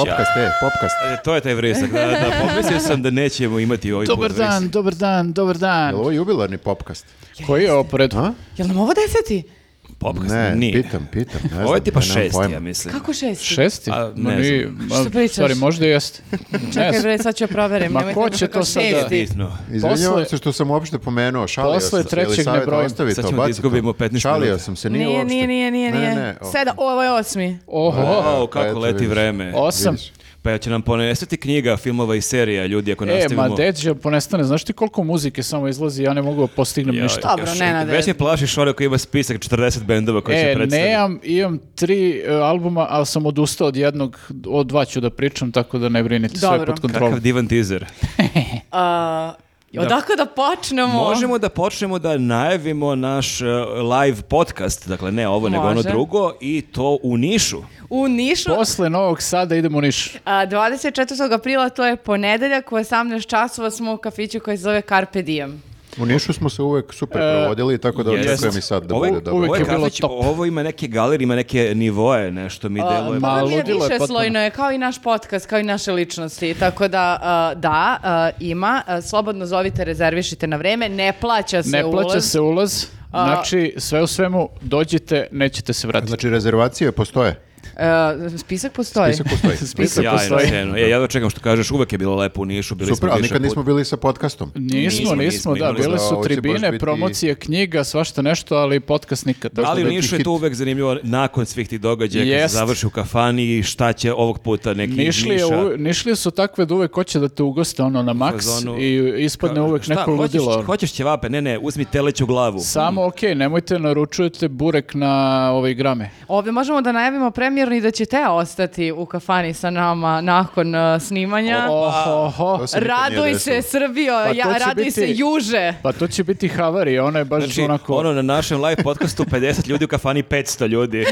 Popkast, e, popkast. E, to je taj vrisak, da, da, pomislio sam da nećemo imati ovaj Dobar put dan, dobar dan, dobar Je dan. li ovo jubilarni popkast? Koji je ovo? A? Jel nam ovo deseti? Popkast, Ne, nije. pitam, pitam. Ne Ovo je znam, tipa šesti, pojma. ja mislim. Kako šesti? Šesti? A, Ma ne ni- znam. ma, Što pričaš? Stvari, možda i jeste. Čekaj Ne bre, sad ću ja proverim. Ma ko da će kao to sad da-. Izvinjavam se što sam uopšte pomenuo, šalio Posle sam se. trećeg ne brojim. ostavi Sad to, ćemo da izgubimo to. 15 Šalio minuta. sam se, nije Nije, uopšte. nije, nije, nije, Ne, nije. Sedam, ovo je osmi. Oho, pa kako eto, leti vreme. osam. Pa će nam ponestati knjiga, filmova i serija, ljudi, ako E, nastavimo. ma deđe ponestane. Znaš ti koliko muzike samo izlazi, ja ne mogu da postignem Ja, ništa. Dobro, još- Nenade. Već mi plašiš Šore koji ima spisak 40 bendova koji će E, predstaviti. nemam, imam tri e, albuma, ali sam odustao od jednog, od dva ću da pričam, tako da ne brinite, sve je Dobro. pod kontrolom. Kakav divan teaser. A, Odakle da počnemo? Možemo da počnemo da najavimo naš uh, live podcast, dakle ne ovo, nego ono Može. drugo, i to u Nišu. U Nišu, Posle Novog Sada idemo u Niš. a, 24. aprila, to je ponedeljak, u 18 časova smo u kafiću koji se zove Carpe Diem. U Nišu smo se uvek super E, provodili, tako da očekujem i sad da Ovo bude dobro. uvek Ovo je bilo top. ovo ima neke galerije, ima neke nivoe, nešto mi deluje. ma- Ovo mi je ludilo je više potpuno. slojno je, kao i naš podcast, kao i naše ličnosti, tako da, a, da, a, ima, a, slobodno zovite, rezervišite na vreme, ne plaća se Ne plaća ulaz. se ulaz, A- znači sve u svemu dođite, nećete se vratiti. Znači, rezervacije postoje. A, spisak postoji. Spisak postoji. Spisak Sjajno, postoji. sjajno. E, ja čekam što kažeš, uvek je bilo lepo u Nišu, bili Super, smo ali nikad nismo bili sa podcastom. Nismo, Nismo, nismo, nismo, da, bile su tribine, biti- promocije knjiga, svašta nešto, ali podcast nikad. Da, Ali Nišu je to uvek zanimljivo nakon svih tih događaja, kad Jest. se završi u kafani i šta će ovog puta neki Nišlije, Niša. u, Nišlije su takve da uvek hoće da te ugoste ono na maks fazonu- i ispadne uvek Šta, neko hoćeš, ludilo. hoćeš ćevape? Ne, ne, uzmi teleću glavu. Samo okej, nemojte naručujete burek na ove grame. Ovdje možemo da najavimo premijerno i da će Teo ostati u kafani sa nama nakon uh, snimanja. Oho, To se nikad nije Raduj se desilo. Srbijo, Pa to ja, će raduj biti- se Juže. Pa to će biti havari, ona je baš Znači, onako... ono na našem live podcastu 50 ljudi u kafani 500 ljudi.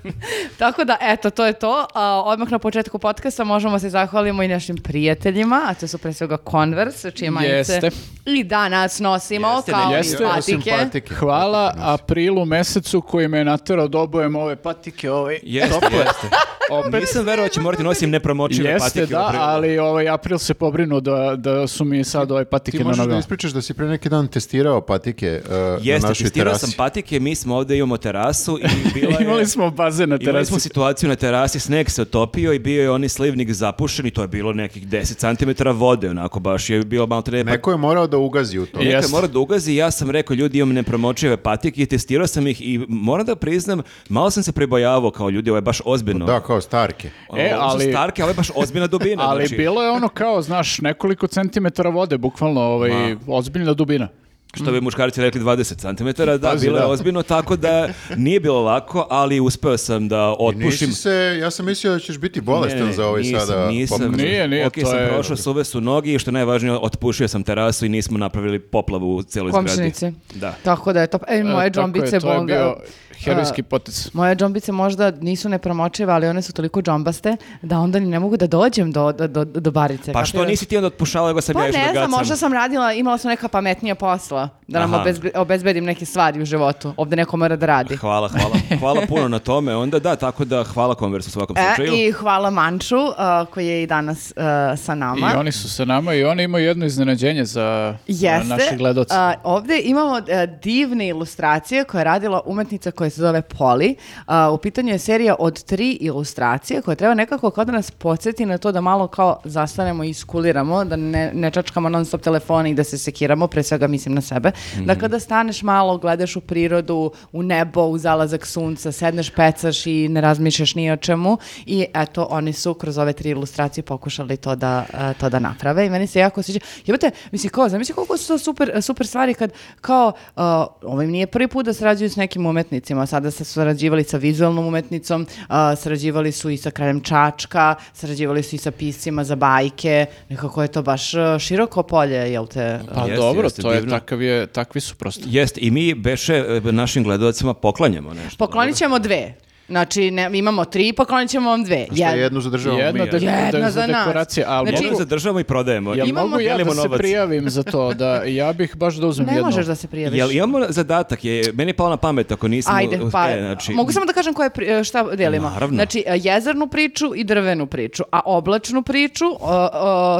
Tako da, eto, to je to. A, odmah na početku podcasta možemo se zahvalimo i našim prijateljima, a to su pre svega Converse, čije majice Jeste. i danas nosimo Jeste, kao i jeste. Osim patike. Hvala aprilu mesecu koji me je naterao da obujem ove patike, ovaj Jeste, tople. jeste. Opet. Nisam verovao da će morati nosim nepromočive Jeste, patike. u da, ali ovaj april se pobrinuo da, da su mi sad ove patike Ti na možeš da nogama. ispričaš da si pre neki dan testirao patike uh, na Jeste, našoj testirao terasi. sam patike, mi smo ovde imamo terasu i bila je... Imali smo bazen na Imali terasi. smo situaciju na terasi, sneg se otopio i bio je onaj slivnik zapušen i to je bilo nekih 10 cm vode, onako baš je bilo malo treba... Neko je morao da ugazi u to. Neko je Jeste. morao da ugazi i ja sam rekao ljudi imam nepromočive patike i testirao sam ih i moram da priznam, malo sam se pribojavao kao ljudi, ovo je baš ozbiljno. Da, kao starke. Ono, E, ali- starke, a ovo je baš ozbiljna dubina. Ali znači, bilo je ono kao, znaš, nekoliko centimetara vode, bukvalno, ovaj, ozbiljna dubina. što bi muškarci rekli 20 cm, da, Pazi, bilo je da. ozbiljno, tako da nije bilo lako, ali uspeo sam da I otpušim. nisi se, ja sam mislio da ćeš biti bolestan Ne, ne, za ovaj nisam, sada nisam. popkast. Nije, nije, Ok, to sam je- prošao, suve su nogi i što je najvažnije, otpušio sam terasu i nismo napravili poplavu u cijeloj zgradi. Da. Tako da je to. E, moje E, je, džombice to je bonga- bio herojski potez. Moje džombice možda nisu nepromočive, ali one su toliko džombaste da onda ni ne mogu da dođem do, do, do, do barice. Pa što nisi ti onda otpušala, nego sam Pa ja išao da ne znam, možda sam radila, imala sam neka pametnija posla da nam obezbe- obezbedim neke stvari u životu. Ovde neko mora da radi. Hvala, hvala. Hvala puno na tome. Onda da, tako da hvala Converse u svakom E, slučaju. I hvala Manču uh, koji je i danas uh, sa nama. I oni su sa nama i oni imaju jedno iznenađenje za, Jeste. naše gledoce. A, ovdje imamo e, divne ilustracije koje je radila umetnica koja se zove Poli. A, u pitanju je serija od tri ilustracije koja treba nekako kao da nas podsjeti na to da malo kao zastanemo i iskuliramo, da ne, ne čačkamo non stop telefone i da se sekiramo, pre svega mislim na sebe. Dakle, da staneš malo, gledaš u prirodu, u nebo, u zalazak sunca, sedneš, pecaš i ne razmišljaš ni o čemu. I eto, oni su kroz ove tri ilustracije pokušali to da, e, to da naprave i meni se jako sviđa. Jebote, mislim, kao, zamisli koliko su to super, super stvari kad, kao, uh, ovo im nije prvi put da sarađuju s nekim umetnicima, sada se sarađivali sa vizualnom umetnicom, uh, sarađivali su i sa kraljem Čačka, sarađivali su i sa piscima za bajke, nekako je to baš široko polje, jel te? Pa Jeste, dobro, jeste, to je, takav je, takvi su prosto. Jest, i mi beše e, našim gledalcima poklanjamo nešto. Poklonit ćemo dve. Znači, ne, imamo tri, poklonit ćemo vam dve. Šta Jed- jednu zadržavamo Jedna, mi. de- Jedna za za nas. dekoracije, ali Znači- mogu- Jednu zadržavamo i prodajemo. Jel Imamo- mogu ja da Dijelimo se novac. prijavim za to, da ja bih baš da uzmem Ne jednu. možeš da se prijaviš. Jel imamo zadatak? Je, meni je palo na pamet ako nisam... Ajde, u- pa, e, znači, mogu samo da kažem koje e, šta delimo. Naravno. Znači, e, jezernu priču i drvenu priču, a oblačnu priču, uh, uh,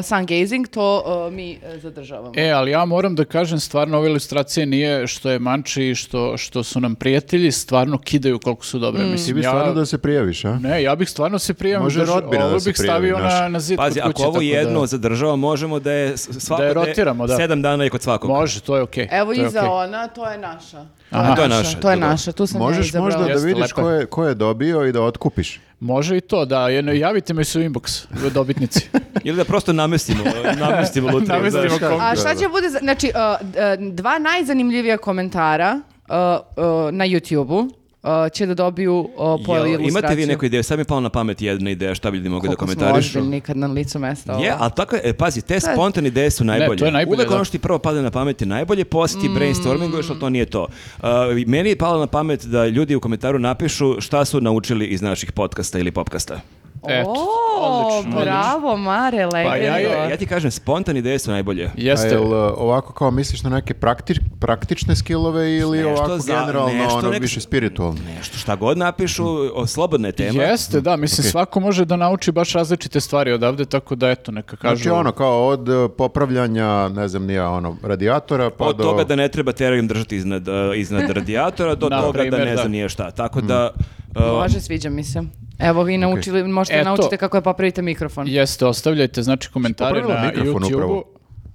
sun gazing, to uh, mi e, zadržavamo. E, ali ja moram da kažem, stvarno ove ilustracije nije što je Manči i što, što su nam prijatelji, stvarno kidaju koliko su dobre. Ti Mislim, bi ja, stvarno da se prijaviš, a? Ne, ja bih stvarno se prijavio. Može rodbina da se bih stavio na, na zid Pazi, kod ako kuće, ovo tako jedno da- zadržava, možemo da je s- svako Da je rotiramo, da. sedam dana i kod svakog. Može, to je okej. Evo to je iza okej. ona, to je naša. To Aha. To je naša, To je naša, tu sam ja Možeš izabrala. možda da vidiš ko je, ko je dobio i da otkupiš. Može i to, da. jedno- Javite mi se u inbox, dobitnici. Ili da prosto namestimo, namestimo lutriju. Namestimo kom- A Da, šta da. će bude, za- znači, uh, uh, dva najzanimljivija komentara uh, uh, na YouTube-u uh, će da dobiju uh, po Jel, ilustraciju. imate vi neku ideju? Sad mi je palo na pamet jedna ideja šta bi ljudi mogli da Koliko smo komentarišu. ozbiljni kad na licu mesta. ovo. Je, ali tako je, e, pazi, te spontane ideje su najbolje. to je najbolje, Uvek da. ono što ti prvo pada na pamet je najbolje, poslije ti brainstorminguješ, ali to nije to. Uh, meni je palo na pamet da ljudi u komentaru napišu šta su naučili iz naših podcasta ili popkasta. Eto, o, odlično, bravo, Mare, legendo. Pa ja je- Ja ti kažem, spontane ideje su najbolje. A Jeste. jel uh, ovako kao misliš na neke prakti- praktične skillove ili Nešto ovako za- generalno nešto ono nek- više spiritualno? Nešto, šta god napišu, o, slobodna je tema. Jeste, da, mislim, svako može da nauči baš različite stvari odavde, tako da eto, neka kažu. Znači ono kao od uh, popravljanja, ne znam nija, ono, radijatora pa Od do... toga da ne treba terarium držati iznad, uh, iznad radijatora do Na toga da primer, ne da. znam nije šta. Tako da... uh, Može, sviđa mi se. Evo vi naučili, možete Eto. naučite kako je popravite mikrofon. Jeste, ostavljajte znači komentare na YouTube-u.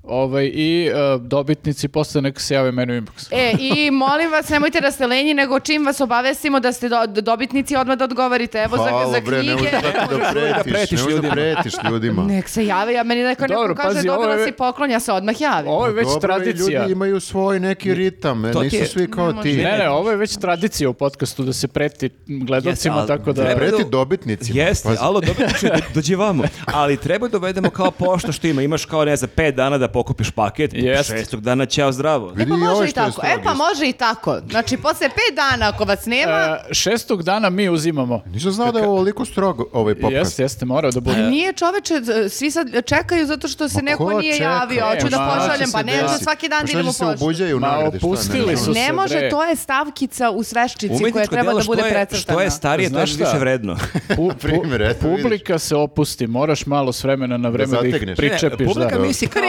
Ovaj, I e, dobitnici posle neka se jave meni u inbox. E, i molim vas, nemojte da ste lenji, nego čim vas obavestimo da ste do- dobitnici, odmah da odgovorite. Evo za, Halo, za bre, ne knjige. možeš tako da pretiš, pretiš ne možeš da pretiš ljudima. Nek se jave, ja meni neko, neko Dobro, kaže pazi, dobila ovo je- si poklon, ja se odmah javim. Ovo je već Dobro, tradicija. ljudi imaju svoj neki ritam, e, ti nisu je- svi kao Ne ti. Ne, ne, ovo je već tradicija u podcastu da se preti gledalcima, Jeste, ali tako da... Preti dobitnicima. Jeste, alo, dobro, znači, do- dođi vamo. Ali treba da dovedemo kao pošta što ima. Imaš kao, ne znam, pet dana da pokupiš paket, Jeste. šestog dana ćao zdravo. E Vidi pa i može i što je tako. E strog pa isto. može i tako. Znači, posle pet dana ako vas nema, E, šestog dana mi uzimamo. Nisam znao da je ovoliko strog ovaj podcast. Jeste, jeste, mora da bude. nije čoveče, z- svi sad čekaju zato što se Ma neko ko nije čeka? javio. Hoću E, da ma, pošaljem, će pa se ne može desiti? svaki dan Pa da šta idemo će se poštu. obuđaju Ma, nagrade, šta, ne opustili znam. su se, Ne može, bre. to je stavkica u sveščici koja Umetničko treba delo da što bude je, precrtana. što je starije, to je Znaš šta? više vredno. Pu- eto, publika se opusti, moraš malo s vremena na vreme da, ih zategneš. pričepiš. Ne, publika da. misli kao,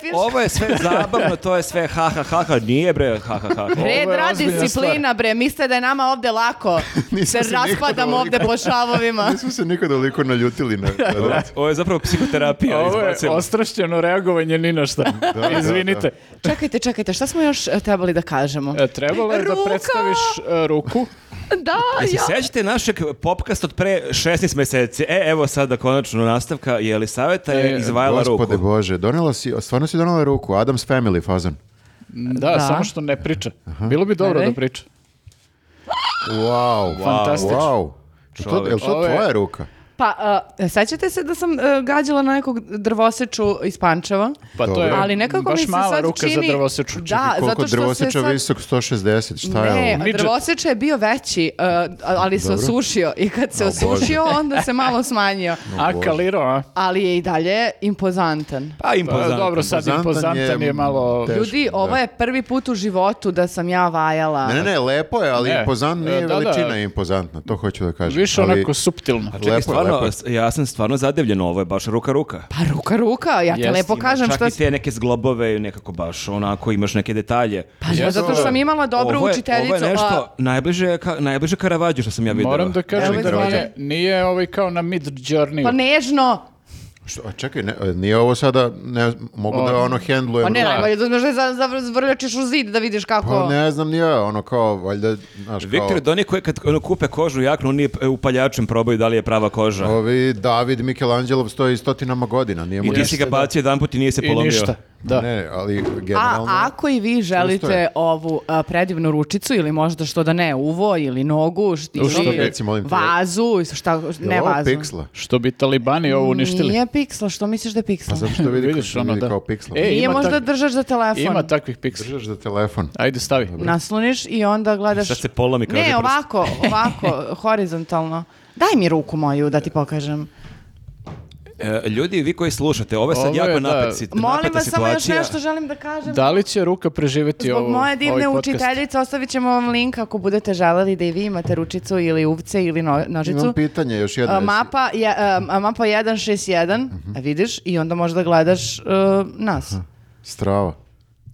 Pričepiš. ovo je sve zabavno, to je sve ha ha ha ha, nije bre ha ha ha. Red rad disciplina, bre. Mislite da je nama ovde lako. se Nisam se raspadamo ovde po šavovima. Nismo se nikada oliko naljutili na... na- Ovo je zapravo psihoterapija. Ovo je ostrašćeno reagovanje ni na šta. da, Izvinite. Čekajte, čekajte, šta smo još e, trebali da kažemo? E, trebalo je da Ruka! predstaviš e, ruku. Da, Jesi ja. sećate našeg popkasta od pre 16 meseci? E, evo sada konačno nastavka. Je li savjeta je E, izvajala Gospode ruku? Bože, donela si, stvarno si donela ruku, Adam's Family fazan. Da, Da. samo što ne priča. Bilo bi dobro Ajde. da priča. Wow, Fantastično. Wow. To, Čovek. je li to tvoja ruka? Pa, uh, sećate se da sam e, gađala na nekog drvoseču iz Pančeva? Pa to je Ali nekako baš mi se mala sad ruka čini... za drvoseču. Da, Koliko zato što se drvoseča sad... visok 160, šta je Ne, ovo? Midget. drvoseče je bio veći, uh, ali se Dobro. osušio i kad se O, Bože. osušio, onda se malo smanjio. A, kaliro, a? Ali je i dalje impozantan. Pa Pa, impozantno. dobro, sad Impozantan impozantan je, je malo... teško. Ljudi, ovo da. je prvi put u životu da sam ja vajala. Ne, ne, ne, lepo je, ali Ne. impozant nije da, da. veličina je impozantna, to hoću da kažem. Više ali, onako suptilno. Čekaj, Lepo, stvarno, lepo. ja sam stvarno zadevljen, ovo je baš ruka ruka. Pa ruka, ruka, ja te Jest, lepo kažem Čak što... i te neke zglobove, nekako baš onako imaš neke detalje. Pa ja, zato što sam imala dobru ovo je, učiteljicu. Ovo je a- nešto najbliže, ka, najbliže Karavađu što sam ja vidio. Moram da kažem da nije, nije ovaj kao na mid journey. Pa nežno. Što, a čekaj, ne, nije ovo sada, ne, mogu da ono hendlujem. Pa ne, Da. najbolje da znaš da za- za- zvrljačiš u zid da vidiš kako... Pa ne znam nije, ono kao, valjda, znaš, kao... Viktor, da oni koji kad ono, kupe kožu jaknu, oni upaljačem probaju da li je prava koža. Ovi David Michelangelo stoji stotinama godina, nije mu I ti si ga bacio jedan put i nije se I polomio. ništa. Da. Ne, ali A generalno... ako i vi želite je. ovu a, predivnu ručicu ili možda što da ne, uvo ili nogu što ili bi- Reci, molim te, vazu, šta, ne ovo vazu. piksla? Što bi talibani ovo uništili. Nije piksla, što misliš da je piksla? Pa zato što vidi, Vidiš, ono, vidi da. kao piksla. E, Nije možda tak- držaš za telefon. Ima takvih piksela. Držaš za telefon. Ajde, stavi. Nasloniš i onda gledaš... Sad se polomi kaže Ne, ovako, ovako, horizontalno. Daj mi ruku moju da ti pokažem. E, ljudi, vi koji slušate, ovo je sad Ovo jako je, da. napet, sit- Molim vas, samo još situacija. nešto želim da kažem. Da li će ruka preživjeti Zbog ovo, moje divne ovaj učiteljice ostavit ćemo vam link ako budete želeli da i vi imate ručicu ili uvce ili no- nožicu. Imam pitanje još jedno. A, jesi- mapa, je, a, mapa 161, Mhm. a vidiš, i onda možda gledaš uh, nas. Strava.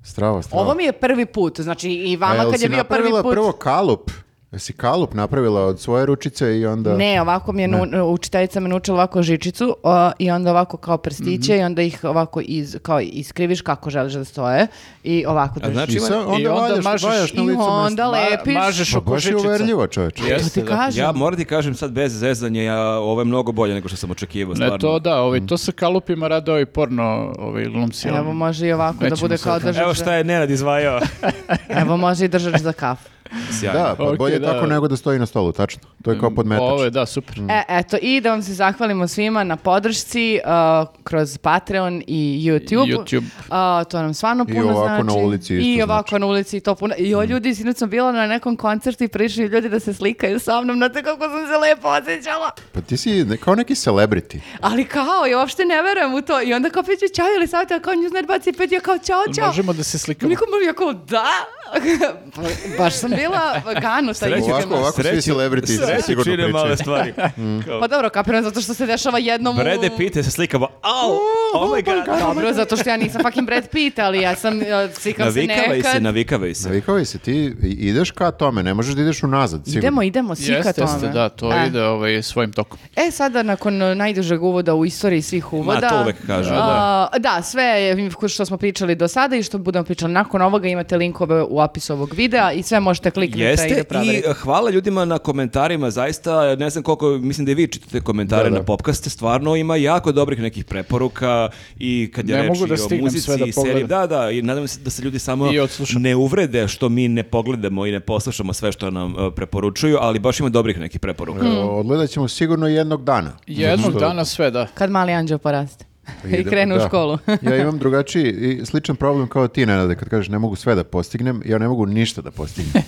Strava, strava. Ovo mi je prvi put, znači i vama jel kad je bio prvi napravila put... prvo kalup? Jesi kalup napravila od svoje ručice i onda... Ne, ovako mi je nu- učiteljica me naučila ovako žičicu o, i onda ovako kao prstiće Mhm. i onda ih ovako iz, kao iskriviš kako želiš da stoje i ovako A držiš. znači I sa- onda, I onda valjaš, mažeš- valjaš na I licu onda mesta. lepiš. mažeš Ma oko baš je žičica. uverljivo, čoveče. Jeste, To ti da. kažem. Ja moram ti kažem sad bez zezanja, ja, ovo je mnogo bolje nego što sam očekivao, stvarno. Ne, to da, ovaj, to sa kalupima rade ovi porno ovaj, glumci. Evo može i ovako da Nećemo bude kao držač. Evo šta je Nenad izvajao. Evo može i držač za kafu. Sjajno. Da, pa Ok, bolje da. tako nego da stoji na stolu, tačno. To je kao podmetač. Ovo je, da, super. E, eto, i da vam se zahvalimo svima na podršci uh, kroz Patreon i YouTube. YouTube. Uh, to nam stvarno I puno znači. ovako na ulici isto I znači. ovako na ulici to puno. I o ljudi, sinoć sam bila na nekom koncertu i prišli ljudi da se slikaju sa mnom. Znate kako sam se lepo osjećala. Pa ti si ne- kao neki celebrity. Ali kao, ja uopšte ne verujem u to. I onda kao piće čao ili savjeta, kao Newsnet baci pet, ja kao čao, čao. Možemo da se slikamo. Niko mu ja kao da. Pa, Baš sam bila ganuta. Sreću- iskreno. Ovako, ovako svi Sreću- celebrity se sreću sigurno čine pričaju. male stvari. Kao, Pa dobro, kapiram zato što se dešava jednom u... Brede Pitt se slikava. Au! Oh my god! Dobro, zato što ja nisam fucking Brad Pitt, ali ja sam, slikam se Navikavaj nekad. se, navikavaj se. Navikao se, ti ideš ka tome, ne možeš da ideš unazad, sigurno. Idemo, idemo, svi ka Jeste, tome. jeste, da, to E. ide ovaj, svojim tokom. E, sada nakon najdužeg uvoda u istoriji svih uvoda... to uvek kažu, a, da, sve što smo pričali do sada i što budemo pričali nakon ovoga imate linkove u opisu ovog videa i sve možete kliknuti i da Jeste i proverite. e, hvala ljudima na komentarima, zaista ne znam koliko, mislim da i vi čitate komentare Da, da. na popkaste, stvarno ima jako dobrih nekih preporuka i kad je Ne reč mogu da i o stignem muzici sve da i seriji, pogledam. da, da, i nadam se da se ljudi samo I ne uvrede što mi ne pogledamo i ne poslušamo sve što nam e, preporučuju, ali baš ima dobrih nekih preporuka. E, Odgledat ćemo sigurno jednog dana. Jednog što- dana sve, da. Kad mali anđeo poraste. I Idemo, krenu u da. školu. ja imam drugačiji i sličan problem kao ti, Nenade, kad kažeš ne mogu sve da postignem, ja ne mogu ništa da postignem.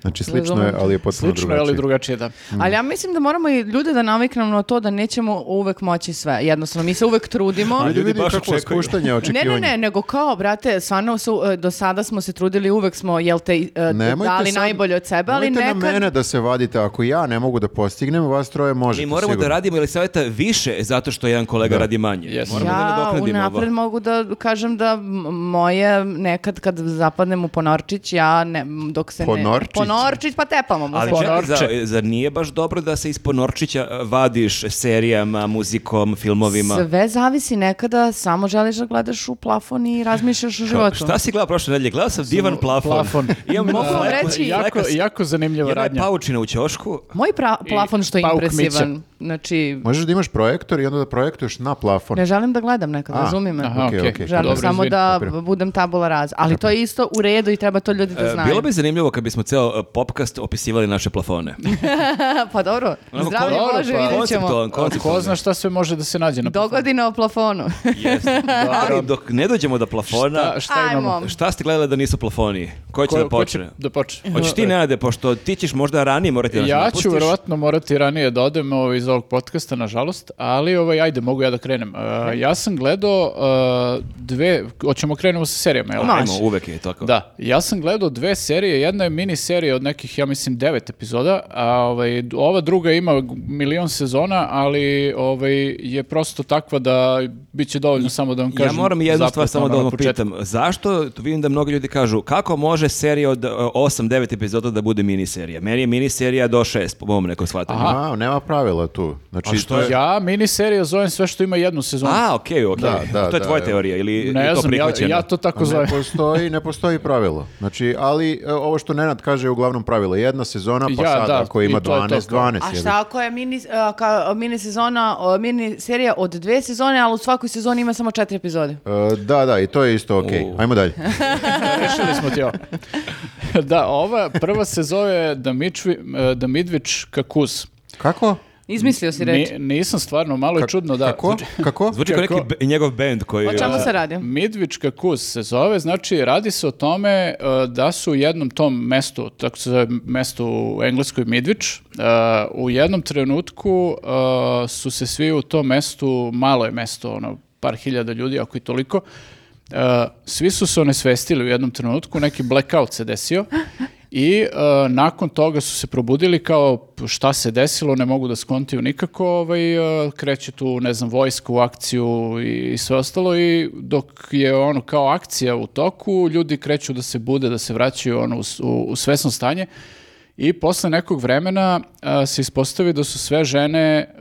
Znači slično je, ali je potpuno Slično je, drugačije. ali drugačije, da. Ali ja mislim da moramo i ljude da naviknemo na to da nećemo uvek moći sve. Jednostavno, mi se uvek trudimo. A ljudi vidi baš očekuju. spuštanje Ne, očekivanja. ne, ne, nego kao, brate, stvarno su, e, do sada smo se trudili, uvek smo, jel te, Nemojte dali sad- najbolje od sebe, ali nemojte nekad... na mene da se vadite, ako ja ne mogu da postignem, vas troje možete Mi moramo sigurno. da radimo ili savjeta više zato što jedan kolega Da. radi manje. Yes. Moramo da Ja nadoknadimo ovo. unapred mogu da kažem da moje nekad kad zapadnem u ponorčić, ja ne, dok se Ponorčić? ne... Ponorčić? pa tepamo mu Ali se. čekaj, Ponorče. za- zar nije baš dobro da se iz ponorčića e, vadiš serijama, muzikom, filmovima? Sve zavisi nekada, samo želiš da gledaš u plafon i razmišljaš o životu. Šta si gledao prošle nedelje? Gledao sam divan plafon. plafon. Imam Mogu reći- Jako, jako zanimljiva Jedna je radnja. paučina u ćošku. Moj pra- plafon što je impresivan. Znači, Možeš da imaš projektor i onda da projektuješ na plafon. ne želim da gledam nekad, A, razumi me. Aha, Okej, okej. okej. Želim Dobro, samo izvini, da budem tabula raz. Ali to je isto u redu i treba to ljudi da E, znaju. Bilo bi zanimljivo kad bismo ceo e, popkast opisivali naše plafone. pa dobro, Onako, zdravlje dobro, Bože, pa- vidjet ćemo. Konceptualan, Ko zna šta sve može da se nađe na plafonu. Dogodine o plafonu. Jeste. Ali dok ne dođemo do plafona, Šta, šta imamo? Šta ste gledali da nisu plafoni? Ko će Ko- da ko počne? da počne? Hoćeš ti, Nenade, pošto ti ćeš možda ranije morati da nas Ja ću verovatno morati ranije da odem ovaj, ovog podcasta, nažalost, ali ovaj, ajde, mogu ja da krenem. Uh, ja sam gledao uh, dve, hoćemo krenemo sa serijama, jel? Ajmo, uvek je tako. Da, ja sam gledao dve serije, jedna je mini serija od nekih, ja mislim, devet epizoda, a ovaj, ova druga ima milion sezona, ali ovaj, je prosto takva da bit će dovoljno samo da vam kažem. Ja moram jednu stvar samo da vam pitam. Zašto, tu vidim da mnogi ljudi kažu, kako može serija od 8-9 epizoda da bude miniserija? Meni je miniserija do 6, po mom nekom shvatanju. Aha. Nema pravila tu. Tu. Znači, A što to je? Ja miniserija zovem sve što ima jednu sezonu. A, okej, okej. Da, da, to je da, tvoja evo. teorija ili ne je to znam, ja, prihvaćeno? ja to tako Ne zovem. postoji, ne postoji pravilo. Znači, ali e, ovo što Nenad kaže je uglavnom pravilo. Jedna sezona, pa Ja, sada da, ako ima to je to 12, kao. 12. A šta ako je mini, a, ka- mini sezona, mini serija od dve sezone, ali u svakoj sezoni ima samo četiri epizode? E, da, da, i to je isto okej. U. Ajmo dalje. Rešili smo ti ovo. da, ova prva se zove Damidvić Kakuz. Kako? Izmislio si reč. Ni- nisam stvarno, malo je čudno da... Kako? Kako? Zvuči kao neki Kako? be- njegov band koji... O čemu se radi? Midvić Kakuz se zove, znači radi se o tome eh, da su u jednom tom mestu, tako se zove mesto u Engleskoj Midvić, eh, u jednom trenutku eh, su se svi u tom mestu, malo je mesto, ono, par hiljada ljudi, ako i toliko, svi su se onesvestili u jednom trenutku, neki blackout se desio i eh, nakon toga su se probudili kao šta se desilo, ne mogu da skontiju nikako, ovaj, eh, kreće tu, ne znam, vojska u akciju i, i sve ostalo i dok je ono kao akcija u toku, ljudi kreću da se bude, da se vraćaju ono, u, u, u svesno stanje i posle nekog vremena a, se ispostavi da su sve žene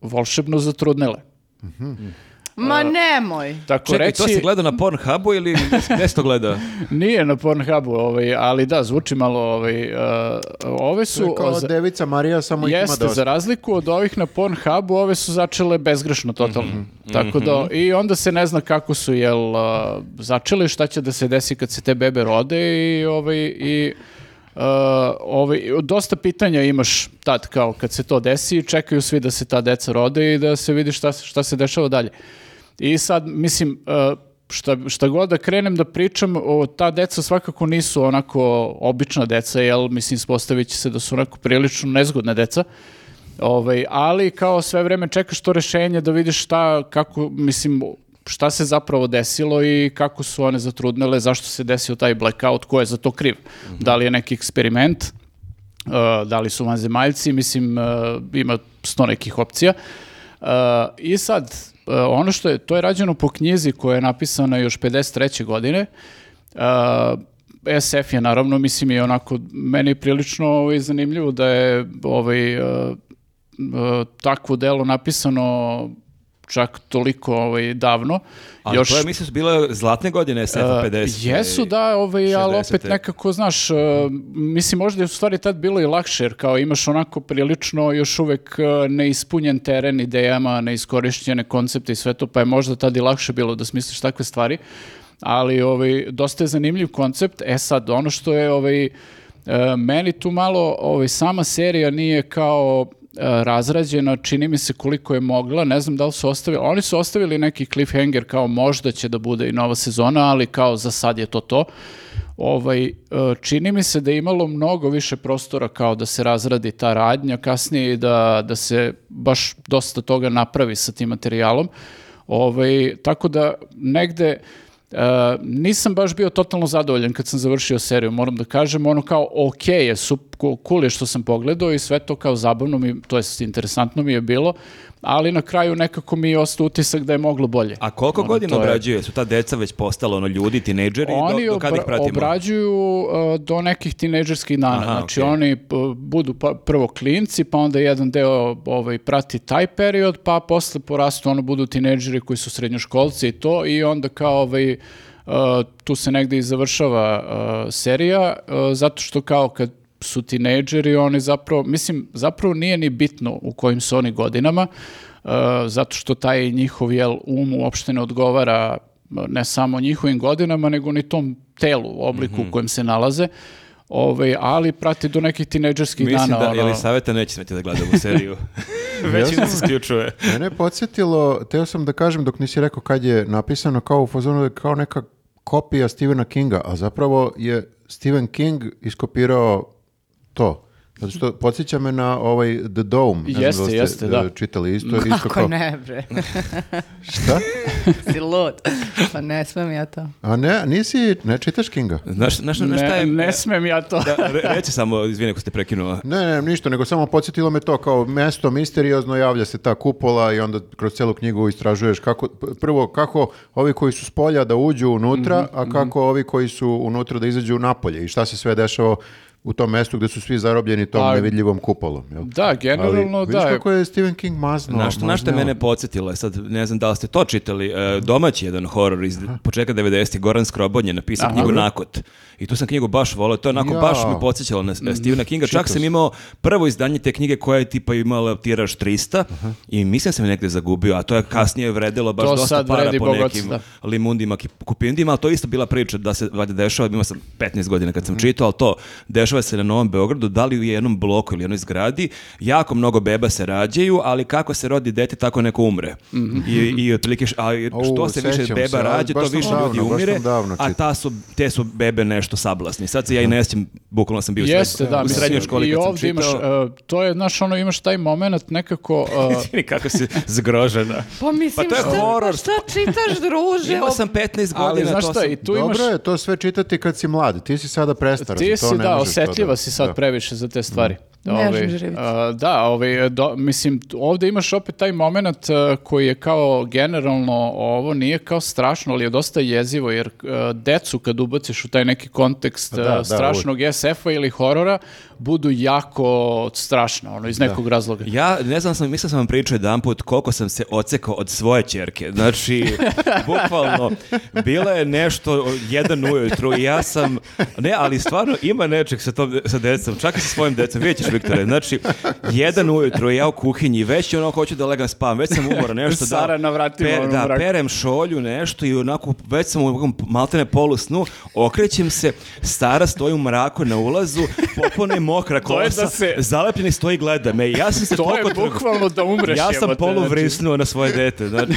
volšebno zatrudnele. Ma nemoj. Tako Čekaj, reći, to se gleda na Pornhubu ili gde se to gleda? nije na Pornhubu, ovaj, ali da, zvuči malo, ovaj, a, ove To su... je kao za- Devica Marija, samo ih ima Jeste, dosta. za razliku od ovih na Pornhubu, ove su začele bezgrešno totalno. Mhm. Tako da, i onda se ne zna kako su, jel, a, začeli, šta će da se desi kad se te bebe rode i, ovaj, i a, ovaj, dosta pitanja imaš tad kao kad se to desi i čekaju svi da se ta deca rode i da se vidi šta, se- šta se dešava dalje. I sad, mislim, a, šta, šta god da krenem da pričam, o, ta deca svakako nisu onako obična deca, jel, mislim, ispostavit će se da su onako prilično nezgodne deca, Ovaj, ali kao sve vreme čekaš to rešenje da vidiš šta, kako, mislim, šta se zapravo desilo i kako su one zatrudnele, zašto se desio taj blackout, ko je za to kriv. Da li je neki eksperiment, uh, da li su vanzemaljci, mislim, uh, ima sto nekih opcija. Uh, I sad, ono što je, to je rađeno po knjizi koja je napisana još 53. godine, Uh, SF je naravno, mislim, je onako, meni je prilično ovaj, zanimljivo da je ovaj, uh, takvo delo napisano čak toliko ovaj, davno. Ali Još, to je, mislim, su bile zlatne godine SF-a Uh, 50. jesu, da, ovaj, ali 60-te. opet nekako, znaš, uh, mislim, možda je u stvari tad bilo i lakše, jer kao imaš onako prilično još uvek uh, neispunjen teren idejama, neiskorišćene koncepte i sve to, pa je možda tad i lakše bilo da smisliš takve stvari, ali ovaj, dosta je zanimljiv koncept. E sad, ono što je ovaj, meni tu malo ovaj, sama serija nije kao uh, razrađena, čini mi se koliko je mogla, ne znam da li su ostavili, oni su ostavili neki cliffhanger kao možda će da bude i nova sezona, ali kao za sad je to to. Ovaj, e, čini mi se da je imalo mnogo više prostora kao da se razradi ta radnja kasnije i da, da se baš dosta toga napravi sa tim materijalom. Ovaj, tako da negde e, nisam baš bio totalno zadovoljan kad sam završio seriju, moram da kažem, ono kao ok je, sup, cool je što sam pogledao i sve to kao zabavno mi, to jest interesantno mi je bilo, ali na kraju nekako mi je ostao utisak da je moglo bolje. A koliko Ono, godina je- obrađuje? Su ta deca već postala ono ljudi, tinejdžeri? Oni do, do kada ih obra- pratimo? obrađuju uh, do nekih tinejdžerskih dana. Aha, znači okej. oni p- budu pa- prvo klinci, pa onda jedan deo ovaj, prati taj period, pa posle porastu ono budu tinejdžeri koji su srednjoškolci i to i onda kao ovaj, uh, tu se negde i završava uh, serija, uh, zato što kao kad su tinejdžeri, oni zapravo, mislim, zapravo nije ni bitno u kojim su oni godinama, uh, zato što taj njihov jel, um uopšte ne odgovara ne samo njihovim godinama, nego ni tom telu, obliku Mhm. u kojem se nalaze, ovaj, ali prati do nekih tinejdžerskih Mislim dana. da ono- Elisaveta neće smeti da gleda ovu seriju. Već Jasno. nas isključuje. Mene je podsjetilo, teo sam da kažem dok nisi rekao kad je napisano kao u fazonu da je kao neka kopija Stephena Kinga, a zapravo je Stephen King iskopirao to. Zato što podsjeća me na ovaj The Dome. Ne znam Jeste, da li ste, jeste, da. e, čitali isto. isto Kako kao- ne, bre? Šta? si lud. Pa ne smem ja to. A ne, nisi, ne čitaš Kinga? Znaš, znaš, znaš šta Ne, je... ne smem ja to. Da, re- reći samo, izvini ako ste prekinuo. Ne, ne, ništa, nego samo podsjetilo me to kao mesto misteriozno, javlja se ta kupola i onda kroz celu knjigu istražuješ kako, prvo kako ovi koji su s polja da uđu unutra, Mhm, a kako ovi koji su unutra da izađu napolje i šta se sve dešava u tom mestu gde su svi zarobljeni tom Pa- nevidljivom kupolom. Jel? Da, generalno, Ali, da. Vidiš kako je Stephen King mazno. Na što, na što je mene podsjetilo, sad ne znam da li ste to čitali, e, domaći jedan horor iz početka 90-ih, Goran Skrobon je napisao Aha. knjigu Nakot. I tu sam knjigu baš volio, to je onako Ja. baš me podsjećalo na Mm, Stephena Kinga. Čak sam imao prvo izdanje te knjige koja je tipa imala tiraž 300 i mislim sam je negde zagubio, a to je kasnije vredilo baš To dosta sad para po bogac, nekim da. limundima, kupindima, ali to je isto bila priča da se valjda dešava, imao sam 15 godina kad sam čitao, ali to dešava se na Novom Beogradu, da li u jednom bloku ili jednoj zgradi, jako mnogo beba se rađaju, ali kako se rodi dete, tako neko umre. I, i otprilike, a što se više beba se, rađa, to više davno, ljudi umire, davno a ta su, te su bebe nešto sablasni. Sad se ja i ne sjećam, bukvalno sam bio Jeste, da, u srednjoj školi i kad sam ovdje imaš, uh, to je, znaš, ono, imaš taj moment nekako, uh, kako si zgrožena. Pa mislim, Pa to je šta, horor. šta čitaš, druže? Imao sam 15 godina, ali znaš šta, i tu imaš... Dobro je to sve čitati kad si mlad. Ti si sada prestar. Ti to si, ne da, možeš osetljiva da- si sad da. previše za te stvari. Ne Ovaj, a, da, ovaj, do- mislim, ovdje imaš opet taj moment a, koji je kao generalno ovo nije kao strašno, ali je dosta jezivo, jer a, decu kad ubaciš u taj neki kontekst da, a, da, strašnog SF-a ili horora, budu jako strašno, ono, iz nekog razloga. Ja ne znam, sam, mislim sam vam pričao jedan put koliko sam se ocekao od svoje čerke. Znači, bukvalno, bila je nešto jedan ujutru i ja sam, ne, ali stvarno ima nečeg sa, tom, sa decom, čak i sa svojim decom, vidjet ćeš Viktore, znači, jedan ujutru ja u kuhinji, već je ono hoću da legam spavam, već sam umoran, nešto da... Sara na vratima, ono, da, mrak. perem šolju, nešto i onako, već sam u maltene polu snu, okrećem se, Sara stoji u mraku na ulazu, popone mokra To kosa, da se- zalepljeni stoji i gleda me ja sam se To je bukvalno da umreš. ja sam jebote, polu znači. na svoje dete. Znači.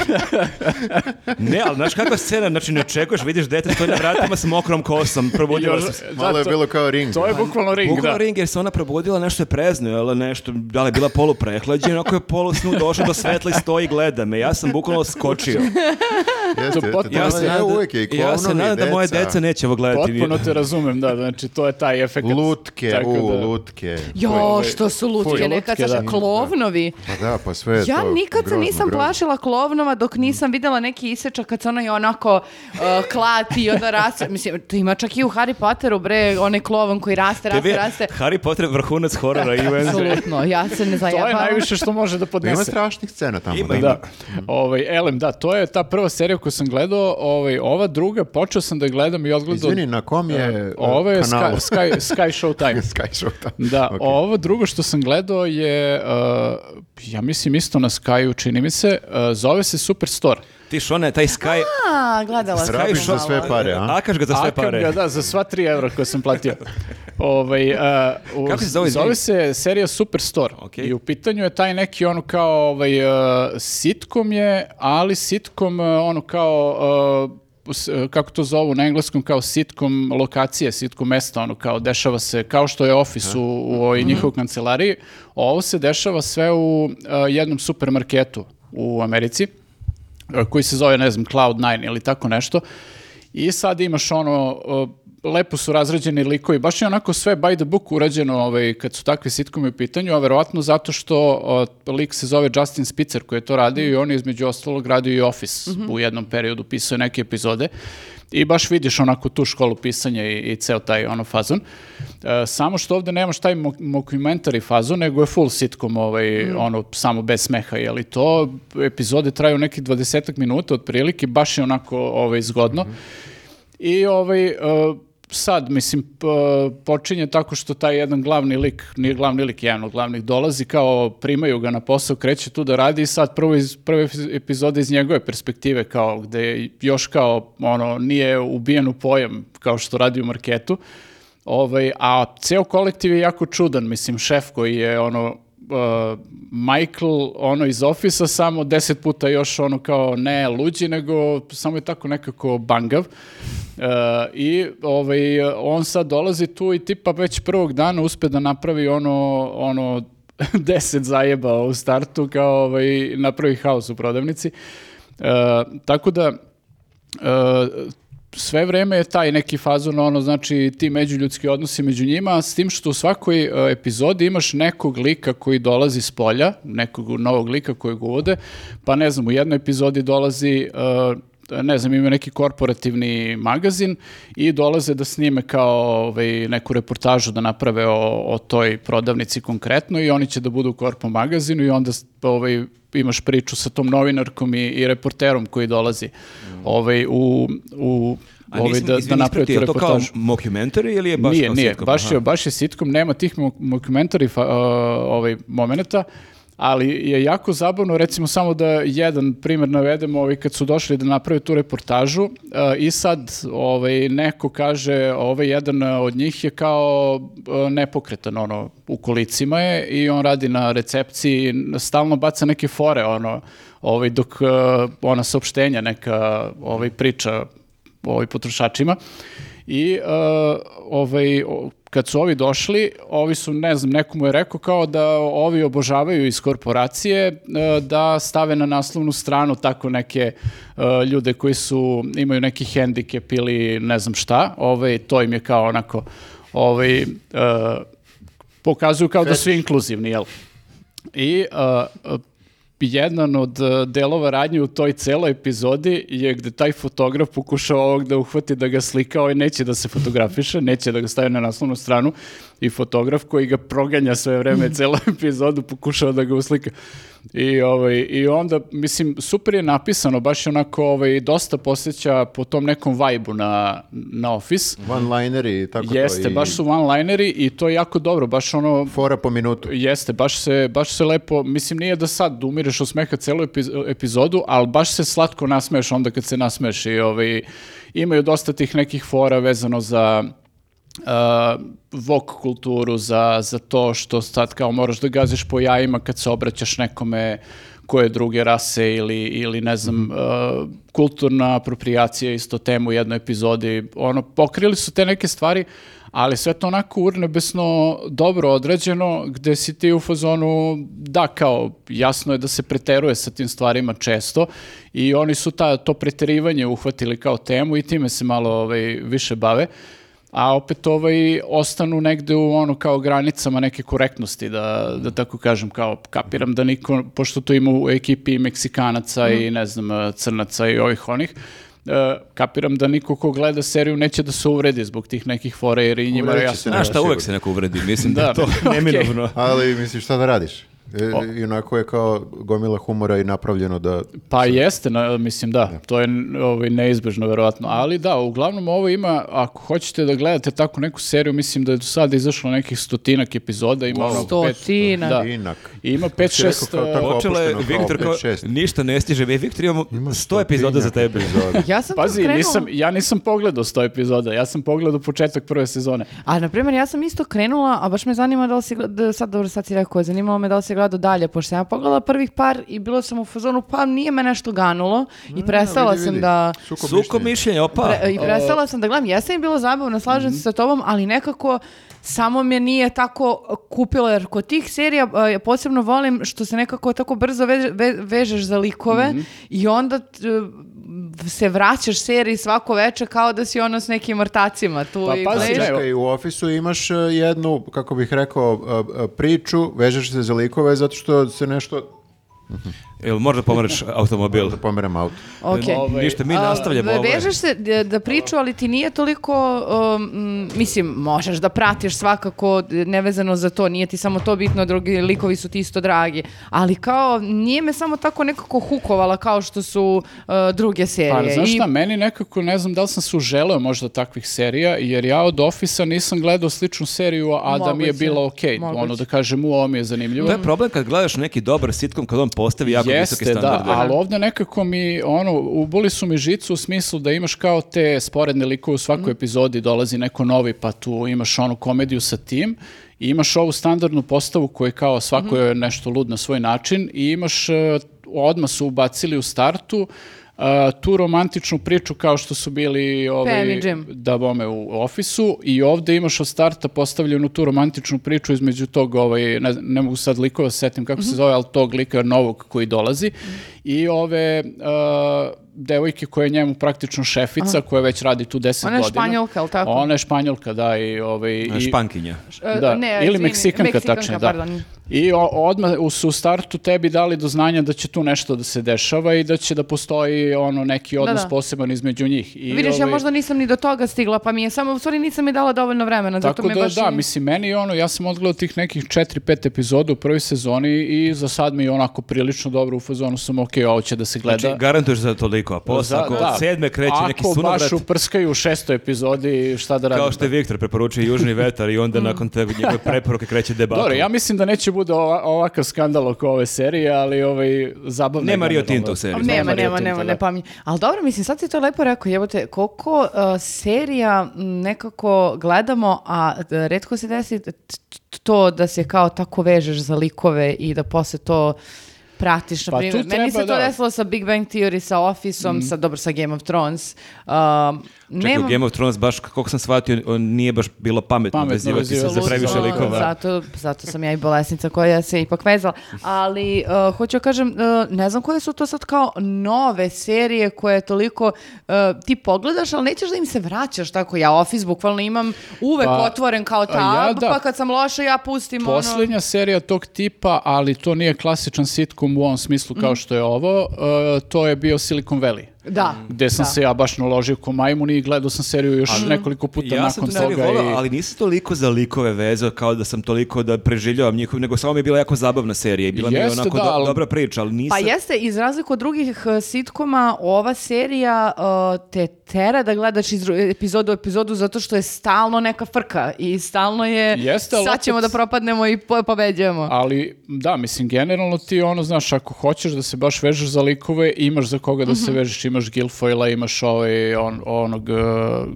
ne, ali znaš kakva scena, znači ne očekuješ, vidiš dete stoji na vratima sa mokrom kosom, probudila se. da, Malo je to- bilo kao ring. To je bukvalno ring, Bukvalno da. ring jer se ona probudila, nešto je prezno, jel, nešto, da li je bila polu prehlađena, ako je polu snu došao do svetla i stoji i gleda me. Ja sam bukvalno skočio. Jeste, jeste, potpuno- to Ja se nadam, uvijek je i ja se nadam da moje deca. deca neće ovo gledati. Potpuno te razumem, da, znači to je taj efekt. Lutke, Tako u, da- lutke. Jo, što su lutke, nekad saša da. klovnovi. Pa da, pa sve je Ja to nikad se grozno, nisam grozno. plašila klovnova dok nisam vidjela neki isečak kad se ono je onako uh, klati i onda raste. Mislim, to ima čak i u Harry Potteru, bre, onaj klovan koji raste, raste, Tebi raste. Harry Potter vrhunac horora i. Apsolutno, ja se ne To zajebavam. je najviše što može da Pa Ima podnese. strašnih scena tamo. Ima, da. ima. Da, ovaj, Elem, da, to je ta prva serija koju sam gledao, ovaj, ova druga, počeo sam da gledam i odgledao... Izvini, na kom je e, Ovo je? Sky, Sky, Sky Show Time. Sky Show, da. Da, Ok. ovo drugo što sam gledao je, uh, ja mislim isto na Skyu, čini mi se, uh, zove se Superstore. Ti šone, taj Sky... A, gledala sam. Rabiš za sve pare, a? Akaš ga za sve Akam pare. ga, da, za sva 3 evra koje sam platio. ovaj, uh, u- Kako se zove? Zove se serija Superstore. Ok. I u pitanju je taj neki ono kao ovaj, uh, sitcom je, ali sitcom uh, ono kao... s- kako to zovu na engleskom, kao sitcom lokacije, sitcom mesta, ono kao dešava se, kao što je ofis u, u ovoj njihovoj kancelariji, ovo se dešava sve u uh, jednom supermarketu u Americi, uh, koji se zove, ne znam, Cloud9 ili tako nešto. I sad imaš ono, uh, lepo su razrađeni likovi, baš je onako sve by the book urađeno ovaj, kad su takvi sitkomi u pitanju, a verovatno zato što uh, lik se zove Justin Spitzer koji je to radio i on je između ostalog radio i Office u jednom periodu, pisao je neke epizode. I baš vidiš onako tu školu pisanja i, i ceo taj ono fazon. E, samo što ovdje nemaš taj mo- mockumentary fazon, nego je full sitcom, ovaj, ono, samo bez smeha, jeli to epizode traju nekih 20 minuta otprilike, baš je onako ovaj, zgodno. I ovaj, e, sad, mislim, počinje tako što taj jedan glavni lik, nije glavni lik, jedan od glavnih dolazi, kao primaju ga na posao, kreće tu da radi. I sad prvo iz, prve epizode iz njegove perspektive, kao gde još kao, ono, nije ubijen u pojam, kao što radi u marketu, Ovaj, a ceo kolektiv je jako čudan, mislim, šef koji je ono, uh, Michael ono iz ofisa samo deset puta još ono kao ne luđi, nego samo je tako nekako bangav. Uh, I ovaj, on sad dolazi tu i tipa već prvog dana uspe da napravi ono, ono deset zajeba u startu, kao ovaj, napravi haos u prodavnici. Uh, tako da uh, sve vreme je taj neki fazon, ono, znači ti međuljudski odnosi među njima, s tim što u svakoj e, epizodi imaš nekog lika koji dolazi s polja, nekog novog lika kojeg uvode, pa ne znam, u jednoj epizodi dolazi e, ne znam, imaju neki korporativni magazin i dolaze da snime kao ovaj, neku reportažu da naprave o, o toj prodavnici konkretno i oni će da budu u korpo magazinu i onda ovaj, imaš priču sa tom novinarkom i, i reporterom koji dolazi ovaj, u, u A ovaj, nisam, da, da naprave tu isprati, je to kao reportažu. mockumentary ili je baš nije, kao nije, sitcom? baš je, baš je sitcom, nema tih mo- mockumentary uh, ovaj, momenata, ali je jako zabavno, recimo samo da jedan primjer navedemo, ovaj, kad su došli da naprave tu reportažu uh, i sad ovaj, neko kaže, ovaj jedan od njih je kao uh, nepokretan, ono, u kolicima je i on radi na recepciji, stalno baca neke fore, ono, ovaj, dok uh, ona saopštenja neka ovaj, priča ovaj, potrošačima. I uh, ovaj, kad su ovi došli, ovi su, ne znam, neko mu je rekao kao da ovi obožavaju iz korporacije uh, da stave na naslovnu stranu tako neke uh, ljude koji su, imaju neki hendikep ili ne znam šta, ovaj, to im je kao onako ovaj, uh, pokazuju kao da su inkluzivni, jel? I uh, jedan od uh, delova radnje u toj celoj epizodi je gde taj fotograf pokušao ovog da uhvati da ga slika, ovaj neće da se fotografiše, neće da ga stavi na naslovnu stranu i fotograf koji ga proganja sve vreme celu epizodu pokušao da ga uslika. I, ovaj, I onda, mislim, super je napisano, baš je onako ovaj, dosta posjeća po tom nekom vajbu na, na Office. One-lineri i tako Jeste, to. i baš su one-lineri i to je jako dobro, baš ono, Fora po minutu. Jeste, baš se, baš se lepo, mislim nije da sad umireš od smeha celu epiz- epizodu, ali baš se slatko nasmeješ onda kad se nasmeješ i ovaj, imaju dosta tih nekih fora vezano za uh, vok kulturu, za, za to što sad kao moraš da gaziš po jajima kad se obraćaš nekome koje druge rase ili, ili ne znam, uh, kulturna apropriacija isto temu u jednoj epizodi. Ono, pokrili su te neke stvari, ali sve to onako urnebesno dobro odrađeno, gde si ti u fazonu, da, kao, jasno je da se preteruje sa tim stvarima često i oni su ta, to preterivanje uhvatili kao temu i time se malo ovaj, više bave a opet ovaj ostanu negde u ono kao granicama neke korektnosti da, da tako kažem kao kapiram da niko pošto to ima u ekipi Meksikanaca i ne znam crnaca i ovih onih e, kapiram da niko ko gleda seriju neće da se uvredi zbog tih nekih fora jer i njima je jasno Znaš šta, uvek se neko uvredi, mislim da, je Da, to okej. neminovno. Ali misliš šta da radiš? E, I onako je kao gomila humora i napravljeno da... Pa jeste, na- mislim da, to je ovaj, neizbežno verovatno, ali da, uglavnom ovo ima, ako hoćete da gledate tako neku seriju, mislim da je do sada izašlo nekih stotinak epizoda, ima ono pet- Stotinak. da. Inak. Ima Si rekao 5-6 kao tako Počela je Viktor kao, pet, ništa ne stiže. E, Viktor, imamo 100 epizoda za tebe. epizoda. Ja sam to Pazi, krenula- nisam, ja nisam pogledao 100 epizoda, ja sam pogledao početak prve sezone. A, na primjer, ja sam isto krenula, a baš me zanima da li si, gleda- sad dobro, sad si rekao, zanimalo me da li si gledao dalje, pošto sam ja pogledala prvih par i bilo sam u fazonu, pa nije me nešto ganulo i prestala vidi, sam vidi. da... Sukob Suko mišljenja, opa. Pre- I prestala sam da gledam, jesam mi bilo zabavno, slažem se sa tobom, ali nekako samo me nije tako kupilo, jer kod tih serija e, posebno volim što se nekako tako brzo veže- ve- vežeš za likove i onda t- se vraćaš seriji svako veče kao da si ono s nekim vrtacima tu Pa i ne, Čekaj, u ofisu imaš e, jednu, kako bih rekao, e, e, priču, vežeš se za likove zato što se nešto... Jel možda pomaraš automobil? Da pomerem auto. Ok. Ovaj, Ništa, mi A, nastavljamo ovo. Vežeš se da, da priču, ali ti nije toliko, um, mislim, možeš da pratiš svakako nevezano za to, nije ti samo to bitno, drugi likovi su ti isto dragi, ali kao nije me samo tako nekako hukovala kao što su uh, druge serije. Pa, znaš I- šta, meni nekako, ne znam da li sam se uželeo možda takvih serija, jer ja od Office-a nisam gledao sličnu seriju, a da mi je Moguće, bilo okej. moguće. Ono da kažem, u ovo mi je zanimljivo. To je problem kad gledaš neki dobar sitcom kad on postavi jako Jeste, standard. da, ali ovdje nekako mi, ono, uboli su mi žicu u smislu da imaš kao te sporedne likove u svakoj epizodi, dolazi neko novi, pa tu imaš onu komediju sa tim, i imaš ovu standardnu postavu koja kao svako je nešto lud na svoj način i imaš, e, odmah su ubacili u startu, e, tu romantičnu priču kao što su bili ovaj, da bome u ofisu i ovdje imaš od starta postavljenu tu romantičnu priču između tog, ovaj, ne, ne mogu sad likova se setim kako Mhm. se zove, ali tog lika novog koji dolazi i ove uh, devojke koja je njemu praktično šefica, koja već radi tu 10 Ona je godina. Španjolka, jel tako? Ona je španjolka, da, i, ovaj, i, Špankinja. E, da, ne, ili izvini, Meksikanka, tačnije, da. pardon. I odmah su u startu tebi dali do znanja da će tu nešto da se dešava i da će da postoji ono neki odnos da. poseban između njih. I, Vidiš, ja ovaj, možda nisam ni do toga stigla, pa mi je samo, u stvari nisam mi dala dovoljno vremena, zato Tako mi je da, baš... da, i- mislim, meni ono, ja sam odgledao tih nekih 4-5 epizoda u prvoj sezoni i za sad mi je onako prilično dobro u fazonu sam, ok, ovo će da se gleda. Znači, garantuješ za toliko, a posle, ako da. sedme kreće neki Ako baš uprskaju u šestoj epizodi, šta da radim? kao što je Viktor preporučio Južni vetar i onda nakon tebe njegove preporuke kreće debakl. Dobro, ja mislim da neće bude ova- ovakav skandal oko ove serije, ali ovaj, zabavno je Nema Rio generalno. Tinta u seriji. A Nema, nema, nema, da. ne pamet. Ali dobro, mislim, sad si to lepo rekao, jebote, koliko uh, serija nekako gledamo, a retko se desi to da se kao tako vežeš za likove i da posle to pratiš, na Pa primjer. Meni se to da. desilo sa Big Bang Theory, sa Office-om, sa, dobro, sa Game of Thrones. Um, Čekaj, nemam- Game of Thrones, baš kako sam shvatio, on nije baš bilo pametno, Pametno vezivati se za previše likova. Zato, zato sam ja i bolesnica koja se ipak vezala. Ali, uh, hoću da kažem, uh, ne znam koje su to sad kao nove serije koje toliko uh, ti pogledaš, ali nećeš da im se vraćaš tako. Ja Office bukvalno imam uvek Pa, otvoren kao tab, ja da. pa kad sam loša ja pustim ono... Posljednja serija tog tipa, ali to nije klasičan sitcom u ovom smislu kao što je ovo, uh, to je bio Silicon Valley. Da. Gde sam Da. se ja baš naložio ko majmun i gledao sam seriju još nekoliko puta Ja sam nakon tu seriju toga. volao, i- ali nisam toliko za likove vezao kao da sam toliko da preživljavam njihov, nego samo mi je bila jako zabavna serija i bila mi je Jeste, onako da, do- ali- dobra priča, ali nisam... Pa jeste, iz razliku od drugih uh, sitkoma, ova serija uh, te tera da gledaš iz epizodu u epizodu zato što je stalno neka frka i stalno je Jeste, ali sad ćemo opet- da propadnemo i po- pobeđujemo. Ali, da, mislim, generalno ti ono, znaš, ako hoćeš da se baš vežeš za likove, imaš za koga da Mhm. se vežeš, imaš Guilfoyla, imaš ovaj, on, onog uh,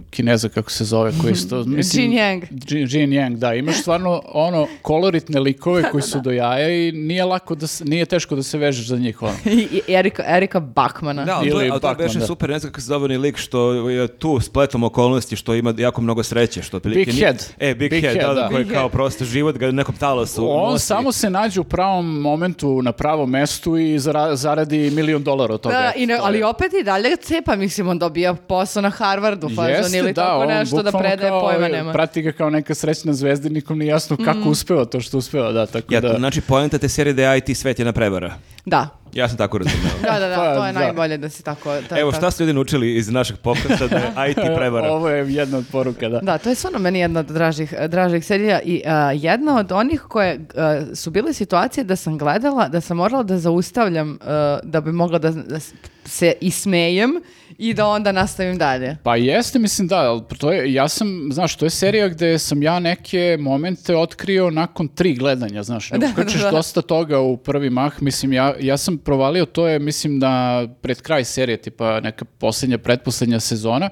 kineza, kako se zove, koji isto... Mislim, Jin Yang. Jin, Jin Yang, da, imaš stvarno ono koloritne likove koji su do jaja i nije lako da se, nije teško da se vežeš za njih, ono. I, Erika, Erika Bakmana. Da, ali to, je- ali to Bachman, beše da. super, ne znam kako se zove ni lik što je tu spletom okolnosti, što ima jako mnogo sreće. Što otprilike Big nije- Head. E, Big, Big Head, Head, da, da, da. koji Big kao prosto život ga na nekom talasu On nosi. samo se nađe u pravom momentu na pravom mestu i zara- zaradi milion dolara od toga. Da, i ne- ali je- opet i dalje cepa, mislim, on dobija posao na Harvardu, fazon, Jeste, ili da, tako nešto da predaje kao, pojma nema. Prati ga kao neka srećna zvezda nikom nije jasno kako uspeva to što uspeva, da, tako Ja, da... Znači, poenta te serije da je IT svet jedna prevara. Da, Ja sam tako razumeo. da, da, da, Pa, to je da. najbolje da si tako... Da, Evo, tako- šta ste ljudi naučili iz našeg podcasta da je IT prevara? Ovo je jedna od poruka, da. Da, to je stvarno meni jedna od dražih, dražih serija i a, jedna od onih koje a, su bile situacije da sam gledala, da sam morala da zaustavljam a, da bi mogla da, da se ismejem i da onda nastavim dalje. Pa jeste, mislim da, ali to je, ja sam, znaš, to je serija gde sam ja neke momente otkrio nakon tri gledanja, znaš, ne Da, ukrčeš da, da. dosta toga u prvi mah, mislim, ja, ja sam provalio, to je, mislim, na pred kraj serije, tipa neka posljednja, pretposlednja sezona,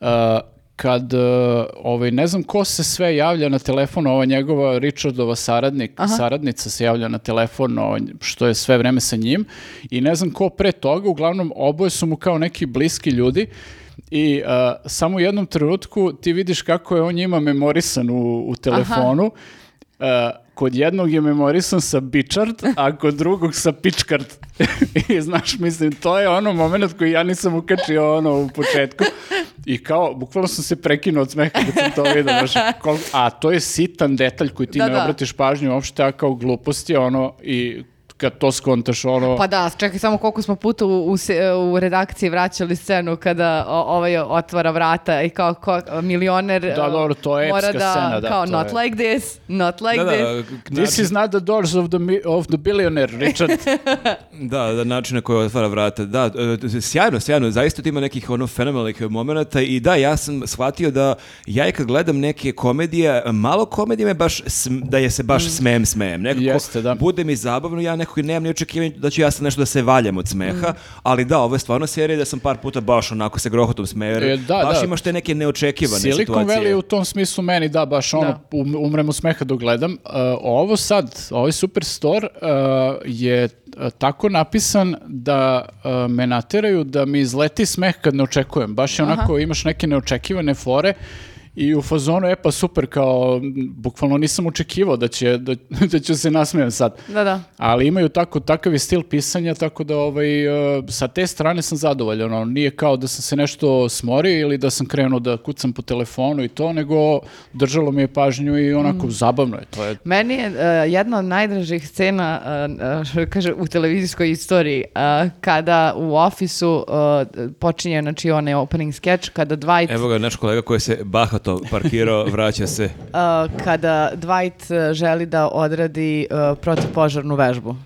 uh, kad, uh, ovaj, ne znam ko se sve javlja na telefon, ova njegova Richardova saradnik, saradnica se javlja na telefon, ovaj, što je sve vreme sa njim, i ne znam ko pre toga, uglavnom oboje su mu kao neki bliski ljudi, i uh, samo u jednom trenutku ti vidiš kako je on njima memorisan u, u telefonu. Uh, kod jednog je memorisan sa Bičard, a kod drugog sa Pičkard. I znaš, mislim, to je ono moment koji ja nisam ukačio ono u početku. I kao, bukvalno sam se prekinuo od smeha kad sam to vidio. Znaš, kol- a to je sitan detalj koji ti Da, ne da. obratiš pažnju uopšte, a kao gluposti, ono, i kad to skontaš, ono... Pa da, čekaj samo koliko smo puta u, u, u redakciji vraćali scenu kada o- ovaj otvara vrata i kao ko, milioner Da, dobro, to je mora da, scena, da, kao not je. like this, not like Da, this. da, This način- is not the doors of the, of the billionaire, Richard. Da, da, način na koji otvara vrata. Da, e, sjajno, sjajno. Zaista ima nekih ono fenomenalnih momenata i da, ja sam shvatio da ja i kad gledam neke komedije, malo komedije me baš, sm- da je se baš smem, smem. Nekako, Jeste, da. bude mi zabavno, ja nekako nemam ni očekivanja da ću ja sad nešto da se valjam od smeha, ali da, ovo je stvarno serija da sam par puta baš onako se grohotom jer E, da, baš da. imaš te neke neočekivane Silicon situacije. Valley u tom smislu meni da baš ono Da. um- umrem od smeha dok gledam. Uh, ovo sad, ovaj Superstore uh, je uh, tako napisan da uh, me nateraju da mi izleti smeh kad ne očekujem. Baš je onako, imaš neke neočekivane fore i u fazonu, e pa super, kao, bukvalno nisam očekivao da će, da, da ću se nasmijem sad. Da, da. Ali imaju tako, takav je stil pisanja, tako da ovaj, e, sa te strane sam zadovoljan. Ono, nije kao da sam se nešto smorio ili da sam krenuo da kucam po telefonu i to, nego držalo mi je pažnju i onako zabavno je. To je Meni je e, jedna od najdražih scena e, što kaže, u televizijskoj istoriji e, kada u ofisu počinje znači onaj opening sketch kada Dwight Evo ga naš kolega koji se bahato parkirao, vraća se. Uh, kada Dwight uh, želi da odradi uh, protivpožarnu vežbu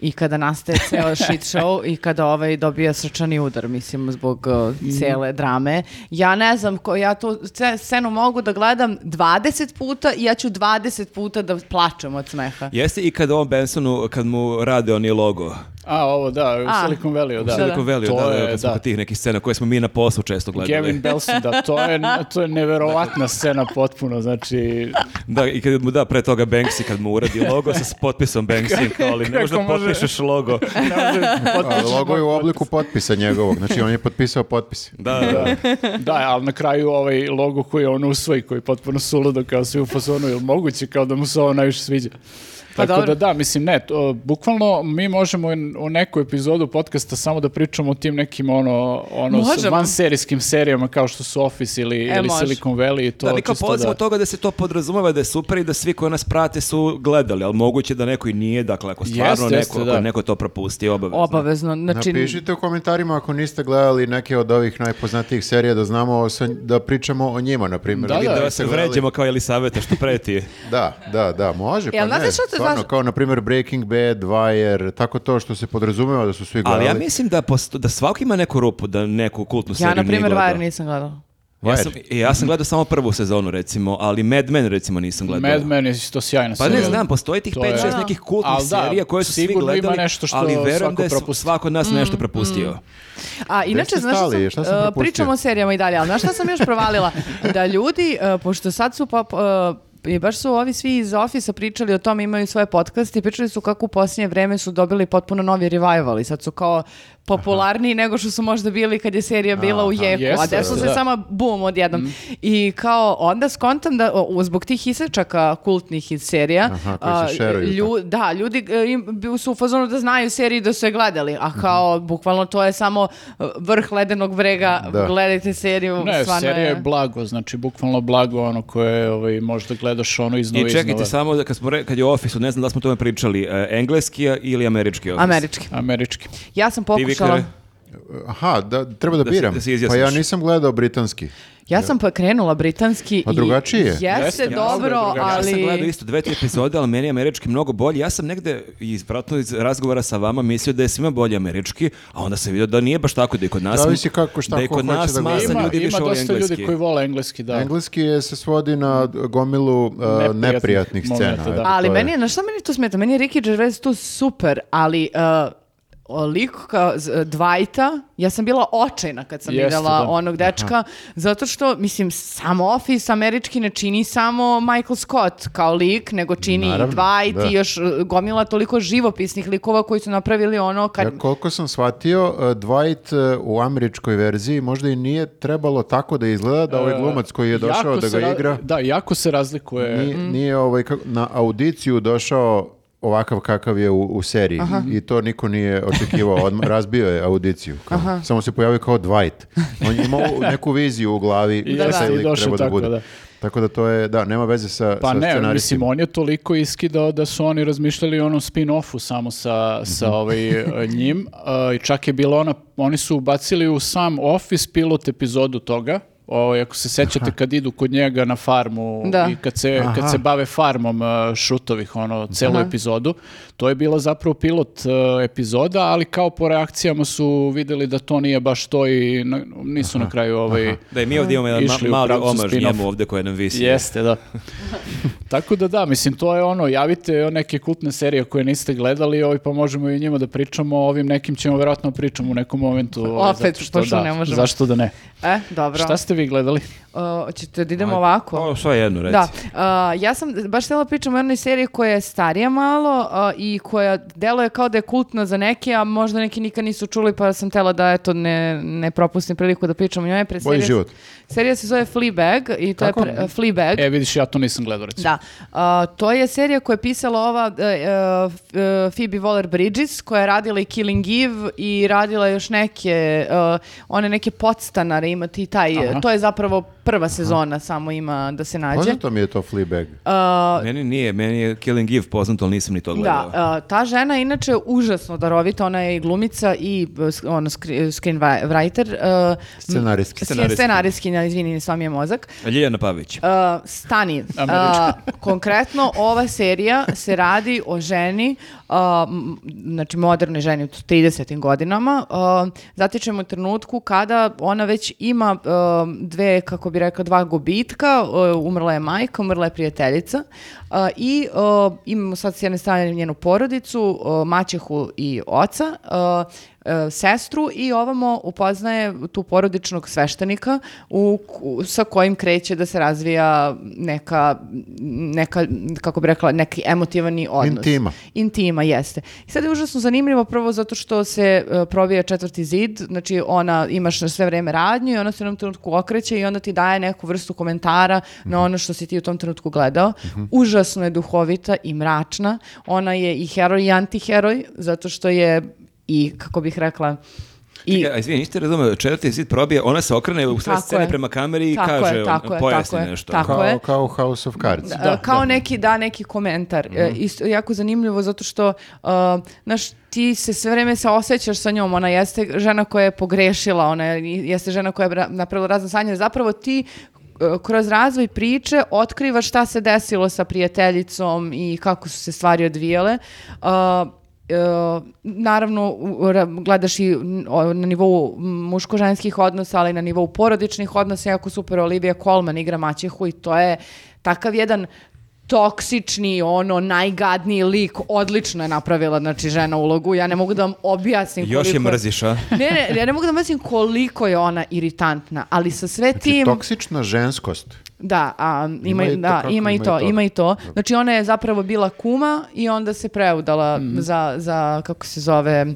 i kada nastaje ceo shit show i kada ovaj dobija srčani udar, mislim, zbog uh, cele drame. Ja ne znam, ko, ja tu ce- scenu mogu da gledam 20 puta i ja ću 20 puta da plačem od smeha. Jeste i kad ovom Bensonu, kad mu rade oni logo. A, ovo da, u A, Silicon Valley, da. Da, da. Silicon Valley, To da, da, je, kad smo da. kod tih nekih scena koje smo mi na poslu često gledali. Gavin Belson, da, to je, to je neverovatna scena potpuno, znači... Da, i kad mu da pre toga Banksy, kad mu uradi logo sa potpisom Banksy, kao, ali ne možda može? potpišeš logo. ne može A, potpišeš logo je u obliku potpisa njegovog, znači on je potpisao potpis. Da, da. Da, ali na kraju ovaj logo koji on usvoji, koji je potpuno suludo kao svi u fazonu, ili moguće kao da mu se ovo najviše sviđa. Pa Tako dobro. da da, mislim ne, to, bukvalno mi možemo u neku epizodu podcasta samo da pričamo o tim nekim ono, ono vanserijskim serijama kao što su Office ili, E, ili. Silicon Valley i to da, ali kao polazimo da- od toga da se to podrazumeva da je super i da svi koji nas prate su gledali, ali moguće da neko i nije, dakle ako stvarno Jeste, neko, jeste, ako da. neko to propusti, obavezno. Obavezno. Znači, Napišite u komentarima ako niste gledali neke od ovih najpoznatijih serija da znamo sa- da pričamo o njima, na primjer. Da, da, Da vas se vređamo kao Elisaveta što preti. Da, da, da, može, pa Jel ne, stvarno, kao na primjer Breaking Bad, Wire, tako to što se podrazumeva da su svi gledali. Ali ja mislim da, posto, da svako ima neku rupu, da neku kultnu seriju ja, na primjer. Wire nisam gledala. Ja sam, i ja sam gledao samo prvu sezonu, recimo, ali Mad Men, recimo, nisam gledao. Mad Men je isto sjajna Pa ne serija. znam, postoji tih To 5-6 je- nekih kultnih da, serija koje su svi sigurno ima gledali, nešto što ali verujem da je propusti. svako od nas nešto propustio. A inače, znaš šta sam, Šta sam e, propustio? pričamo o serijama i dalje, ali znaš šta sam još provalila? Da ljudi, e, pošto sad su pop, e, i baš su ovi svi iz Office pričali o tome, imaju svoje podcaste i pričali su kako u posljednje vreme su dobili potpuno novi revival i sad su kao popularniji nego što su možda bili kad je serija bila u Aha. jeku, a Jeste, desilo se da. samo bum odjednom. I kao onda skontam da o, zbog tih isečaka kultnih iz serija, Aha, koji se a, šeruju, lju- da, ljudi e, im, su u fazonu da znaju seriju da su je gledali, a kao bukvalno to je samo vrh ledenog brega, Da. gledajte seriju. Ne, serija je blago, znači bukvalno blago ono koje ovaj, možda gledaš ono iznova I čekajte iznova. samo, da kad, smo re, kad je u ofisu, ne znam da smo o tome pričali, e, engleski ili američki ofis? Američki. Američki. Ja sam pokušala, Vikare? Aha, da, treba da, Da biram. da se pa ja nisam gledao britanski. ja sam pa krenula britanski Pa i drugačije je. jeste Jeste, dobro, je drugačije. Ja sam ali gledao isto dve, tri epizode, ali meni je američki mnogo bolji. Ja sam negde, iz, vratno iz razgovora sa vama, mislio da je svima bolji američki, a onda sam vidio da nije baš tako, da je kod nas... Zavisi kako, šta da je ko kod hoće nas da gleda. masa Ima, ljudi više ima voli dosta engleski. ljudi koji vole engleski, da. Engleski je, se svodi na gomilu uh, Neprijatnih neprijatnih scena. momenta, da. Ali to je. meni je, na šta meni tu smeta? Meni je Ricky Gervais tu super, ali uh, lik kao Dwighta, ja sam bila očajna kad sam Jeste, vidjela da. onog dečka, zato što, mislim, samo Office američki ne čini samo Michael Scott kao lik, nego čini Naravno, i Dwight da. i još uh, gomila toliko živopisnih likova koji su napravili ono kad... Ja koliko sam shvatio, uh, Dwight uh, u američkoj verziji možda i nije trebalo tako da izgleda da ovaj glumac koji je došao Jako da ga ra- igra, Da, jako se razlikuje. nije, nije ovaj, kako- na audiciju došao ovakav kakav je u, u seriji i to niko nije očekivao, odmah razbio je audiciju. Kao, Samo se pojavio kao Dwight. On je imao neku viziju u glavi I da taj i došao treba da tako, bude. da. Tako da to je, da, nema veze sa, Pa sa ne, mislim, on je toliko iskidao da su oni razmišljali o onom spin-offu samo sa, sa ovaj, e, njim. e, I čak je bilo ona, oni su ubacili u sam Office pilot epizodu toga. Ovaj, ako se sećate kad idu kod njega na farmu Da. i kad se, kad se bave farmom e, šutovih, ono, celu Aha. epizodu, to je bila zapravo pilot e, epizoda, ali kao po reakcijama su vidjeli da to nije baš to i na- nisu na kraju ovaj, Da i mi ovdje imamo jedan ma- Išli u mali omaž njemu ovdje koje nam visi. Jeste, da. Tako da da, mislim, to je ono, javite neke kultne serije koje niste gledali, ovaj, pa možemo i o njima da pričamo, o ovim nekim ćemo vjerojatno pričamo u nekom momentu. ovaj, Opet, zato što pošto da, ne možemo. Zašto da ne? E, dobro. Šta ste vi gledali? Uh, hoćete da idemo ovako? O, sve jedno, reci. Da, uh, ja sam baš htjela pričam o jednoj seriji koja je starija malo uh, i koja deluje kao da je kultna za neke, a možda neki nikad nisu čuli pa sam htjela da eto ne, ne propustim priliku da pričam o njoj. Pre Bolji serija- život. Serija se zove Fleabag i to Kako? je pre, Fleabag. E, vidiš, ja to nisam gledao, recimo. Da, A, to je serija koja je pisala ova e, Phoebe Waller-Bridges koja je radila i Killing Eve i radila još neke, one neke podstanare, ima ti taj, Aha. to je zapravo prva sezona, samo ima da se nađe. Poznato mi je to Fleabag. A, Meni nije, meni je Killing Eve poznato, ali nisam ni to gledao. Da, a, ta žena je inače užasno darovita, ona je i glumica i e, ono, screenwriter. e, Scenaristki. m- Scenaristki. Scenaristkinja, izvini, sva mi je mozak. Ljiljana Pavić. Uh, stani. Uh, konkretno, ova serija se radi o ženi, uh, znači modernoj ženi u 30. godinama. Zatičemo trenutku kada ona već ima dve, kako bi rekla, dva gubitka. Umrla je majka, umrla je prijateljica. I imamo sad s jedne strane njenu porodicu, maćehu i oca. Uh, e, sestru i ovamo upoznaje tu porodičnog sveštenika u, ku- sa kojim kreće da se razvija neka, neka kako bi rekla, neki emotivani odnos. Intima. Intima, jeste. I sad je užasno zanimljivo prvo zato što se e, probija četvrti zid, znači ona imaš na sve vreme radnju i ona se u jednom trenutku okreće i onda ti daje neku vrstu komentara na ono što si ti u tom trenutku gledao. Užasno je duhovita i mračna. Ona je i heroj i antiheroj zato što je i, kako bih rekla, i Ja, izvini, niste razumeli, četvrti zid probije, ona se okrene u sve Tako scene je. prema kameri i Tako je, kaže, tako je, pojasni tako je, nešto. tako Kao, je. kao House of Cards. Da, kao neki da neki komentar. E, isto jako zanimljivo zato što uh, znaš, ti se sve vreme se osjećaš sa njom, ona jeste žena koja je pogrešila, ona je- jeste žena koja je napravila razne sanje, zapravo ti uh, kroz razvoj priče otkrivaš šta se desilo sa prijateljicom i kako su se stvari odvijale. Uh, e, naravno u- ra- gledaš i na nivou muško-ženskih odnosa, ali i na nivou porodičnih odnosa, jako super Olivia Colman igra maćehu i to je takav jedan toksični, ono, najgadniji lik, odlično je napravila, znači, žena ulogu. Ja ne mogu da vam objasnim koliko... Još je mrziš, a? Ne, ne, ja ne mogu da vam objasnim koliko je ona iritantna, ali sa sve Znači, tim... toksična ženskost. Da, a, ima, Ima i- to da, kako, ima i ima i to, to. ima i to. Znači ona je zapravo bila kuma i onda se preudala Mhm. za, za, kako se zove,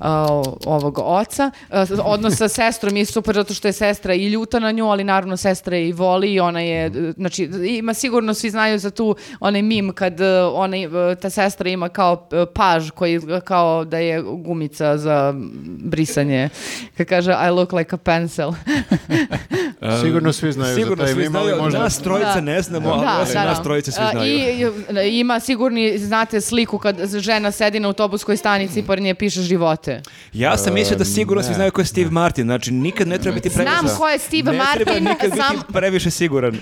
a, ovog oca. S- odnos sa sestrom je super zato što je sestra i ljuta na nju, ali naravno sestra je i voli i ona je, Mhm. znači ima sigurno svi znaju za tu onaj mim kad e, onaj, e, ta sestra ima kao e, paž koji kao da je gumica za brisanje. Kad kaže I look like a pencil. Sigurno svi znaju Sigurno za taj mim, ali možda... nas trojica Da. ne znamo, ali osim nas trojice svi znaju. I, i- ima sigurni, znate, sliku kad žena sedi na autobuskoj stanici i pored nje piše živote. Ja sam mislio da sigurno svi znaju ko je Steve Martin, znači nikad ne treba biti previše... Znam ko je Steve ne treba Martin, nikad sam... biti previše siguran.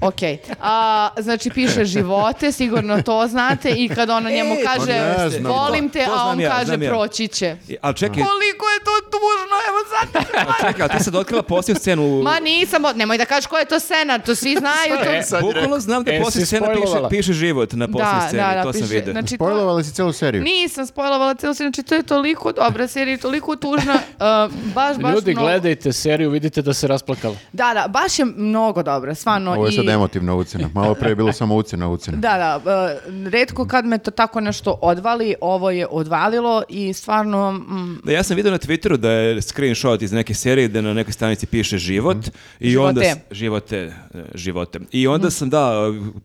Ok, a, znači piše živote, sigurno to znate i kad ona njemu E, kaže ne znam. volim te, To a on ja, kaže ja. proći će. I- Ali čekaj, Koliko je to tužno, evo sad. ali čekaj, ali ti sad otkrila posljednju scenu... Ma nisam, nemoj da kažeš ko je to scena, to svi znaju. To... E, Bukvalno znam da E, si scena piše, spojlovala. piše život na posljednjoj Da, sceni, da, da, to sam piše, vidio. znači Spojlovali si celu seriju. Nisam spojlovala cijelu seriju, znači to je toliko dobra serija, toliko tužna, uh, baš, baš Ljudi, mnogo- gledajte seriju, vidite da se rasplakala. Da, da, baš je mnogo dobra, stvarno. Ovo je sad i- emotivna ucena. Malo pre je bilo samo ucena ucena. Da, da, uh, redko kad me to tako nešto odvali, ovo je odvalilo i stvarno, mm, Da, ja sam vidio na Twitteru da je screenshot iz neke serije da na nekoj stranici piše život i onda Živote. s- živote, e, živote. I onda sam da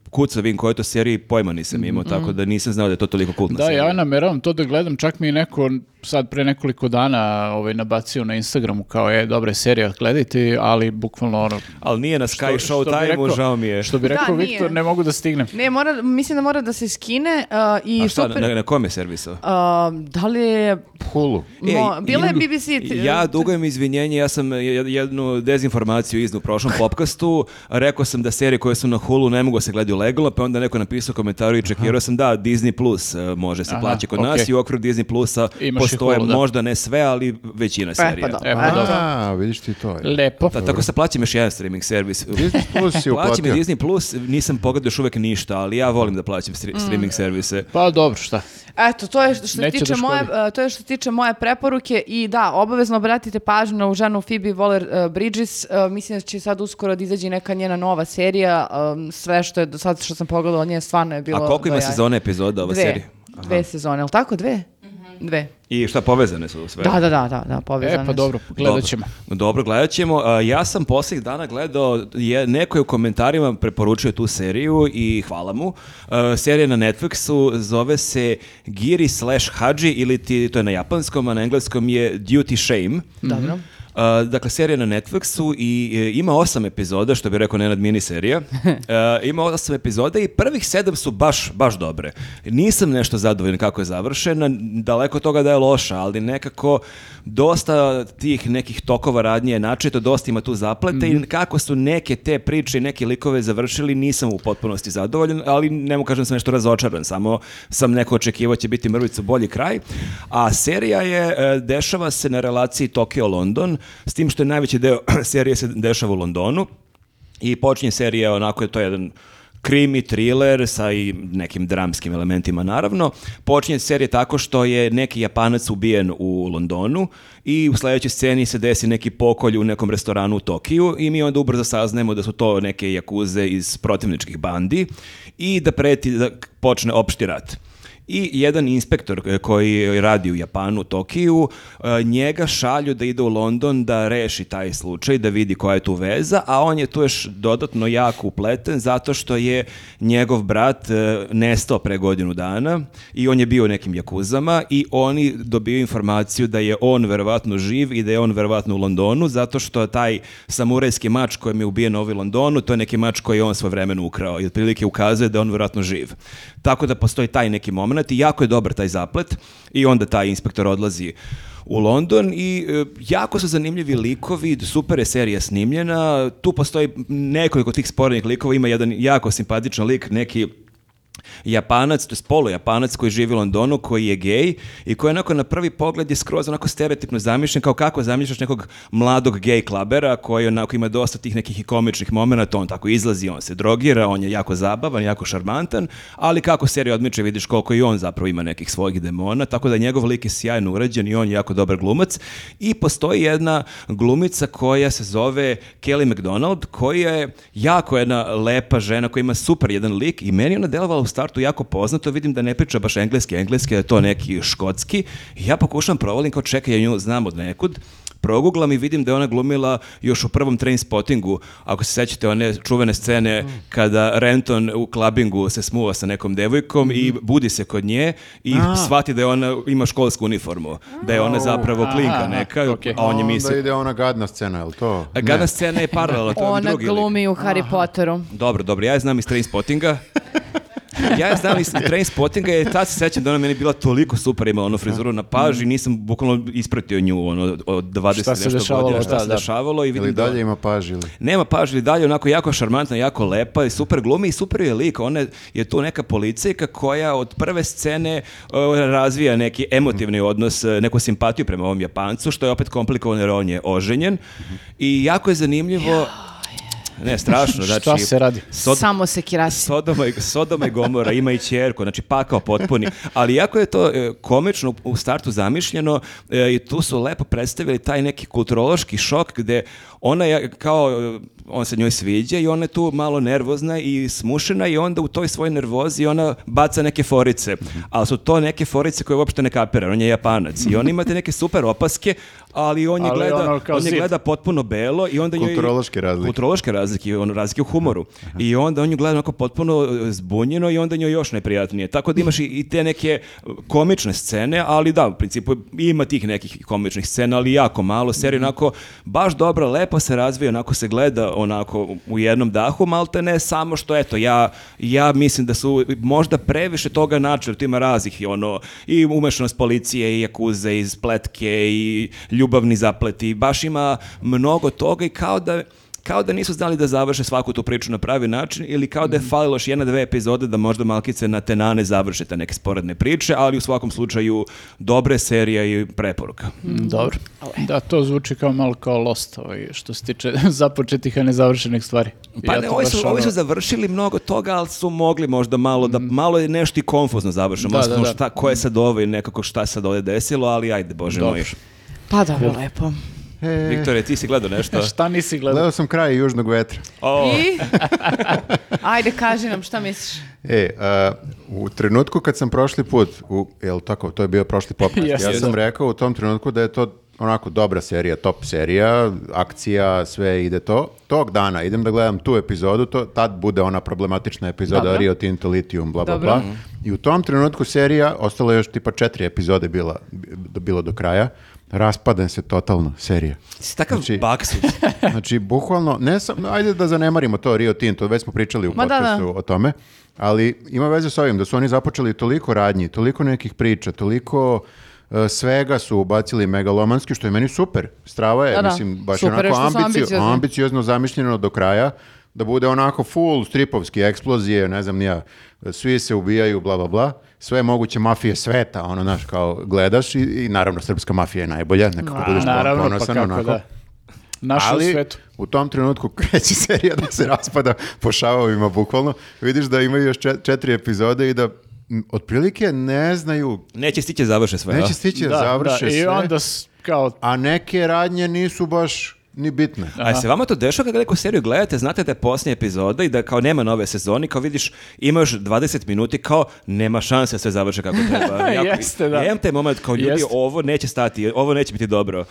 kucao vidim koje je to serije i pojma nisam imao, tako da nisam znao da je to toliko kultna Da, serija. ja nameravam to da gledam, čak mi je neko sad pre nekoliko dana ovaj, nabacio na Instagramu kao je dobra je serija, gledajte, ali bukvalno ono... Ali nije na Sky što- Show time žao mi je. Što bi rekao nije. Viktor, ne mogu da stignem. ne, mora, mislim da mora da se skine uh, i A šta, super... na, na kom je servisu? uh, da li je... Hulu. Mo, bila je BBC... Ja dugujem izvinjenje, ja sam jed- jednu dezinformaciju iznao u prošlom popkastu. Rekao sam da serije koje su na Hulu ne mogu da se gledaju legalno, pa je onda neko napisao komentaru i čekirao sam da Disney Plus e, može se Aha, plaći kod okej. nas i u okviru Disney Plusa Imaš i postoje Hulu, da. možda ne sve, ali većina serija. pa dobro. E, pa dobro. A, vidiš ti to. je. Lepo. Ta- tako se plaćam još jedan streaming servis. Disney Plus si Plaćam i. Disney Plus, nisam pogledao još uvek ništa, ali ja volim da plaćam stri- Mm. streaming servise. Pa dobro, šta? Eto, to je što se Neće tiče da moje, uh, to je što se tiče moje preporuke i da, obavezno obratite pažnju na ženu Phoebe Waller-Bridges. Uh, mislim da će sad uskoro da izađe neka njena nova serija. Um, sve što je do sad što sam pogledala od nje stvarno je bilo... A koliko ima sezone epizoda ova Dve. serija? Dve sezone, ali tako? Dve? Dve. I šta povezane su sve? Da, da, da, da, da, povezane E, pa su. dobro, gledat ćemo. Dobro, dobro gledat ćemo. A, Ja sam posljednjih dana gledao, je, neko je u komentarima preporučio tu seriju i hvala mu. A, serija na Netflixu zove se Giri slash Haji ili ti, to je na japanskom, a na engleskom je Duty Shame. Dobro. Uh, dakle, serija na Netflixu i e, ima osam epizoda, što bi rekao Nenad miniserija. Uh, ima osam epizoda i prvih sedam su baš, baš dobre. Nisam nešto zadovoljan kako je završena, daleko toga da je loša, ali nekako dosta tih nekih tokova radnje je načeto, dosta ima tu zaplete i kako su neke te priče i neke likove završili, nisam u potpunosti zadovoljan, ali ne mu kažem sam nešto razočaran, samo sam neko očekivao će biti mrvicu bolji kraj. A serija je, e, dešava se na relaciji Tokio-London, s tim što je najveći deo serije se dešava u Londonu i počinje serija onako je to jedan krimi, thriller sa i nekim dramskim elementima naravno. Počinje serija tako što je neki Japanac ubijen u Londonu i u sledećoj sceni se desi neki pokolj u nekom restoranu u Tokiju i mi onda ubrzo saznajemo da su to neke jakuze iz protivničkih bandi i da preti da počne opšti rat. I jedan inspektor e, koji radi u Japanu, Tokiju, e, njega šalju da ide u London da reši taj slučaj, da vidi koja je tu veza, a on je tu još dodatno jako upleten zato što je njegov brat e, nestao pre godinu dana i on je bio u nekim jakuzama i oni dobiju informaciju da je on verovatno živ i da je on verovatno u Londonu zato što taj samurajski mač kojem je ubijen u Londonu, to je neki mač koji je on svoje vremenu ukrao i otprilike ukazuje da je on verovatno živ. Tako da postoji taj neki moment i jako je dobar taj zaplet i onda taj inspektor odlazi u London i e, jako su zanimljivi likovi, super je serija snimljena, tu postoji nekoliko tih sporednih likova, ima jedan jako simpatičan lik, neki Japanac, to je polu Japanac koji živi u Londonu, koji je gej i koji onako na prvi pogled je skroz onako stereotipno zamišljen, kao kako zamišljaš nekog mladog gej klabera koji onako ima dosta tih nekih i komičnih momenata, on tako izlazi, on se drogira, on je jako zabavan, jako šarmantan, ali kako serija odmiče vidiš koliko i on zapravo ima nekih svojih demona, tako da njegov lik je sjajno urađen i on je jako dobar glumac. I postoji jedna glumica koja se zove Kelly McDonald, koja je jako jedna lepa žena koja ima super jedan lik i meni ona delovala u startu jako poznato, vidim da ne priča baš engleski, engleski da je to neki škotski i ja pokušam provalim kao čekaj, ja nju znam od nekud, proguglam i vidim da je ona glumila još u prvom train spottingu, ako se sećate one čuvene scene kada Renton u klabingu se smuva sa nekom devojkom i budi se kod nje i shvati da je ona ima školsku uniformu, da je ona zapravo klinka Aha, neka, okej. a on je Onda mislio... ide ona gadna scena, je li to? A Gadna scena je paralelna, to je Ona drugi lik. glumi u Harry Potteru. Dobro, dobro, ja je znam iz Trainspottinga. ja je znam iz Trainspottinga i tad se sećam da ona meni bila toliko super, imala onu frizuru na paži, nisam bukvalno ispratio nju ono, od 20 Šta se nešto dešavalo, godina, šta da, se da. dešavalo i Ili vidim da dalje ima paž ili... nema paž ili dalje, onako jako šarmantna, jako lepa i super glumi i super je lik. Ona je tu neka policajka koja od prve scene uh, razvija neki emotivni odnos, uh, neku simpatiju prema ovom Japancu, što je opet komplikovano jer on je oženjen. I jako je zanimljivo... Ne, strašno. Šta Znači, se radi? Sod- Samo se kirasi. Sodoma i, Sodoma i Gomora ima i ćerku, znači pakao potpuni. Ali jako je to e, komično u startu zamišljeno e, i tu su lepo predstavili taj neki kulturološki šok gde ona je kao, e, on se njoj sviđa i ona je tu malo nervozna i smušena i onda u toj svojoj nervozi ona baca neke forice. Ali su to neke forice koje uopšte ne kapira, on je japanac. I on ima te neke super opaske, ali on je Ali gleda, on je gleda potpuno belo i onda njoj- Kulturološke razlike. Kulturološke razlike, ono, razlike u humoru. I onda on nju gleda onako potpuno e, zbunjeno i onda njoj još neprijatnije. Tako da imaš i, i te neke komične scene, ali da, u principu ima tih nekih komičnih scena, ali jako malo. Serija onako baš dobro, lepo se razvija, onako se gleda onako u jednom dahu, malte ne samo što, eto, ja, ja mislim da su možda previše toga načeli, tu ima raznih i ono, i umešanost policije, i jakuze, i spletke, i ljubavni zapleti, baš ima mnogo toga i kao da kao da nisu znali da završe svaku tu priču na pravi način ili kao da je falilo još jedna, dve epizode da možda malkice na tenane završe te neke sporedne priče, ali u svakom slučaju dobre serije i preporuka. Mm, Dobro. Da, to zvuči kao malo kao Lost, ovaj, što se tiče započetih, a nezavršenih stvari. Pa Ja ne, ovi su, ono- ovi su završili mnogo toga, ali su mogli možda malo da, malo je nešto i konfuzno završeno. Da, da, da. šta, ko je sad ovo i nekako šta se sad ovdje desilo, ali ajde, bože Dobro. moj. Pa dobro, lepo. E, Viktore, ti si gledao nešto? Šta nisi gledao? gledao sam kraj Južnog vetra. O, I? Ajde, kaži nam šta misliš. E, a, u trenutku kad sam prošli put, u, jel tako, to je bio prošli podcast, Jeste. ja sam rekao u tom trenutku da je to onako dobra serija, top serija, akcija, sve ide to. Tog dana idem da gledam tu epizodu, to, tad bude ona problematična epizoda Dobro. Rio Tinto Lithium, bla, bla, Dobro. bla. I u tom trenutku serija, ostalo je još tipa četiri epizode bila, bi- bilo do kraja, raspadne se totalno serija. si takav Znači- baksus. Znači, bukvalno, ne sam, ajde da zanemarimo to Rio Tinto, već smo pričali u Ma da, podcastu o tome, ali ima veze s ovim, da su oni započeli toliko radnji, toliko nekih priča, toliko e, svega su ubacili megalomanski, što je meni super. Strava je, Da, da. mislim, baš Super onako ambicio- ambiciozno zamišljeno do kraja, da bude onako full stripovski eksplozije, ne znam nija, svi se ubijaju, bla, bla, bla. Sve moguće mafije sveta, ono, znaš, kao gledaš i, i naravno srpska mafija je najbolja, nekako budeš Naravno, pa ponosan, kako onako. da. Naš u Ali svetu. u tom trenutku kreće serija da se raspada po šavovima bukvalno. Vidiš da imaju još čet- četiri epizode i da otprilike ne znaju, Neće stići završe sve, neće a? stići da, završe I sve, onda s- kao a neke radnje nisu baš ni bitne. A se vama to dešava kad neku seriju gledate, znate da je posljednja epizoda i da kao nema nove sezoni, kao vidiš ima još 20 minuti, kao nema šanse da sve završe kako treba. Jeste, da. Ja imam taj moment kao ljudi, Jeste. ovo neće stati, ovo neće biti dobro.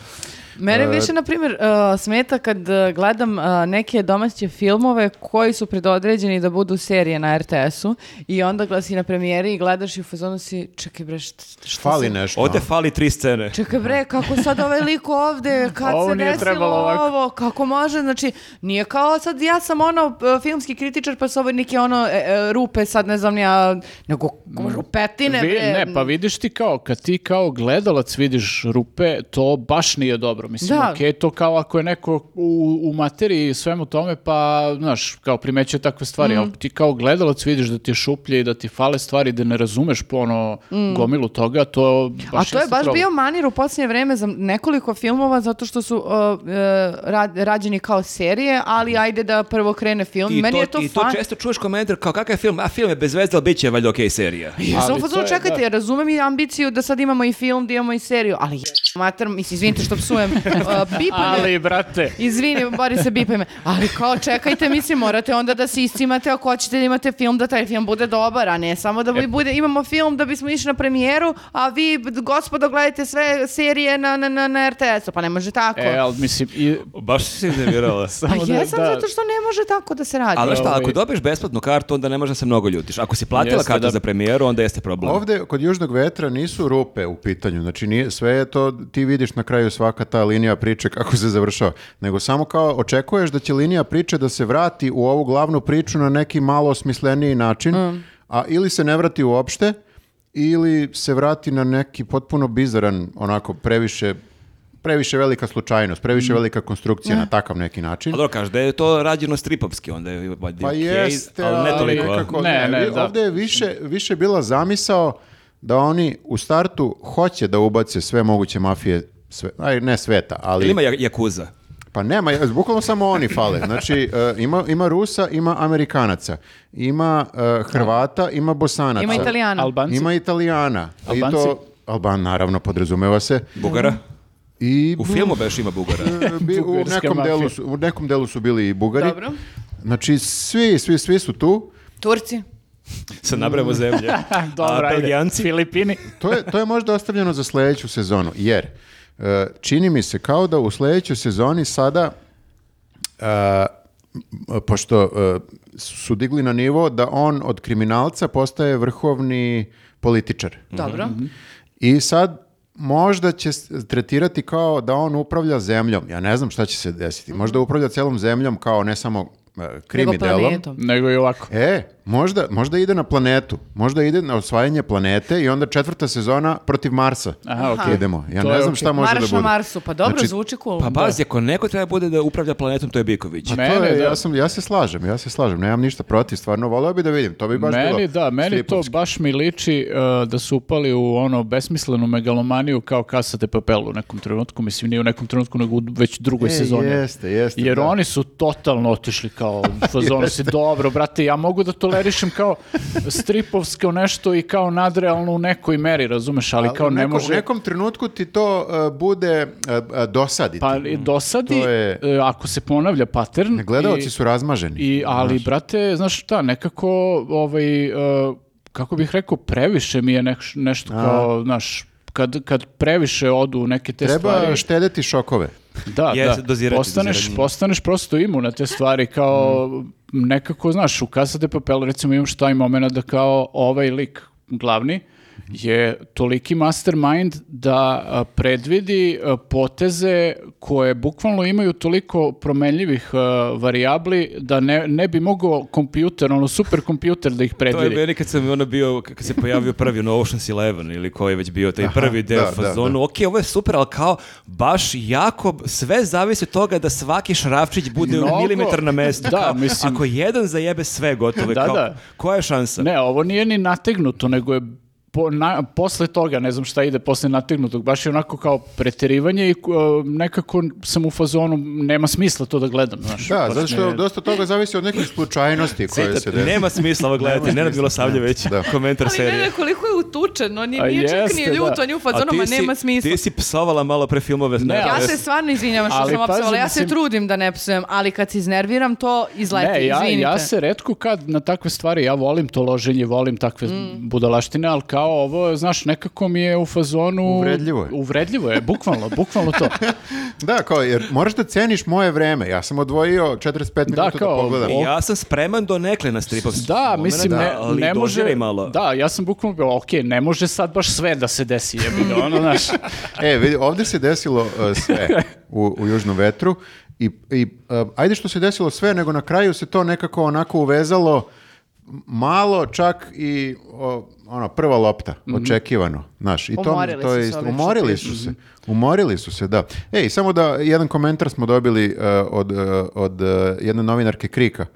Mene E, više, na primjer, uh, smeta kad uh, gledam uh, neke domaće filmove koji su predodređeni da budu serije na RTS-u i onda gledaš si na premijeri i gledaš i u fazonu si, čekaj bre, šta, šta Fali se- nešto. Ovde fali tri scene. Čekaj bre, kako sad ovaj lik ovde, kad Ovo se nije desilo ovo, kako može, znači, nije kao sad ja sam ono e, filmski kritičar pa su ovo neke ono e, e, rupe, sad ne znam ja, nego rupetine Vi- bre. ne, pa vidiš ti kao, kad ti kao gledalac vidiš rupe, to baš nije dobro. Mislim, Da. okej, to kao ako je neko u, u materiji i svemu tome, pa, znaš, kao primećuje takve stvari, Mhm. ali ti kao gledalac vidiš da ti je šuplje i da ti fale stvari, da ne razumeš po ono gomilu toga, to baš Mm. A to je baš problem. bio manir u posljednje vreme za nekoliko filmova zato što su uh, uh, ra- rađeni kao serije, ali ajde da prvo krene film. I Meni to, je to i to fan. često čuješ komentar kao kakav je film, a film je bez veze, ali bit će valjda okej serija. Ja sam fazonu, to čekajte, da. ja razumem i ambiciju da sad imamo i film, da imamo i seriju, ali je, mater, mislim, izvinite što psujem, uh, bipaj me. Ali, brate, Izvini, bari se bipaj me. Ali kao, čekajte, mislim, morate onda da se iscimate ako hoćete da imate film, da taj film bude dobar, a ne samo da vi bude, imamo film da bismo išli na premijeru, a vi, gospodo, gledajte sve serije na, na, na, na RTS-u. Pa ne može tako. e, ali mislim, i, Baš si se iznervirala. Pa da- jesam, da- zato što ne može tako da se radi. Ali šta, Ovaj- ako dobiješ besplatnu kartu, onda ne može da se mnogo ljutiš. Ako si platila Jeste, kartu da. za premijeru, onda jeste problem. Ovde kod Južnog vetra nisu rupe u pitanju, znači nije, sve je to, ti vidiš na kraju svaka ta linija priče kako se završava, nego samo kao očekuješ da će linija priče da se vrati u ovu glavnu priču na neki malo smisleniji način, a ili se ne vrati uopšte, ili se vrati na neki potpuno bizaran, onako previše previše velika slučajnost, previše velika konstrukcija na takav neki način. A dobro, kažeš da je to rađeno stripovski, onda je Pa jeste, ali ne toliko. nekako, Ne, ne, ne, da. ovdje je više, više bila zamisao da oni u startu hoće da ubace sve moguće mafije, sve, aj, ne sveta, ali... Ili ima ja- Jakuza? Pa nema, bukvalno samo oni fale. Znači, e, ima, ima Rusa, ima Amerikanaca, ima e, Hrvata, ima Bosanaca. Ima Italijana. Albanci. Ima Italijana. I Albanci? to, Alban, naravno, podrazumeva se. Bugara? I U filmu beš ima Bugara. e, bi- u, nekom delu su, u nekom delu su bili i Bugari. Dobro. Znači, svi, svi, svi su tu. Turci. Sad nabrajamo zemlje. Dobro? Filipini. To je, to je možda ostavljeno za sljedeću sezonu, jer čini mi se kao da u sljedećoj sezoni sada, e, pošto e, su digli na nivo da on od kriminalca postaje vrhovni političar. Dobro. I sad možda će tretirati kao da on upravlja zemljom. Ja ne znam šta će se desiti. Možda upravlja celom zemljom kao ne samo e, krimi Nego delom. planetom. Nego i ovako. E, možda, možda ide na planetu. Možda ide na osvajanje planete i onda četvrta sezona protiv Marsa. Aha, okej. Idemo. Ja To ne znam okej. šta može Marš da na bude. Marsu, pa dobro, Znači, zvuči cool. Pa pazi, ako neko treba bude da upravlja planetom, to je Biković. Pa to Mene, je, da. ja, sam, ja se slažem, ja se slažem. Nemam ništa protiv, stvarno voleo bi da vidim. To bi baš bilo Meni, da, meni to stripovski. baš mi liči uh, da su upali u ono besmislenu megalomaniju kao kasate papel u nekom trenutku, mislim nije u nekom trenutku nego u već drugoj E, sezoni. jeste, jeste, Jer da. oni su totalno otišli kao u fazonu si dobro, brate, ja mogu da toleriram tolerišem kao stripovsko nešto i kao nadrealno u nekoj meri, razumeš, ali kao ne može... U nekom trenutku ti to uh, bude uh, dosaditi. Pa dosadi, To je- ako se ponavlja pattern... Gledalci i- su razmaženi. I, ali, znaš. brate, znaš šta, nekako, ovaj, kako bih rekao, previše mi je nek- nešto kao, znaš, kad, kad previše odu neke te Treba stvari... štedeti šokove. Da, Jeste, da. dozirati, postaneš, dozirati. postaneš prosto imun na te stvari kao nekako, znaš, u Casa de Papel recimo imaš taj moment da kao ovaj lik glavni je toliki mastermind da predvidi poteze koje bukvalno imaju toliko promenljivih a, varijabli da ne, ne bi mogao kompjuter, ono super kompjuter da ih To je predvidi. meni kad sam ono bio, kad se pojavio prvi ono Ocean's Eleven ili koji je već bio taj prvi deo da, da, fazonu. da. Ok, ovo je super, ali kao baš jako, sve zavisi od toga da svaki šrafčić bude Mnogo. u milimetar na mestu. Da, Kao, mislim- Ako jedan zajebe sve gotovo, Da, kao, da. koja je šansa? Ne, ovo nije ni nategnuto, nego je po, na- posle toga, ne znam šta ide posle nategnutog, baš je onako kao preterivanje i uh, nekako sam u fazonu, nema smisla to da gledam, znaš. Da, zato što je- dosta toga zavisi od nekih slučajnosti koje Citat, se desi. nema smisla ovo gledati, Nenad Milosavljević, Da. komentar Ali serije. ne, koliko je utučen, on nije, nije čak ni da. ljut, on je u fazonu, ma nema smisla. Ti si psovala malo pre filmove. Ne, Ja ali- se stvarno izvinjavam što ali sam opsovala, ja se mislim- trudim da ne psujem, ali kad se iznerviram to izleti, Ne, ja, izvinite. ja se redko kad na takve stvari, ja volim to loženje, volim takve Mm. budalaštine, ali kao ovo, znaš, nekako mi je u fazonu... Uvredljivo je. Uvredljivo je, bukvalno, bukvalno to. Da, kao, jer moraš da ceniš moje vreme. Ja sam odvojio 45 minuta da, kao, pogledam. I ja sam spreman do nekle na stripovski. Da, mislim, ne, ali ne može... malo. Da, ja sam bukvalno bio, ok, ne može sad baš sve da se desi, jebi ga, ono, znaš. E, vidi, ovdje se desilo uh, sve u, u Južnom vetru i, i uh, ajde što se desilo sve, nego na kraju se to nekako onako uvezalo malo čak i o, ono, prva lopta, očekivano, znaš, i to, Umorili to je isto, umorili su se, umorili su se, da. Ej, samo da, jedan komentar smo dobili uh, od, uh, od uh, jedne novinarke Krika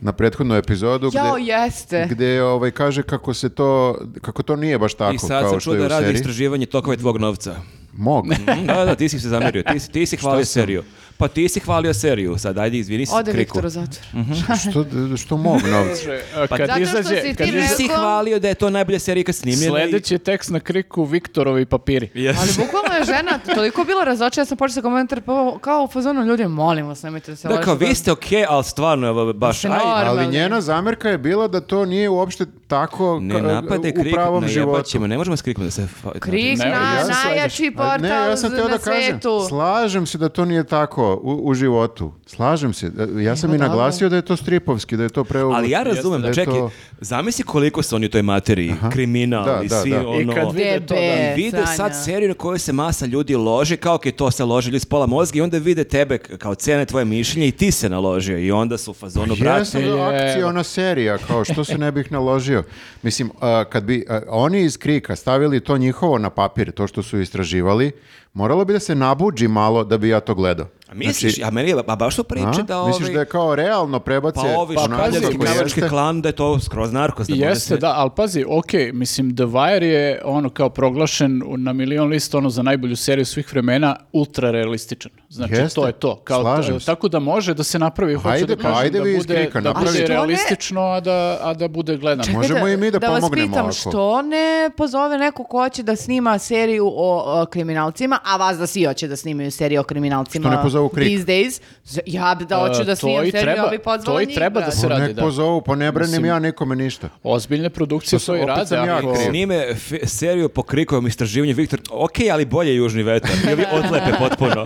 na prethodnu epizodu Jao, gde, jeste. gde ovaj, kaže kako se to, kako to nije baš tako I sad kao sam što je da radi istraživanje tokove tvog novca. Mog. Mm, Da, da, ti si se zamerio, ti, si- ti si hvalio sam? seriju. Pa ti si hvalio seriju, sad ajde izvini se Ode kriku. Viktor u zatvor. što, što mog novca? Kaže, a, kad Zato što izađe, si kad ti si Rekao- hvalio da je to najbolja serija kad snimljena. Sljedeći je tekst na kriku Viktorovi papiri. I... Yes. Ali bukvalno je žena toliko bila razočara, ja sam počela komentar pa, kao u fazonu ljudi, molim vas, nemojte da se Da, kao, lažete. vi ste okej, ali stvarno, evo, baš, aj. Ali njena zamerka je bila da to nije uopšte tako ne ka- napade u krik, pravom najebat životu. ćemo, ne možemo s krikom da se... fa- Krik Ne, na ja najjači A portal ne, ja sam na da kažem, svetu. slažem se da to nije tako u, u životu. Slažem se. Ja sam Evo, i dobro. naglasio da je to stripovski, da je to preu... Ali ja razumem, da je čekaj, to- zamisli koliko su oni u toj materiji, kriminal Da, i da, svi da. ono... I kad vide to, da. I vide sad seriju na kojoj se masa ljudi loži, kao ok, to se loži ljudi s pola mozga i onda vide tebe kao cene tvoje mišljenje i ti se naložio i onda su u fazonu, brate, Jesam je- akciona serija, kao što se ne bih naložio. Mislim, a, kad bi a, oni iz Krika stavili to njihovo na papir, to što su istraživali, moralo bi da se nabuđi malo da bi ja to gledao. A misliš, a meni je ba- baš to priče A? da Misliš ovaj... da je kao realno prebace Pa ovi Pa jeste? klan da je to skroz narkos. Da Jeste, da, ali pazi, ok, mislim, The Wire je ono kao proglašen na milion lista ono za najbolju seriju svih vremena, ultra realističan. Znači, Jeste, to je to. Kao, tako da može da se napravi, hoću Ajde, da pa kažem, ajde da vi iz bude, Krika, da bude ne- realistično, a da, a da bude gledano. Čekajte, Možemo i mi da vas pomognemo pitam, ako. što ne pozove neko ko hoće da snima seriju o, o kriminalcima, a vas da svi hoće da snimaju seriju o kriminalcima Što ne pozovu Krik? these days? Ja bi da hoću E, da to snimam seriju, treba- ja bi pozvala to i njih, treba da brate. se Pa radi, nek da. pozovu, pa ne branim Mislim- ja nikome ništa. Ozbiljne produkcije to i rade. ja ako-. Snime seriju po krikovom istraživanju Viktor, ok, ali bolje južni vetar. I ovi odlepe potpuno.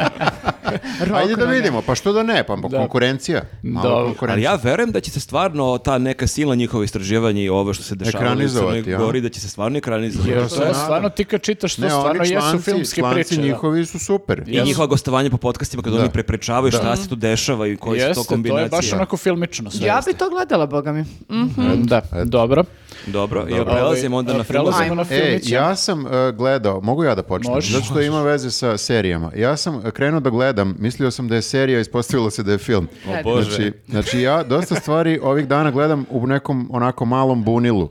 Ajde da vidimo, pa što da ne, pa konkurencija. Malo Da. konkurencija. Ali ja verujem da će se stvarno ta neka silna njihova istraživanja i ovo što se dešava u Ekranizovati, Crnoj ja. Gori, da će se stvarno ekranizovati. Jer to je stvarno ti kad čitaš to, Ne, stvarno oni jesu članci, filmske članci priče. da. njihovi su super. I njihova gostovanja po podcastima kad Da. oni preprečavaju šta se tu dešava i koji su to Jeste, to kombinacije. je baš onako filmično sve. Ja bi to gledala, boga mi. Mm. Da, dobro. Dobro, jel prelazimo onda na film? Prelazimo na E, ja sam e, gledao, mogu ja da počnem, Može. zato što ima veze sa serijama. Ja sam e, krenuo da gledam, mislio sam da je serija, ispostavilo se da je film. O Bože. Znači, znači ja dosta stvari ovih dana gledam u nekom onako malom bunilu.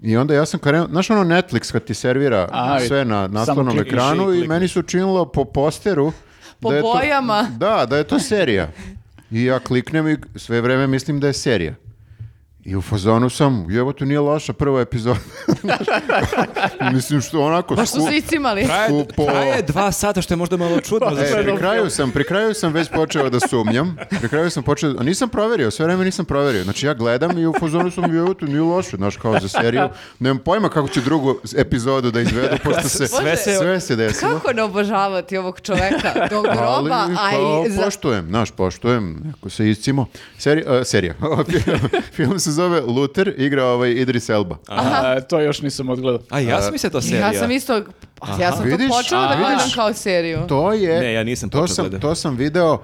I onda ja sam krenuo, znaš ono Netflix kad ti servira A, i sve na naslovnom ekranu i i meni su činilo po posteru Po da je to- bojama. da, da je to serija. I ja kliknem i sve vreme mislim da je serija. I u fazonu sam, evo to nije loša prva epizoda. Mislim što onako... Baš su sku- se iscimali. Traje, Skupo. traje dva sata, što je možda malo čudno. za E, pri kraju sam, pri kraju sam već počeo da sumnjam. Pri kraju sam počeo, a nisam proverio, sve vreme nisam proverio. Znači ja gledam i u fazonu sam, evo to nije loše, znaš, kao za seriju. Nemam pojma kako će drugu epizodu da izvedu, pošto se Sve se- sve se desilo. Kako ne obožavati ovog čoveka do Ali groba, a kao i za... poštujem, znaš, poštujem, ako se iscimo. Seri, a, serija, film se zove Luther, igra ovaj Idris Elba. A, to još nisam odgledao. A ja sam mislio to serija. Ja sam isto, ja sam Vidiš? to počela da A, gledam vidiš? kao seriju. To je... Ne, ja nisam to počeo sam, gledati. to sam video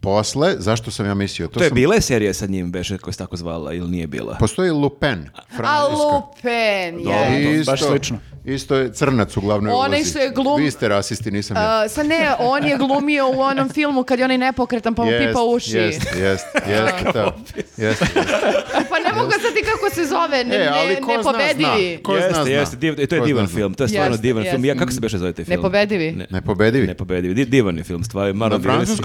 posle, zašto sam ja mislio? To je sam, bila je serija sa njim, beše, koja se tako zvala, ili nije bila? Postoji Lupin, A francuska. Lupen I je. isto, baš slično. Isto je crnac u glavnoj Onaj ulozi. što je glum- Vi ste rasisti, nisam ja. A, sa ne, on je glumio u onom filmu kad je onaj nepokretan pa mu Jest, pipa uši. Jest, jest, jest, to. Jest, jest. Pa ne mogu sad ti kako se zove, ne, E, ali ne, ko zna, nepobedivi. zna. Ko zna, jeste, zna. jeste, div, to je Ko divan zna, zna. film, to je stvarno Jeste, divan film. jeste. Ja, kako se beše zove taj film? Nepobedivi. Ne, Nepobedivi. nepobedivi. Di- Divan je film, stvarno. Na Maran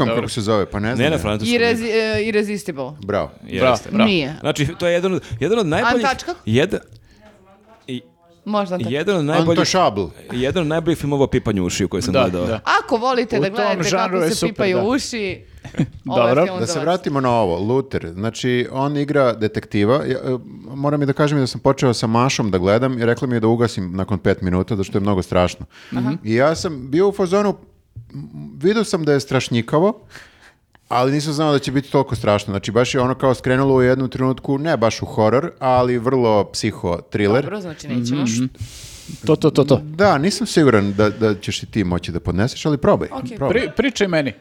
francuskom Diaz- kako se zove, pa ne znam. Ne na ja. francuskom. Irrezi, e, irresistible. Bravo. Jeste. Bravo. Nije. Znači, to je jedan od, jedan od najboljih... Antač, kako? Jedan, i- Možda tako. jedan od najboljih... Jedan od najboljih filmova o pipanju ušiju koje sam Da, gledao. da. Ako volite U da gledate kako se super, pipaju da. uši, ovo je Dobro. film Da se vratimo na ovo, Luther. Znači, on igra detektiva. Ja, e, moram i da kažem da sam počeo sa Mašom da gledam i rekla mi je da ugasim nakon pet minuta, zato što je mnogo strašno. I ja sam bio u fazonu, vidio sam da je strašnjikavo, ali nisam znao da će biti toliko strašno. Znači, baš je ono kao skrenulo u jednu trenutku, ne baš u horor, ali vrlo psiho thriller. Dobro, znači nećemo. To, to, to, to. Da, nisam siguran da, da ćeš i ti moći da podneseš, ali probaj. probaj. Pri, pričaj meni.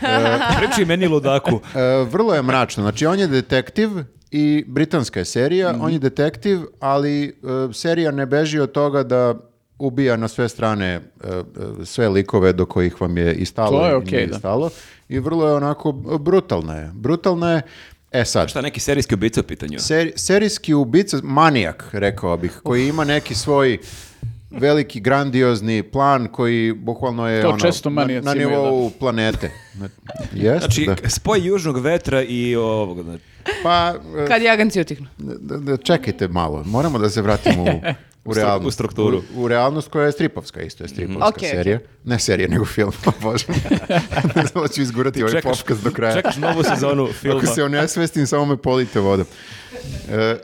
Priči meni ludaku. E, vrlo je mračno. Znači, on je detektiv i britanska je serija. Mhm. On je detektiv, ali e, serija ne beži od toga da ubija na sve strane e, e, sve likove do kojih vam je i stalo To je i okej, nije da. stalo. I vrlo je onako brutalna je. Brutalna je. E sad, Šta, neki serijski ubica u pitanju? Seri- serijski ubica, manijak, rekao bih, koji ima neki svoj veliki, grandiozni plan koji bukvalno je To ono, često na, na imaju, nivou planete. Jeste, Znači, da. spoj južnog vetra i ovog... znači, Pa, e, Kad jaganci utihnu. da, da, čekajte malo, moramo da se vratimo u, u stru- realnost. u strukturu. U, u realnost koja je stripovska, isto je stripovska Ok, ok. serija. Ne serija, nego film, o Bože. ne znam da ću izgurati ovaj popkaz do kraja. Čekaš novu sezonu filma. Ako se onesvestim, samo me polite vodom. E,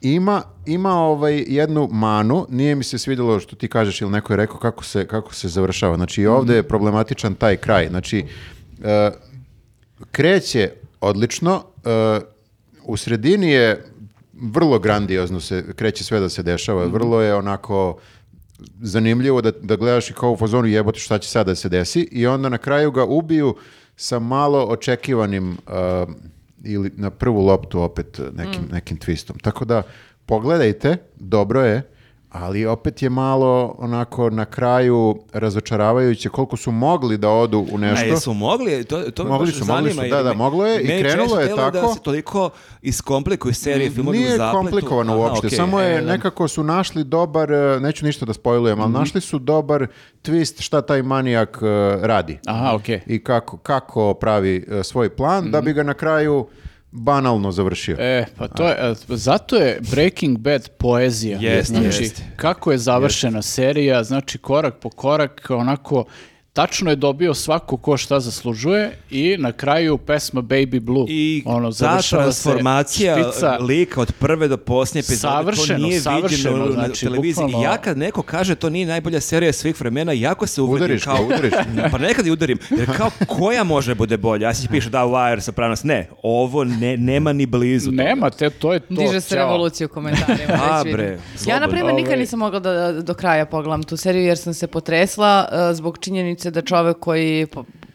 ima, ima ovaj jednu manu, nije mi se svidjelo što ti kažeš ili neko je rekao kako se, kako se završava. Znači i ovdje je problematičan taj kraj. Znači, e, kreće odlično, e, u sredini je vrlo grandiozno se kreće sve da se dešava, vrlo je onako zanimljivo da, da gledaš i kao u fazonu jebote šta će sad da se desi? I onda na kraju ga ubiju sa malo očekivanim uh, ili na prvu loptu opet nekim, nekim twistom. Tako da pogledajte, dobro je, ali opet je malo onako na kraju razočaravajuće koliko su mogli da odu u A nešto. jesu mogli? To, to Mogli baš su, mogli zanima, su, jer da, da, me- moglo je i krenulo je deluje tako. da se toliko iskomplikuju serije, filmovi u Nije zapletu. komplikovano Aha, uopšte, okej. samo je E, da. nekako su našli dobar, e, neću ništa da spojlujem, ali našli su dobar twist šta taj manijak e, radi. Aha, okej. I kako, kako pravi e, svoj plan, da bi ga na kraju banalno završio. E, pa to je, zato je Breaking Bad poezija. Jest, znači, jest. kako je završena serija, znači korak po korak, onako, tačno je dobio svako ko šta zaslužuje i na kraju pesma Baby Blue. I ono, ta transformacija špica. lika od prve do posljednje epizode, Savršeno, to nije savršeno, viđeno na znači, televiziji. bukvalno- Ja kad neko kaže to nije najbolja serija svih vremena, jako se uvredim Udariš kao... udariš. pa nekad i udarim, jer kao koja može bude bolja? Ja se piše da Wire, Sopranos, ne, ovo ne, nema ni blizu. Nema, te, to je to. Diže se ćao. revolucija u komentarima. A, bre, ja, na primjer, nikad Ovaj- nisam mogla da do kraja pogledam tu seriju jer sam se potresla uh, zbog činjenice da čovek koji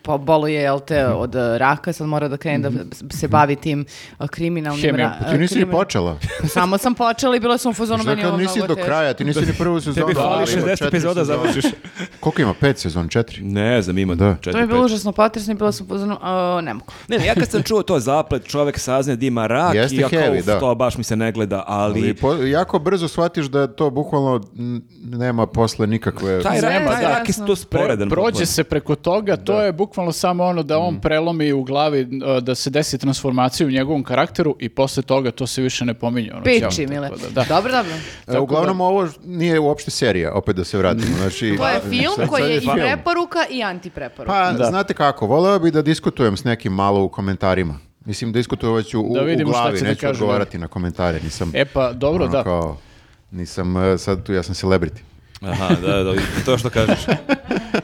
po, po boluje, jel te, Mhm. od uh, raka, sad mora da krene da se bavi tim uh, kriminalnim... Hemijom. ra- Ti nisi ni krimin- počela. Samo sam počela i bila sam u fazonu meni je ovo nisi do kraja, ti nisi ni prvu sezonu. Tebi fali ali ima 60 četiri epizoda završiš. Koliko ima? Pet sezon, četiri? Ne znam, ima Da. četiri, To je bilo užasno potresno i bila sam u fazonu, "A, ne mogu. Ne, ne, ja kad sam čuo to zaplet, čovek sazne da ima rak Jeste i ja heavy, "Uf, da. to baš mi se ne gleda, ali... Ali po- jako brzo shvatiš da to bukvalno nema posle nikakve... Taj rak, Nema, taj da. rak je sporedan. Prođe se preko toga, to je bukvalno bukvalno samo ono da Mm. on prelomi u glavi uh, da se desi transformacija u njegovom karakteru i posle toga to se više ne pominje. Ono, Piči, Mile. da, da. Dobro, dobro. E, uglavnom, ovo nije uopšte serija, opet da se vratimo. Znači, To je sad- film sad koji je i film. preporuka i antipreporuka. Pa, Da. znate kako, voleo bi da diskutujem s nekim malo u komentarima. Mislim, diskutovat ću u, Da u glavi, da neću kažu, odgovarati na komentare. Nisam, E pa, dobro, ono da. kao, nisam e, sad tu, ja sam celebrity. Aha, da, da, to što kažeš.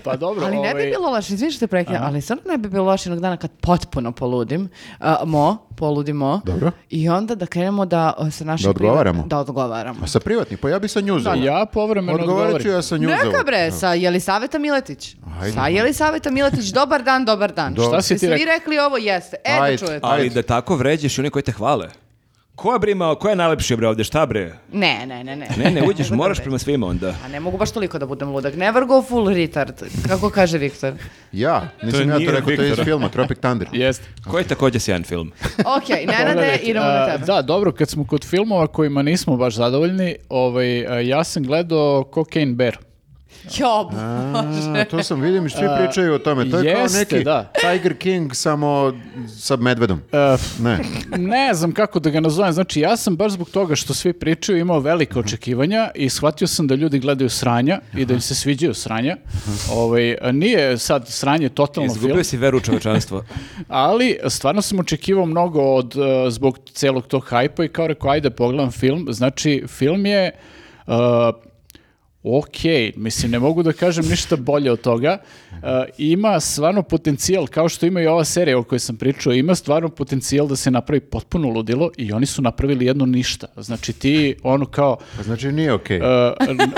Pa dobro, Ali ne bi ovaj, bilo loše, izvini što te prekidam, ali stvarno ne bi bilo loše jednog dana kad potpuno poludim, a, mo, poludimo, Dobro. i onda da krenemo da sa našim Da odgovaramo? privat- Da odgovaramo. A sa privatni, pa ja bi sa njuzom. ja povremeno Odgovarat ću ja sa njuzom. Neka bre, sa Jelisaveta Miletić. Ajde. Sa Jelisaveta Miletić, dobar dan, dobar dan. Do- Šta si ti Jeste vi rekao? rekli ovo? Jeste. E, da čujete. Ajde. Ali da tako vređaš i oni koji te hvale. Ko bre ima, ko je najlepši bre ovde, šta bre? Ne, ne, ne, ne. Ne, ne, uđeš, moraš da prema svima onda. A ne mogu baš toliko da budem ludak. Never go full retard. Kako kaže Viktor? Ja, nisam To ja to rekao, to je iz filma Tropic Thunder. Jeste. Koji je takođe sjajan film. Ok, Nenade, idemo na tebe. Da, dobro, kad smo kod filmova kojima nismo baš zadovoljni, ovaj, ja sam gledao Cocaine Bear. Jo, A, to sam vidim i svi pričaju o tome. To je kao jeste, neki da. Tiger King samo sa medvedom. E, Ne. ne znam kako da ga nazovem, znači ja sam baš zbog toga što svi pričaju imao velike očekivanja i shvatio sam da ljudi gledaju sranja i da im se sviđaju sranja. Ovaj, nije sad sranje totalno film, Izgubio si veru u čovečanstvo. ali stvarno sam očekivao mnogo od, uh, zbog celog tog hajpa i kao rekao, ajde pogledam film. Znači, film je uh, ok, mislim, ne mogu da kažem ništa bolje od toga. Uh, ima stvarno potencijal, kao što ima i ova serija o kojoj sam pričao, ima stvarno potencijal da se napravi potpuno ludilo i oni su napravili jedno ništa. Znači, ti, ono kao... Pa znači nije okej. uh, n-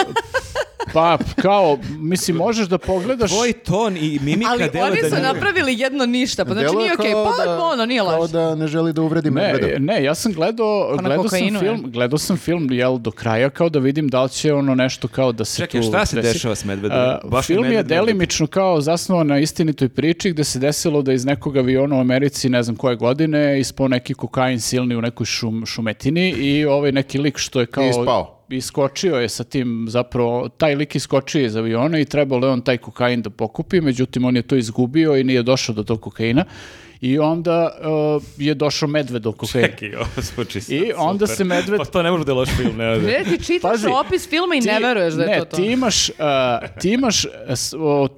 pa, kao, mislim, možeš da pogledaš... Tvoj ton i mimika Ali delo oni da su nije- napravili jedno ništa, pa znači nije okej, kao pa da- ono, nije Kao loše. da ne želi da uvredi medveda. Ne, ne, ja sam gledao, Pa gledao sam kokainu je. film, gledao sam film jel do kraja kao da vidim da li će ono nešto kao da se Čekaj, tu šta se desi. dešava s medvedom? A, Baš je film je medved, medved. delimično kao zasnovan na istinitoj priči gde se desilo da iz nekog aviona u Americi, ne znam koje godine, ispao neki kokain silni u nekoj šum, šumetini i ovaj neki lik što je kao... I ispao. Iskočio je sa tim, zapravo, taj lik iskočio iz aviona i trebalo je on taj kokain da pokupi, međutim on je to izgubio i nije došao do tog kokaina. I onda uh, je došao medved do kokaina. Čekaj, ovo zvuči sad I onda super. se medved- Pa to ne može da je loš film, ne Ne, ti čitaš Pazi, opis filma i ne Ti- veruješ da je ne, to to. ti imaš, uh, ti imaš, uh,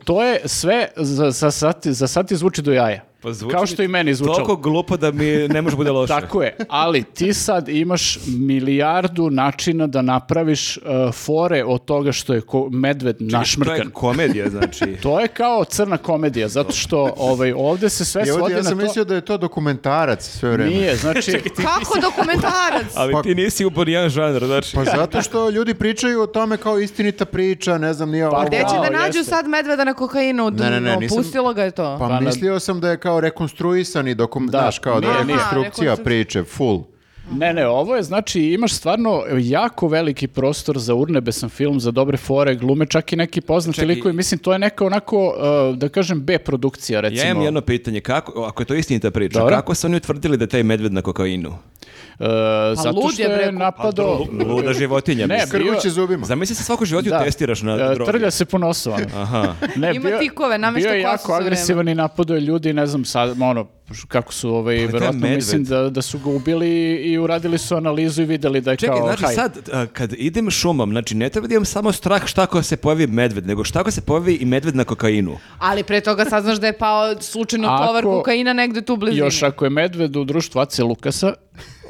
to je sve, za, za, sad, za sad ti zvuči do jaja. Pa zvuči Kao što i meni zvučalo. Toliko glupo da mi ne može bude loše. Tako je, ali ti sad imaš milijardu načina da napraviš uh, fore od toga što je ko- medved To našmrkan. je komedija, znači. To je kao crna komedija, zato što ovaj, ovde se sve I ovdje svodi ja na sam to... mislio da je to dokumentarac sve vreme. Nije, znači... Kako dokumentarac? Ali Pa- ti nisi u jedan žanr, znači. Pa zato što ljudi pričaju o tome kao istinita priča, ne znam, nije ovo. Gde će da nađu jeste. sad medveda na kokainu? Ne, ne, ne, nisam- Pustilo ga je to. Pa, Pa na- mislio sam da je kao rekonstruisani dokum, Da, znaš, kao da nije, je nije. rekonstrukcija Aha, priče, full. Ne, ne, ovo je, znači, imaš stvarno jako veliki prostor za urnebesan film, za dobre fore, glume, čak i neki poznati Čekaj. likovi. Mislim, to je neka onako, uh, da kažem, B produkcija, recimo. Ja imam jedno pitanje, kako, ako je to istinita priča, Dobro. kako su oni utvrdili da je taj medved na kokainu? Uh, zato lud što je, napadao... Pa, luda životinja, Ne, mislim. bio- Krvuće zubima. Zamisli se svaku životinju Da. testiraš na Uh, drogi. trlja se po nosu. Aha. Ne, Ima tikove, namešta Bio je kosu jako agresivan i napadao je ljudi, ne znam sad, ono, kako su, ovaj, je verovatno medved. mislim da, da su ga ubili i uradili su analizu i videli da je Čekaj, kao znači haj. sad, a, kad idem šumom, znači ne treba da imam samo strah šta ako se pojavi medved, nego šta ako se pojavi i medved na kokainu. Ali pre toga saznaš da je pao slučajno Ako- tovar kokaina negde tu u blizini. Još ako je medved u društvu Ace Lukasa,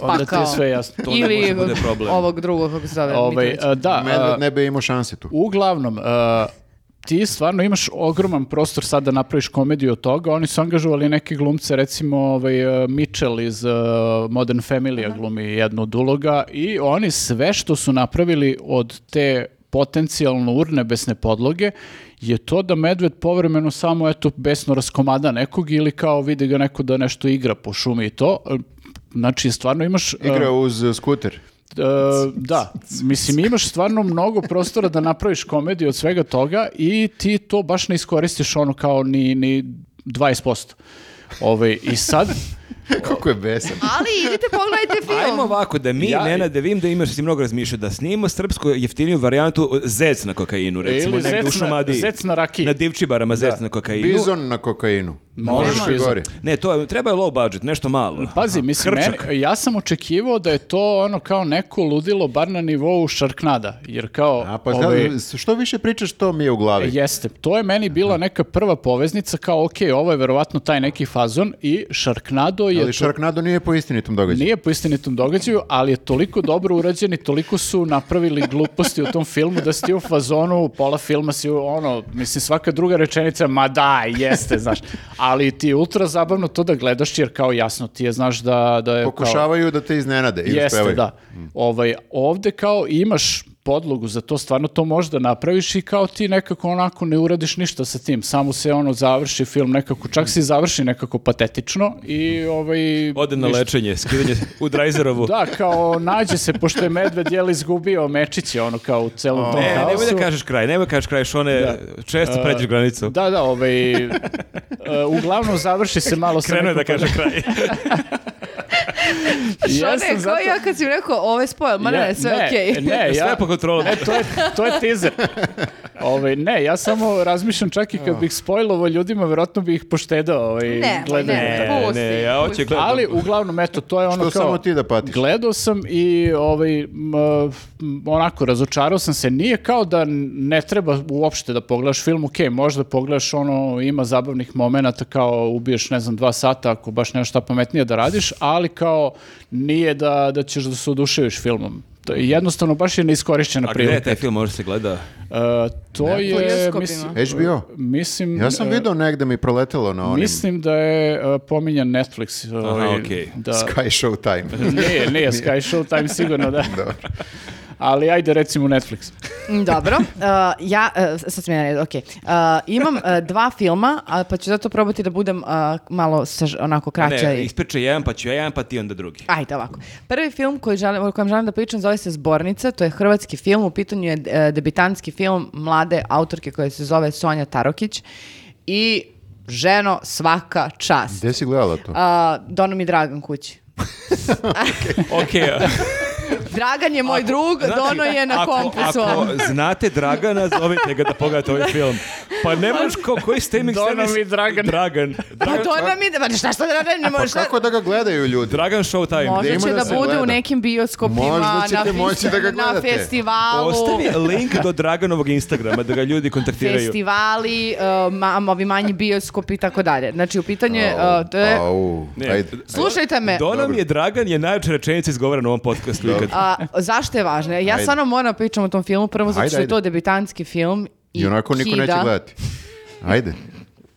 onda ti je Pa sve jasno. To ne može Ili bude problem. ovog drugog, kako se zove. Ovaj, Mitrović. a, da, a, Medved ne bi imao šanse tu. uglavnom, a, ti stvarno imaš ogroman prostor sad da napraviš komediju od toga. Oni su angažovali neke glumce, recimo ovaj, Mitchell iz a, Modern Family glumi jednu od uloga i oni sve što su napravili od te potencijalno urnebesne podloge je to da medved povremeno samo eto besno raskomada nekog ili kao vidi ga neko da nešto igra po šumi i to. Znači, stvarno imaš... a, Igra uz uh, skuter. E, da, mislim imaš stvarno mnogo prostora da napraviš komediju od svega toga i ti to baš ne iskoristiš ono kao ni, ni 20%. Ove, I sad, Koliko je besan. Ali idite pogledajte film. Ajmo ovako, da mi, Ja- Nena, da vidim da imaš si mnogo razmišljao, da snimimo srpsku jeftiniju varijantu zec na kokainu, recimo, Ili u zec Šumadiji. zec na rakiji. Na divčibarama zec na kokainu. Bizon na kokainu. Može Možeš i gori. Ne, to je, treba je low budget, nešto malo. Pazi, mislim, meni, ja sam očekivao da je to ono kao neko ludilo bar na nivou Šarknada, jer kao... A pa ovaj, da, što više pričaš, to mi je u glavi. Jeste, to je meni bila neka prva poveznica kao, ok, ovo je verovatno taj neki fazon i Sharknado je... Ali Sharknado nije po istinitom događaju. Nije po istinitom događaju, ali je toliko dobro urađen i toliko su napravili gluposti u tom filmu da si ti u fazonu, pola filma si u- ono, mislim svaka druga rečenica, ma da, jeste, znaš. Ali ti je ultra zabavno to da gledaš jer kao jasno ti je, znaš da, da je kao... Pokušavaju da te iznenade i Jeste, uspevaju. da. Ovaj, ovde kao imaš podlogu za to, stvarno to možeš da napraviš i kao ti nekako onako ne uradiš ništa sa tim, samo se ono završi film nekako, čak se i završi nekako patetično i ovaj... Ode na ništa. lečenje, skidanje u Drajzerovu. Da, kao nađe se, pošto je medved jel izgubio mečiće, ono kao u celom tom Ne, nemoj da kažeš kraj, nemoj da kažeš kraj, što one često pređeš granicu. Da, da, ovaj, e, uglavnom završi se malo sa Krenuo je da kaže kraj. Što Ja ne, sam kao zato- ja kad si mi rekao, ovo je spoil, ma ne, Ja- sve ne, okej. Ne, ja, Sve po kontrolu. Ne, to je, to je teaser. Ovaj, ne, ja samo razmišljam čak i kad bih spojlovo ljudima, verovatno bih ih poštedao ovaj, Ne, gledanje. ne. Ne, Pusti, ne, ja pusti. gledam. Ali uglavnom, eto, to je ono Što kao... samo ti da patiš? Gledao sam i ovaj, m, m, onako, razočarao sam se. Nije kao da ne treba uopšte da pogledaš film, ok, možda pogledaš ono, ima zabavnih momenata kao ubiješ, ne znam, dva sata ako baš nemaš šta pametnije da radiš, ali kao nije da, da ćeš da se oduševiš filmom. To je jednostavno baš je neiskorišćena A gde je prilika. taj film, može se gleda? E, to Po je, mislim, HBO? mislim, Ja sam e, vidio negde mi proletelo na onim Mislim da je e, pominjan Netflix. ovaj, okej. da, Sky Show Time. Nije, nije Sky Show Time sigurno da. Dobro. Ali ajde recimo Netflix. Mm, Dobro, uh, ja, uh, sad sam ja redu, okej. Uh, imam uh, dva filma, pa ću zato probati da budem uh, malo saž- onako kraća. Ne, ispričaj jedan, pa ću ja jedan, pa ti onda drugi. Ajde ovako. Prvi film koji želim, o kojem želim da pričam zove se Zbornica, to je hrvatski film, u pitanju je e, debitanski film mlade autorke koja se zove Sonja Tarokić i ženo svaka čast. Gde si gledala to? A, dono mi Dragan kući. Ok, Dragan je moj drug, Znate, Dono je na ako, kompu ako znate Dragana, zovite ga da pogledate ovaj film. Pa ne možeš ko, koji streaming Dono servis? mi Dragan. Dragan. Pa nam ide, pa šta šta Dragan ne Pa može... kako da ga gledaju ljudi? Dragan Showtime. Možda će da da bude gleda? u nekim bioskopima, Možda na, ćete fis- moći da ga na gledate. festivalu. Ostavi link do Draganovog Instagrama da ga ljudi kontaktiraju. festivali, uh, ma, ovi manji bioskopi i tako dalje. Znači, u pitanju je, uh, to je... Au, Ne. Slušajte me. Donom je Dragan je najjača rečenica izgovorena u ovom podcastu A, zašto je važno? Ja Ajde. stvarno moram pričam o tom filmu, prvo zato Ajde, što je ajde. to debitanski film i I onako niko neće kida. gledati. Ajde.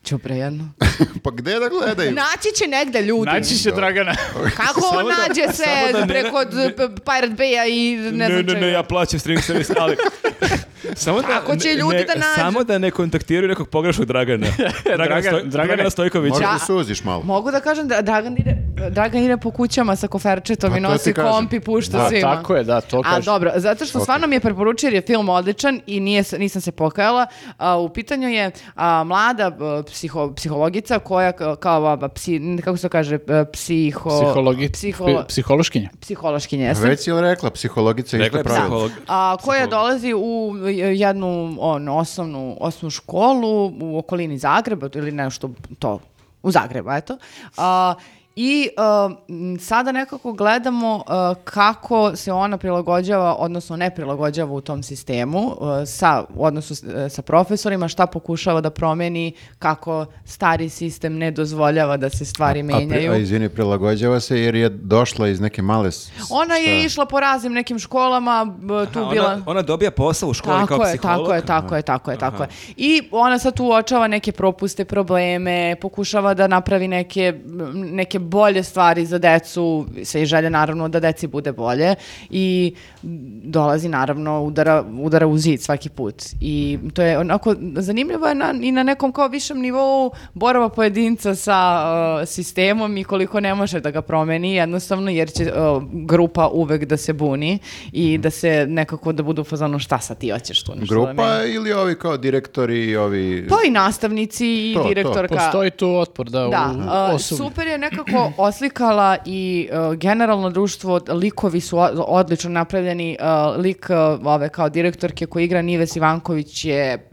Ćubre jedno. pa gde da gledaju? Naći će negde ljudi. Naći će Dragana. Kako on da- nađe se samo da ne- preko p- Pirate Bay-a i ne, ne, znam ne, ne, ja plaćam streaming servis, ali... samo da, Kako će ne- ljudi ne- da nađu? Samo da ne kontaktiraju nekog pogrešnog Dragana. Dragana, Dragan- Stoj, Dragana Stojkovića. Možda da suziš malo. Mogu da kažem da Dragan ide, Dragan ide po kućama sa koferčetom Pa i nosi ti kažem. komp i pušta Da, svima. tako je, da, to A kaže. dobro, zato što stvarno mi je preporučio jer je film odličan i nije, se- nisam se pokajala. A, u pitanju je a, mlada a, psiho, psihologica koja kao a, psi, kako se to kaže, a, psiho, Psihologi, psiho, psi- psihološkinja. psihološkinja, jeste? Već je li rekla psihologica je psiholog. a, koja Psiholog. dolazi u jednu on, osnovnu, osnovnu školu u okolini Zagreba ili nešto to u Zagrebu, eto. A, I a, m, sada nekako gledamo a, kako se ona prilagođava, odnosno ne prilagođava u tom sistemu a, sa, u odnosu s- e, sa profesorima, šta pokušava da promeni, kako stari sistem ne dozvoljava da se stvari A, pri- menjaju. a izvini, prilagođava se jer je došla iz neke male... s- Ona je šta? išla po raznim nekim školama, b- tu Aha, bila... ona, ona dobija posao u školi kao Tako je, psiholog. tako je, tako je, tako je, tako je. I ona sad tu uočava neke propuste, probleme, pokušava da napravi neke, neke bolje stvari za decu, sve i želje naravno da deci bude bolje i dolazi naravno udara, udara u zid svaki put. I to je onako, zanimljivo je na, i na nekom kao višem nivou borava pojedinca sa uh, sistemom i koliko ne može da ga promeni jednostavno jer će uh, grupa uvek da se buni i da se nekako da budu u fazonu šta sad ti hoćeš tu nešto da Grupa menjaš?" ili ovi kao direktori i ovi... Pa i nastavnici i To, to. direktorka. Postoji tu otpor, da, Da, u uh, osobi. super je nekako nekako oslikala i uh, generalno društvo, likovi su odlično napravljeni, uh, lik uh, ove kao direktorke koji igra Nives Ivanković je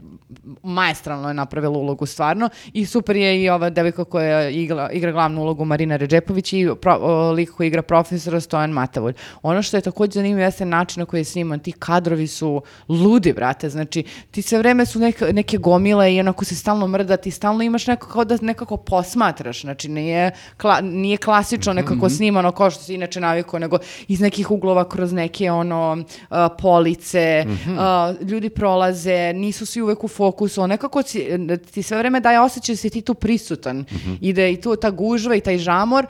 maestralno je napravila ulogu stvarno. I super je i ova devojka koja igra, igra glavnu ulogu Marina Ređepović i pro, o, lik koji igra profesora Stojan Matavulj. Ono što je također zanimljivo jeste način na koji je sniman, ti kadrovi su ludi, brate, znači ti sve vreme su neke, neke gomile i onako se stalno mrda, ti stalno imaš neko kao da nekako posmatraš, znači nije, kla- nije klasično nekako snimano kao što si inače navikao, nego iz nekih uglova kroz neke ono a, police, a, ljudi prolaze, nisu svi uvek u fokusu, nekako ti, ti sve vreme daje osjećaj da si ti tu prisutan. I da je i tu ta gužva i taj žamor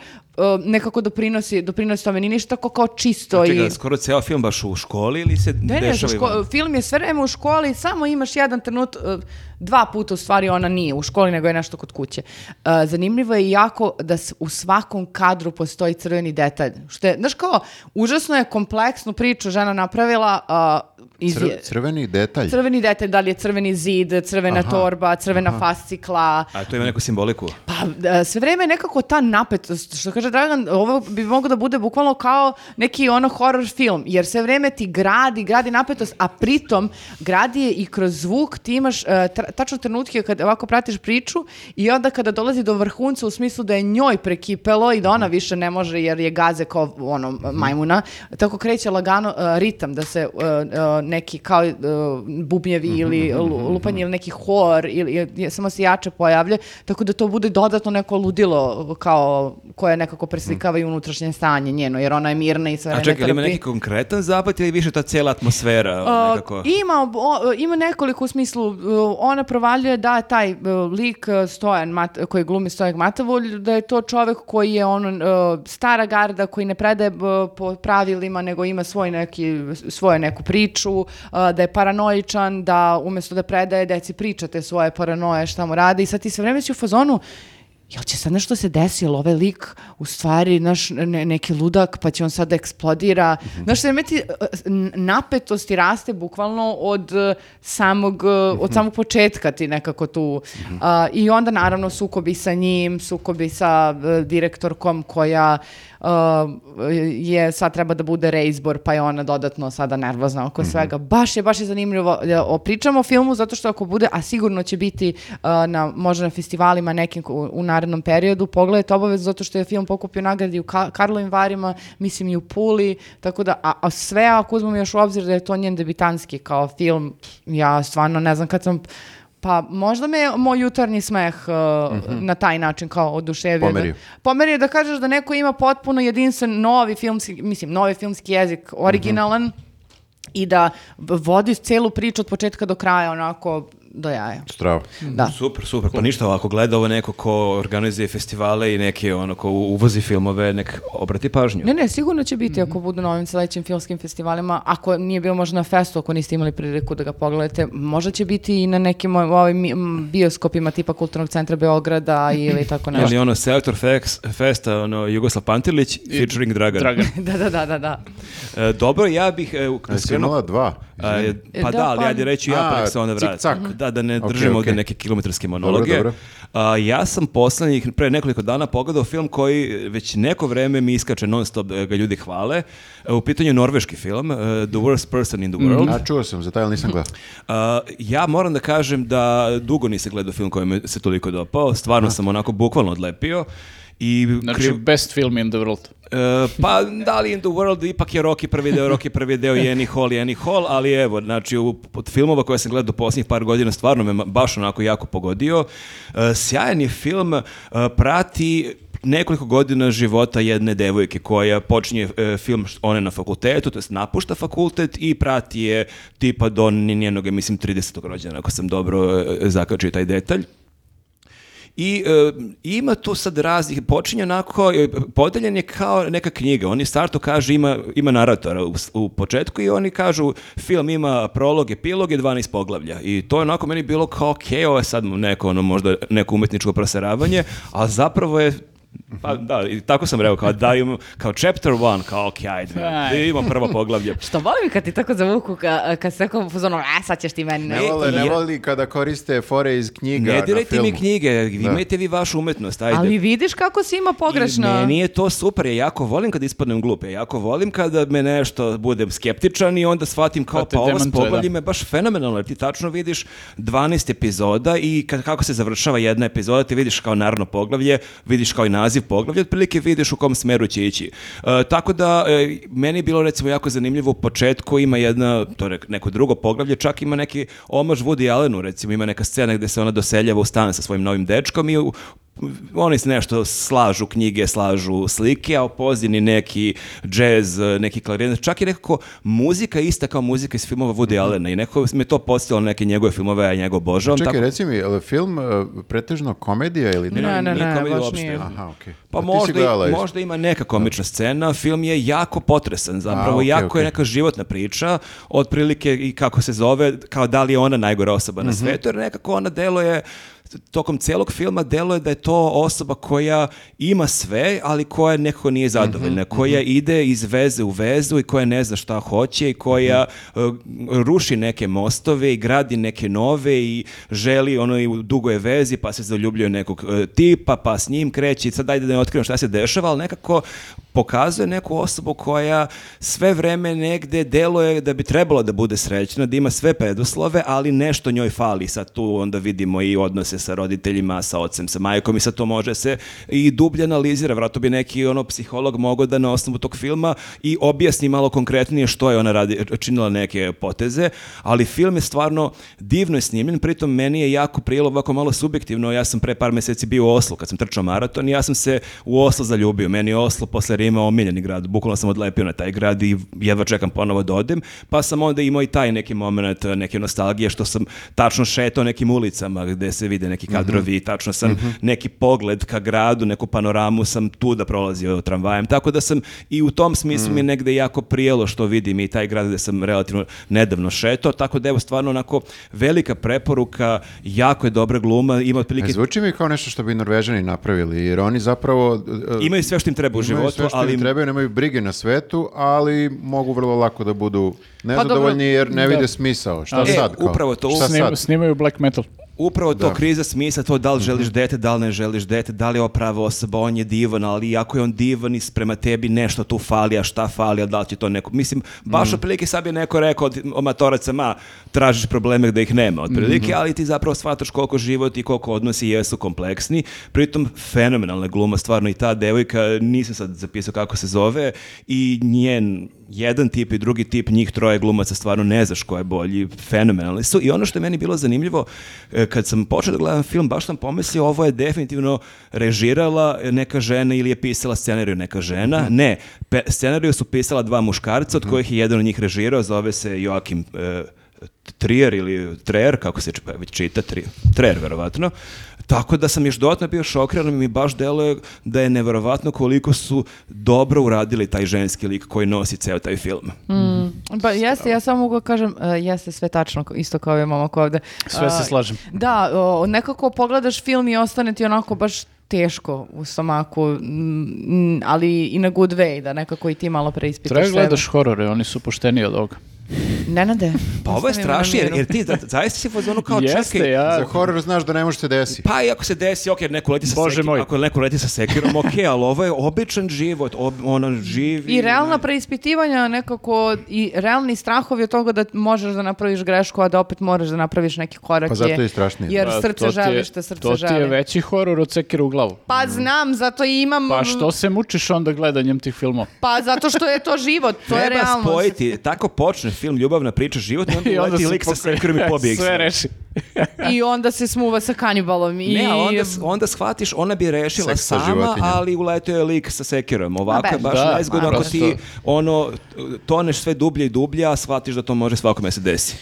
nekako doprinosi, doprinosi tome, nije ništa tako kao čisto i... Čekaj, skoro ceo film baš u školi ili se Ne, ne, i ško- film je sve vreme u školi, samo imaš jedan trenut, e, dva puta u stvari ona nije u školi, nego je nešto kod kuće. E, zanimljivo je jako da u svakom kadru postoji crveni detalj. Što je, znaš kao, užasno je kompleksnu priču žena napravila iz, Cr- crveni detalj. crveni detalj, da li je crveni zid, crvena torba, crvena fascikla, A to ima neku simboliku. pa da, sve vreme je nekako ta napetost, što kaže Dragan, ovo bi moglo da bude bukvalno kao neki ono horror film, jer sve vreme ti gradi, gradi napetost, a pritom gradi je i kroz zvuk, ti imaš uh, tačno trenutke kad ovako pratiš priču i onda kada dolazi do vrhunca u smislu da je njoj prekipelo i da ona više ne može jer je gaze kao ono majmuna, tako kreće lagano uh, ritam da se uh, uh, neki kao uh, bubnjevi ili lu- lupanje ili neki hor ili ili samo se jače pojavlja, tako da to bude dodatno neko ludilo kao koje nekako preslikava i unutrašnje stanje njeno, jer ona je mirna i sve A čekaj, ima neki konkretan zapad ili više ta cijela atmosfera? Uh, nekako? ima, o- ima nekoliko u smislu, uh, ona provaljuje da taj uh, lik uh, Stojan, Mat, koji glumi Stojan Matavulj, da je to čovek koji je ono, stara garda, koji ne predaje po pravilima, nego ima svoj neki, svoju neku priču, da je paranoičan, da umjesto da predaje deci pričate svoje paranoje, šta mu radi i sad ti sve vreme si u fazonu, jel će sad nešto se desilo, ovaj lik u stvari naš ne- neki ludak pa će on sad da eksplodira. Znaš, sve ti napetosti raste bukvalno od eh, samog, eh, od samog početka ti nekako tu. A, I onda naravno sukobi sa njim, sukobi sa eh, direktorkom koja eh, je sad treba da bude reizbor pa je ona dodatno sada nervozna oko svega. Baš je, baš je zanimljivo. da Pričamo o filmu zato što ako bude, a sigurno će biti eh, na, možda na festivalima nekim u, u narednom periodu, pogledajte obavezno zato što je film pokupio nagradi u Ka Karlovim Varima, mislim i u Puli, tako da, a, a sve ako uzmemo još u obzir da je to njen debitanski kao film, ja stvarno ne znam kad sam pa možda me moj jutarnji smeh uh, na taj način kao oduševio. Pomerio. Da, pomerio da kažeš da neko ima potpuno jedinstven novi filmski, mislim, novi filmski jezik, originalan i da vodi celu priču od početka do kraja onako do jaja. Strava. Da. Super, super. Pa ništa, ako gleda ovo neko ko organizuje festivale i neki ono ko uvozi filmove, nek obrati pažnju. Ne, ne, sigurno će biti Mhm. ako budu na ovim sledećim filmskim festivalima. Ako nije bio možda na festu, ako niste imali priliku da ga pogledate, možda će biti i na nekim ovim bioskopima tipa Kulturnog centra Beograda ili tako nešto. Ili ono Selector Fex, Festa, ono Jugoslav Pantilić, featuring Dragan. Dragan. da, da, da, da, da. E, dobro, ja bih e, skrenuo- dva? A, E, pa da, da, ali pa- ajde reći ja, pa se onda vrati. cik-cak. Da, da ne Ok, držimo ovdje ok. neke kilometarske monologe. dobro. A, ja sam poslednjih, pre nekoliko dana pogledao film koji već neko vreme mi iskače non stop, e, ga ljudi hvale. E, U pitanju je norveški film, e, The Worst Person in the World. A čuo sam za taj, ali nisam gledao. A, ja moram da kažem da dugo nisam gledao film koji mi se toliko dopao. Stvarno sam onako bukvalno odlepio. I Znači, kriv- best film in the world. E, pa da li In the World ipak je Rocky prvi deo, Rocky prvi deo i Annie Hall i Annie Hall, ali evo, znači u, od filmova koje sam gledao posljednjih par godina stvarno me baš onako jako pogodio. E, sjajan je film, e, prati nekoliko godina života jedne devojke koja počinje e, film one na fakultetu, to jest napušta fakultet i prati je tipa do njenog, mislim, 30. rođena, ako sam dobro e, zakačio taj detalj. I e, ima tu sad raznih, počinje onako, e, podeljen je kao neka knjiga. Oni startu kaže ima, ima naratora u, u početku i oni kažu film ima prolog, epilog i 12 poglavlja. I to je onako meni bilo kao ok, ovo je sad neko ono možda neko umetničko proseravanje, a zapravo je Pa da, i tako sam rekao, kao da imam, kao chapter one, kao ok, ajde, Aj. imam prvo poglavlje. Što volim kad ti tako zavuku, ka, kad se tako fazonu, a sad ćeš ti meni. Ne nešto." vole, ne voli kada koriste fore iz knjiga Ne na dirajte mi knjige, imajte vi vašu umetnost, ajde. Ali vidiš kako si ima pogrešno. I meni je to super, ja jako volim kad ispadnem glup, ja jako volim kada me nešto budem skeptičan i onda shvatim kao te pa ovo demantuje, da. je baš fenomenalno, jer ti tačno vidiš 12 epizoda i kad, kako se završava jedna epizoda, ti vidiš kao naravno poglavlje, vidiš kao i naziv poglavlja, otprilike vidiš u kom smeru će ići. E, tako da, e, meni je bilo recimo jako zanimljivo u početku ima jedna, to je neko drugo poglavlje, čak ima neki omaž Woody Allenu, recimo ima neka scena gde se ona doseljava u stan sa svojim novim dečkom i u- oni se nešto slažu knjige, slažu slike, a u pozadini neki džez, neki klarinet, čak i nekako muzika ista kao muzika iz filmova Woody Allena i nekako me to podsjetilo na neke njegove filmove, a ja njega obožavam. Čekaj, tako- reci mi, je li film uh, pretežno komedija ili ne? Ne, ne, ne, komedija baš nije. Aha, okej. Pa A ti si možda, gledala i- možda ima neka komična scena, film je jako potresan, zapravo A, okej, jako okej. je neka životna priča, otprilike i kako se zove, kao da li je ona najgora osoba Mhm. na svetu, jer nekako ona deluje tokom celog filma deluje da je to osoba koja ima sve, ali koja nekako nije zadovoljna, Mhm, koja ide iz veze u vezu i koja ne zna šta hoće i koja Mhm. uh, ruši neke mostove i gradi neke nove i želi ono i u dugoj vezi pa se zaljubljuje nekog uh, tipa pa s njim kreće i sad ajde da ne otkrivam šta se dešava, ali nekako pokazuje neku osobu koja sve vreme negde deluje da bi trebalo da bude srećna, da ima sve preduslove, ali nešto njoj fali. Sad tu onda vidimo i odnose sa roditeljima, sa ocem, sa majkom i sad to može se i dublje analizira. Vratno bi neki ono psiholog mogao da na osnovu tog filma i objasni malo konkretnije što je ona radi, činila neke poteze, ali film je stvarno divno je snimljen, pritom meni je jako prijelo ovako malo subjektivno, ja sam pre par meseci bio u Oslu kad sam trčao maraton i ja sam se u Oslo zaljubio. Meni je Oslo posle Rima omiljeni grad, bukvalno sam odlepio na taj grad i jedva čekam ponovo da odem, pa sam onda imao i taj neki moment, neke nostalgije što sam tačno šetao nekim ulicama gde se vide neki kadrovi i tačno sam neki pogled ka gradu, neku panoramu sam tu da prolazio tramvajem, tako da sam i u tom smislu mi je negde jako prijelo što vidim i taj grad gde sam relativno nedavno šetao, tako da evo stvarno onako velika preporuka, jako je dobra gluma, ima otprilike zvuči mi kao nešto što bi Norvežani napravili, jer oni zapravo... uh, imaju sve što im treba u životu, što ali im trebaju, nemaju brige na svetu, ali mogu vrlo lako da budu nezadovoljni jer ne Da. vide smisao. Šta E, sad? Kao? upravo to, Šta Snim- sad? snimaju black metal. Upravo to Da. kriza smisla, to da li želiš dete, da li ne želiš dete, da li je ovo prava osoba, on je divan, ali ako je on divan i prema tebi nešto tu fali, a šta fali, a da li će to neko... Mislim, baš otprilike sad je neko rekao od amatoraca, ma, tražiš probleme gde ih nema, otprilike, ali ti zapravo shvataš koliko život i koliko odnosi jesu kompleksni. Pritom, fenomenalna gluma, stvarno i ta devojka, nisam sad zapisao kako se zove, i njen jedan tip i drugi tip, njih troje glumaca stvarno ne znaš ko je bolji, fenomenalni su. I ono što je meni bilo zanimljivo, e, kad sam počeo da gledam film, baš sam pomislio ovo je definitivno režirala neka žena ili je pisala scenariju neka žena. Ne, pe- scenariju su pisala dva muškarca, od kojih je jedan od njih režirao, zove se Joakim e, Trier ili Treer, kako se već čita, tri, Treer verovatno. Tako da sam još dodatno bio šokiran, mi baš deluje da je neverovatno koliko su dobro uradili taj ženski lik koji nosi ceo taj film. Pa jeste, ja samo mogu da kažem, e, jeste sve tačno, isto kao je momak ovde. Sve se A, slažem. Da, o, nekako pogledaš film i ostane ti onako baš teško u stomaku, mm, ali i na good way, da nekako i ti malo preispitaš Treba sebe. gledaš horore, oni su pošteniji od ovoga. Nenade, Pa ovo je strašnije, jer, jer ti za- zaista si fazonu kao Jeste, čekaj, ja... Za horor znaš da ne može se desi. Pa i ako se desi, ok, neko leti sa Bože sekirom, moj. ako neko leti sa sekirom, ok, ali ovo je običan život, ob, ono živi. I realna preispitivanja nekako i realni strahovi od toga da možeš da napraviš grešku, a da opet moraš da napraviš neki korak. Pa zato je- je strašnije. Jer Pa, srce to ti je- želi što srce To ti je želi. veći horor od sekira u glavu. Pa znam, zato i imam... Pa što se mučiš onda gledanjem tih filmova? Pa zato što je to život, to je Treba realnost. spojiti, tako počne film, ljubavna priča, život i onda, I onda uleti lik sa sekirom i pobije Sve reši. I onda se smuva sa kanibalom. I... Ne, a onda, onda shvatiš, ona bi rešila Seks sa sama, životinjama. ali uletio je lik sa sekirom. Ovako je baš Da, nezgodno ma, ako ti ono, toneš sve dublje i dublje, a shvatiš da to može svakome se desi.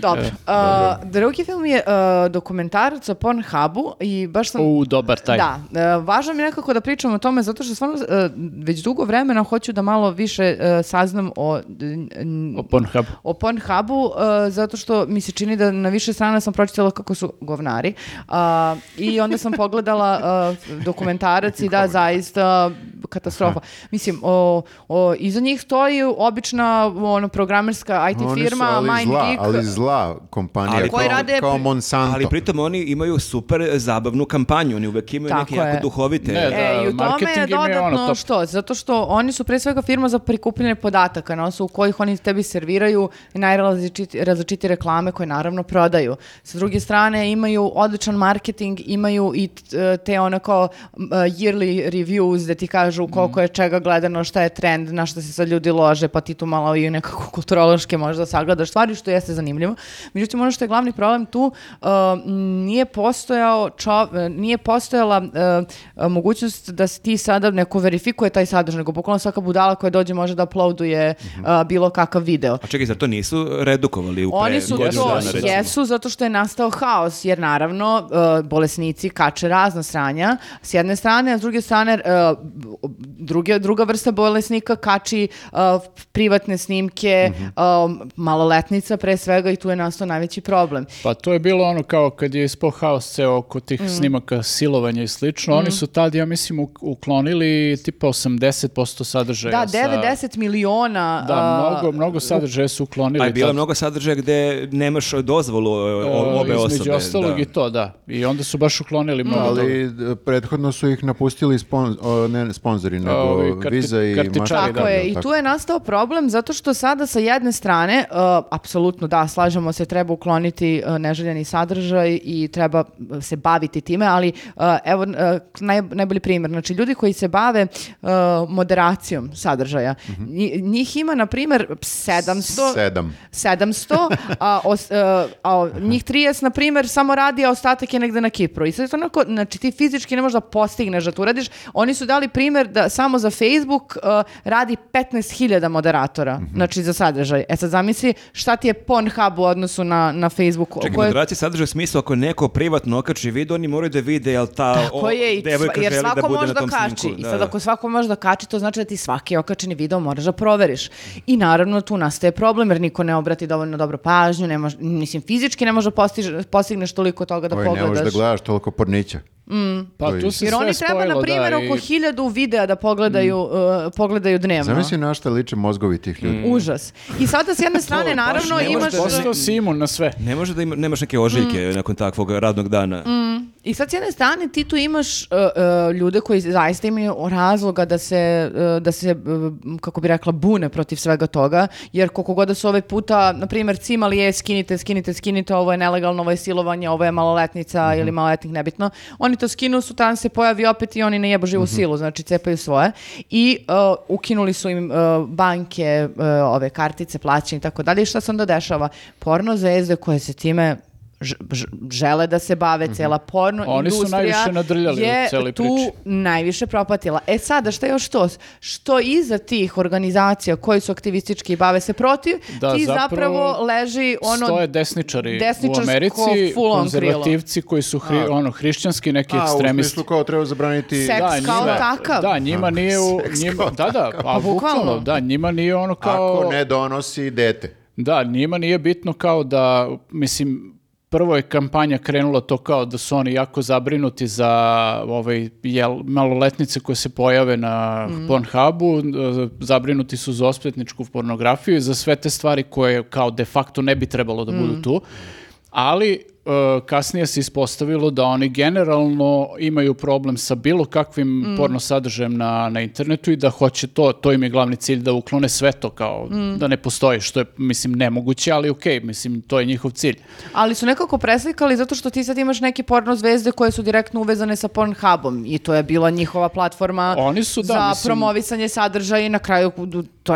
Dobro. E, A, drugi film je a, dokumentarac o Pornhubu i baš sam... U, dobar taj. Da, e, važno mi je nekako da pričam o tome zato što stvarno e, već dugo vremena hoću da malo više e, saznam o, O Pornhubu. o Pornhubu e, zato što mi se čini da na više strana sam pročitala kako su govnari i onda sam pogledala e, dokumentarac i da, zaista katastrofa. Mislim, o, o, iza njih stoji obična ono, programerska IT Oni su, firma, ali zla, MindGeek. ali zla kompanija, Ali kao, koji rade kao Monsanto. Ali pritom oni imaju super zabavnu kampanju, oni uvek imaju Tako neke je. jako duhovite... Ne, da. E, i u tome je ono dodatno top. što? Zato što oni su pre svega firma za prikupljanje podataka na osnovu kojih oni tebi serviraju najrazličitije različite reklame koje naravno prodaju. Sa druge strane imaju odličan marketing, imaju i t- te ono m, uh, yearly reviews da ti kažu Mm. koliko je čega gledano, šta je trend, na šta se sad ljudi lože, pa ti tu malo i nekako kulturološke možda sagledaš stvari, što jeste zanimljivo. Međutim, ono što je glavni problem tu, uh, nije postojao čo- nije postojala uh, mogućnost da se ti sada neko verifikuje taj sadržaj, nego bukvalno svaka budala koja dođe može da uploaduje Mhm. uh, bilo kakav video. A čekaj, zar to nisu redukovali u pre Oni su godinu to, dana, jesu, zato što je nastao haos, jer naravno uh, bolesnici kače razna sranja s jedne strane, a s druge strane uh, druge, druga vrsta bolesnika kači uh, privatne snimke, Mhm. um, maloletnica pre svega i tu je nastao najveći problem. Pa to je bilo ono kao kad je ispao haos ceo oko tih Mm. snimaka silovanja i slično, oni su tad, ja mislim, uk- uklonili tipa 80% sadržaja. Da, sa- 9-10 miliona Da, mnogo, mnogo sadržaja su uklonili. A je bilo tad. mnogo sadržaja gde nemaš dozvolu o- o- obe E, osobe. Između ostalog da. i to, da. I onda su baš uklonili mnogo. Ali e, prethodno su ih napustili spon, o, ne sponzori, nego ovi karti- Visa i kartičari, Mastercard. Tako je, jel i tu je nastao problem zato što sada sa jedne strane, uh, apsolutno da, slažemo se, treba ukloniti uh, neželjeni sadržaj i treba uh, se baviti time, ali uh, evo naj, najbolji primjer, znači ljudi koji se bave moderacijom sadržaja, Mhm. nji- njih ima na primjer 700, Sedam. 700, a, os- uh, a njih 30, na primjer, samo radi, a ostatak je negde na Kipru. I sad je to onako, znači ti fizički ne možeš da postigneš da to uradiš. Oni su dali primjer da samo za Facebook radi 15.000 moderatora, znači za sadržaj. E sad zamisli šta ti je Pornhub u odnosu na, na Facebooku. Čekaj, koje- moderacija sadržaja u smislu ako neko privatno okači video, oni moraju da vide jel ta Tako o, je, i devojka jer želi da svako bude može na da tom kači. snimku. I Da, sad da. ako svako može da kači, to znači da ti svaki okačeni video moraš da proveriš. I naravno tu nastaje problem jer niko ne obrati dovoljno dobro pažnju, ne može, mislim fizički ne može postiž- postigneš toliko toga da Oj, ne možeš pogledaš. da gledaš toliko pornića. Pa To tu se Jer sve oni treba, na spojilo, primjer, da, oko i- hiljadu videa da pogledaju, uh, pogledaju dnevno. Zamisli na šta liče mozgovi tih ljudi. Užas. I sada s jedne strane, naravno, imaš... da- Postao si imun na sve. Ne može da ima, nemaš neke ožiljke nakon takvog radnog dana. I sad s jedne strane ti tu imaš uh, uh, ljude koji zaista imaju razloga da se, uh, da se uh, kako bi rekla, bune protiv svega toga, jer koliko god da su ovaj puta, na primjer, cimali je skinite, skinite, skinite, ovo je nelegalno, ovo je silovanje, ovo je maloletnica ili maloletnik, nebitno. Oni to skinu, sutan se pojavi opet i oni ne jebu živu silu, znači cepaju svoje. I uh, ukinuli su im uh, banke, uh, ove kartice, plaćanje i tako dalje. I šta se onda dešava? Porno zvezde koje se time žele da se bave, cela porno Oni su industrija najviše nadrljali u je celoj tu priči. najviše propatila. E sada, šta još to? Što iza tih organizacija koji su aktivistički i bave se protiv, Da, ti zapravo, zapravo leži ono... Stoje desničari u Americi, konzervativci koji su hri, ono, hrišćanski neki A, u ekstremisti. smislu kao treba zabraniti... Seks kao takav. Da, njima nije u... Njima, da, da, pa, Pa bukvalno. bukvalno, da, njima nije ono kao... Ako ne donosi dete. Da, njima nije bitno kao da, mislim, prvo je kampanja krenula to kao da su oni jako zabrinuti za ovaj, jel, maloletnice koje se pojave na Pornhubu, e, zabrinuti su za ospetničku pornografiju i za sve te stvari koje kao de facto ne bi trebalo da budu tu. Ali kasnije se ispostavilo da oni generalno imaju problem sa bilo kakvim porno sadržajem na, na internetu i da hoće to, to im je glavni cilj da uklone sve to kao da ne postoji, što je mislim nemoguće, ali okej, mislim to je njihov cilj. Ali su nekako preslikali zato što ti sad imaš neke porno zvezde koje su direktno uvezane sa Pornhubom i to je bila njihova platforma Oni su, da, za mislim- promovisanje sadržaja i na kraju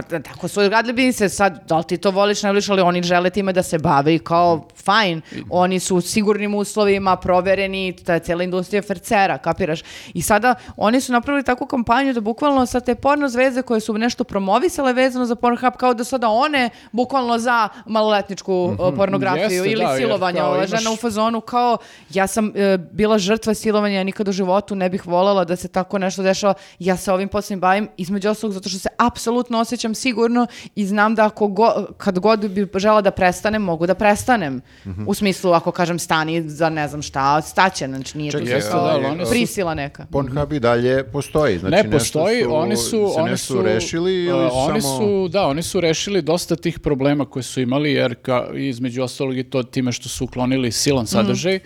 to, tako su radili bi se sad, da li ti to voliš, ne voliš, ali oni žele time da se bave i kao, fajn, oni su u sigurnim uslovima, provereni, ta cijela industrija fercera, kapiraš? I sada oni su napravili takvu kampanju da bukvalno sa te porno zvezde koje su nešto promovisale vezano za Pornhub, kao da sada one bukvalno za maloletničku uh, pornografiju Jeste, ili da, silovanje. kao Ova imaš- žena u fazonu kao, ja sam e, bila žrtva silovanja, ja nikad u životu ne bih voljela da se tako nešto dešava. Ja se ovim poslednjim bavim, između ostalog, zato što se apsolutno osjećam sigurno i znam da ako go- kad god bi žela da prestanem, mogu da prestanem. Mhm. U smislu, ako kažem stani za ne znam šta, staće, znači nije Čekaj, to Jeste, da, oni su- prisila neka. Pornhub i dalje postoji. Znači, ne nešto postoji, su, oni su se oni su rešili ili uh, oni samo... su da, oni su rešili dosta tih problema koje su imali jer ka, između ostalog i to time što su uklonili Mhm. silan sadržaj. Uh,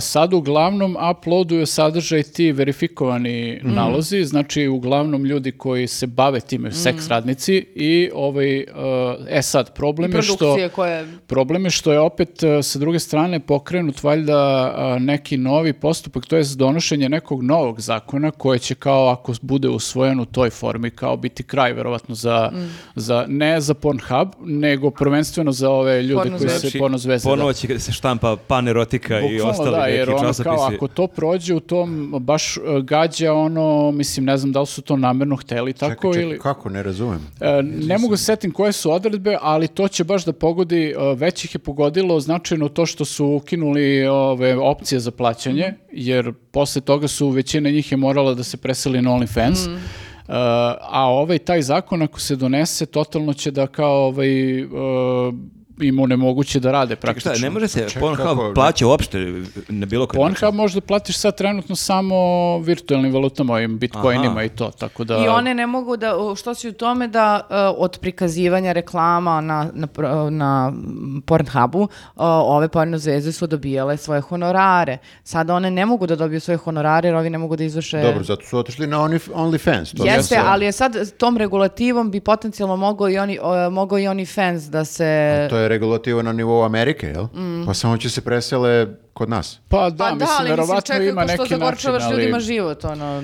sad uglavnom uploaduju sadržaj ti verifikovani Mhm. nalozi, znači uglavnom ljudi koji se bave time, seks radnici i ovaj, uh, e sad, problem je što koje... Problem je što je opet e, sa druge strane pokrenut valjda neki novi postupak, to je donošenje nekog novog zakona koje će kao ako bude usvojen u toj formi kao biti kraj verovatno za, Mm. za ne za Pornhub, nego prvenstveno za ove ljude Porno koji zvezde. se porno zvezde. da. Ponovo će se štampa panerotika i Bukvalno ostali da, neki jer ono časopisi. kao ako to prođe u tom baš e, gađa ono, mislim ne znam da li su to namerno hteli tako Čekaj, čekaj, ili... kako, ne razumem. E, ne mogu se setim koje su odredbe, ali to će baš da pogodi, e, već ih je pogodilo značajno to što su ukinuli ove opcije za plaćanje, jer posle toga su većina njih je morala da se preseli na OnlyFans. E, a ovaj taj zakon ako se donese totalno će da kao ovaj e, im onemoguće da rade Čekaj, praktično. šta, ne može se Čekaj, Pornhub kako- plaća uopšte na bilo koji način? Pornhub možda platiš sad trenutno samo virtualnim valutama, ovim bitcoinima Aha. i to, tako da... I one ne mogu da, što si u tome da e, od prikazivanja reklama na, na, na Pornhubu, e, ove porno zvezde su dobijale svoje honorare. Sada one ne mogu da dobiju svoje honorare jer ovi ne mogu da izvrše... Dobro, zato su otišli na Only- OnlyFans. To Jeste, je- ali je sad tom regulativom bi potencijalno mogao i oni, o, mogao i OnlyFans da se... To je regulativa na nivou Amerike, jel? Pa samo će se presele kod nas. Pa da, pa da, mislim, ali mislim, verovatno čekaj, ima neki način, ali... ljudima život, ono...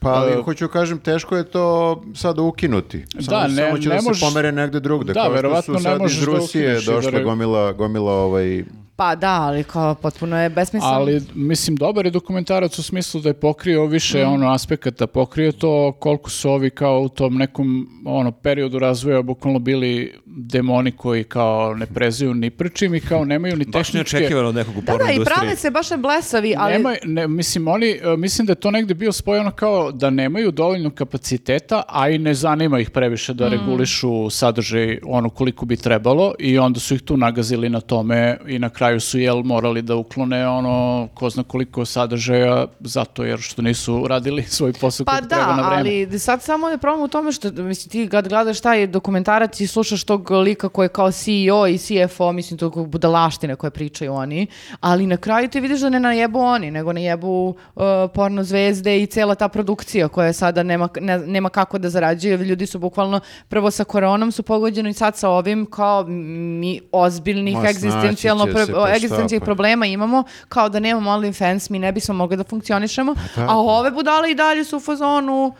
Pa ali, E, hoću kažem, teško je to sad ukinuti. Samo, Da, ne- samo će ne da se možeš- pomere negde drugde. Da, kao što verovatno su ne sad možeš iz da Rusije da došla re- gomila, gomila ovaj... Pa da, ali kao potpuno je besmisleno. Ali, mislim, dobar je dokumentarac u smislu da je pokrio više Mm. ono aspekata, pokrio to koliko su ovi kao u tom nekom ono periodu razvoja bukvalno bili demoni koji kao ne prezuju ni prčim i kao nemaju ni Baš tehničke... neočekivano od nekog u Da, da, i prave se baš blesavi, ali... Nema, ne, mislim, oni, e, mislim da je to negde bio spojeno kao da nemaju dovoljno kapaciteta, a i ne zanima ih previše Mm. da regulišu sadržaj ono koliko bi trebalo i onda su ih tu nagazili na tome i na kraju su jel morali da uklone ono ko zna koliko sadržaja zato jer što nisu radili svoj posao Pa kako treba da, na vreme. ali sad samo je problem u tome što, mislim, ti kad gledaš taj dokumentarac i slušaš tog lika koji je kao CEO i CFO, mislim, tog budalaštine koje pričaju oni, ali na kraju ti vidiš da ne najebu oni, nego najebu uh, porno zvezde i cela ta produkcija koja sada nema, ne- nema kako da zarađuje. Ljudi su bukvalno prvo sa koronom su pogođeni i sad sa ovim kao mi ozbiljnih egzistencijalno pre- pa egzistencijalnih pa. problema imamo, kao da nemamo OnlyFans, mi ne bismo mogli da funkcionišemo, da. a ove budale i dalje su u fazonu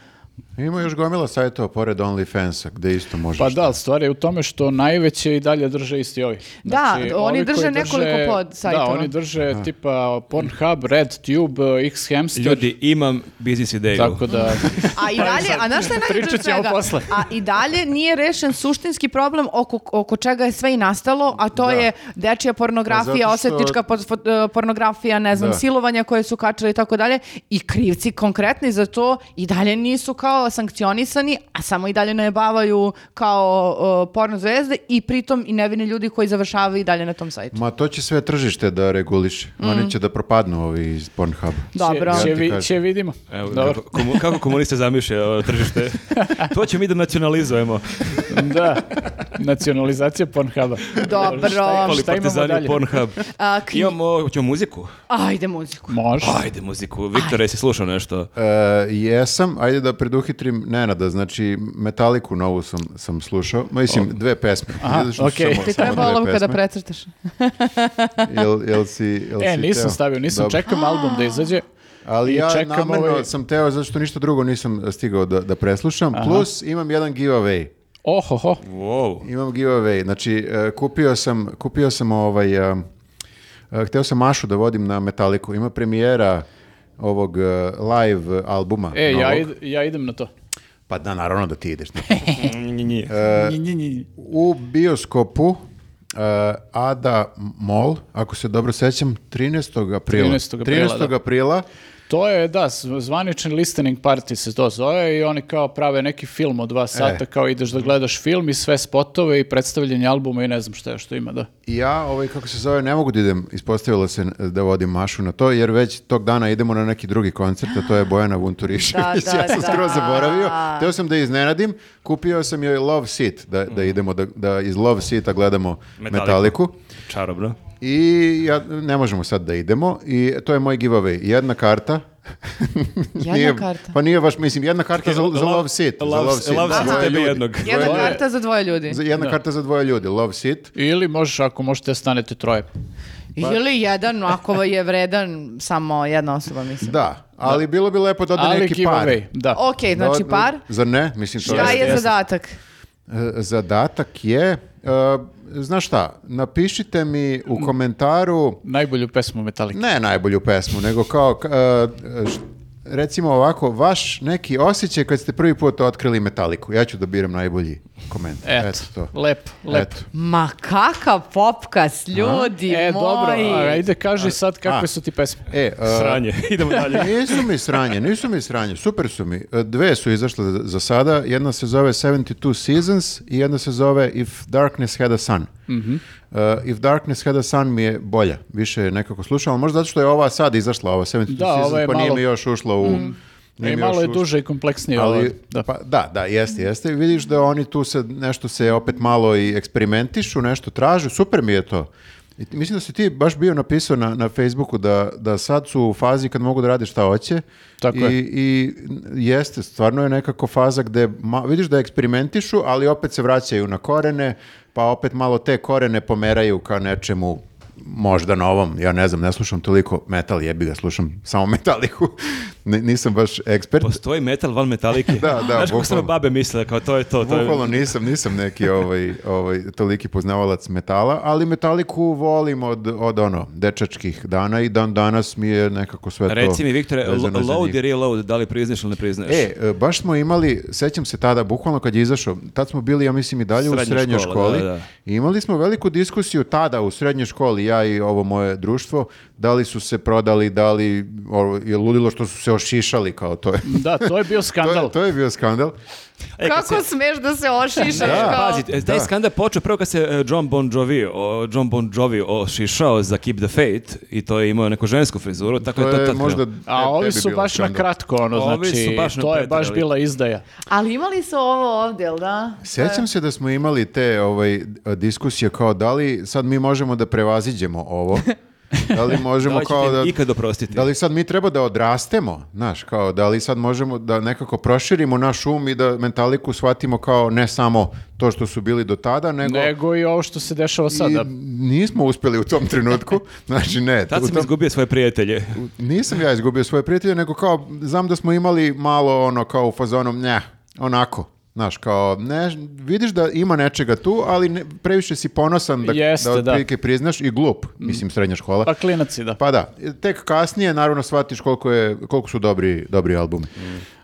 Ima još gomila sajtova pored OnlyFansa, gde isto možeš... Pa da, ali stvar je u tome što najveće i dalje drže isti ovi. Da, oni ovi drže nekoliko pod sajtova. Da, oni drže tipa Pornhub, RedTube, X-Hamster. Ljudi, imam biznis ideju. Tako da... A i dalje, a znaš šta je najveće Pričat od ćemo svega? posle. A i dalje nije rešen suštinski problem oko, oko čega je sve i nastalo, a to Da. je dečija pornografija, što- osvetnička por- fo- pornografija, ne znam, Da. silovanja koje su kačali i tako dalje. I krivci konkretni za to i dalje nisu kao sankcionisani, a samo i dalje najebavaju kao o, porno zvezde i pritom i nevini ljudi koji završavaju i dalje na tom sajtu. Ma to će sve tržište da reguliše. Mm. Oni će da propadnu ovi iz Pornhuba. Dobro. Će, Ja će, vi- će vidimo. Evo, Dobro. kako, komu- kako komuniste zamišljaju tržište. to ćemo mi da nacionalizujemo. da, nacionalizacija Pornhuba. Dobro. Šta, Ali šta imamo dalje? Pornhub. A, kni- Imamo, hoćemo muziku? Ajde muziku. Može. Ajde muziku. Viktor, jesi slušao nešto? E, jesam, ajde da preduhitrim Nenada, znači Metaliku novu sam, sam slušao, mislim dve pesme. Aha, okej. samo- Ti treba olovka da precrtaš. Jel, jel si, jel E, si nisam teo? stavio, nisam, Dobro. čekam album da izađe. Ali I ja namerno ovaj- sam teo, zato što ništa drugo nisam stigao da, da preslušam. Plus imam jedan giveaway. Ohoho. Wow. Imam giveaway, znači e, kupio sam, kupio sam ovaj, e, hteo sam Mašu da vodim na Metaliku, ima premijera ovog e, live albuma. E, ja, id- ja idem na to. Pa da, naravno da ti ideš. Nji, nji, nji. U bioskopu e, Ada Mall, ako se dobro sećam, 13. aprila. 13. aprila, 13. da. aprila. To je, da, zvanični listening party se to zove i oni kao prave neki film od dva sata, E. kao ideš da gledaš film i sve spotove i predstavljanje albuma i ne znam šta je što ima, da. I ja, ovaj, kako se zove, ne mogu da idem, ispostavilo se da vodim Mašu na to, jer već tog dana idemo na neki drugi koncert, a to je Bojana Vunturišević. Da, da, ja sam da. skroz zaboravio. Teo sam da iznenadim, kupio sam joj Love Seat, da, da idemo, da, da iz Love Seata gledamo Metaliku. Metaliku. Čarobno. I ja, ne možemo sad da idemo i to je moj giveaway. Jedna karta. Jedna karta? Pa nije baš, mislim, jedna karta za, za Love- Love Seat. za Love- Love Seat. Love Seat tebi ljudi. jednog. Jedna je- karta za dvoje ljudi. Za- Jedna karta za dvoje ljudi, Love Seat. Ili možeš, ako možete da stanete troje. Ili jedan, ako je vredan samo jedna osoba, mislim. Da, ali bilo bi lepo da ode Ali neki par. giveaway, da. Ok, znači Da- par. Za ne, mislim to Šta je zadatak? E, Zadatak je, e, znaš šta, napišite mi u komentaru, Najbolju pesmu Metallica. ne najbolju pesmu, nego kao, š- recimo ovako, vaš neki osjećaj kad ste prvi put otkrili metaliku. Ja ću da biram najbolji komentar. Eto, Eto to. lep, lep. Eto. Ma kakav popkas, ljudi E, moji. dobro, a, ajde kaži sad kakve a. su ti pesme. E, e, Sranje. Idemo dalje. Nisu mi sranje, nisu mi sranje, super su mi. E, Dve su izašle za- sada, jedna se zove 72 Seasons i jedna se zove If Darkness Had a Sun. E, If Darkness Had a Sun mi je bolja, više nekako slušam, ali možda zato što je ova sad izašla, ova 72 Da, je pa nije malo- mi još ušla u... nije I mi malo je duže i kompleksnije. Ali, da. pa, da, da, jeste, jeste. Vidiš da oni tu se nešto se opet malo i eksperimentišu, nešto tražu, super mi je to. I mislim da si ti baš bio napisao na, na Facebooku da, da sad su u fazi kad mogu da rade šta hoće. Tako I, je. I jeste, stvarno je nekako faza gde ma- vidiš da eksperimentišu, ali opet se vraćaju na korene, pa opet malo te korene pomeraju ka nečemu možda novom, ja ne znam, ne slušam toliko metal, jebi ga, slušam samo metaliku, Ni- nisam baš ekspert. Postoji metal van metalike. Da, da, Znaš kako bukvalno. babe misle, kao to je to. to je... Nisam, nisam neki ovaj, ovaj, toliki poznavalac metala, ali metaliku volim od, od ono, dečačkih dana i dan danas mi je nekako sve to Reci mi, Viktore, load i reload, da li priznaš ili ne priznaš? E, e, baš smo imali, sećam se tada, bukvalno kad je izašao, tad smo bili, ja mislim, i dalje u Srednja srednjoj školi. da, da. I imali smo veliku diskusiju tada u srednjoj školi, ja i ovo moje društvo, da li su se prodali, da li je ludilo što su se ošišali kao to je. Da, to je bio To skandal. je, to je bio skandal. E, Kako smeš da se ošišaš Da. kao... Pazi, e, taj Da. skandal počeo prvo kad se e, John Bon Jovi, o, John Bon Jovi ošišao za Keep the Faith i to je imao neku žensku frizuru, tako To je to je možda. A ovi su baš na kratko, ono, Ovi znači, su baš to je baš bila izdaja. Ali imali su ovo ovdje, jel da? Sjećam se da smo imali te ovaj, diskusije kao da li sad mi možemo da prevaziđemo ovo, da li Da možemo li ćete kao da... ikad oprostiti? Da li sad mi treba da odrastemo, znaš, kao da li sad možemo da nekako proširimo naš um i da mentaliku shvatimo kao ne samo to što su bili do tada, nego, Nego i ovo što se dešava i sada. nismo uspjeli u tom trenutku, znači ne, Tad sam tom- izgubio svoje prijatelje. nisam ja izgubio svoje prijatelje, nego kao, znam da smo imali malo ono kao u fazonom, ne, onako, znaš, kao, ne, vidiš da ima nečega tu, ali ne, previše si ponosan da, Jeste, da da. otprilike priznaš i glup, mislim, srednja škola. Pa klinaci, da. Pa da, tek kasnije naravno shvatiš koliko, je, koliko su dobri, dobri albumi.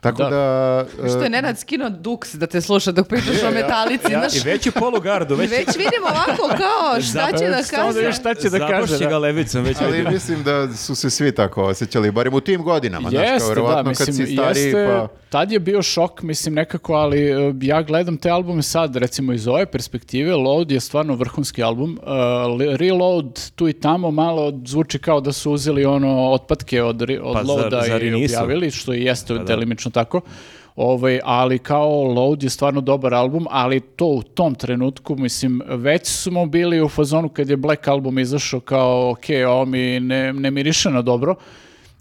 Tako Da. da... Što e, je Nenad skinuo duks da te sluša dok pričaš o metalici, Ja, znaš? I već je polugardu, već, Već vidim ovako kao šta će da Samo da kaže. šta će da kaže. Zabošće da. ga levicom, već ali vidim. mislim da su se svi tako osjećali, barem u tim godinama. znaš, kao Jeste, da, verovatno mislim, kad si stariji, jeste, pa... tad je bio šok, mislim, nekako, ali e, ja gledam te albume sad, recimo iz ove perspektive, Load je stvarno vrhunski album, e, li- Reload tu i tamo malo zvuči kao da su uzeli ono otpadke od, od Pa Loada zar i objavili, što i jeste delimično tako. Ovaj, ali kao Load je stvarno dobar album, ali to u tom trenutku, mislim, već smo bili u fazonu kad je Black album izašao kao, ok, ovo mi ne, ne miriše na dobro,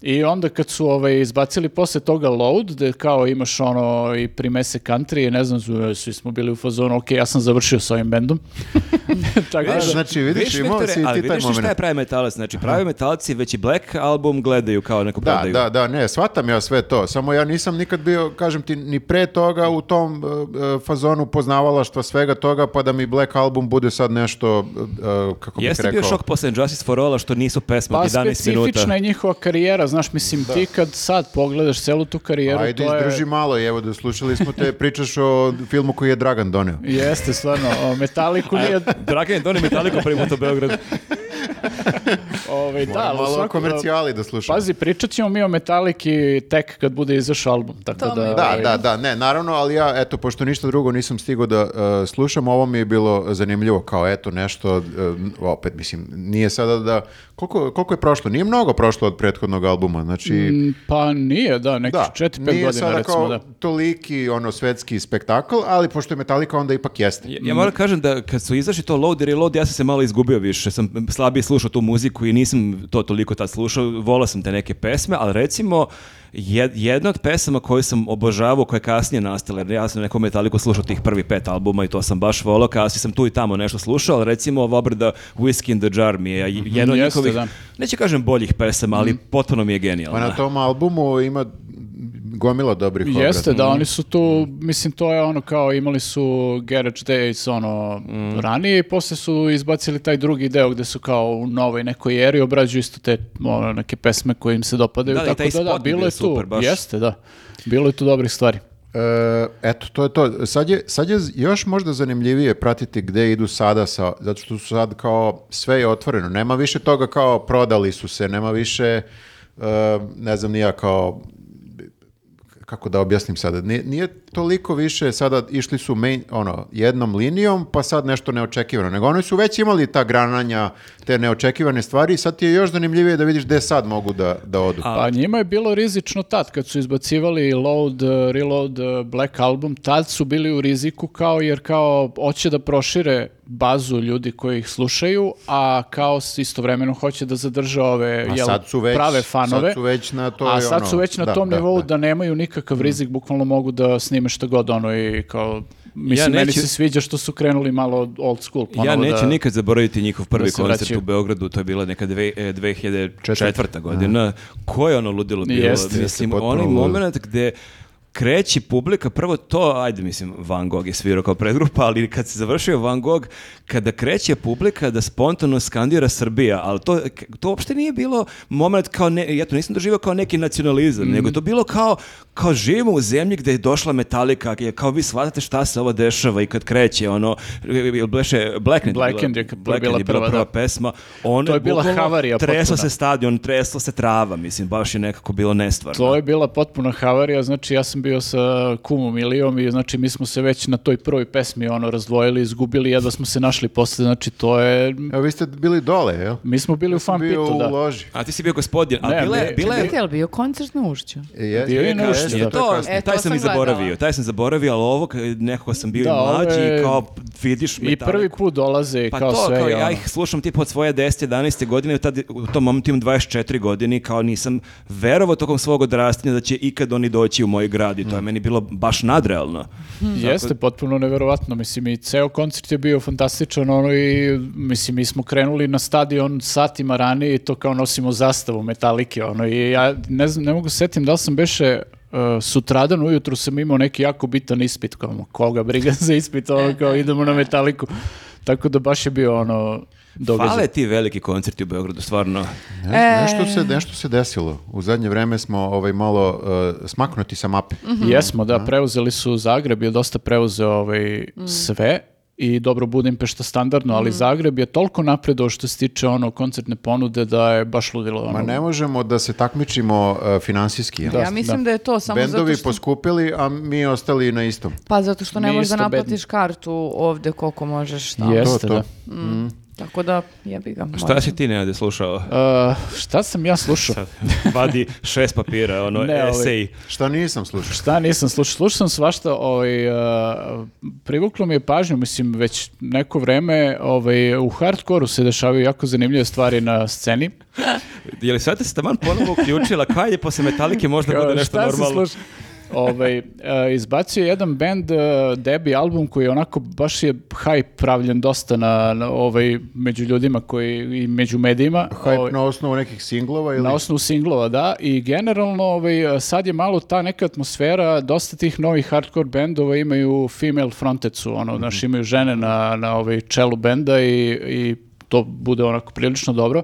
I onda kad su ovaj, izbacili posle toga load, gde kao imaš ono i primese country, i ne znam, svi smo bili u fazonu, ok, ja sam završio s ovim bendom. Tako da, Vidiš, znači, vidiš, imao Viktore, si i ali ti taj vidiš šta je moment. pravi metalac? Znači, pravi metalci već i Black album gledaju kao neko Da, prodaju. da, da, ne, shvatam ja sve to, samo ja nisam nikad bio, kažem ti, ni pre toga u tom uh, fazonu poznavalaštva svega toga, pa da mi Black Album bude sad nešto, uh, kako bih Jeste rekao... bio šok posle Justice for All što nisu pesme Pa od 11 minuta. specifična je njihova karijera, znaš, mislim, ti kad sad pogledaš celu tu karijeru, Ajde, to je... izdrži malo, i evo da slušali smo te, pričaš o filmu koji je Dragan doneo. Jeste, stvarno, o, Metaliku nije... Dragan je donio Metaliku prvi put u Beograd. Ovaj, da, ali malo svakom- komercijali da slušamo. Pazi, pričat ćemo mi o Metaliki tek kad bude izašao album, tako da... Da, ovaj, da, da, ne, naravno, ali ja, eto, pošto ništa drugo nisam stigao da uh, slušam, ovo mi je bilo zanimljivo, kao eto nešto, uh, opet, mislim, nije sada da, koliko, koliko je prošlo? Nije mnogo prošlo od prethodnog albuma, znači... Mm, Pa nije, da, nekih Da, 4-5 nije godina sada recimo, kao da. toliki ono svetski spektakl, ali pošto je Metallica onda ipak jeste. Ja, ja moram kažem da kad su izašli to Load i Reload, ja sam se malo izgubio više. Sam slabije slušao tu muziku i nisam to toliko tad slušao. Volao sam te neke pesme, ali recimo jedna od pesama koju sam obožavao, koja je kasnije nastala, jer ja sam nekom Metaliku slušao tih prvi pet albuma i to sam baš volao, kasnije sam tu i tamo nešto slušao, ali recimo ova obrada Whiskey in the Jar mi je jedna od njihovih, da. neće kažem boljih pesama, ali potpuno mi je Pa genijalna. na tom albumu ima gomila dobrih obrada. Jeste, da, oni su tu, mislim, to je ono kao imali su Garage Days, ono, Mm. ranije i posle su izbacili taj drugi deo gde su kao u novoj nekoj eri obrađuju isto te ono, neke pesme koje im se dopadaju, Da, tako da, da, bilo je super, baš. jeste, da, bilo je tu dobrih stvari. E, eto, to je to. Sad je, sad je još možda zanimljivije pratiti gde idu sada, sa, zato što su sad kao sve je otvoreno. Nema više toga kao prodali su se, nema više, e, ne znam ni ja kao kako da objasnim sada, nije, nije toliko više sada išli su main, ono, jednom linijom, pa sad nešto neočekivano, nego oni su već imali ta grananja, te neočekivane stvari sad ti je još zanimljivije da vidiš gde sad mogu da, da odu. Pa njima je bilo rizično tad, kad su izbacivali Load, Reload, Black Album, tad su bili u riziku kao jer kao hoće da prošire bazu ljudi koji ih slušaju, a kao s- istovremeno hoće da zadrže ove jel, sad su već- prave fanove. sad su već na toj, A sad ono, su već na da, tom da, nivou da. da, nemaju nikakav rizik, bukvalno mogu da snime što god ono i kao... Mislim, meni neću- se sviđa što su krenuli malo od old school. Ja ponovo neću da- nikad zaboraviti njihov prvi da koncert vraćaju. u Beogradu, to je bila neka dve, e, 2004. godina. Koje je ono ludilo bilo? Jeste, mislim, onaj moment gde kreći publika, prvo to, ajde mislim, Van Gogh je svirao kao predgrupa, ali kad se završio Van Gogh, kada kreće publika da spontano skandira Srbija, ali to, to uopšte nije bilo moment kao, ne, ja to nisam doživio kao neki nacionalizam, Mm. nego to bilo kao, kao živimo u zemlji gde je došla Metallica, je kao vi shvatate šta se ovo dešava i kad kreće, ono, bleše Blackend, Blackend je Blackend bila prva, prva da. pesma. Ono To je bila bukvalno havarija Tresao potpuna. se stadion, tresla se trava, mislim, baš je nekako bilo nestvarno. To je bila potpuna havarija, znači ja sam bio sa kumom Ilijom i znači mi smo se već na toj prvoj pesmi ono razdvojili, izgubili, jedva smo se našli posle, znači to je... Evo, vi ste bili dole, jel? Mi smo bili u fan Bio pitu, u da. loži. A ti si bio gospodin, a Ne, bila je, bila je, bio koncert na Ušću? E, je- Bio je na ušću, je, da. to to. E, to taj sam sam i zaboravio, taj sam zaboravio, ali ovo kad nekako sam bio Da, i mlađi ove- i kao vidiš I Metallicu. prvi put dolaze i Pa kao to, sve. kao i ja ih slušam tipa od svoje 10. 11. godine, tad, u tom momentu imam 24 godine i kao nisam verovao tokom svog odrastanja da će ikad oni doći u moj grad i to je meni bilo baš nadrealno. Jeste, potpuno neverovatno. Mislim, i ceo koncert je bio fantastičan, ono i, mislim, mi smo krenuli na stadion satima ranije i to kao nosimo zastavu metalike, ono, i ja ne znam, ne mogu se setim da li sam beše uh, sutradan ujutru sam imao neki jako bitan ispit, kao, koga briga za ispit, ono, kao idemo na metaliku. Tako da baš je bio ono događaj. Fale ti veliki koncerti u Beogradu, stvarno. Ne- E. nešto, se, nešto se desilo. U zadnje vreme smo ovaj, malo uh, smaknuti sa mape. Jesmo, da, preuzeli su Zagreb, je dosta preuzeo ovaj, sve i dobro Budimpešta standardno, ali Zagreb je toliko napredao što se tiče ono koncertne ponude da je baš ludilo. Ono, Ma ne možemo da se takmičimo uh, finansijski. jel? Da, ja mislim da. je to samo Bendovi zato što... poskupili, a mi ostali na istom. Pa zato što ne možeš da naplatiš bedni. kartu ovde koliko možeš tamo. Jeste, To, to. da. Tako da, jebi ga. Šta si ti Nenade slušao? Uh, šta sam ja slušao? Sad, vadi šest papira, ono, Ne, esej. Šta nisam slušao? Šta nisam slušao? Slušao sam svašta, ovaj, uh, privuklo mi je pažnju, mislim, već neko vreme ovaj, u hardkoru se dešavaju jako zanimljive stvari na sceni. Je li sad se taman ponovo uključila? Kaj je posle Metalike možda bude nešto Šta normalno? sluša? Ovaj, e, izbacio je jedan band, e, debi album koji je onako, baš je hype pravljen dosta na, na ovaj, među ljudima koji, i među medijima. Hype Ovaj, na osnovu nekih singlova ili... Na osnovu singlova, da. I generalno ovaj, sad je malo ta neka atmosfera, dosta tih novih hardcore bendova imaju female fronted su, ono, znaš, imaju žene na, na ovaj čelu benda i, i to bude onako prilično dobro.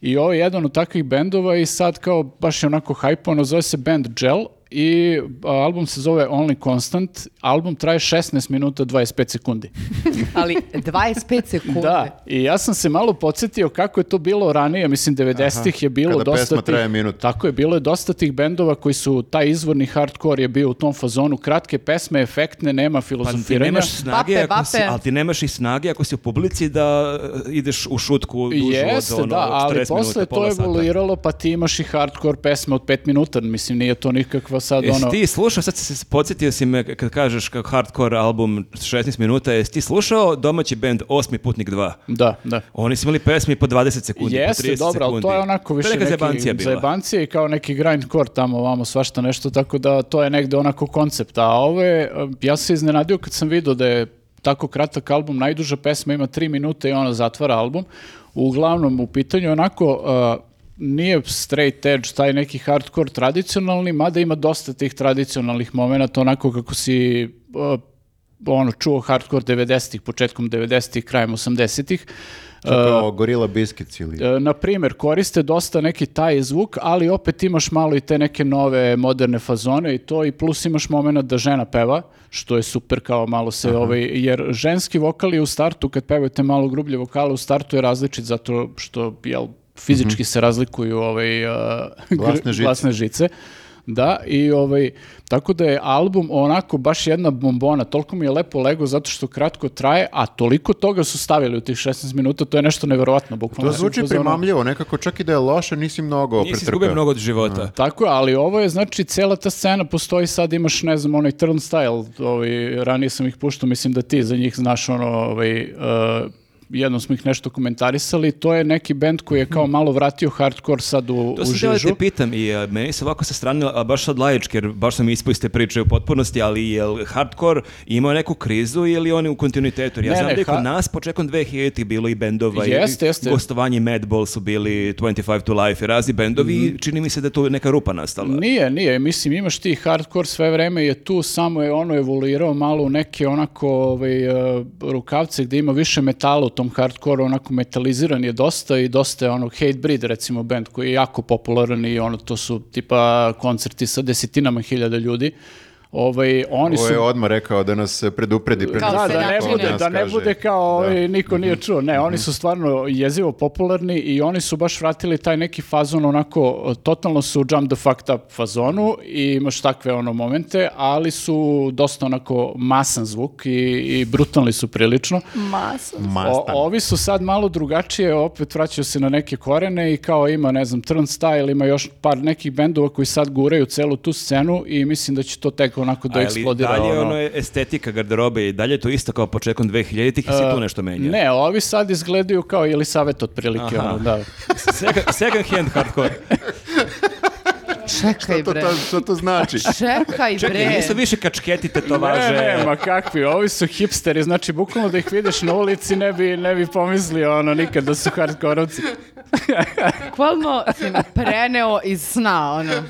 I ovo je jedan od takvih bendova i sad kao baš je onako hype, zove se band Gel i a, album se zove Only Constant. Album traje 16 minuta 25 sekundi. Ali 25 sekundi. Da, i ja sam se malo podsjetio kako je to bilo ranije, mislim 90-ih je bilo kada dosta pesma tih, traje minut. Tako je, bilo je dosta tih bendova koji su, taj izvorni hardcore je bio u tom fazonu, kratke pesme, efektne, nema Pa ti filozofiranja. nemaš snage, Bape, ako si, ali ti nemaš i snage ako si u publici da e, ideš u šutku dužu Jeste, od ono, da, ali 40 posle minuta, je to sata. evoluiralo, pa ti imaš i hardcore pesme od 5 minuta, mislim, nije to nikakva sad Jesi ono... ti slušao, sad se podsjetio si me kad kažeš kao hardcore album 16 minuta, jesi ti slušao domaći band Osmi putnik 2? Da, da. Oni su imali pesmi po 20 sekundi, po 30 Jeste, dobro, sekundi. to je onako više to je neka neki zajebancija bila. zajebancija i kao neki grindcore tamo ovamo svašta nešto, tako da to je negde onako koncept. A ove, ja sam se iznenadio kad sam vidio da je tako kratak album, najduža pesma ima tri minute i ona zatvara album. Uglavnom, u pitanju je onako, uh, nije straight edge, taj neki hardcore tradicionalni, mada ima dosta tih tradicionalnih momenata, onako kako si uh, ono, čuo hardcore 90-ih, početkom 90-ih, krajem 80-ih. To kao Gorilla Biscuits ili... E, na primjer, koriste dosta neki taj zvuk, ali opet imaš malo i te neke nove moderne fazone i to i plus imaš moment da žena peva, što je super kao malo se ovaj, jer ženski vokal je u startu, kad pevate malo grublje vokale, u startu je različit zato što, jel, fizički se razlikuju ovaj, uh, Glasne žice. glasne žice. Da, i ovaj, tako da je album onako baš jedna bombona, toliko mi je lepo lego zato što kratko traje, a toliko toga su stavili u tih 16 minuta, to je nešto neverovatno, bukvalno. To zvuči primamljivo, nekako čak i da je loše, nisi mnogo Nisi pretrpeo. izgubio mnogo od života. Tako je, ali ovo je, znači, cela ta scena postoji sad, imaš, ne znam, onaj turnstile, ovaj, ranije sam ih puštao, mislim da ti za njih znaš ono, ovaj, uh, jednom smo ih nešto komentarisali, to je neki band koji je kao malo vratio hardcore sad u, To u sam htio da žižu. te pitam i a, meni se ovako sa strane, a baš sad laički, jer baš sam ispao iz te priče u potpunosti, ali je li hardcore imao neku krizu ili on je u kontinuitetu? Jer ja Ne, znam ne, da je kod ha- nas početkom 2000-ih bilo i bendova Jeste, i jeste. gostovanje Madball su bili 25 to Life i razni bendovi Mhm. i čini mi se da je tu neka rupa nastala. Nije, nije, mislim imaš ti hardcore sve vreme je tu, samo je ono evoluirao malo u neke onako ovaj, uh, rukavce gdje ima više metala u tom hardcore, onako metaliziran je dosta i dosta je ono Hatebreed recimo band koji je jako popularan i ono to su tipa koncerti sa desetinama hiljada ljudi. Ovaj, oni Ovo su je odmah rekao da nas predupredi. pre da, da ne bude, da ne bude kao Da. ovaj, niko nije čuo. Ne, oni su stvarno jezivo popularni i oni su baš vratili taj neki fazon onako, totalno su jump the fucked up fazonu i imaš takve ono momente, ali su dosta onako masan zvuk i, i brutalni su prilično. Masa. O, ovi su sad malo drugačije, opet vraćaju se na neke korene i kao ima, ne znam, Turnstile, ima još par nekih bendova koji sad guraju celu tu scenu i mislim da će to tek onako da Ali eksplodira. dalje ono. ono je estetika garderobe i dalje je to isto kao početkom 2000-ih i se tu nešto menja. Ne, ovi sad izgledaju kao Elisavet otprilike, Aha. ono, da. Second, second hand hardcore. Čekaj, bre. to, što to znači? Čekaj, Čekaj, bre. nisu više kačketi tetovaže. Ne, ne, ma kakvi, ovi su hipsteri, znači bukvalno da ih vidiš na ulici ne bi, ne bi pomislio ono nikad da su hardkorovci. Bukvalno si me preneo iz sna, ono.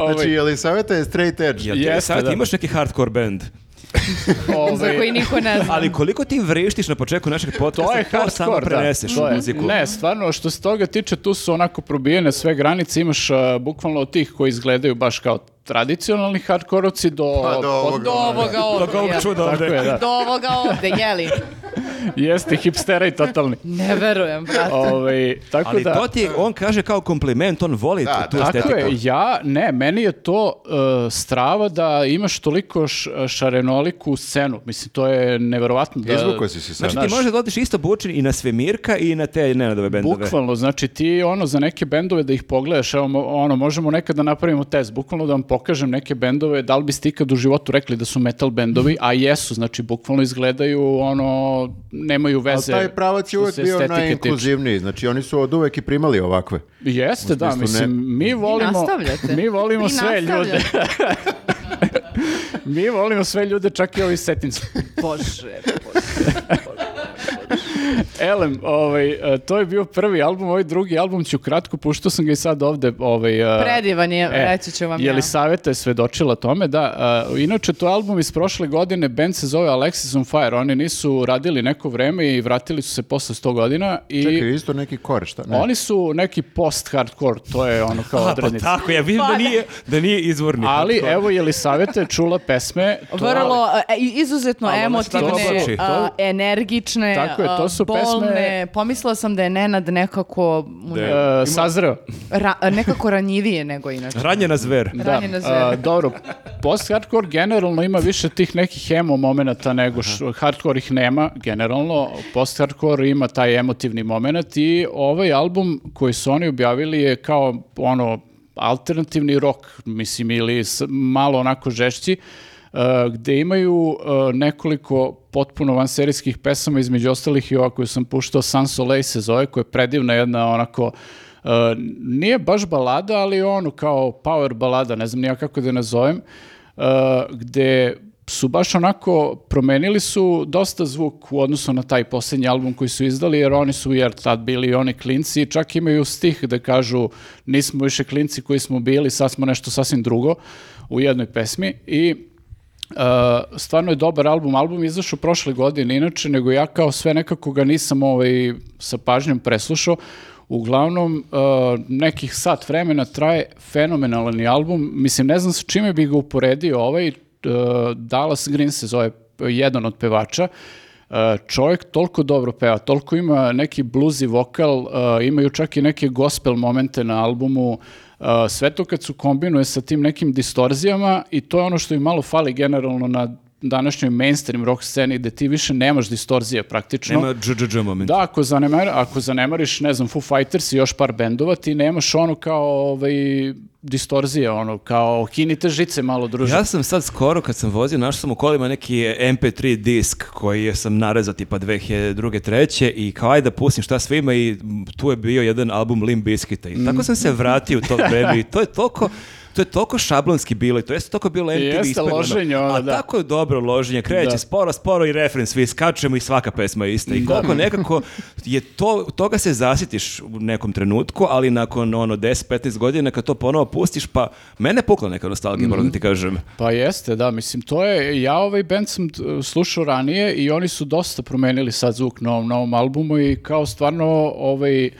Ovaj, Znači, je li savjeta je straight edge? Jel ti Jeste, sad da. imaš neki hardcore band? ovaj, Za koji niko ne zna. Ali koliko ti vrištiš na početku našeg podcasta, To je to samo hardcore, da. preneseš To u je- muziku. Ne, stvarno, što se toga tiče, tu su onako probijene sve granice, imaš a, bukvalno od tih koji izgledaju baš kao tradicionalni hardkorovci do... Pa do ovoga. Do ovoga ovog čuda Tako ovde. je, da. Do ovoga ovdje, jeli? Jeste hipstera i totalni. Ne verujem, brate. Ovaj, tako Ali da... to ti, on kaže kao kompliment, on voli Da, tu da. Tako estetiku. je, ja, ne, meni je to uh, strava da imaš toliko š, šarenoliku scenu. Mislim, to je neverovatno. Da, Izvukao si se sad. Znači ti možeš da odiš isto bučin i na Svemirka i na te Nenadove bendove. Bukvalno, znači ti ono za neke bendove da ih pogledaš, evo ono, možemo nekad da napravimo test, bukvalno da vam pokažem neke bendove, da li biste ikad u životu rekli da su metal bendovi, a jesu, znači bukvalno izgledaju ono, nemaju Ali veze. taj pravac je što uvek bio najinkluzivniji, znači oni su od uvek i primali ovakve. Jeste, da, mislim, mi volimo, mi volimo sve ljude. Mi volimo sve ljude, čak i ovi setinci. Bože, bože. Elem, ovaj, e, to je bio prvi album, ovaj drugi album ću kratko, puštao sam ga i sad ovde. Ovaj, e, Predivan je, E, reći ću vam ja. Jelisaveta je svedočila tome, da. uh, inače, to je album iz prošle godine, band se zove Alexis on Fire. Oni nisu radili neko vreme i vratili su se posle 100 godina. I Čekaj, isto neki kore, šta? Ne. Oni su neki post-hardcore, to je ono kao A, pa odrednica. tako, ja vidim Pa da nije, da nije izvorni. Ali, hardcore. evo, Jelisaveta je čula pesme. to- Vrlo izuzetno emotivne, zvuči? a, energične, Tako je, to a, su bolne. pesme- Pomislila sam da je Nenad nekako mu ne- e, sazreo. ra- nekako ranjivije nego inače. Ranjena zver. Da, Ranjena a, zver. dobro, post-hardcore generalno ima više tih nekih emo momenata nego što hardcore ih nema generalno, post-hardcore ima taj emotivni moment i ovaj album koji su oni objavili je kao ono alternativni rock, mislim, ili malo onako žešći, uh, gde imaju uh, nekoliko potpuno vanserijskih pesama, između ostalih i ova koju sam puštao, Sans Soleil se zove, koja je predivna jedna onako Uh, nije baš balada, ali ono kao power balada, ne znam nija kako da je nazovem, gde su baš onako, promenili su dosta zvuk u odnosu na taj posljednji album koji su izdali, jer oni su jer tad bili i oni klinci, čak imaju stih da kažu nismo više klinci koji smo bili, sad smo nešto sasvim drugo u jednoj pesmi i Uh, stvarno je dobar album. Album izašao prošle godine, inače, nego ja kao sve nekako ga nisam ovaj, sa pažnjom preslušao. Uglavnom, uh, nekih sat vremena traje fenomenalan album. Mislim, ne znam sa čime bi ga uporedio. Ovaj uh, Dallas Green se zove jedan od pevača. Čovjek toliko dobro peva, toliko ima neki bluzi vokal, imaju čak i neke gospel momente na albumu, sve to kad su kombinuje sa tim nekim distorzijama i to je ono što im malo fali generalno na današnjoj mainstream rock sceni gde ti više nemaš distorzije praktično. Nema dž moment. Da, ako, zanemar, ako zanemariš, ne znam, Foo Fighters i još par bendova, ti nemaš ono kao ovaj, distorzije, ono, kao kinite žice malo druže. Ja sam sad skoro kad sam vozio, našao sam u kolima neki MP3 disk koji sam narezao tipa 2002. treće i kao ajde da pustim šta sve ima i tu je bio jedan album Limp Bizkita i tako sam se vratio u to vreme i to je toliko to je toliko šablonski bilo i to jeste toliko bilo MTV Jeste loženje, ono, A da. tako je dobro loženje, kreće Da. sporo, sporo i refren, svi skačemo i svaka pesma je ista. I koliko nekako je to, toga se zasitiš u nekom trenutku, ali nakon ono 10-15 godina kad to ponovo pustiš, pa mene pukla neka nostalgija, moram da ti kažem. Pa jeste, da, mislim, to je, ja ovaj band sam t- slušao ranije i oni su dosta promenili sad zvuk na ovom novom albumu i kao stvarno ovaj, e,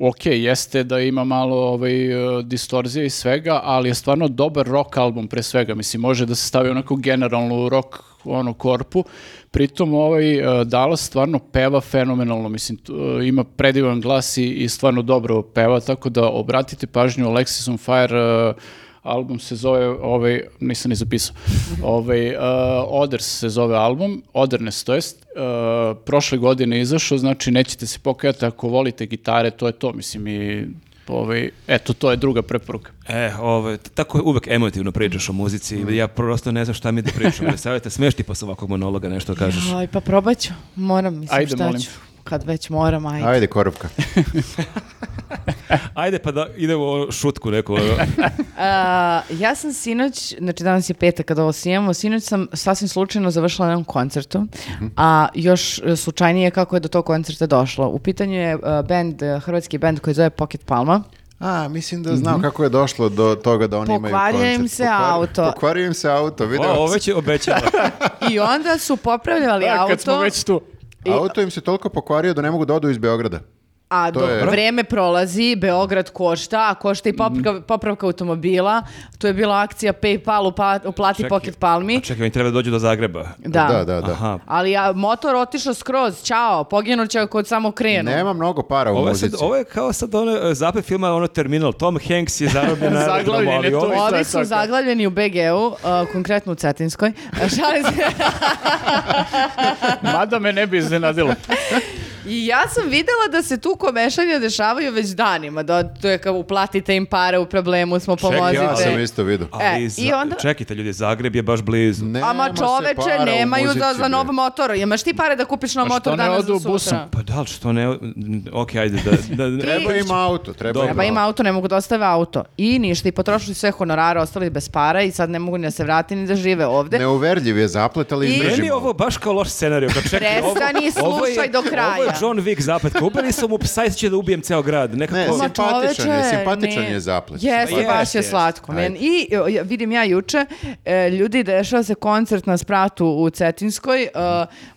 ok, jeste da ima malo ovaj, e, distorzije i svega, ali je stvarno dobar rock album pre svega, mislim, može da se stavi onako generalno u rock ono korpu, pritom ovaj e, Dallas stvarno peva fenomenalno, mislim, e, ima predivan glas i, i stvarno dobro peva, tako da obratite pažnju Alexis on Fire, e, album se zove, ovaj, nisam ni zapisao, ovaj, uh, Oders se zove album, Odernes to jest, uh, prošle godine izašao, znači nećete se pokajati ako volite gitare, to je to, mislim i ovaj, eto, to je druga preporuka. E, ovaj, tako uvek emotivno pričaš o muzici, ja prosto ne znam šta mi da pričam, ali savjete, smiješ ti posle ovakvog monologa nešto kažeš. Aj, pa probat ću. Moram, mislim, Ajde, šta molim. ću. Kad već moram, ajde. Ajde, korupka. Ajde pa da idemo u šutku neku. ono. A, ja sam sinoć, znači danas je petak kada ovo snimamo, sinoć sam sasvim slučajno završila na jednom koncertu, a još slučajnije kako je do tog koncerta došlo. U pitanju je e, band, hrvatski band koji zove Pocket Palma. A, mislim da znam kako je došlo do toga da oni imaju Pokvario koncert. im se Pokvari- auto. Pokvario im se auto, video. O, ovo već je obećala. I onda su popravljali Da, auto, kad smo već tu. Auto im se toliko pokvario da ne mogu da odu iz Beograda. A To dok je- vreme prolazi, Beograd košta, a košta i popravka, popravka automobila. Tu je bila akcija PayPal upa- uplati Čekaj, Pocket Palmi. A čekaj, oni treba da dođu do Zagreba. Da. Da, da, da. Aha. Ali ja, motor otišao skroz, čao, poginut će kod samo krenu. Nema mnogo para u Ovo je, sad, muzici. ovo je kao sad ono, e, zapet filma, ono Terminal. Tom Hanks je zarobljen na aerodromu, ali ovo Ovi su zaglavljeni u BG-u, uh, konkretno u Cetinskoj. Šalim se. Mada me ne bi iznenadilo. I ja sam videla da se tu komešanja dešavaju već danima, da to je kao uplatite im pare, u problemu smo, pomozite. Ja sam isto vidio. Ali E, za- i onda- Čekajte ljudi, Zagreb je baš blizu. Nema Ama čoveče, nemaju za, muzici, za nov motor. Imaš ti pare da kupiš nov motor danas za sutra? busom? Pa da li što ne... Ok, ajde da... da, Treba im auto, treba Treba im auto. ne mogu da ostave auto. I ništa, i potrošili sve honorare, ostali bez para i sad ne mogu ni da se vrati ni da žive ovde. Neuverljiv je zaplet, ali I-. Meni je ovo baš kao loš scenarij. Čekaj, Prestani, ovo je- slušaj do kraja. Je John Wick. Kao ubili su mu psa i sad će da ubijem ceo grad. Nekako... Ne, simpatičan je, čoveče, simpatičan ne. je zaplet. Jeste, baš je jeste. slatko. men. Ajde. I vidim ja juče, e, ljudi, dešava se koncert na spratu u Cetinskoj. e,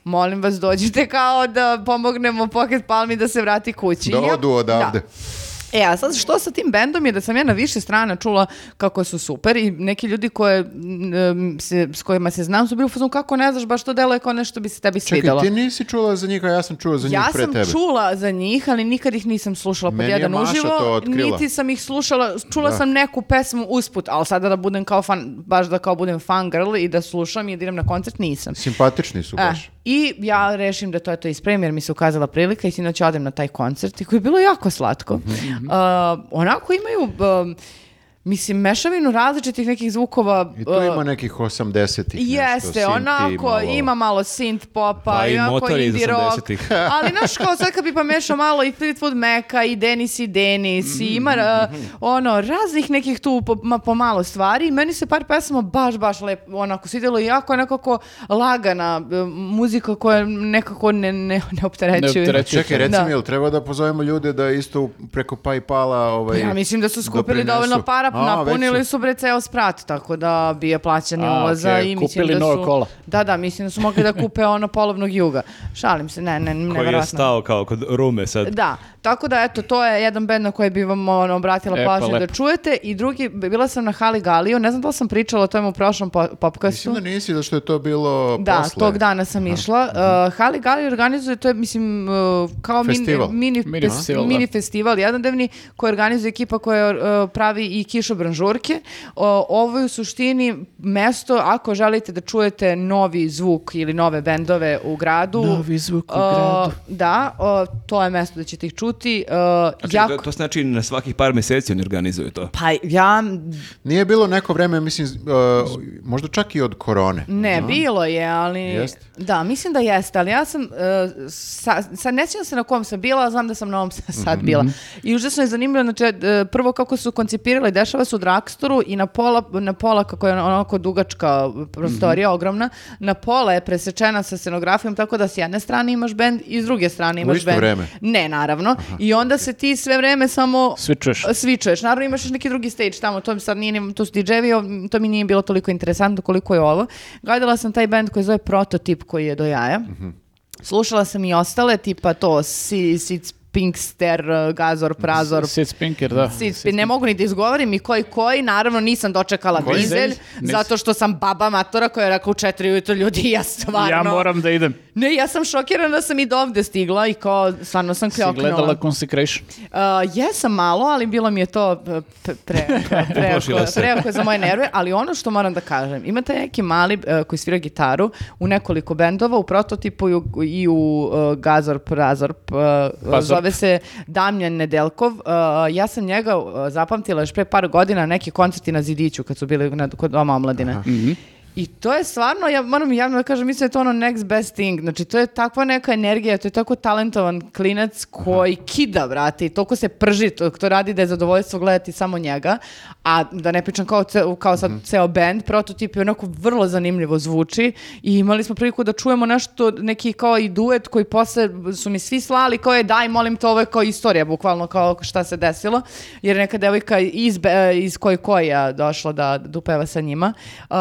molim vas, dođite kao da pomognemo Pocket Palmi da se vrati kući. Da odu odavde. Da. E, a sad što sa tim bendom je da sam ja na više strana čula kako su super i neki ljudi koje, m, se, s kojima se znam su bili u kako ne znaš, baš to deluje kao nešto bi se tebi Čekaj, svidelo. ti nisi čula za njih, a ja sam čuo za njih Ja pre sam tebe. čula za njih, ali nikad ih nisam slušala pod Meni je jedan uživo, niti sam ih slušala, čula Da. sam neku pesmu usput, ali sada da budem kao fan, baš da kao budem fan girl i da slušam i da idem na koncert, nisam. Simpatični su E, baš. I ja rešim da to je to ispremim jer mi se ukazala prilika i sinoć odem na taj koncert i koji je bilo jako slatko. Mhm. Uh, onako imaju, um, mislim, mešavinu različitih nekih zvukova. I uh, ima nekih 80-ih nešto, Jeste, onako, malo- ima malo synth popa, Pa i motor iz indie rock, 80-ih. ali znaš kao sad kad bi pomešao malo i Fleetwood Maca i Denis i Denis i ima uh, ono, raznih nekih tu po, ma, pomalo stvari meni se par pesama baš, baš lepo onako svidjelo i jako nekako lagana uh, muzika koja nekako ne, ne, ne opterećuje. Ne opterećuje. Čekaj, reci Da. mi, jel treba da pozovemo ljude da isto preko Paypala ovaj, Ja mislim da su skupili doprinesu? dovoljno para, napunili već su bre ceo sprat, tako da bi je plaćani A, ulaza okej, i mislim kupili da su... kola. Da, da, mislim da su mogli da kupe ono polovnog juga. Šalim se, ne, ne, Koji je nevjerojatno. stao kao kod Rume sad. Da, tako da eto, to je jedan band na koji bi vam ono, obratila E, pa pažnju da lepo. čujete i drugi, bila sam na Hali Galiju, ne znam da li sam pričala o tome u prošlom po, popkastu. Mislim da nisi, zašto je to bilo Da, posle. tog dana sam išla. Uh, Hali Gali organizuje, to je, mislim, uh, kao mini- Festival. mini, Mini fes- festival, da. mini festival, jednodnevni, koji organizuje ekipa koja uh, pravi i kišobran žurke. O, ovo je u suštini mesto, ako želite da čujete novi zvuk ili nove bendove u gradu. Novi zvuk u gradu. Da, uh, to je mesto da ćete ih čuti. Uh, Znači, jako- to, to znači na svakih par mjeseci oni organizuju to. Pa ja Nije bilo neko vreme, mislim, uh, možda čak i od korone. Ne, bilo je, ali... Jeste? Da, mislim da jeste, ali ja sam, uh, sa, sad ne sjećam se na kom sam bila, znam da sam na ovom sad bila. I užasno je zanimljivo, znači, uh, prvo kako su koncipirali, dešava se u Dragstoru i na pola, na pola kako je onako dugačka prostorija, ogromna, na pola je presečena sa scenografijom, tako da s jedne strane imaš bend i s druge strane imaš isto bend. vreme? Ne, naravno. I onda se ti sve vreme samo Svičuješ. svičuješ. Naravno imaš još neki drugi stage tamo, to mi sad nije, ni- to su DJ-evi, ov- to mi nije bilo toliko interesantno koliko je ovo. Gledala sam taj band koji zove Prototip koji je do jaja. Slušala sam i ostale, tipa to, Si, Sic, Pinkster, Gazor, Prazor, Sid Spinker, da. Sic, ne mogu ni da izgovorim i koji koji, naravno nisam dočekala Koji? dizelj, Nis- zato što sam baba matora koja je rekla u četiri ujutro ljudi, ja stvarno... Ja moram da idem. Ne, ja sam šokirana da sam i do ovde stigla i kao, stvarno sam Si kljoknula. gledala Consecration. Uh, jesam malo, ali bilo mi je to uh, pre, pre, pre, za moje nerve, ali ono što moram da kažem, imate neki mali uh, koji svira gitaru u nekoliko bendova, u prototipu i u, i u uh, Gazor Prazorp, uh, Pazorp. Zove se Damjan Nedeljkov. Uh, ja sam njega uh, zapamtila još pre par godina na neki koncerti na Zidiću kad su bili na, kod Doma omladine. I to je stvarno, ja moram javno da kažem, mislim da je to ono next best thing. Znači, to je takva neka energija, to je tako talentovan klinac koji kida, vrati, i toliko se prži, to, to radi da je zadovoljstvo gledati samo njega, a da ne pričam kao, ce- kao sad ceo band, prototip je onako vrlo zanimljivo zvuči i imali smo priliku da čujemo nešto, neki kao i duet koji posle su mi svi slali, kao je daj, molim te, ovo je kao istorija, bukvalno kao šta se desilo, jer je neka devojka iz, iz koji koja došla da, da upeva sa njima. Uh,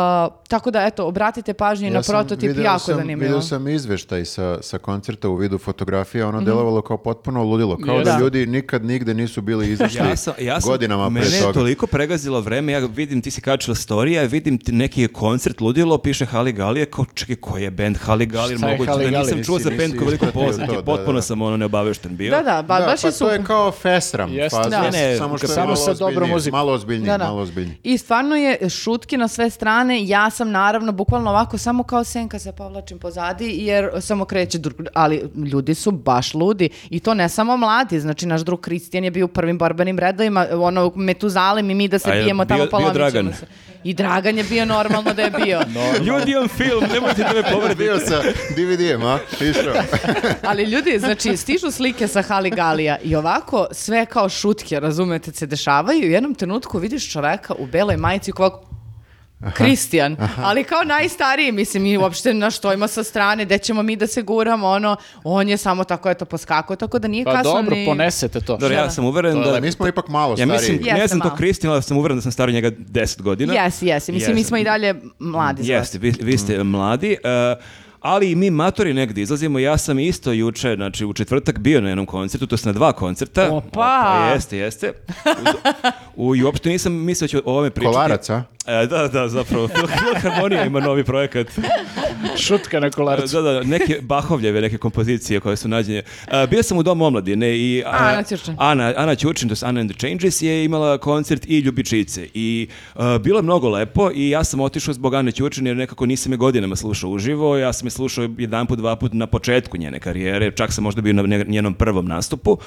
tako da, eto, obratite pažnju na sam- prototip, video jako sam, zanimljivo. Vidio sam izveštaj sa, sa koncerta u vidu fotografija, ono delovalo kao potpuno ludilo, kao Jeste. da ljudi nikad nigde nisu bili izašli Ja sam, ja sam, godinama pre mene je toga. toliko pregazilo vreme, ja vidim, ti si kačila storija, vidim ti neki koncert ludilo, piše Hali Galije, kao čekaj, koji je band Hali Galije, moguće Hali da nisam čuo za band koji veliko poznat, da, potpuno da. sam ono neobavešten bio. Da, da, ba, Da, baš pa je to je kao Fesram, faza, Da. Ne, samo što je malo ozbiljnije, Da, malo. I stvarno je šutki na sve strane. Ja sam naravno, bukvalno ovako, samo kao senka se povlačim pozadi, jer samo kreće, dru- ali ljudi su baš ludi. I to ne samo mladi, znači naš drug Kristijan je bio u prvim borbenim redovima, ono, Metuzalem i mi da se A je bijemo tamo bio- bio Dragan? se. I Dragan je bio normalno da je bio. Ljudi imam film, nemojte da me povredite. Bio sa DVD-em, a? Išao. Ali ljudi, znači, stižu slike sa Haligalija i ovako sve kao šutke, razumete, se dešavaju i u jednom trenutku vidiš čoveka u beloj majici koji ovako Kristijan, ali kao najstariji, mislim, i uopšte na što ima sa strane, gde ćemo mi da se guramo, ono, on je samo tako, eto, poskakao, tako da nije Pa kasno dobro, ni... ponesete to. Dobro, ja sam uveren da... Mi smo ipak malo Ja stariji. mislim, ne Jeste znam to malo. Kristina, ali sam uveren da sam stariji njega 10 godina. Jesi, jesi, mislim, mi Jesam. smo i dalje mladi. Jeste, vi, vi ste mladi, e, ali i mi matori negdje izlazimo. Ja sam isto juče, znači u četvrtak bio na jednom koncertu, to su na dva koncerta. Opa! jeste, jeste. U, I uopšte nisam mislio da ću o ovome pričati. Kolarac, a? E, da, da, zapravo. Fil- Filharmonija ima novi projekat. Šutka na kolarcu. Da, da, neke Bahovljeve, neke kompozicije koje su nađene. E, bio sam u Domu omladine i... a, Ana Ćurčin. Ana, Ana Ćurčin, to je Ana and the Changes, je imala koncert i Ljubičice. I e, bilo je mnogo lepo i ja sam otišao zbog Ane Ćurčin jer nekako nisam je godinama slušao uživo. Ja sam je slušao jedan put, dva put na početku njene karijere. Čak sam možda bio na njenom prvom nastupu.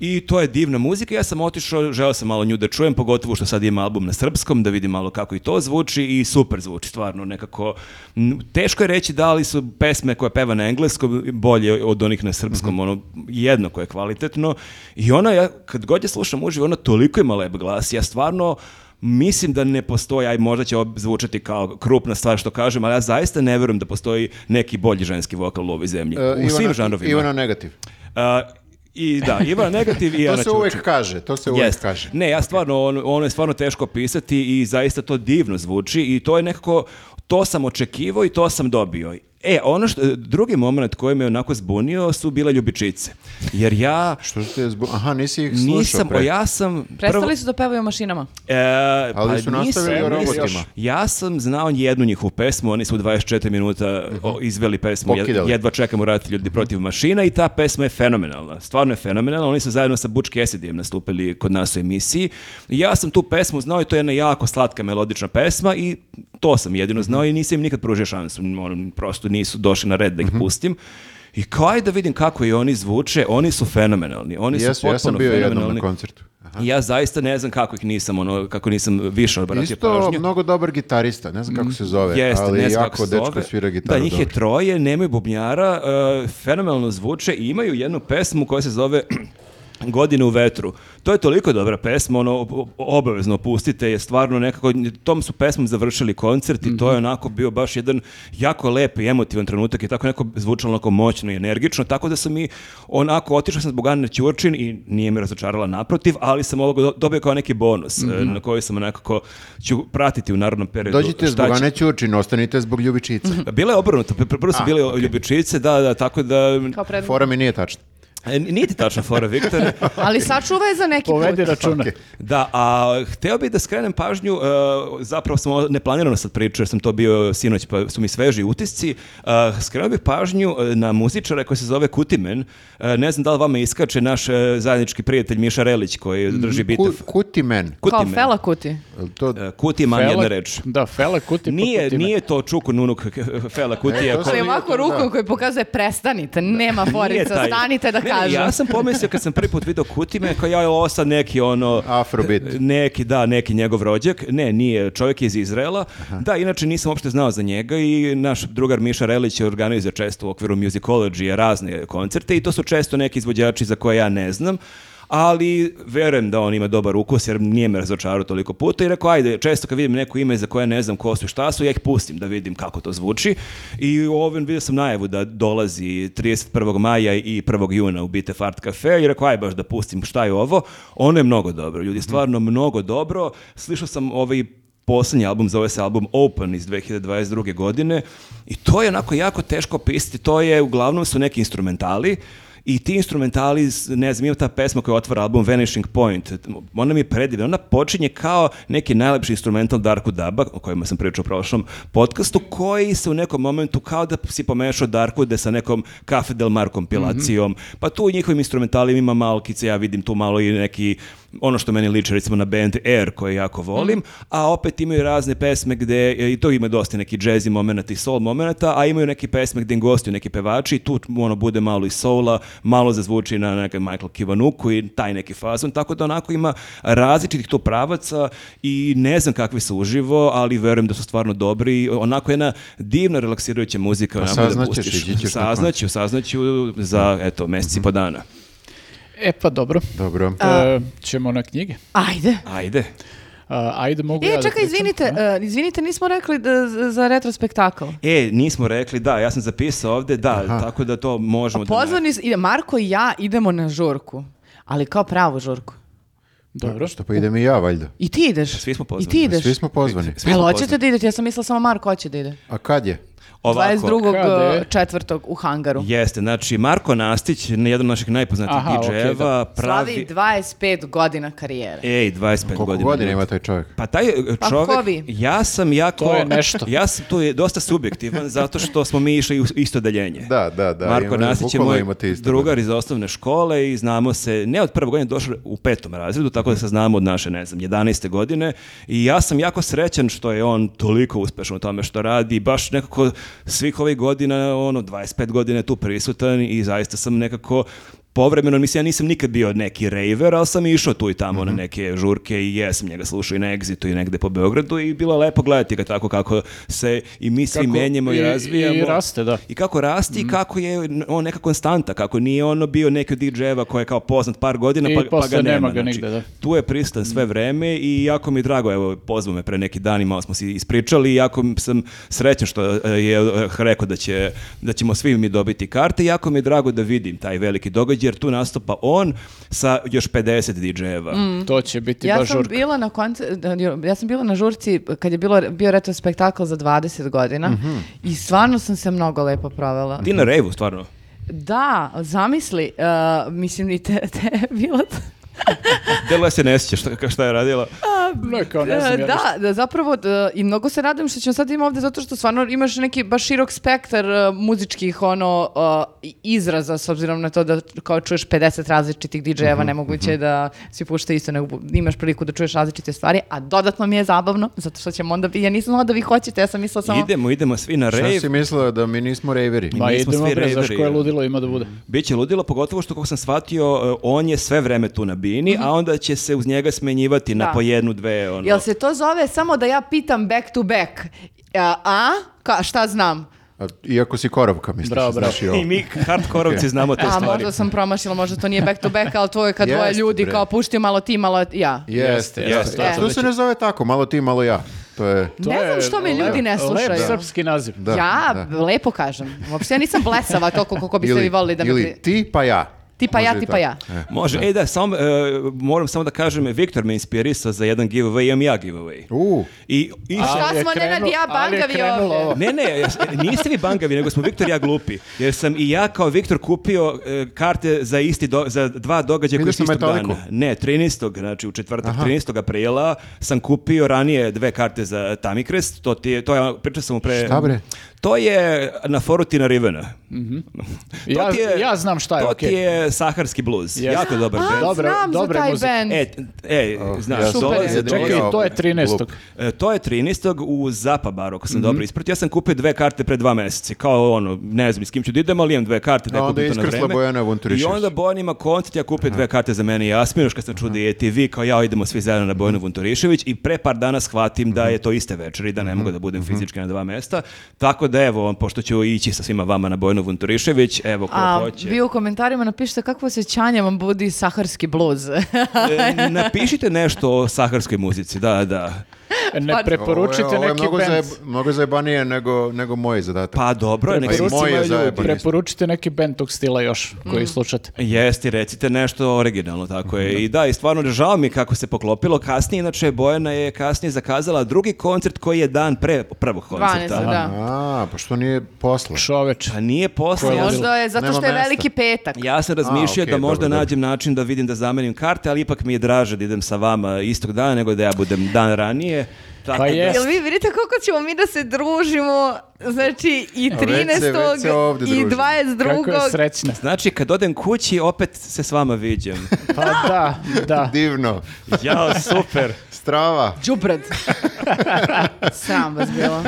I to je divna muzika. Ja sam otišao, želeo sam malo nju da čujem, pogotovo što sad ima album na srpskom, da vidim malo kako i to zvuči i super zvuči, stvarno nekako. Teško je reći da li su pesme koje peva na engleskom bolje od onih na srpskom, ono jedno koje je kvalitetno. I ona, ja, kad god je slušam uživo, ona toliko ima lep glas, ja stvarno Mislim da ne postoji, aj možda će zvučati kao krupna stvar što kažem, ali ja zaista ne verujem da postoji neki bolji ženski vokal u ovoj zemlji. E, u svim žanrovima. Ivana negativ. A, I da, Ivana Negativ i To Ana se uvijek Ćurčin. kaže, to se uvijek Jest. kaže. Ne, ja stvarno, on, ono je stvarno teško pisati i zaista to divno zvuči i to je nekako, to sam očekivao i to sam dobio. E, ono što, drugi moment koji me onako zbunio su bile ljubičice. Jer ja Što ste zbu... Aha, nisi ih slušao nisam, pre. ja sam... Prestali su da pevaju o mašinama. E, Ali pa su nisam- nastavili o robotima. Ja sam znao jednu njihovu pesmu, oni su u 24 minuta o, izveli pesmu Jed- Pokidali. Jedva čekamo raditi ljudi protiv mašina i ta pesma je fenomenalna. Stvarno je fenomenalna. Oni su zajedno sa Butch Cassidyjem nastupili kod nas u emisiji. I ja sam tu pesmu znao i to je jedna jako slatka melodična pesma i to sam jedino znao i nisam im nikad pružio šansu. Ono, prosto nisu došli na red da ih pustim. I kao aj da vidim kako i oni zvuče, oni su fenomenalni. Oni su Jesu, potpuno ja sam bio jednom fenomenalni. na koncertu. Aha. Ja zaista ne znam kako ih nisam, ono, kako nisam više obratio Isto pažnju. mnogo dobar gitarista, ne znam kako se zove, Jeste, ali ne znam jako kako se dečko zove. svira gitaru Da, njih je troje, nemaju bubnjara, uh, fenomenalno zvuče i imaju jednu pesmu koja se zove Godine u vetru. To je toliko dobra pesma, ono, obavezno pustite, je stvarno nekako, tom su pesmom završili koncert i to je onako bio baš jedan jako lep i emotivan trenutak i tako neko zvučalo onako moćno i energično, tako da sam mi onako, otišao sam zbog Ane Ćurčin i nije me razočarala naprotiv, ali sam ovo do- dobio kao neki bonus e, na koji sam nekako ću pratiti u narodnom periodu. Dođite zbog Ane Ćurčin, ostanite zbog Ljubičice. Bile je obrnuto, pr- pr- prvo su bile okej. ljubičice, da, da, tako da... Kao pred... Fora mi nije tačna. E, Nije ti tačna fora, Viktor. Ali sačuvaj za neki Povedi put. računa. Okej. Da, a hteo bih da skrenem pažnju, uh, zapravo sam neplanirano sad pričao, jer sam to bio sinoć, pa su mi sveži utisci. Uh, skrenuo bih pažnju na muzičara koji se zove Kutimen. Uh, ne znam da li vama iskače naš uh, zajednički prijatelj Miša Relić koji drži bitav. Ku, kuti men. Kao Kutimen. Fela Kuti. To, Uh, Kutiman Fela- jedna reč. Da, Fela kuti Nije, kutime. nije to Čuku Nunuk Fela Kutija. E, to Ali ovako da. rukom koji pokazuje prestanite, nema Nije forica, stanite da Kažem. Ja sam pomislio kad sam prvi put vidio Kutime, kao ja, ovo sad neki ono... Afrobeat. Neki, da, neki njegov rođak. Ne, nije, čovjek je iz Izraela. Da, inače nisam uopšte znao za njega i naš drugar Miša Relić je organizuje često u okviru Musicology razne koncerte i to su često neki izvođači za koje ja ne znam ali verujem da on ima dobar ukus jer nije me razočarao toliko puta i rekao ajde, često kad vidim neko ime za koje ne znam ko su i šta su, ja ih pustim da vidim kako to zvuči i ovim vidio sam najavu da dolazi 31. maja i 1. juna u Bite Fart Cafe i rekao aj baš da pustim šta je ovo, ono je mnogo dobro, ljudi, stvarno mnogo dobro, slišao sam ovaj posljednji album, zove se album Open iz 2022. godine i to je onako jako teško pisati, to je, uglavnom su neki instrumentali i ti instrumentali, ne znam, ima ta pesma koja otvara album Vanishing Point, ona mi je predivna, ona počinje kao neki najlepši instrumental Darku Daba, o kojima sam pričao u prošlom podcastu, koji se u nekom momentu kao da si pomešao Darkude sa nekom Cafe Del Mar kompilacijom, pa tu u njihovim instrumentalima ima malkice, ja vidim tu malo i neki ono što meni liči recimo na band Air koji jako volim, a opet imaju razne pesme gde, i to ima dosta neki jazzy momenta i soul momenta, a imaju neke pesme gde im gostuju neki pevači i tu ono bude malo i soula, malo zazvuči na neke Michael Kivanuku i taj neki fazon, tako da onako ima različitih tu pravaca i ne znam kakvi su uživo, ali verujem da su stvarno dobri, onako jedna divna relaksirajuća muzika. onako da saznaćeš, pustiš. ići ćeš na Saznaću, saznaću za, eto, meseci po dana. E pa dobro. Dobro. E, ćemo na knjige. Ajde. Ajde. A, ajde, mogu E, ja da čekaj, pričam? izvinite, e, izvinite, nismo rekli da, za- retrospektakl. E, nismo rekli, da, ja sam zapisao ovde, da, tako da to možemo da... Pozvani, s- ide, Marko i ja idemo na žurku, ali kao pravu žurku. Dobro. Što pa idem i ja, valjda. I ti ideš. Svi smo I pozvani. ti ideš. Svi smo pozvani. Svi Jel smo hoćete pozvani. da idete? Ja sam mislila samo Marko hoće da ide. A kad je? Ovako, 22. Kada je? četvrtog u hangaru. Jeste, znači Marko Nastić, jedan od naših najpoznatijih DJ-eva, da. pravi... Slavi 25 godina karijere. Ej, 25 Koliko godina. godina ima taj čovjek? Pa taj e, Pa ko vi? ja sam jako... To je nešto. Ja sam tu je dosta subjektivan, zato što smo mi išli u isto deljenje. Da, da, da. Marko ima- Nastić je moj drugar iz osnovne škole i znamo se, ne od prve godine, došli u petom razredu, tako da se znamo od naše, ne znam, 11. godine i ja sam jako srećan što je on toliko uspešan u tome što radi baš nekako svih ovih godina, ono, 25 godina je tu prisutan i zaista sam nekako povremeno, mislim, ja nisam nikad bio neki raver, ali sam išao tu i tamo Mhm. na neke žurke i jesam njega slušao i na Exitu i negde po Beogradu i bilo lepo gledati ga tako kako se i mi svi Kako menjamo i, i- razvijamo. i raste, da. I kako rasti i kako je on neka konstanta, kako nije ono bio neki od DJ-eva koji je kao poznat par godina I pa, pa ga nema. nema ga znači, nigde, da. Tu je prisutan sve vreme i jako mi je drago, evo, pozvao me pre neki dan i malo smo se ispričali i jako sam srećan što e, je rekao da, će, da ćemo svi mi dobiti karte i jako mi je drago da vidim taj veliki događaj jer tu nastupa on sa još 50 DJ-eva. To će biti Ja baš sam žurka. bila na konce- ja sam bila na žurci kad je bilo, bio retrospektakl za 20 godina Mhm. i stvarno sam se mnogo lepo provela. Ti na revu, stvarno. Da, zamisli, uh, mislim i te, te je bilo... Delo se ne sjeća šta, šta je radila. Ne, kao ne znam ja da, da, zapravo da, i mnogo se radujem što ćemo sad imati ovdje zato što stvarno imaš neki baš širok spektar uh, muzičkih ono uh, izraza s obzirom na to da kao čuješ 50 različitih DJ-eva, Mhm, nemoguće je da svi puštaju isto, nego imaš priliku da čuješ različite stvari, a dodatno mi je zabavno, zato što ćemo onda, ja nisam znala da vi hoćete, ja sam mislila samo... Idemo, idemo svi na Šta rave. si mislila da mi nismo rejveri? Ma Mi smo idemo svi bre, raveri, koje ja. ludilo ima da bude. Biće ludilo, pogotovo što kako sam shvatio, uh, on je sve vreme tu na bini, a onda će se uz njega smenjivati na Da. po jednu, dve, ono. Jel se to zove samo da ja pitam back to back? A? a? Ka, šta znam? A, Iako si korovka, misliš, Bravo, bravo. znaš i ovo. I mi hardkorovci znamo te A stvari. možda sam promašila, možda to nije back to back, ali to je kad dvoje ljudi bre. kao puštaju malo ti, malo ja. Jeste, Jeste, jeste. jeste. To se ne zove tako, malo ti, malo ja. To je... To ne znam je što me lep- ljudi ne slušaju. Lep srpski naziv. Da, ja da. lepo kažem. Uopšte ja nisam blesava toliko koliko biste vi volili da ili pri- ti pa ja. Ti pa ja, Može i ti pa tako. ja. E. Može, ej da, samo, e, moram samo da kažem, Viktor me inspirisao za jedan giveaway, imam ja giveaway. U, I, i A šta smo, Nenad i ja, bangavi ovdje? ovo. Ne, ne, ja niste vi bangavi, nego smo Viktor i ja glupi. Jer sam i ja kao Viktor kupio e, karte za isti do- za dva događaja koji su na istog Metaliku? dana. Ne, 13. znači u četvrtak 13. aprila sam kupio ranije dve karte za Tamikrest. To ti to je, pričao sam mu pre... Šta bre? To je na foru Tina Rivena. To Ja, ti je- ja znam šta je, To okej. ti je saharski bluz. Jeste. Jako dobar A, band. Dobre- znam za dobre taj muzike. band. E, e, znaš, ja dolaze je. do- Čekaj, to je 13. glup. E, to je 13. u Zapa baru, ako sam dobro ispratio. Ja sam kupio dve karte pre dva meseca. Kao ono, ne znam s kim ću da idem, ali imam dve karte da A onda na iskrsla. Bojana I Vunturišević. onda Bojan ima koncert, ja kupio dve karte za mene i Jasminu, kad sam čuo da je TV, kao ja idemo svi zajedno na Bojanu Vunturišević i pre par dana shvatim da je to iste večeri, da ne mogu da budem fizički na dva mesta. Tako da evo, pošto ću ići sa svima vama na Bojanu Vunturišević, evo ko A hoće. vi u komentarima napišite kakvo osjećanje vam budi saharski bluz. E, napišite nešto o saharskoj muzici, da, da. Ne Pa- Ovo preporučite je, ovo je neki mnogo, band. zajeb, mnogo zajebanije nego, nego moj zadatak. Pa dobro, je, nek se Preporučite- neki band tog stila još koji Mm. slušate. Jesti, recite nešto originalno, tako je. I da, i stvarno žao mi kako se poklopilo. Kasnije, inače, Bojana je kasnije zakazala drugi koncert koji je dan pre prvog koncerta. 12. da. A, pa što nije posle? Čoveč. Pa nije ludilo. Možda je zato Nema što je mesta. veliki petak. ja sam razmišljao okej, da možda dobro, dobro. nađem način da vidim da zamenim karte, ali ipak mi je draže da idem sa vama istog dana nego da ja budem dan ranije. Tako Pa da- je. Jel vi vidite koliko ćemo mi da se družimo, znači i A već se- 13. već se i družimo. 22. Kako je srećna. Znači, kad odem kući, opet se s vama viđem. Pa da, da. Divno. Jao, super. Strava. Đubrad. Sram vas bilo.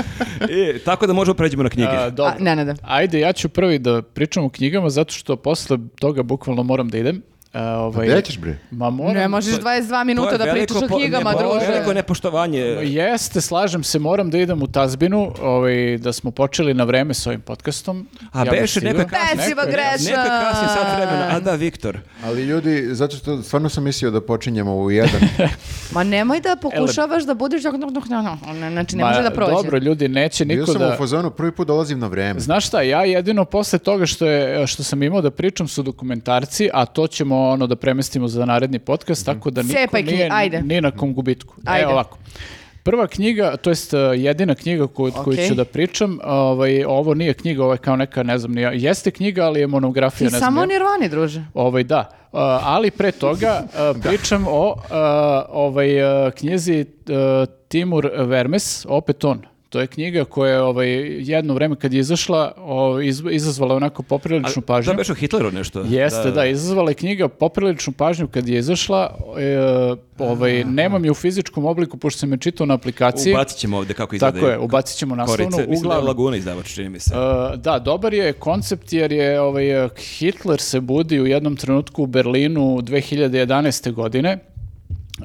I, tako da možemo pređemo na knjige. A, dobro. A, ne, ne, da. Ajde, ja ću prvi da pričam o knjigama zato što posle toga bukvalno moram da idem. A, ovaj, Gde ćeš bre? Ma moram. Ne možeš 22 minuta da pričaš o po- knjigama, ne, druže. Veliko nepoštovanje. Jeste, slažem se, moram da idem u Tazbinu, ovaj, da smo počeli na vreme s ovim podcastom. A bih beše neka kasnije. Neka kasnije sat vremena. A da, Viktor. Ali ljudi, zato što stvarno sam mislio da počinjemo u jedan. Ma nemoj da pokušavaš da budeš... Znači, ne može da prođe. Dobro, ljudi, neće Bio niko sam da... u fazonu, prvi put dolazim na vreme. Znaš šta, ja jedino posle toga što, je, što sam imao da pričam su dokumentarci, a to ćemo ono da premestimo za naredni podcast, tako da niko Cepaj nije ajde. ni na kom gubitku. Ajde. E, ovako. Prva knjiga, to jest uh, jedina knjiga koju, koju Okej. ću da pričam, ovaj, ovo nije knjiga, ovo je kao neka, ne znam, nije, jeste knjiga, ali je monografija, Ti ne znam. samo nirvani, druže. Ovaj, da. Uh, ali pre toga uh, pričam o uh, ovaj, uh, knjizi uh, Timur Vermes, opet on. To je knjiga koja je ovaj, jedno vreme kad je izašla o, iz, izazvala onako popriličnu pažnju. Da beš o Hitleru nešto. Jeste, da, izazvala je knjiga popriličnu pažnju kad je izašla. E, ovaj, nemam je u fizičkom obliku, pošto sam je čitao na aplikaciji. Ubacit ćemo ovde kako izgleda. Tako je, ubacit ćemo naslovnu. Korice. Mislim da je Uglavnom, Laguna izdavač, čini mi se. E, da, dobar je koncept jer je ovaj, Hitler se budi u jednom trenutku u Berlinu 2011. godine.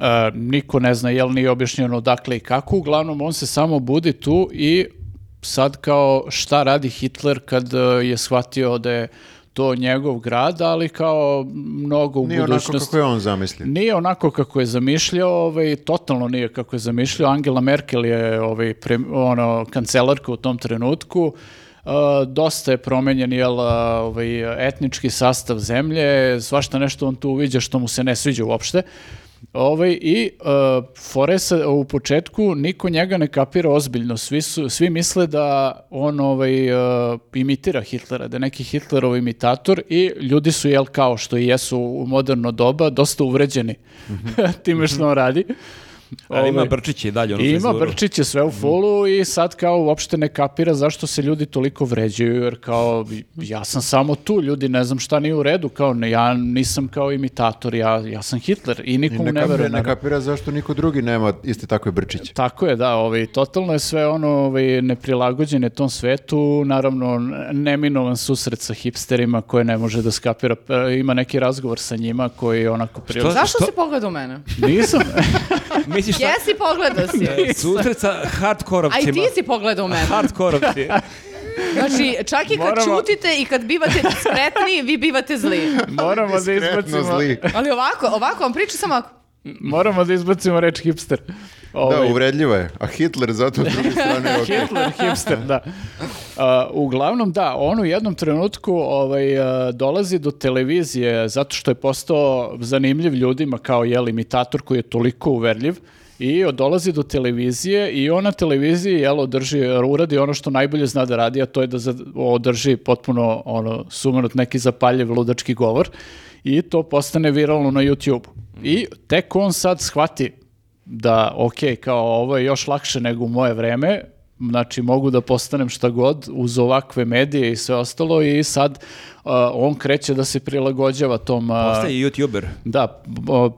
E, niko ne zna jel nije objašnjeno dakle i kako. Uglavnom, on se samo budi tu i sad kao šta radi Hitler kad e, je shvatio da je to njegov grad, ali kao mnogo u Nije onako budućnosti. kako je on zamislio. Nije onako kako je zamišljao, ovaj, totalno nije kako je zamišljao. Angela Merkel je ovaj, pre- ono, kancelarka u tom trenutku. Uh, dosta je promenjen jel, uh, ovaj, etnički sastav zemlje, svašta nešto on tu uviđa što mu se ne sviđa uopšte. Ovaj, I uh, fore se u početku niko njega ne kapira ozbiljno. Svi, su, svi misle da on ovaj, uh, imitira Hitlera, da je neki Hitlerov imitator i ljudi su, jel, kao što i jesu u moderno doba, dosta uvređeni time što on radi. Ali ima Ovaj, Brčić i dalje onu i ima frizuru. Brčić je sve u fullu i sad kao uopšte ne kapira zašto se ljudi toliko vređaju, jer kao ja sam samo tu, ljudi ne znam šta nije u redu, kao ne, ja nisam kao imitator, ja, ja sam Hitler i I nikomu ne, ne, veruje. ne kapira zašto niko drugi nema isti takve brčiće. Tako je, da, ovaj, totalno je sve ono ovaj, neprilagođene tom svetu, naravno neminovan susret sa hipsterima koje ne može da skapira, E, ima neki razgovor sa njima koji onako prilično... Zašto što- si pogledao u mene? Nisam, Misliš šta? Jesi pogledao si. Susret sa A i hardkorovcima. ti si pogledao u mene. Hardkorovci. Znači, čak i kad Moramo- čutite i kad bivate spretni, vi bivate zli. moramo da izbacimo... zli. Ali ovako, ovako vam pričam samo ovako. Moramo da izbacimo reč hipster. Da, Ovaj, uvredljiva je. A Hitler zato s druge strane je okej. Hitler, hipster, da. A, uglavnom, da, on u jednom trenutku ovaj, a, dolazi do televizije zato što je postao zanimljiv ljudima kao jel, imitator koji je toliko uverljiv i dolazi do televizije i on na televiziji jel, održi, uradi ono što najbolje zna da radi, a to je da održi potpuno ono, sumanut neki zapaljiv ludački govor i to postane viralno na YouTube. I tek on sad shvati da ok, kao ovo je još lakše nego u moje vreme, znači mogu da postanem šta god uz ovakve medije i sve ostalo i sad uh, on kreće da se prilagođava tom... uh, Postaje youtuber. da,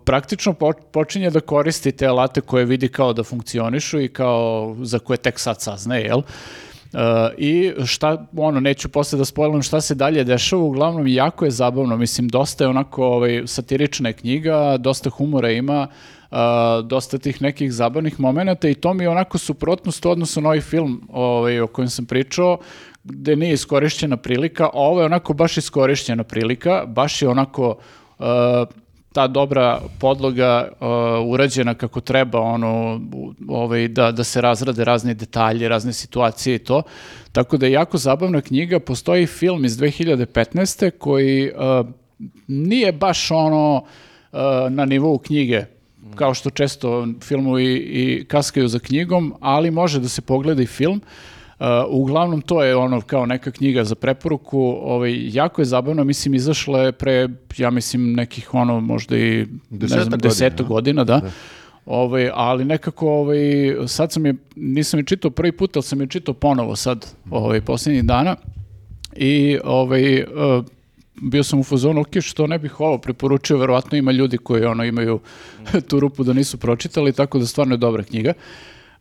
praktično po- počinje da koristi te alate koje vidi kao da funkcionišu i kao za koje tek sad saznaje, jel? Uh, I šta, ono, neću posle da spojlam šta se dalje dešava, uglavnom jako je zabavno, mislim, dosta je onako ovaj, satirična je knjiga, dosta humora ima, uh, dosta tih nekih zabavnih momenata i to mi je onako suprotnost u odnosu na ovaj film ovaj, o kojem sam pričao, gde nije iskorišćena prilika, a ovo je onako baš iskorišćena prilika, baš je onako uh, ta dobra podloga uh, urađena kako treba, ono, ovaj, da, da se razrade razne detalje, razne situacije i to. Tako da je jako zabavna knjiga. Postoji film iz 2015. koji uh, nije baš ono na nivou knjige, kao što često filmovi i kaskaju za knjigom, ali može da se pogleda i film. Uh, uglavnom to je ono kao neka knjiga za preporuku, ovaj, jako je zabavno, mislim izašla je pre, ja mislim nekih ono možda i ne Desetak znam, godina, desetak a? godina, da. Ovaj, ali nekako ovaj, sad sam je, nisam je čitao prvi put, ali sam je čitao ponovo sad, ovaj, posljednjih dana i ovaj, e, bio sam u fazonu, ok, što ne bih ovo preporučio, verovatno ima ljudi koji ono imaju tu rupu da nisu pročitali, tako da stvarno je dobra knjiga.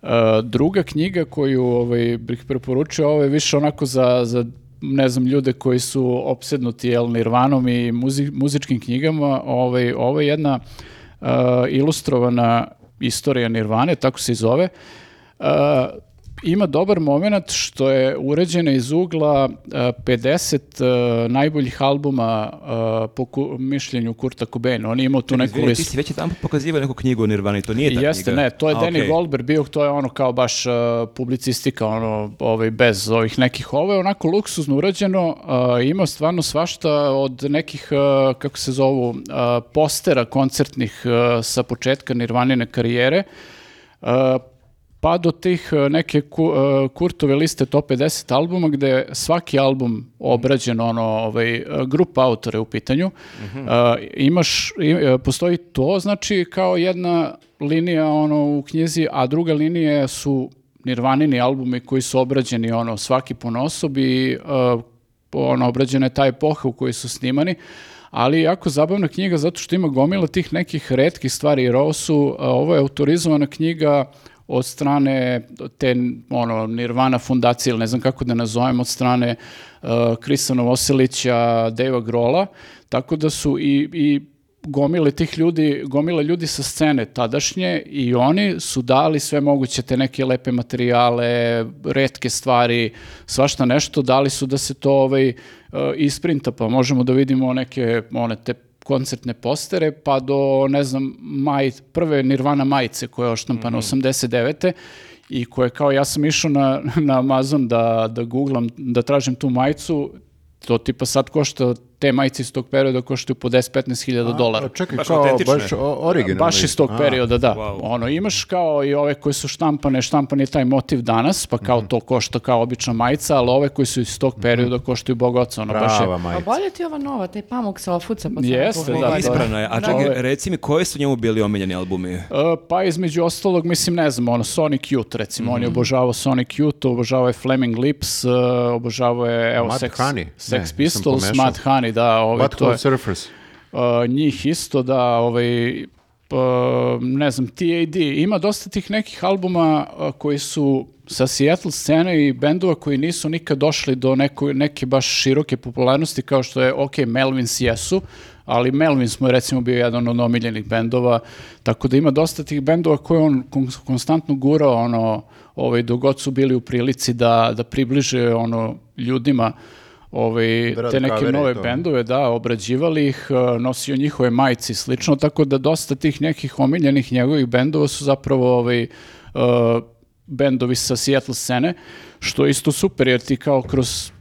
E, druga knjiga koju ovaj, bih preporučio, ovo je više onako za, za ne znam, ljude koji su opsednuti jel, Nirvanom i muzi- muzičkim knjigama, ovaj, ovo je jedna e, ilustrovana istorija Nirvane, tako se i zove. E, ima dobar moment što je uređena iz ugla e, 50 e, najboljih albuma e, po ku- mišljenju Kurta Cobaina. On je imao tu neku Izvini, ti listu. si već jedan put pokazivao neku knjigu o Nirvani, to nije ta Jeste, knjiga. ne, to je A, Danny okej. Goldberg bio, to je ono kao baš uh, publicistika, ono, ovaj, bez ovih nekih, ovo je onako luksuzno urađeno, uh, ima stvarno svašta od nekih, uh, kako se zovu, uh, postera koncertnih uh, sa početka Nirvanine karijere, pa do tih uh, neke ku, uh, Kurtove liste top 50 albuma gde svaki album obrađen ono ovaj uh, grupa autora je u pitanju. Uh, imaš i- uh, postoji to znači kao jedna linija ono u knjizi, a druga linija su Nirvanini albumi koji su obrađeni ono svaki ponosob i uh, ono obrađena je ta epoha u kojoj su snimani. Ali jako zabavna knjiga zato što ima gomila tih nekih retkih stvari jer ovo su, ovo je autorizovana knjiga od strane te ono Nirvana fundacije ili ne znam kako da nazovem od strane uh, Novoselića, Deva Grola, tako da su i, i gomile tih ljudi, gomila ljudi sa scene tadašnje i oni su dali sve moguće te neke lepe materijale, retke stvari, svašta nešto, dali su da se to ovaj, uh, isprinta, pa možemo da vidimo neke one te koncertne postere, pa do, ne znam, maj, prve Nirvana majice koja je oštampana 89. i koje kao ja sam išao na, na Amazon da, da googlam, da tražim tu majicu, to tipa sad košta, te majice iz tog perioda koštaju po 10-15 hiljada dolara. A, čekaj, Baš kao, autentične. baš o- originalni. Baš iz tog A, perioda, da. Wow. Ono, imaš kao i ove koji su štampane, štampan je taj motiv danas, pa Mhm. kao to košta kao obična majica, ali ove koji su iz tog perioda koštaju bogoca. Ono, baš je, majica. bolje ti ova nova, taj pamuk sa ofuca. Pa Jeste, pogledala. da, Isprano je. A čekaj, Ove- reci mi, koji su njemu bili omiljeni albumi? E, pa između ostalog, mislim, ne znam, ono, Sonic Youth, recimo, on je obožavao Sonic Youth, obožavao je Flaming Lips, e, obožavao je, evo, Mud Sex, Honey. Sex Ne, Pistols. Mad Honey, da, ovaj, to je, Surfers. Uh, njih isto da ovaj pa, ne znam, TAD, ima dosta tih nekih albuma uh, koji su sa Seattle scene i bendova koji nisu nikad došli do neko, neke baš široke popularnosti kao što je, ok, Melvins jesu, ali Melvins mu je recimo bio jedan od omiljenih bendova, tako da ima dosta tih bendova koje on kon- konstantno gurao, ono, ovaj, dok god su bili u prilici da, da približe ono ljudima ovaj, Da rade te neke nove to. bendove, da, obrađivali ih, uh, nosio njihove majice i slično, tako da dosta tih nekih omiljenih njegovih bendova su zapravo ovaj, uh, bendovi sa Seattle scene, što je isto super, jer ti kao kroz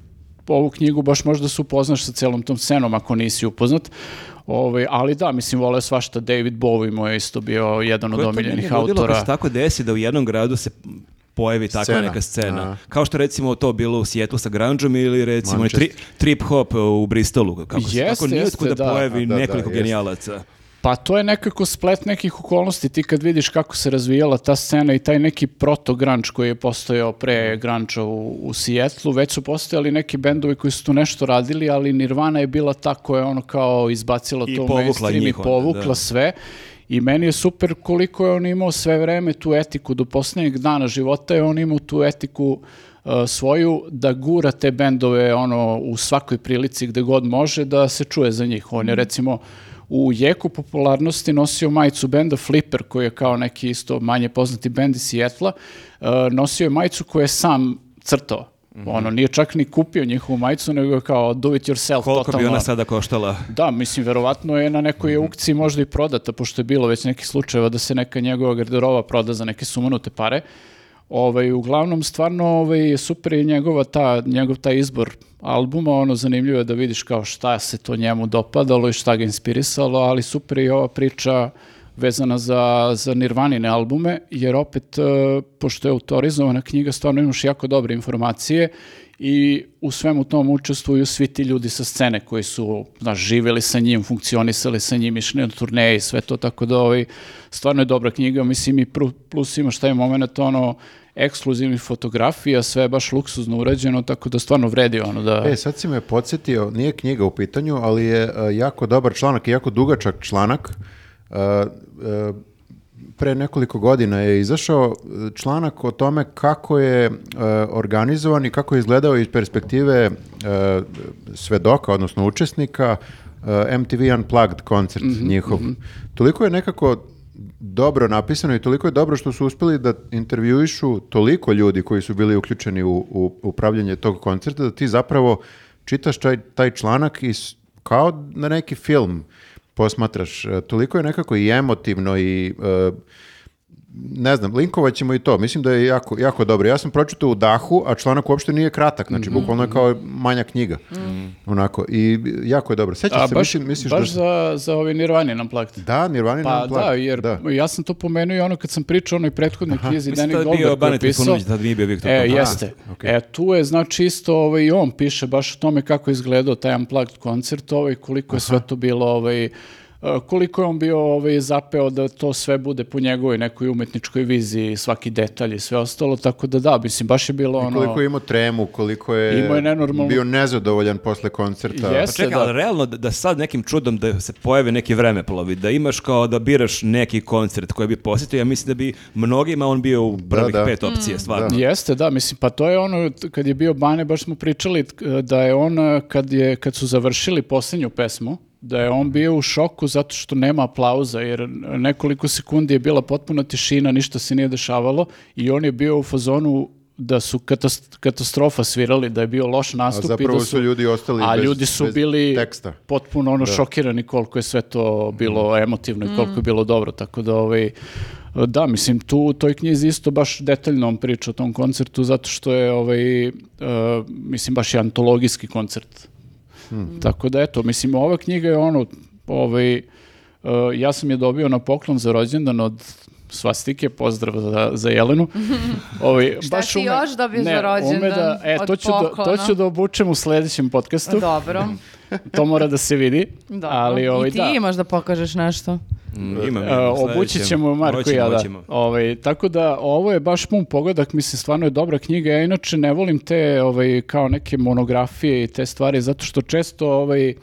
ovu knjigu baš možda se upoznaš sa celom tom scenom ako nisi upoznat. Ovaj, ali da, mislim, voleo svašta. David Bowie mu je isto bio jedan od Koje je to omiljenih autora. Kad se tako desi da u jednom gradu se pojavi takva Scena. neka scena. Aha. Kao što recimo to bilo u Sjetlu sa grungeom ili recimo tri, trip hop u Bristolu. Kako se Jeste, kako nijotkuda jeste, da. pojavi Da, da, nekoliko jeste. genijalaca. Pa to je nekako splet nekih okolnosti. Ti kad vidiš kako se razvijala ta scena i taj neki proto-grunge koji je postojao pre grunge u, u Sijetlu, već su postojali neki bendovi koji su tu nešto radili, ali Nirvana je bila ta koja je ono kao izbacila I to u mainstream i povukla da. sve. I meni je super koliko je on imao sve vreme tu etiku. Do posljednjeg dana života je on imao tu etiku uh, svoju da gura te bendove ono, u svakoj prilici gde god može da se čuje za njih. On je recimo u jeku popularnosti nosio majicu benda Flipper, koji je kao neki isto manje poznati bend iz Sijetla. Uh, nosio je majicu koju je sam crtao. Ono, nije čak ni kupio njihovu majicu, nego kao do it yourself Koliko totalno. bi ona sada koštala? Da, mislim, verovatno je na nekoj aukciji možda i prodata, pošto je bilo već nekih slučajeva da se neka njegova garderoba proda za neke sumanute pare. Ovaj, uglavnom, stvarno ovaj, super je njegova ta, njegov taj izbor albuma, ono zanimljivo je da vidiš kao šta se to njemu dopadalo i šta ga inspirisalo, ali super je i ova priča vezana za, za Nirvanine albume, jer opet, e, pošto je autorizovana knjiga, stvarno imaš jako dobre informacije i u svemu tom učestvuju svi ti ljudi sa scene koji su znaš, živjeli sa njim, funkcionisali sa njim, išli na turneje i sve to, tako da ovaj, stvarno je dobra knjiga, mislim i plus imaš taj moment ono ekskluzivnih fotografija, sve je baš luksuzno urađeno, tako da stvarno vredi ono da... E, sad si me podsjetio, nije knjiga u pitanju, ali je e, jako dobar članak jako dugačak članak. Pre nekoliko godina je izašao e, članak o tome kako je e, organizovan i kako je izgledao iz perspektive e, svedoka, odnosno učesnika, MTV Unplugged koncert njihov. Toliko je nekako dobro napisano i toliko je dobro što su uspjeli da intervjuišu toliko ljudi koji su bili uključeni u, u upravljanje tog koncerta da ti zapravo čitaš taj, taj članak i kao na neki film posmatraš. E, Toliko je nekako i emotivno i e, ne znam, linkovat ćemo i to. Mislim da je jako, jako dobro. Ja sam pročitao u dahu, a članak uopšte nije kratak. Znači, Mhm. bukvalno je kao manja knjiga. Onako. I jako je dobro. Sećaš se, baš, mislim, misliš baš da... za, za ovi Nirvani nam plakti. Da, Nirvana Pa da, jer ja sam to pomenuo i ono kad sam pričao o onoj prethodnoj knjizi Mislim da bio Goldberg koji je Bane pisao. Trifunović, tad nije bio Viktor E, jeste. okej. E, tu je znači isto ovaj, i on piše baš o tome kako je izgledao taj Unplugged koncert, ovaj, koliko je sve to bilo, ovaj, koliko je on bio ovaj, zapeo da to sve bude po njegovoj nekoj umetničkoj viziji, svaki detalj i sve ostalo, tako da da, mislim, baš je bilo ono... Koliko je imao tremu, koliko je, Imao je nenormalno- bio nezadovoljan posle koncerta. Jes- Pa čekaj, da. ali realno da, da sad nekim čudom da se pojavi neki vremeplovi, da imaš kao da biraš neki koncert koji bi posjetio, ja mislim da bi mnogima on bio u prvih da. pet opcije, stvarno. Jeste, da, mislim, pa to je ono, kad je bio Bane, baš smo pričali t- da je on, eh, kad, je, kad su završili posljednju pesmu, da je on bio u šoku zato što nema aplauza, jer nekoliko sekundi je bila potpuna tišina, ništa se nije dešavalo i on je bio u fazonu da su katas- katastrofa svirali, da je bio loš A nastup i zapravo da su ljudi ostali a bez, ljudi su bez bili teksta. potpuno ono šokirani koliko je sve to bilo emotivno i koliko je bilo dobro, tako da ovaj da, mislim, tu u toj knjizi isto baš detaljno on priča o tom koncertu, zato što je, ovaj, e, mislim, baš je antologijski koncert. Tako da, eto, mislim, ova knjiga je ono, ovaj, e, ja sam je dobio na poklon za rođendan od svastike, pozdrav za, za Jelenu. Ovaj, Šta si još dobio za ne, rođendan ume da, e, od to ću, da, to ću da obučem u sledećem podcastu. Dobro. To mora da se vidi. Dobro. Ali, ovaj, I ti da. imaš da pokažeš nešto. Mm, imam, E, imam, obući ćemo Marko i ja, da. Ovaj, tako da ovo je baš pun pogodak, mislim stvarno je dobra knjiga. Ja inače ne volim te ovaj, kao neke monografije i te stvari, zato što često ovaj, e,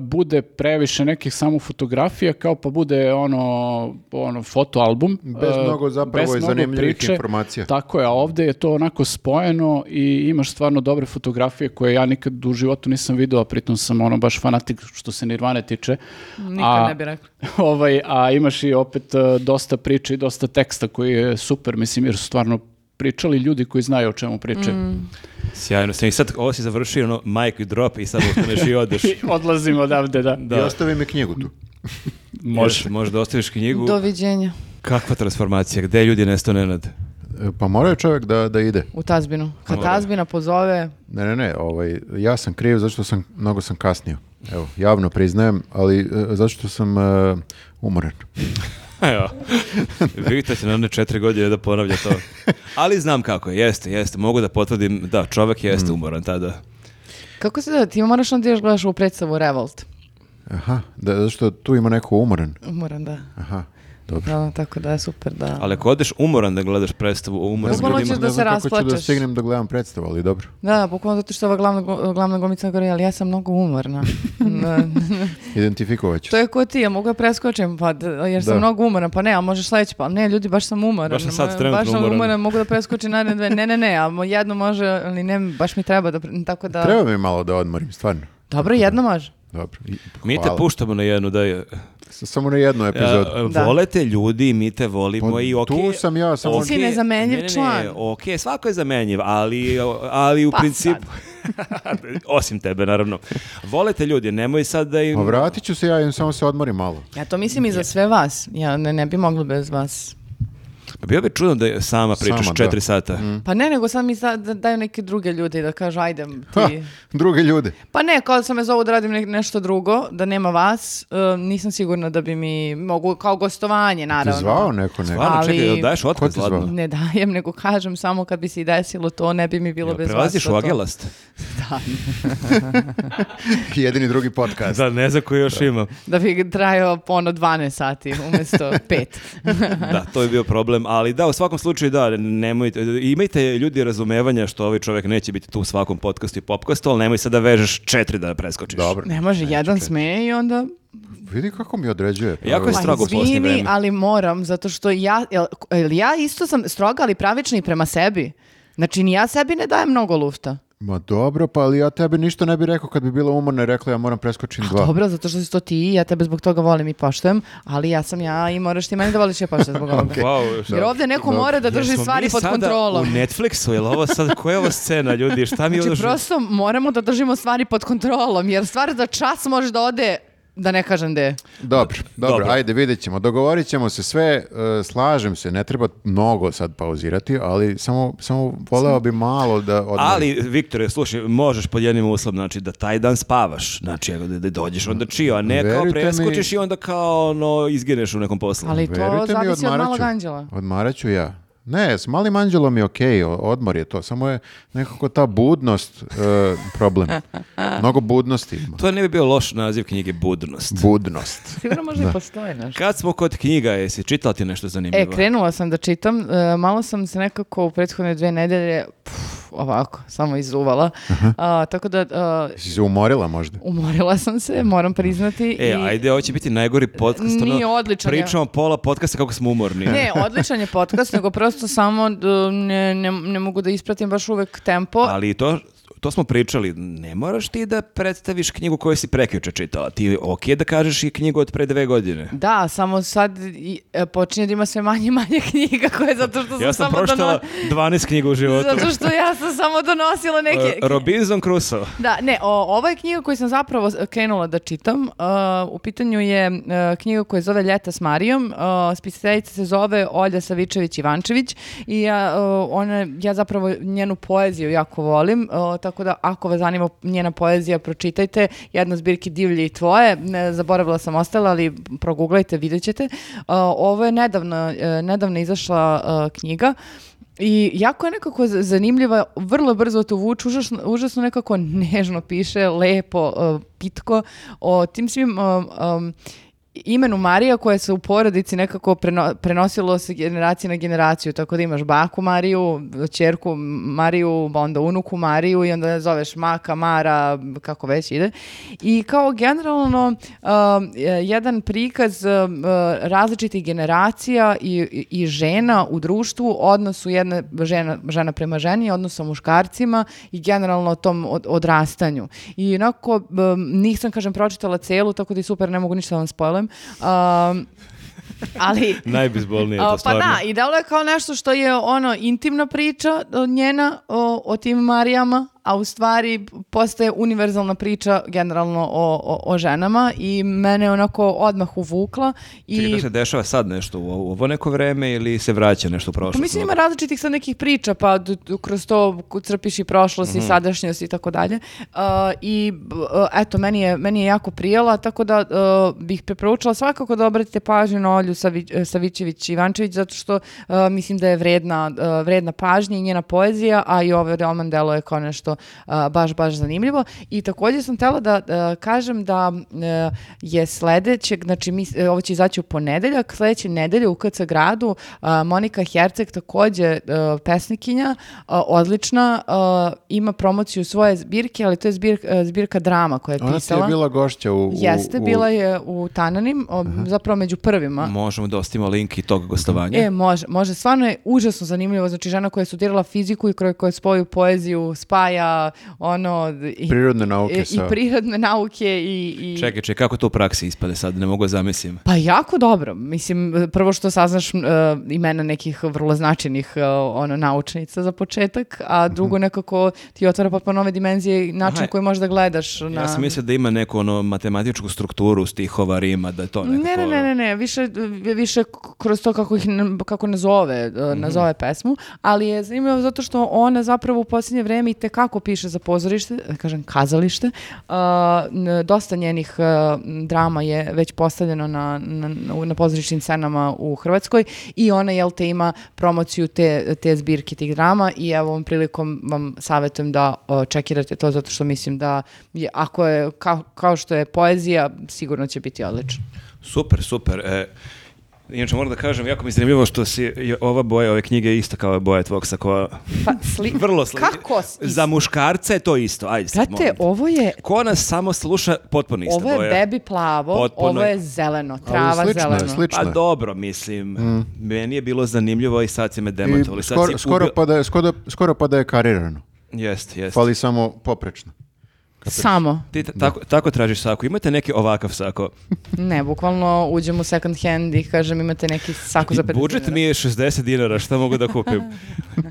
bude previše nekih samo fotografija, kao pa bude ono, ono fotoalbum. Bez e, mnogo zapravo bez i zanimljivih priče. informacija. Tako je, a ovdje je to onako spojeno i imaš stvarno dobre fotografije koje ja nikad u životu nisam video, a pritom sam ono baš fanatik što se Nirvane tiče. Nikad A- ne bi rekla. ovaj, a imaš i opet e, dosta priče i dosta teksta koji je super, mislim, jer su stvarno pričali ljudi koji znaju o čemu pričaju. Mm. Sjajno. Sam i sad, ovo si završio, ono, mic drop i sad ustaneš i odeš. I odlazimo odavde, da. I Da, ostavi mi knjigu tu. može. Može da ostaviš knjigu. Doviđenja. Kakva transformacija, gde je ljudi nesto nenad? E, Pa mora je čovjek da, da ide. U tazbinu. Kad Mora. tazbina pozove, Ne, ne, ne, ovaj, ja sam kriv zato što sam, mnogo sam kasnio. Evo, javno priznajem, ali e, zato što sam e, umoran. Evo, Viktor će na one četiri godine da ponavlja to. Ali znam kako je, jeste, jeste. Mogu da potvrdim, da, čovek jeste Mm. umoran tada. kako se da, ti moraš onda još gledaš u predstavu Revolt. Aha, da, zato što tu ima neko umoran. Umoran, da. Aha, dobro. Da, tako da je super da... Ali ako odeš umoran da gledaš predstavu umoranim Bukvalno ljudima, da ne se znam kako ću da rasplačeš. stignem da gledam predstavu, ali dobro. Da, bukvalno zato što ova glavna, glavna glumica govori, ali ja sam mnogo umorna. Da. Identifikovat ću to je ko ti, ja mogu da preskočim, pa, jer sam Da. mnogo umoran, pa ne, a možeš sledeći, pa ne, ljudi, baš sam umoran. Baš sam sad trenutno baš sam umoran. mogu da preskočim naredne dve, ne, ne, ne, a mo- jedno može, ali ne, baš mi treba da, tako da... Treba mi malo da odmorim, stvarno. Dobro, jedno može. Dobro. Mi te puštamo na jednu da je Samo na jednu epizodu. A, Da. Volete ljudi, mi te volimo Pa, i ok. tu sam ja, samo- ok, Ti si nezamenjiv ne, ne, ne, član. ok, svako je zamenjiv, ali, ali u Pa principu... Osim tebe, naravno. Volete ljudi, nemoj sad da im... Pa vratit ću se ja i samo se odmorim malo. Ja to mislim i za sve vas. Ja ne, ne bi mogla bez vas. Bio bi čudno da je sama pričaš Sama, četiri da. sata. Pa ne, nego sad mi sad da daju neke druge ljude i da kažu ajde Ha, ti. druge ljude. Pa ne, kao da sam me zovu da radim ne- nešto drugo, da nema vas, e, nisam sigurna da bi mi mogu kao gostovanje naravno. zvao neko neko? Stvarno, Ali- čekaj, jel daješ otkaz? Ne dajem, nego kažem samo kad bi se i desilo to, ne bi mi bilo Jel bez vas. Prelaziš za u. Agelast? Jedini drugi podcast. Da, ne znam koji još ima. Da bi trajao ono 12 sati umjesto 5. Da, to je bio problem, ali da, u svakom slučaju da, nemojte, imajte ljudi razumevanja što ovaj čovjek neće biti tu u svakom podcastu i popcastu, ali nemoj sad da vežeš četiri da preskočiš. Dobro. ne može, jedan smeje i onda... Vidi kako mi određuje. Jako je Pa strogo izvini, vreme. ali moram, zato što ja, jel, jel ja isto sam stroga, ali pravična i prema sebi. Znači, ni ja sebi ne dajem mnogo lufta. Ma dobro, pa ali ja tebi ništa ne bi rekao kad bi bila umorna i rekla ja moram preskočim dva. Dobro, zato što si to ti, ja tebe zbog toga volim i poštujem, ali ja sam ja i moraš ti meni da voliš i ja poštujem zbog ovoga. Wow, šta- Jer ovdje neko Dobro. mora da drži Jesmo stvari mi pod sada kontrolom. u Netflixu, je li ovo sad, koja je ovo scena, ljudi, šta mi Znači, ovo... prosto moramo da držimo stvari pod kontrolom, jer stvar za čas može da ode, da ne kažem gde. Dobro, dobro, Dobro. ajde vidjet ćemo. Dogovorit ćemo se sve, e, slažem se, ne treba mnogo sad pauzirati, ali samo, samo voleo bi malo da odmorim. Ali, Viktore, slušaj, možeš pod jednim uslovom, znači da taj dan spavaš, znači da, da dođeš onda čio, a ne kao Verujte preskočiš mi- i onda kao ono, izgineš u nekom poslu. Ali to Verujte mi, zavisi od odmarat malog ću. anđela. Odmarat ću ja. Ne, s malim anđelom je okej, o- odmor je to, samo je nekako ta budnost e, problem. Mnogo budnosti ima. To ne bi bio loš naziv knjige Budnost. Budnost. Sigurno možda i postoji nešto. Kad smo kod knjiga, jesi čitala ti nešto zanimljivo? E, krenula sam da čitam, e, malo sam se nekako u prethodne dve nedelje, puf, ovako, samo izuvala. A, tako da, a, Si se umorila možda? umorila sam se, moram priznati. E, i... ajde, ovo će biti najgori podcast. ono, Nije odličan, ja. Pričamo pola podcasta kako smo umorni. Ne, odličan je podcast, nego prosto samo d- ne, ne, ne mogu da ispratim baš uvek tempo. Ali to, to smo pričali, ne moraš ti da predstaviš knjigu koju si prekjuče čitala. Ti ok da kažeš i knjigu od pre dve godine. Da, samo sad i, e, počinje da ima sve manje i manje knjiga koje zato što sam, Ja sam samo pročitala dono- 12 knjiga u životu. Zato što ja sam samo donosila neke... Uh, Robinson Crusoe. Da, ne, o, ovo je knjiga koju sam zapravo krenula da čitam. Uh, u pitanju je uh, knjiga koja se zove Ljeta s Marijom. Uh, spisateljica se zove Olja Savičević-Ivančević i ja, uh, ona, ja zapravo njenu poeziju jako volim, uh, tako da ako vas zanima njena poezija, pročitajte. Jedna zbirki Divlje i tvoje. Ne, zaboravila sam ostale, ali proguglajte, vidjet ćete. Uh, ovo je nedavno, uh, nedavno izašla uh, knjiga. I jako je nekako zanimljiva, vrlo brzo to vuče, užasno, užasno nekako nežno piše, lepo, uh, pitko, o tim svim um, um, imenu Marija koje se u porodici nekako preno- prenosilo se generacije na generaciju, tako da imaš baku Mariju, čerku Mariju, pa onda unuku Mariju i onda zoveš Maka, Mara, kako već ide. I kao generalno um, jedan prikaz um, različitih generacija i, i- žena u društvu, odnosu jedne žena, žena prema ženi, odnos sa muškarcima i generalno tom od- odrastanju. I onako, um, nisam, kažem, pročitala celu, tako da je super, ne mogu ništa da vam spojlem. Um, ali... Najbizbolnije to pa stvarno. da, i delo je kao nešto što je ono intimna priča njena o, o tim Marijama, a u stvari postaje univerzalna priča generalno o, o, o ženama i mene je onako odmah uvukla. I... Čekaj, to se dešava sad nešto u ovo- neko vreme ili se vraća nešto u prošlost? Pa mislim ima različitih sad nekih priča, pa kroz to crpiš i prošlost i Mhm. sadašnjost i tako dalje. Uh, I uh, eto, meni je, meni je jako prijela, tako da uh, bih preporučila svakako da obratite pažnju na Olju Savi, Savićević-Ivančević, zato što uh, mislim da je vredna, uh, vredna pažnje i njena poezija, a i ovaj roman delo je kao nešto uh, baš, baš zanimljivo. I također sam htjela da uh, kažem da uh, je sledećeg, znači mi, uh, ovo će izaći u ponedeljak, sledeće nedelje u KC gradu uh, Monika Herceg također uh, pesnikinja, uh, odlična, uh, ima promociju svoje zbirke, ali to je zbir- uh, zbirka drama koja je Ona ti pisala. je bila gošća u... u- Jeste, u- bila je u Tananim, o, zapravo među prvima. Možemo da ostavimo link i tog gostovanja. E, može, može. Stvarno je užasno zanimljivo. Znači, žena koja je studirala fiziku i koja, svoju poeziju spaja spaja ono i, Prirodne nauke i, i sa- prirodne nauke i, i Čekaj, čekaj, kako to u praksi ispade sad, ne mogu da zamislim. Pa jako dobro. Mislim, prvo što saznaš uh, imena nekih vrlo značajnih uh, ono, naučnica za početak, a drugo nekako ti otvara potpuno nove dimenzije i način Aha. koji možeš da gledaš na... Ja sam mislio da ima neku ono matematičku strukturu stihova Rima, da je to nekako... Ne, ne, ne, ne, ne, više, više kroz to kako ih kako nazove, Mhm. uh, nazove pesmu, ali je zanimljivo zato što ona zapravo u posljednje vrijeme i tekako piše za pozorište, da kažem kazalište. Uh, dosta njenih drama je već postavljeno na, na, na pozorišnim scenama u Hrvatskoj i ona, jel te, ima promociju te, te zbirke tih drama i evo ovom prilikom vam savjetujem da čekirate to zato što mislim da je, ako je kao, kao što je poezija, sigurno će biti odlično. Super, super. E, inače moram da kažem, jako mi je zanimljivo što si je ova boja ove knjige je ista kao boja tvog sakova. Pa, sli... Vrlo slično. Kako? Za muškarce je to isto. Ajde sad, Brate, molim te. ovo je, Ko nas samo sluša, potpuno ista ovo je boja. bebi plavo, Potpuno ovo je- zeleno, trava slično je, zeleno. slično Pa dobro, mislim. Meni je bilo zanimljivo i sad si me demantovali. Sad skoro, si skoro, ubio- pa da je, skoro, skoro pa da je karirano. Jest, jest. Fali samo poprečno. Samo. Ti ta- tako, tako tražiš sako. Imate neki ovakav sako? Ne, bukvalno uđem u second hand i kažem imate neki sako za 50 Budžet dinara. mi je 60 dinara, šta mogu da kupim?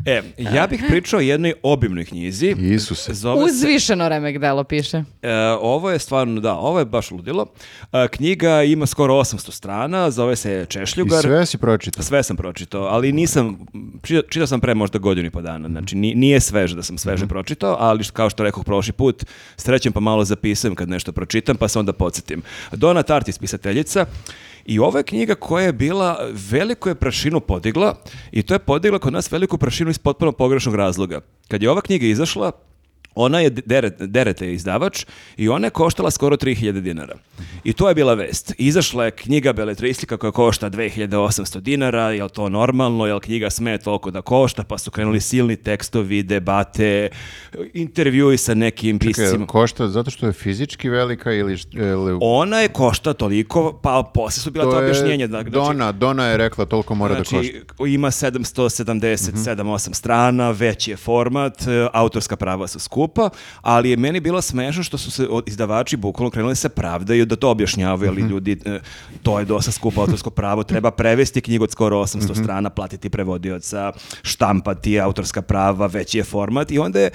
E, ja bih pričao o jednoj obimnoj knjizi. Isuse. Zove se, Uzvišeno remek delo piše. e, ovo je stvarno, da, ovo je baš ludilo. E, knjiga ima skoro 800 strana, zove se I Češljugar. sve si pročitao. Sve sam pročitao, ali nisam, čita- čitao sam pre možda godinu i po dana, znači ni- nije sveže da sam sveže pročitao, ali kao što rekoh prošli put, srećem pa malo zapisujem kad nešto pročitam, pa se onda podsjetim. Donna Tartt je spisateljica i ovo je knjiga koja je bila, veliku je prašinu podigla i to je podigla kod nas veliku prašinu iz potpuno pogrešnog razloga. Kad je ova knjiga izašla, ona je Deret, Derete je izdavač i ona je koštala skoro 3000 dinara. I to je bila vest. Izašla je knjiga beletristika koja košta 2800 dinara, je li to normalno, je li knjiga sme toliko da košta, pa su krenuli silni tekstovi, debate, intervjui sa nekim Čekaj, piscima. košta zato što je fizički velika ili... ili Ona je košta toliko, pa posle su bila to, je objašnjenja. da- znači- Dona, Dona je rekla toliko mora da košta. Znači, ima 777-8 strana, veći je format, e, autorska prava su skupa, ali je meni bilo smešno što su se izdavači bukvalno krenuli se pravdaju da to objašnjavaju, ali ljudi, e, to je dosta skupo autorsko pravo, treba prevesti knjigu od skoro 800 strana, platiti prevodioca, štampati autorska prava, veći je format i onda je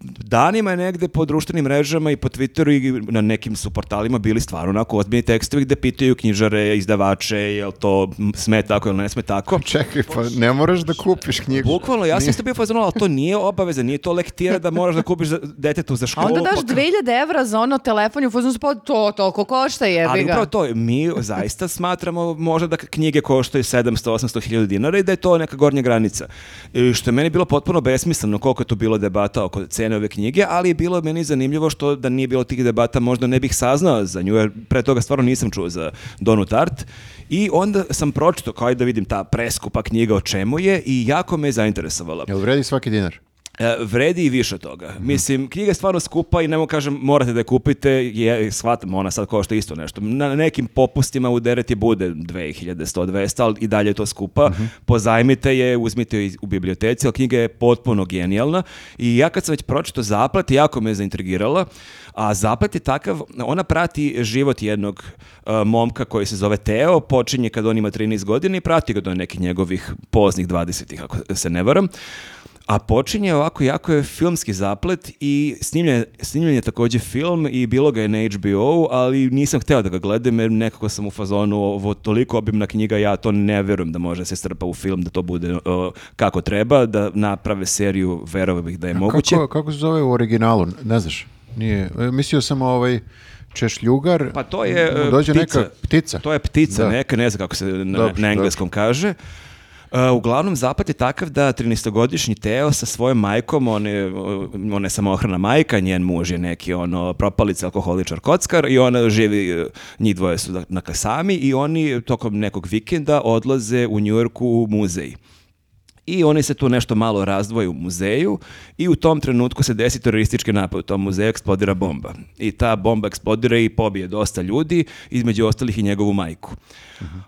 danima je negde po društvenim mrežama i po Twitteru i na nekim su portalima bili stvarno onako ozbiljni tekstovi gde pitaju knjižare, izdavače, jel to sme tako ili ne sme tako. Čekaj, pa ne moraš da kupiš knjigu. Bukvalno, ja sam isto bio fazonu, ali to nije obaveza, nije to lektira da moraš da kupiš za, detetu za A školu. onda daš pa- 2000 evra za ono telefon i u fazonu se, pa to toliko košta jebi Ali upravo to, mi zaista smatramo možda da knjige koštaju 700, 800 hiljada dinara i da je to neka gornja granica. I što je meni bilo potpuno besmisleno koliko je tu bilo debata oko cene ove knjige, ali je bilo meni zanimljivo što da nije bilo tih debata možda ne bih saznao za nju, jer pre toga stvarno nisam čuo za Donu Tart. I onda sam pročito, kao da vidim ta preskupa knjiga o čemu je i jako me je zainteresovala. Jel vredi svaki dinar? E, vredi i više toga. Mislim, knjiga je stvarno skupa i ne mogu kažem morate da je kupite, je, shvatam, ona sad košta isto nešto. Na nekim popustima u dereti bude 2100, 200, ali i dalje je to skupa. Pozajmite je, uzmite je u biblioteci, ali knjiga je potpuno genijalna i ja kad sam već pročito Zaplet, jako me je zaintrigirala, a Zaplet je takav, ona prati život jednog e, momka koji se zove Teo, počinje kad on ima 13 godina i prati ga do nekih njegovih poznih 20-ih, ako se ne varam. A počinje ovako, jako je filmski zaplet i snimljen, snimljen je također film i bilo ga je na HBO, ali nisam hteo da ga gledam jer nekako sam u fazonu ovo toliko obimna knjiga, ja to ne verujem da može se strpa u film, da to bude o, kako treba, da naprave seriju, verovao bih da je moguće. Kako, kako se zove u originalu? Ne znaš? Nije. E, Mislio sam ovaj češljugar. Pa to je e, dođe ptica. neka ptica. To je ptica Da. neka, ne znam kako se na, Dobro, na engleskom kaže. E, uglavnom, zapad je takav da 13-godišnji Teo sa svojom majkom, on je, on je samohrana majka, njen muž je neki ono propalica, alkoholičar, kockar i ona živi, e, njih dvoje su dakle sami i oni tokom nekog vikenda odlaze u Njujorku u muzej. I oni se tu nešto malo razdvoje u muzeju i u tom trenutku se desi teroristički napad u tom muzeju, eksplodira bomba. I ta bomba eksplodira i pobije dosta ljudi, između ostalih i njegovu majku.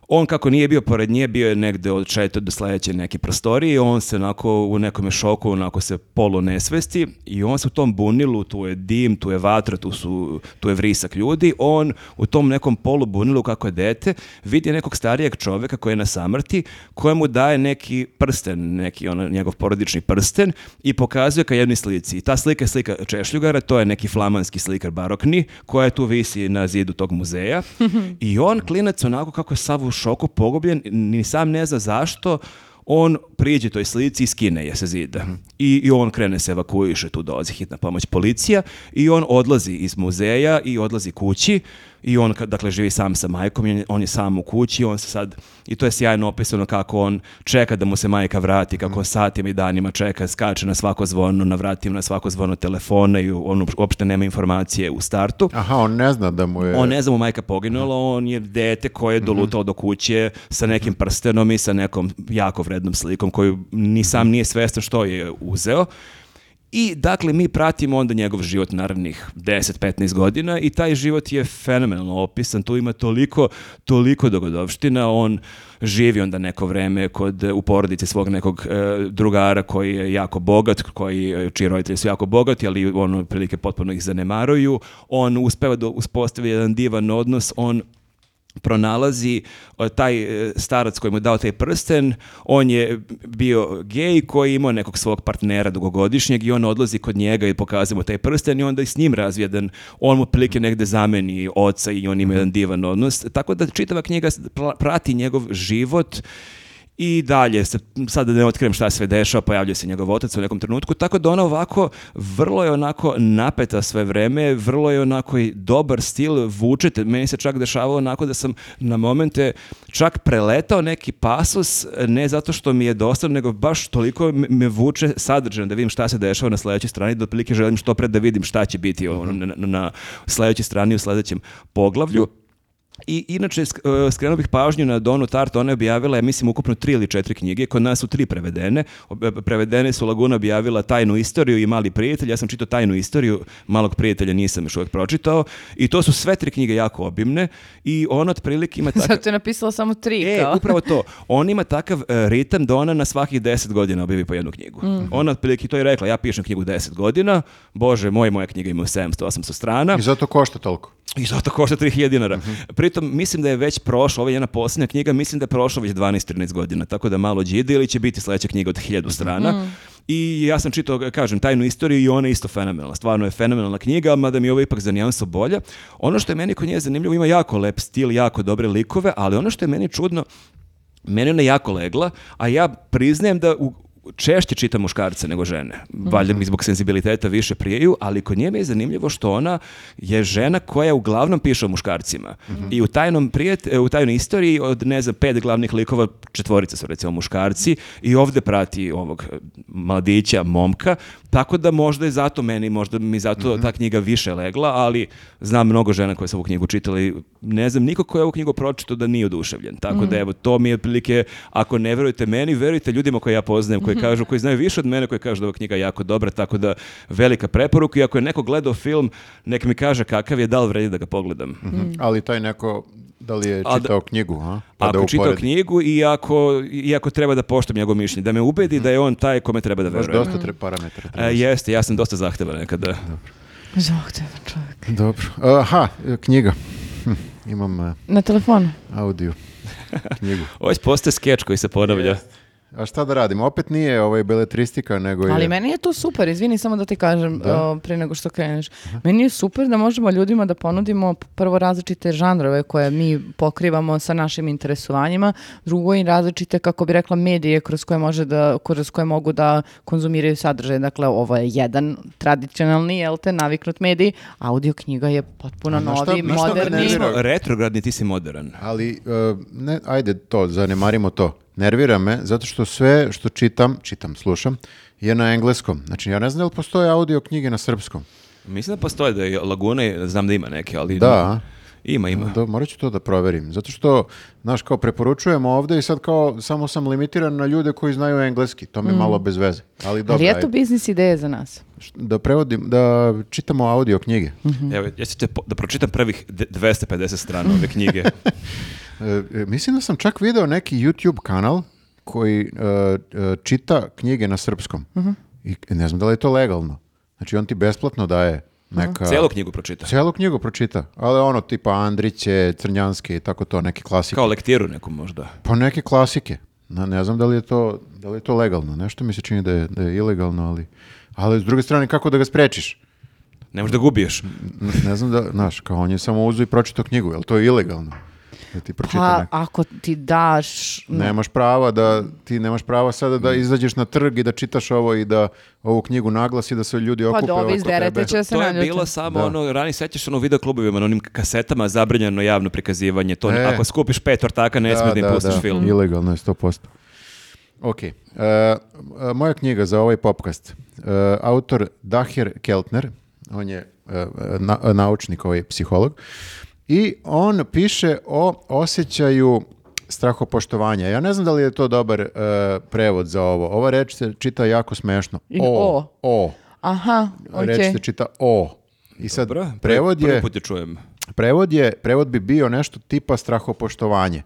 On kako nije bio pored nje, bio je negde od četiri do sledeće neke prostorije, on se onako u nekom šoku, onako se polu nesvesti i on se u tom bunilu, tu je dim, tu je vatra, tu, su, tu je vrisak ljudi, on u tom nekom polu bunilu kako je dete, vidi nekog starijeg čoveka koji je na samrti, kojemu daje neki prsten, neki ono, njegov porodični prsten i pokazuje ka jednoj slici. I ta slika je slika Češljugara, to je neki flamanski slikar barokni, koja tu visi na zidu tog muzeja. I on, klinac, onako kako je sav u šoku pogubljen, ni sam ne zna zašto, on priđe toj slici i skine je sa zida. I, I on krene se evakuiše, tu dolazi hitna pomoć policija i on odlazi iz muzeja i odlazi kući i on, dakle, živi sam sa majkom, on je- on je sam u kući, on se sad, i to je sjajno opisano kako on čeka da mu se majka vrati, kako on satima i danima čeka, skače na svako zvono, na vratima na svako zvono telefona i on uopšte nema informacije u startu. Aha, on ne zna da mu je... On ne zna mu majka poginula, on je dete koje je dolutao do kuće sa nekim prstenom i sa nekom jako vrednom slikom koju ni sam nije svestan što je uzeo. I dakle mi pratimo onda njegov život naravnih 10-15 godina i taj život je fenomenalno opisan, tu ima toliko, toliko dogodovština, on živi onda neko vreme kod, u porodici svog nekog e, drugara koji je jako bogat, koji, e, čiji roditelji su jako bogati, ali on prilike potpuno ih zanemaruju, on uspeva da uspostavi jedan divan odnos, on pronalazi taj e, starac koji mu je dao taj prsten, on je bio gej koji je imao nekog svog partnera dugogodišnjeg i on odlazi kod njega i pokazuje mu taj prsten i onda i s njim razvija jedan, on mu otprilike negde zameni oca i on ima jedan divan odnos. Tako da čitava knjiga prati njegov život i dalje, se, sad da ne otkrijem šta sve dešava, pojavljuje se njegov otac u nekom trenutku, tako da ona ovako, vrlo je onako napeta sve vreme, vrlo je onako i dobar stil, vučete, meni se čak dešavalo onako da sam na momente čak preletao neki pasus, ne zato što mi je dosadno, nego baš toliko me- vuče sadržajno da vidim šta se dešava na sledećoj strani, da otprilike želim što pre da vidim šta će biti ono, na, na, na sledećoj strani u sledećem poglavlju. I inače e, skrenuo bih pažnju na Donu Tart, ona je objavila, ja mislim, ukupno tri ili četiri knjige, kod nas su tri prevedene. Ob- Prevedene su Laguna objavila Tajnu istoriju i Mali prijatelj, ja sam čitao Tajnu istoriju, Malog prijatelja nisam još uvijek pročitao i to su sve tri knjige jako obimne i ona otprilike ima takav... Zato je napisala samo tri, E, kao. upravo to. On ima takav e, ritam da ona na svakih deset godina objavi po jednu knjigu. Ona otprilike to je rekla, ja pišem knjigu deset godina, bože, moj, moja knjiga ima 700-800 strana. I zato košta toliko. I zato košta 3000 dinara. Pritom, mislim da je već prošlo, ovo je jedna posljednja knjiga, mislim da je prošlo već 12-13 godina, tako da malo džide ili će biti sledeća knjiga od 1000 strana. I ja sam čitao, kažem, tajnu istoriju i ona je isto fenomenalna. Stvarno je fenomenalna knjiga, mada mi je ovo ipak za nijansu bolja. Ono što je meni kod nje zanimljivo, ima jako lep stil, jako dobre likove, ali ono što je meni čudno, meni ona jako legla, a ja priznajem da u, češće čitam muškarce nego žene. Valjda mi zbog senzibiliteta više prijeju, ali kod nje mi je zanimljivo što ona je žena koja uglavnom piše o muškarcima. I u tajnom prijet, u tajnoj istoriji od ne znam pet glavnih likova četvorica su recimo muškarci i ovde prati ovog mladića, momka, tako da možda je zato meni, možda mi zato ta knjiga više legla, ali znam mnogo žena koje su ovu knjigu čitali, ne znam niko ko je ovu knjigu pročitao da nije oduševljen. Tako da evo, to mi je otprilike, ako ne verujete meni, verujte ljudima koje ja poznajem, koji kažu, koji znaju više od mene, koji kažu da je ova knjiga jako dobra, tako da velika preporuka i ako je neko gledao film, nek mi kaže kakav je, da li vredi da ga pogledam. Ali taj neko, da li je A da- čitao knjigu, a? Pa da Ako čitao uporedi. knjigu i ako, i ako treba da poštam njegov mišljenje, da me ubedi da je on taj kome treba da Baš verujem. dosta tre parametara. E, treba. jeste, ja sam dosta zahtevan nekada. Zahtevan čovjek. Dobro. Aha, e, knjiga. Hm, imam e, Na telefonu. audio knjigu. Ovo postaje skeč koji se ponavlja. A šta da radim? Opet nije ovaj beletristika, nego je... Ali meni je to super, izvini samo da ti kažem o, prije nego što kreneš. Meni je super da možemo ljudima da ponudimo prvo različite žanrove koje mi pokrivamo sa našim interesovanjima, drugo i različite, kako bi rekla, medije kroz koje, može da, kroz koje mogu da konzumiraju sadržaj. Dakle, ovo je jedan tradicionalni, jel te, naviknut medij, audio knjiga je potpuno A novi, na šta moderni. nervira? Smo retrogradni, ti si modern. Ali, e, ne, ajde to, zanemarimo to. Nervira me, zato što sve što čitam, čitam, slušam, je na engleskom. Znači, ja ne znam da li postoje audio knjige na srpskom. Mislim da postoje da je Laguna, znam da ima neke, ali... Da. Ima, ima. Da, morat ću to da proverim. Zato što, znaš, kao preporučujemo ovde i sad kao samo sam limitiran na ljude koji znaju engleski. To mi je malo bez veze. Ali dobro, Ali je to biznis ideja za nas. da prevodim, da čitamo audio knjige. Evo, ja ću te po- da pročitam prvih de- 250 strana ove knjige. E, e, mislim da sam čak video neki YouTube kanal koji e, čita knjige na srpskom. I ne znam da li je to legalno. Znači on ti besplatno daje neka... Cijelu knjigu pročita. Cijelu knjigu pročita, ali ono tipa Andriće, Crnjanske i tako to, neke klasike. Kao lektiru neku možda. Pa neke klasike. Na, ne znam da li je to, da li je to legalno. Nešto mi se čini da je, da je ilegalno, ali... Ali s druge strane, kako da ga sprečiš? Ne možeš da gubiješ. N- Ne znam da, znaš, kao on je samo uzeo i pročitao knjigu, jel to je ilegalno? Da ti pročita Pa neko. ako ti daš... Nemaš prava da, ti nemaš prava sada da izađeš na trg i da čitaš ovo i da ovu knjigu naglasi da se ljudi okupe Pa da ovi oko izderete tebe. će se To je bilo samo Da. ono, rani sećaš ono u videoklubovima, na onim kasetama zabranjeno javno prikazivanje. To, E. Ako skupiš pet ortaka, ne smiješ da im pustiš film. Ilegalno je 100%. Ok. E, e, moja knjiga za ovaj popkast. E, autor Dahir Keltner, on je e, na- naučnik, ovaj psiholog, i on piše o osjećaju strahopoštovanja. Ja ne znam da li je to dobar e, prevod za ovo. Ova reč se čita jako smešno. O. o. O. Aha, Reč okej. se čita o. I sad Dobro, prevod prvi je, put je čujem. prevod je, prevod bi bio nešto tipa strahopoštovanje.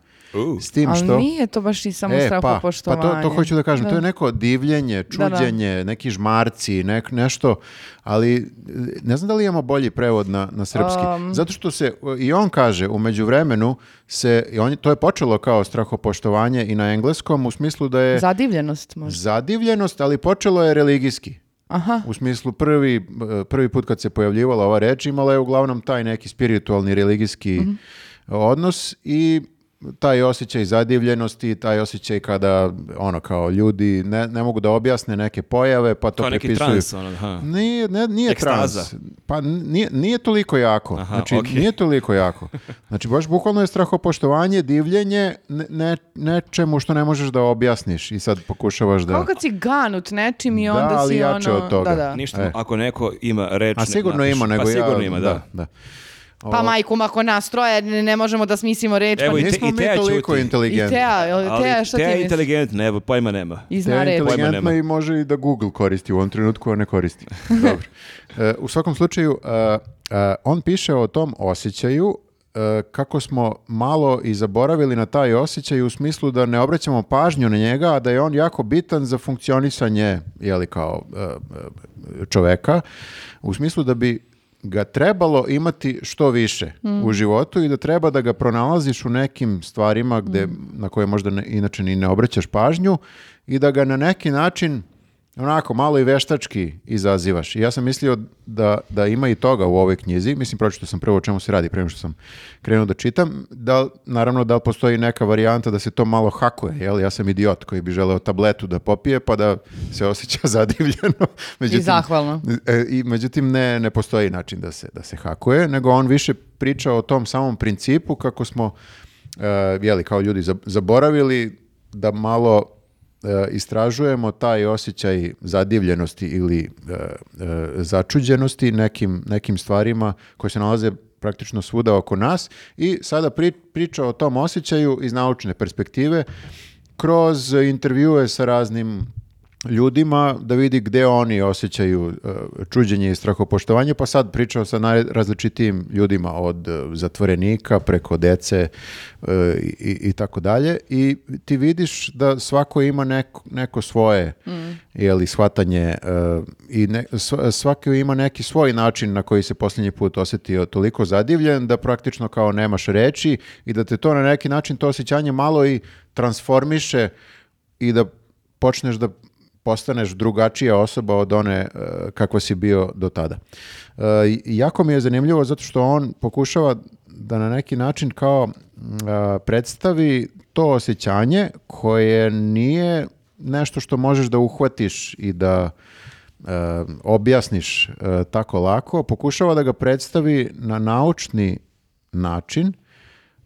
S tim Ali što... nije to baš i samo E, pa, strahopoštovanje. pa to, to hoću da kažem, to je Da. neko divljenje, Da, da. čuđenje, neki žmarci, nek, nešto, ali ne znam da li imamo bolji prevod na, na srpski. Um. Zato što se, i on kaže, u međuvremenu se, i on, to je počelo kao strahopoštovanje i na engleskom, u smislu da je Zadivljenost možda. zadivljenost, ali počelo je religijski. Aha. U smislu prvi, e, prvi put kad se pojavljivala ova reč imala je uglavnom taj neki spiritualni religijski Mhm. odnos i taj osjećaj zadivljenosti, taj osjećaj kada ono kao ljudi ne, ne mogu da objasne neke pojave pa to Kao neki prepisuju. trans, ono, aha. Nije, ne, nije Ekstaza. trans. Pa nije, nije toliko jako. Aha, znači, okej. nije toliko jako. Znači, baš bukvalno je strahopoštovanje, divljenje ne, ne- nečemu što ne možeš da objasniš i sad pokušavaš da... Kao kad si ganut nečim i Da, onda ali si jače ono... od toga. Da, da. Ništa, E. ako neko ima reč... A sigurno napiše. ima, nego pa ja... sigurno ima, da. da. Pa majku, ako nas troje ne, ne možemo da smislimo reč, Evo pa i te- Nismo mi Teja toliko ćuti. I inteligentni. Teja, jel- Ali Teja, šta ti Teja je misliš? inteligentna, evo, pojma nema. I zna je reč. inteligentna i može i da Google koristi u ovom trenutku, a ne koristi. Dobro. E, u svakom slučaju, e, e, on piše o tom osjećaju kako smo malo i zaboravili na taj osjećaj u smislu da ne obraćamo pažnju na njega, a da je on jako bitan za funkcionisanje jeli, kao čoveka, u smislu da bi ga trebalo imati što više u životu i da treba da ga pronalaziš u nekim stvarima gde, na koje možda ne- inače ni ne obraćaš pažnju i da ga na neki način onako malo i veštački izazivaš. I ja sam mislio da, da ima i toga u ovoj knjizi. Mislim, pročito sam prvo o čemu se radi prema što sam krenuo da čitam. Da, naravno, da li postoji neka varijanta da se to malo hakuje, jel? Ja sam idiot koji bi želeo tabletu da popije pa da se osjeća zadivljeno. I zahvalno. E, I međutim ne, ne postoji način da se, da se hakuje, nego on više priča o tom samom principu kako smo e, jeli, kao ljudi zab- zaboravili da malo istražujemo taj osjećaj zadivljenosti ili e, e, začuđenosti nekim, nekim stvarima koje se nalaze praktično svuda oko nas i sada pri, priča o tom osjećaju iz naučne perspektive kroz intervjue sa raznim ljudima da vidi gde oni osjećaju e, čuđenje i strahopoštovanje, pa sad pričao sa najrazličitijim ljudima od e, zatvorenika preko dece e, i, i tako dalje i ti vidiš da svako ima neko, neko svoje jeli, shvatanje i ne, sv- svako ima neki svoj način na koji se posljednji put osjetio toliko zadivljen da praktično kao nemaš reči i da te to na neki način to osjećanje malo i transformiše i da počneš da postaneš drugačija osoba od one e, kakva si bio do tada. E, jako mi je zanimljivo zato što on pokušava da na neki način kao a, predstavi to osjećanje koje nije nešto što možeš da uhvatiš i da e, objasniš e, tako lako, pokušava da ga predstavi na naučni način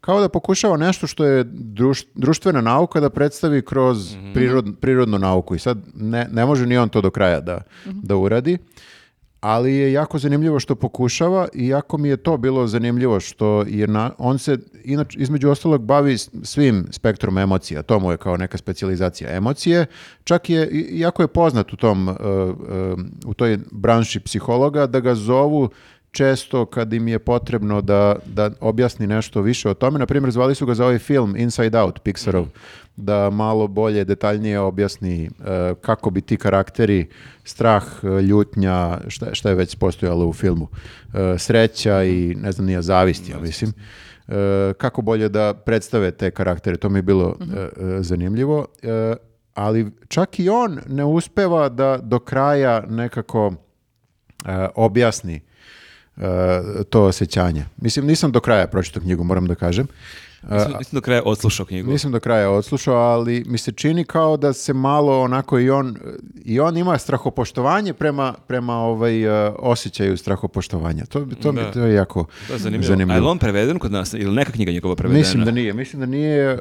kao da pokušava nešto što je druš- društvena nauka da predstavi kroz prirod- prirodnu nauku i sad ne, ne može ni on to do kraja da, da uradi, ali je jako zanimljivo što pokušava i jako mi je to bilo zanimljivo što je na, on se inače između ostalog bavi svim spektrom emocija, to mu je kao neka specijalizacija emocije, čak je, jako je poznat u tom, uh, uh, u toj branši psihologa da ga zovu često kad im je potrebno da, da objasni nešto više o tome. Na primjer, zvali su ga za ovaj film Inside Out, Pixarov, da malo bolje, detaljnije objasni e, kako bi ti karakteri, strah, e, ljutnja, šta, šta je već postojalo u filmu, e, sreća i ne znam, nija zavist, ja mislim. E, kako bolje da predstave te karaktere, to mi je bilo e, zanimljivo. Ali čak i on ne uspeva da do kraja nekako objasni to osjećanje. Mislim, nisam do kraja pročitao knjigu, moram da kažem. Nisam, nisam do kraja odslušao knjigu. nisam do kraja odslušao, ali mi se čini kao da se malo onako i on, i on ima strahopoštovanje prema, prema ovaj, e, osjećaju strahopoštovanja. To, to, Da. to je jako To je zanimljivo. A je li on preveden kod nas? Ili neka knjiga njegova prevedena? Mislim da nije. Mislim da nije. e,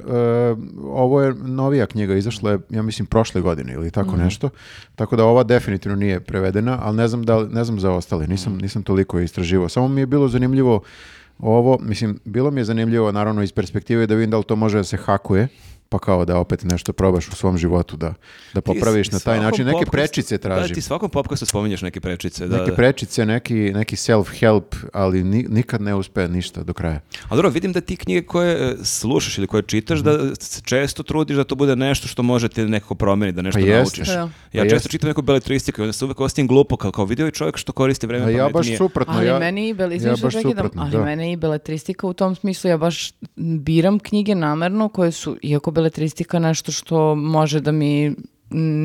ovo je novija knjiga, izašla je, ja mislim, prošle godine ili tako Mhm. nešto. Tako da ova definitivno nije prevedena, ali ne znam, da, ne znam za ostale. Nisam, Mhm. nisam toliko istraživao. Samo mi je bilo zanimljivo ovo, mislim, bilo mi je zanimljivo naravno iz perspektive da vidim da li to može da se hakuje, pa kao da opet nešto probaš u svom životu da, da Ti popraviš na taj način. Neke prečice Da, tražim. ti svakom popkastu spominješ neke prečice. Da, Neke da. prečice, neki, neki self-help, ali ni- nikad ne uspe ništa do kraja. A dobro, vidim da ti knjige koje e, slušaš ili koje čitaš, da se često trudiš da to bude nešto što može te nekako promeniti, da nešto Pa naučiš. Pa Ja. Pa često jeste. čitam neku beletristiku i onda se uvek ostavim glupo kao, kao vidio je čovjek što koristi vreme A ja baš pametnije. suprotno. Ali ja, meni i ja što baš suprotno, ali da. mene i beletristika u tom smislu, ja baš biram knjige namerno koje su, iako beletristika nešto što može da mi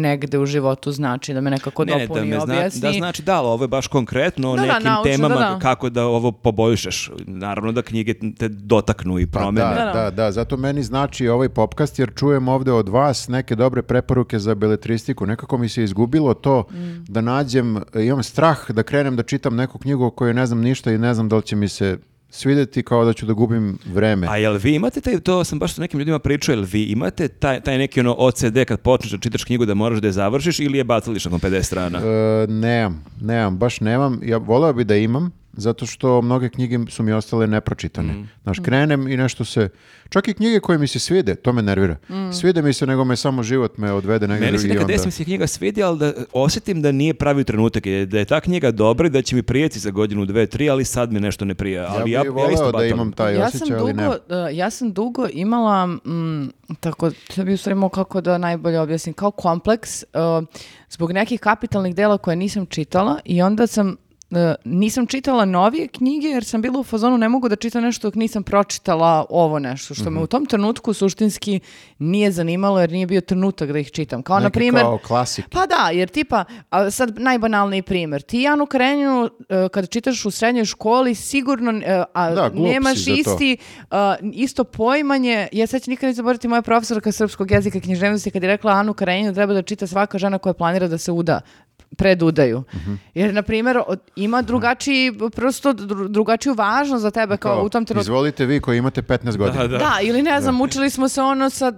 negde u životu znači, da me nekako Ne, ne, dopuni da, i me zna, objasni. da znači da, ali ovo je baš konkretno o Da, da, nekim naučno, temama da, da. kako da ovo poboljšaš. Naravno da knjige te dotaknu i Pa promene. da, Da, da. da, da, zato meni znači ovaj popkast jer čujem ovde od vas neke dobre preporuke za beletristiku. Nekako mi se izgubilo to Mm. da nađem, imam strah da krenem da čitam neku knjigu o kojoj ne znam ništa i ne znam da li će mi se svidjeti kao da ću da gubim vreme. A jel vi imate taj, to sam baš sa nekim ljudima pričao, jel vi imate taj, taj neki ono OCD kad počneš da čitaš knjigu da moraš da je završiš ili je baciliš nakon 50 strana? E, nemam, nemam, baš nemam. Ja voleo bi da imam, zato što mnoge knjige su mi ostale nepročitane. Mm. Znaš, krenem i nešto se... Čak i knjige koje mi se svide, to me nervira. Svide mi se, nego me samo život me odvede negdje Meni se nekad onda... se knjiga svidi, ali da osjetim da nije pravi trenutak, da je ta knjiga dobra i da će mi prijeti za godinu, dve, tri, ali sad mi nešto ne prija. Ali ja, ja bih voleo isto da imam taj ja osjećaj, sam ali dugo, ne. uh, ja sam dugo imala, mm, tako, to bi u stvari mogla kako da najbolje objasnim, kao kompleks uh, zbog nekih kapitalnih dela koje nisam čitala i onda sam nisam čitala novije knjige jer sam bila u fazonu ne mogu da čitam nešto dok nisam pročitala ovo nešto što Mhm. me u tom trenutku suštinski nije zanimalo jer nije bio trenutak da ih čitam. Kao na Neki primjer kao klasik. pa da, jer tipa, a sad najbanalniji primjer, ti Janu Krenju e, kad čitaš u srednjoj školi sigurno e, a, Da, nemaš isti, a, isto poimanje, ja sad ću nikad neću zaboraviti moja profesorka srpskog jezika i književnosti kad je rekla Anu Karenjinu treba da čita svaka žena koja planira da se uda pred udaju. Mhm. Jer, na primjer, ima drugačiji, prosto dru- drugačiju važnost za tebe kao, u tom trenutku. Izvolite vi koji imate 15 godina. Da, Da, ili ne znam, učili smo se ono sa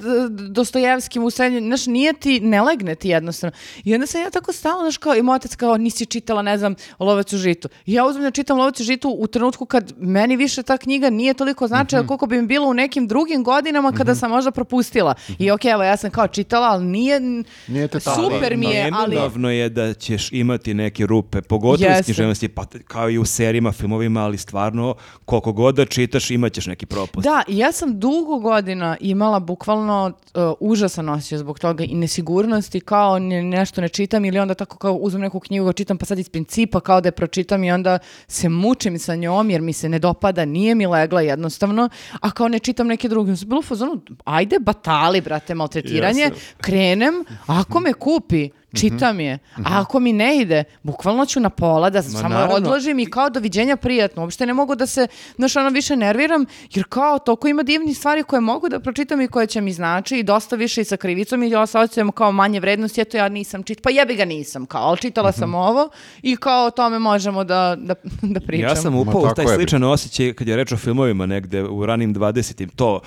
Dostojevskim u srednjoj, znaš, nije ti, ne legne ti jednostavno. I onda sam ja tako stala, znaš, kao, i moj otac kao, nisi čitala, ne znam, Lovac u žitu. I ja uzmem da čitam Lovac u žitu u trenutku kad meni više ta knjiga nije toliko značaja Mhm. koliko bi mi bilo u nekim drugim godinama kada sam možda propustila. I okej, evo, ja sam kao čitala, ali nije, Nije te super mi je, ali... Je da ćeš imati neke rupe, pogotovo iz Jeste. književnosti, pa kao i u serijima, filmovima, ali stvarno, koliko god da čitaš, imat ćeš neki propust. Da, i ja sam dugo godina imala bukvalno uh, užasan osjećaj zbog toga i nesigurnosti, kao ne- nešto ne čitam ili onda tako kao uzmem neku knjigu, čitam pa sad iz principa kao da je pročitam i onda se mučim sa njom jer mi se ne dopada, nije mi legla jednostavno, a kao ne čitam neke druge. Ja sam bila u fazonu, ajde batali, brate, maltretiranje, sam- krenem, ako me kupi, čitam je. A ako mi ne ide, bukvalno ću na pola da samo naravno. odložim i kao doviđenja prijatno. Uopšte ne mogu da se, znaš, ono više nerviram, jer kao toliko ima divnih stvari koje mogu da pročitam i koje će mi znači i dosta više i sa krivicom i ja osjećam kao manje vrednosti, eto ja nisam čitala, pa jebi ga nisam, kao, ali čitala sam ovo i kao o tome možemo da, da, da pričamo. Ja sam Ma upao u taj sličan osjećaj kad je reč o filmovima negde u ranim 20-im, to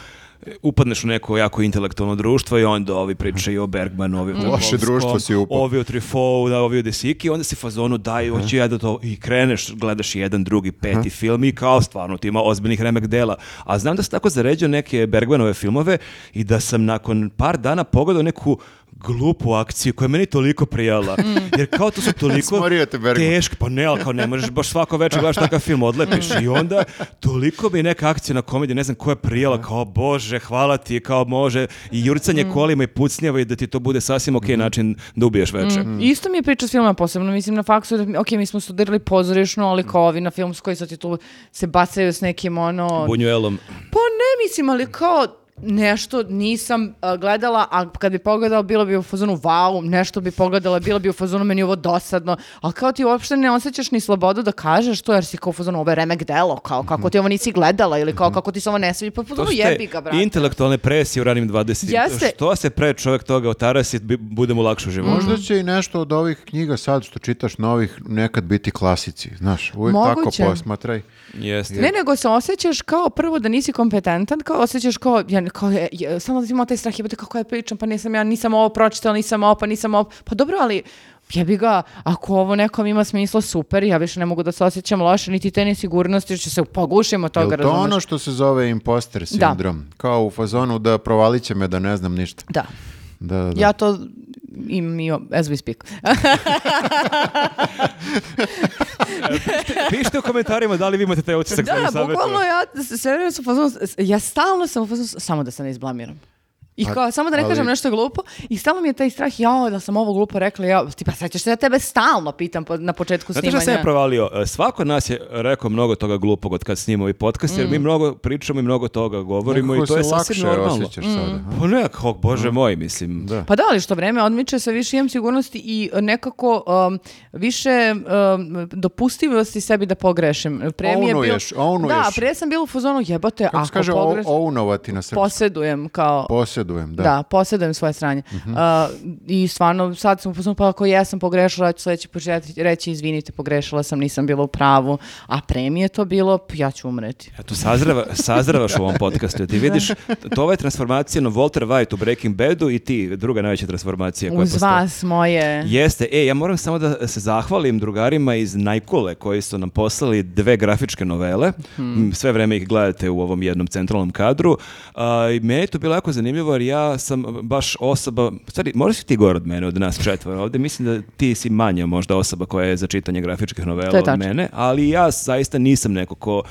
upadneš u neko jako intelektualno društvo i onda ovi pričaju o Bergmanu, ovi o Loše Tarkovskom, društvo si upao. ovi o Truffaut, da, ovi o Desiki, onda si fazonu daj, hoću ja da to, i kreneš, gledaš jedan, drugi, peti film i kao stvarno ti ima ozbiljnih remek dela. A znam da sam tako zaređao neke Bergmanove filmove i da sam nakon par dana pogledao neku glupu akciju koja je meni toliko prijala. Jer kao to su toliko Smorio te Bergman. teški, pa ne, ali kao ne možeš baš svako večer gledaš takav film, odlepiš. I onda toliko mi neka akcija na komediji, ne znam koja je prijala, kao bože, hvala ti, kao može, i jurcanje kolima i pucnjava i da ti to bude sasvim ok način da ubiješ večer. Isto mi je priča s filmom, posebno mislim na faksu, da, ok, mi smo studirali pozorišno, ali kao ovi na filmskoj sad ti tu se bacaju s nekim ono... Bunjuelom. Pa ne mislim, ali kao nešto nisam a, gledala, a kad bi pogledala bilo bi u fazonu wow, nešto bi pogledala, bilo bi u fazonu meni ovo dosadno, ali kao ti uopšte ne osjećaš ni slobodu da kažeš to jer si kao u fazonu ovo je remek delo, kao kako ti ovo nisi gledala ili kao kako ti se ovo ne sviđa, pa su jebi ga, brate. intelektualne presije u ranim 20. Jeste. Što se pre čovjek toga otarasi, bi- bude mu lakše u životu. Možda će i nešto od ovih knjiga sad što čitaš novih nekad biti klasici, znaš, uvijek Moguće. tako posmatraj. Jeste. Ne, nego se osjećaš kao prvo da nisi kompetentan, kao osjećaš kao, ja, kao je, je, samo da imao taj strah, jebote kako ja pričam, pa nisam ja, nisam ovo pročitala, nisam ovo, pa nisam ovo, pa dobro, ali jebi ga, ako ovo nekom ima smisla, super, ja više ne mogu da se osjećam loše, niti te nesigurnosti, jer će se pogušim od Jel toga, to razumeš? ono što se zove imposter sindrom? Kao u fazonu da provalit će me da ne znam ništa. Da, Da, da. ja to imam i o- as we speak. Pišite u komentarima da li vi imate taj utisak da, da, bukvalno ja, s- seriousno, sam ja stalno sam u fazonu, samo da se ne izblamiram. I Pa, kao, samo da ne ali- kažem nešto glupo. I stalno mi je taj strah, jao, da sam ovo glupo rekla, ja, tipa, sećaš se da tebe stalno pitam po- na početku Znate snimanja. što sam ja provalio? E, Svako od nas je rekao mnogo toga glupog od kad snimamo i podcast, jer mi mnogo pričamo i mnogo toga govorimo Nekako i to je se sasvim lakše normalno. osjećaš sada. a? Pa ne, kako, bože moj, mislim. Da. Pa da, ali što vreme odmiče sve više imam sigurnosti i nekako um, više um, dopustivosti sebi da pogrešim. Pre mi je bilo- Ownuješ. Da, pre sam bila u fazonu jebote, Kako ako se kaže, pogreš... o- ownovati na srpsku? Posjedujem kao... Posjedujem, da. Da, posjedujem svoje stranje. Mhm. Uh, I stvarno, sad sam upoznala, pa ako jesam pogrešila, ja ću sledeći put reći- izvinite, pogrešila sam, nisam bila u pravu. A pre mi je to bilo, "Pa ja ću umreti. Eto, sazreva, sazrevaš u ovom podcastu. Ti vidiš, to ova je transformacija no Walter White u Breaking Badu i ti, druga najveća transformacija koja Uz postoji. vas, moje... Jeste, e, ja moram samo da se zahvalim drugarima iz Najkule koji su nam poslali dve grafičke novele. M, Sve vreme ih gledate u ovom jednom centralnom kadru. A, I meni je to bilo jako zanimljivo jer ja sam baš osoba, stvari, možda si ti gore od mene, od nas četvora ovde. Mislim da ti si manja možda osoba koja je za čitanje grafičkih novela od mene, ali ja zaista nisam neko ko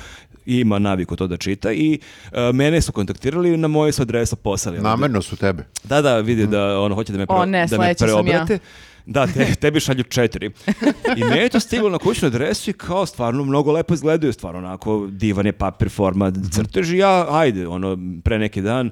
ima naviku to da čita i e, mene su kontaktirali na moje su adresu poslali. Namerno su tebe. Da, da, vidi da ono hoće da me, O, ne, da me sam ja. preobrate. Da, te, tebi šalju četiri. I meni je to stiglo na kućnu adresu i kao stvarno mnogo lepo izgledaju, stvarno onako divan je papir, forma, crtež i ja, ajde, ono, pre neki dan,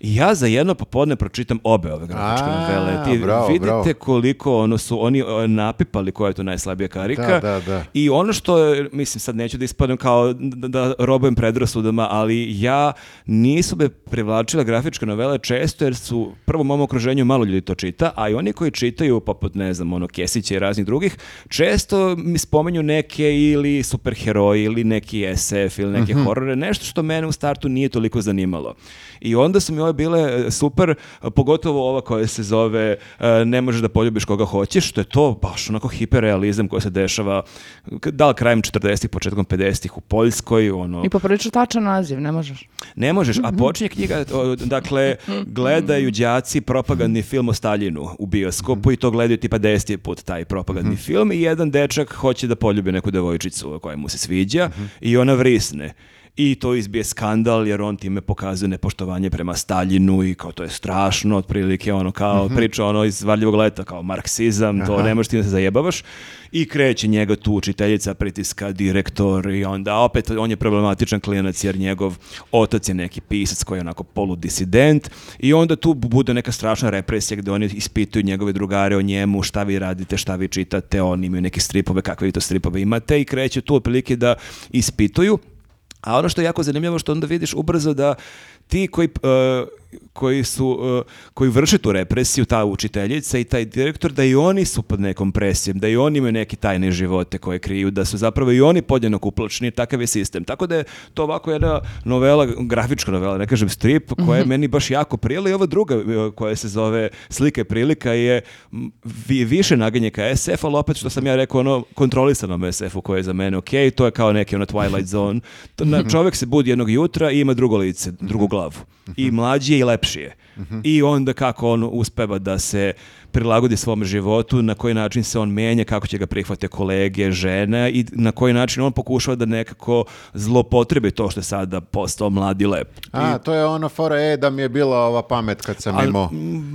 i ja za jedno popodne pročitam obe ove grafičke A, novele. Ti bravo, vidite bravo. koliko ono su oni e, napipali koja je to najslabija karika. Da, da, da. I ono što, mislim, sad neću da ispadnem kao da, da robujem predrasudama, ali ja nisu me privlačile grafičke novele često jer su prvo u mom okruženju malo ljudi to čita, a i oni koji čitaju, poput, ne znam, ono, Kesića i raznih drugih, često mi spomenju neke ili superheroji ili neki SF ili neke horore, nešto što mene u startu nije toliko zanimalo. I onda su mi ove bile e, super, pogotovo ova koja se zove e, Ne možeš da poljubiš koga hoćeš, što je to baš onako hiperrealizam koji se dešava da li krajem 40-ih, početkom 50-ih u Poljskoj, ono, I poprilično tačan naziv, ne možeš. ne možeš, a počinje knjiga, dakle, gledaju đaci propagandni film o Staljinu u bioskopu i to gledaju tipa deseti put taj propagandni film i jedan dečak hoće da poljubi neku devojčicu koja mu se sviđa i ona vrisne. I to izbije skandal jer on time pokazuje nepoštovanje prema Staljinu i kao to je strašno, otprilike ono kao priča ono iz varljivog leta, kao marksizam, to ne možeš ti da se zajebavaš. I kreće njega tu učiteljica, pritiska, direktor i onda opet on je problematičan klinac jer njegov otac je neki pisac koji je onako poludisident i onda tu bude neka strašna represija gde oni ispituju njegove drugare o njemu, šta vi radite, šta vi čitate, oni imaju neke stripove, kakve vi to stripove imate i kreće tu otprilike da ispituju. A ono što je jako zanimljivo što onda vidiš ubrzo da ti koji e, koji su, uh, koji vrše tu represiju, ta učiteljica i taj direktor, da i oni su pod nekom presijom, da i oni imaju neki tajne živote koje kriju, da su zapravo i oni podjednako uplačeni, takav je sistem. Tako da je to ovako jedna novela, grafička novela, ne kažem strip, koja je meni baš jako prijela i ova druga uh, koja se zove Slika i prilika je više naginje ka SF, ali opet što sam ja rekao, ono kontrolisanom SF-u koje je za mene ok, to je kao neki ono Twilight Zone. Na, čovjek se budi jednog jutra i ima drugo lice, drugu glavu. I mlađi je i lepši je. I onda kako on uspeva da se prilagodi svom životu, na koji način se on menja, kako će ga prihvate kolege, žene i na koji način on pokušava da nekako zlopotrebi to što je sada postao mladi i lep. A, to je ono fora, e, da mi je bila ova pamet kad sam Ali, imao.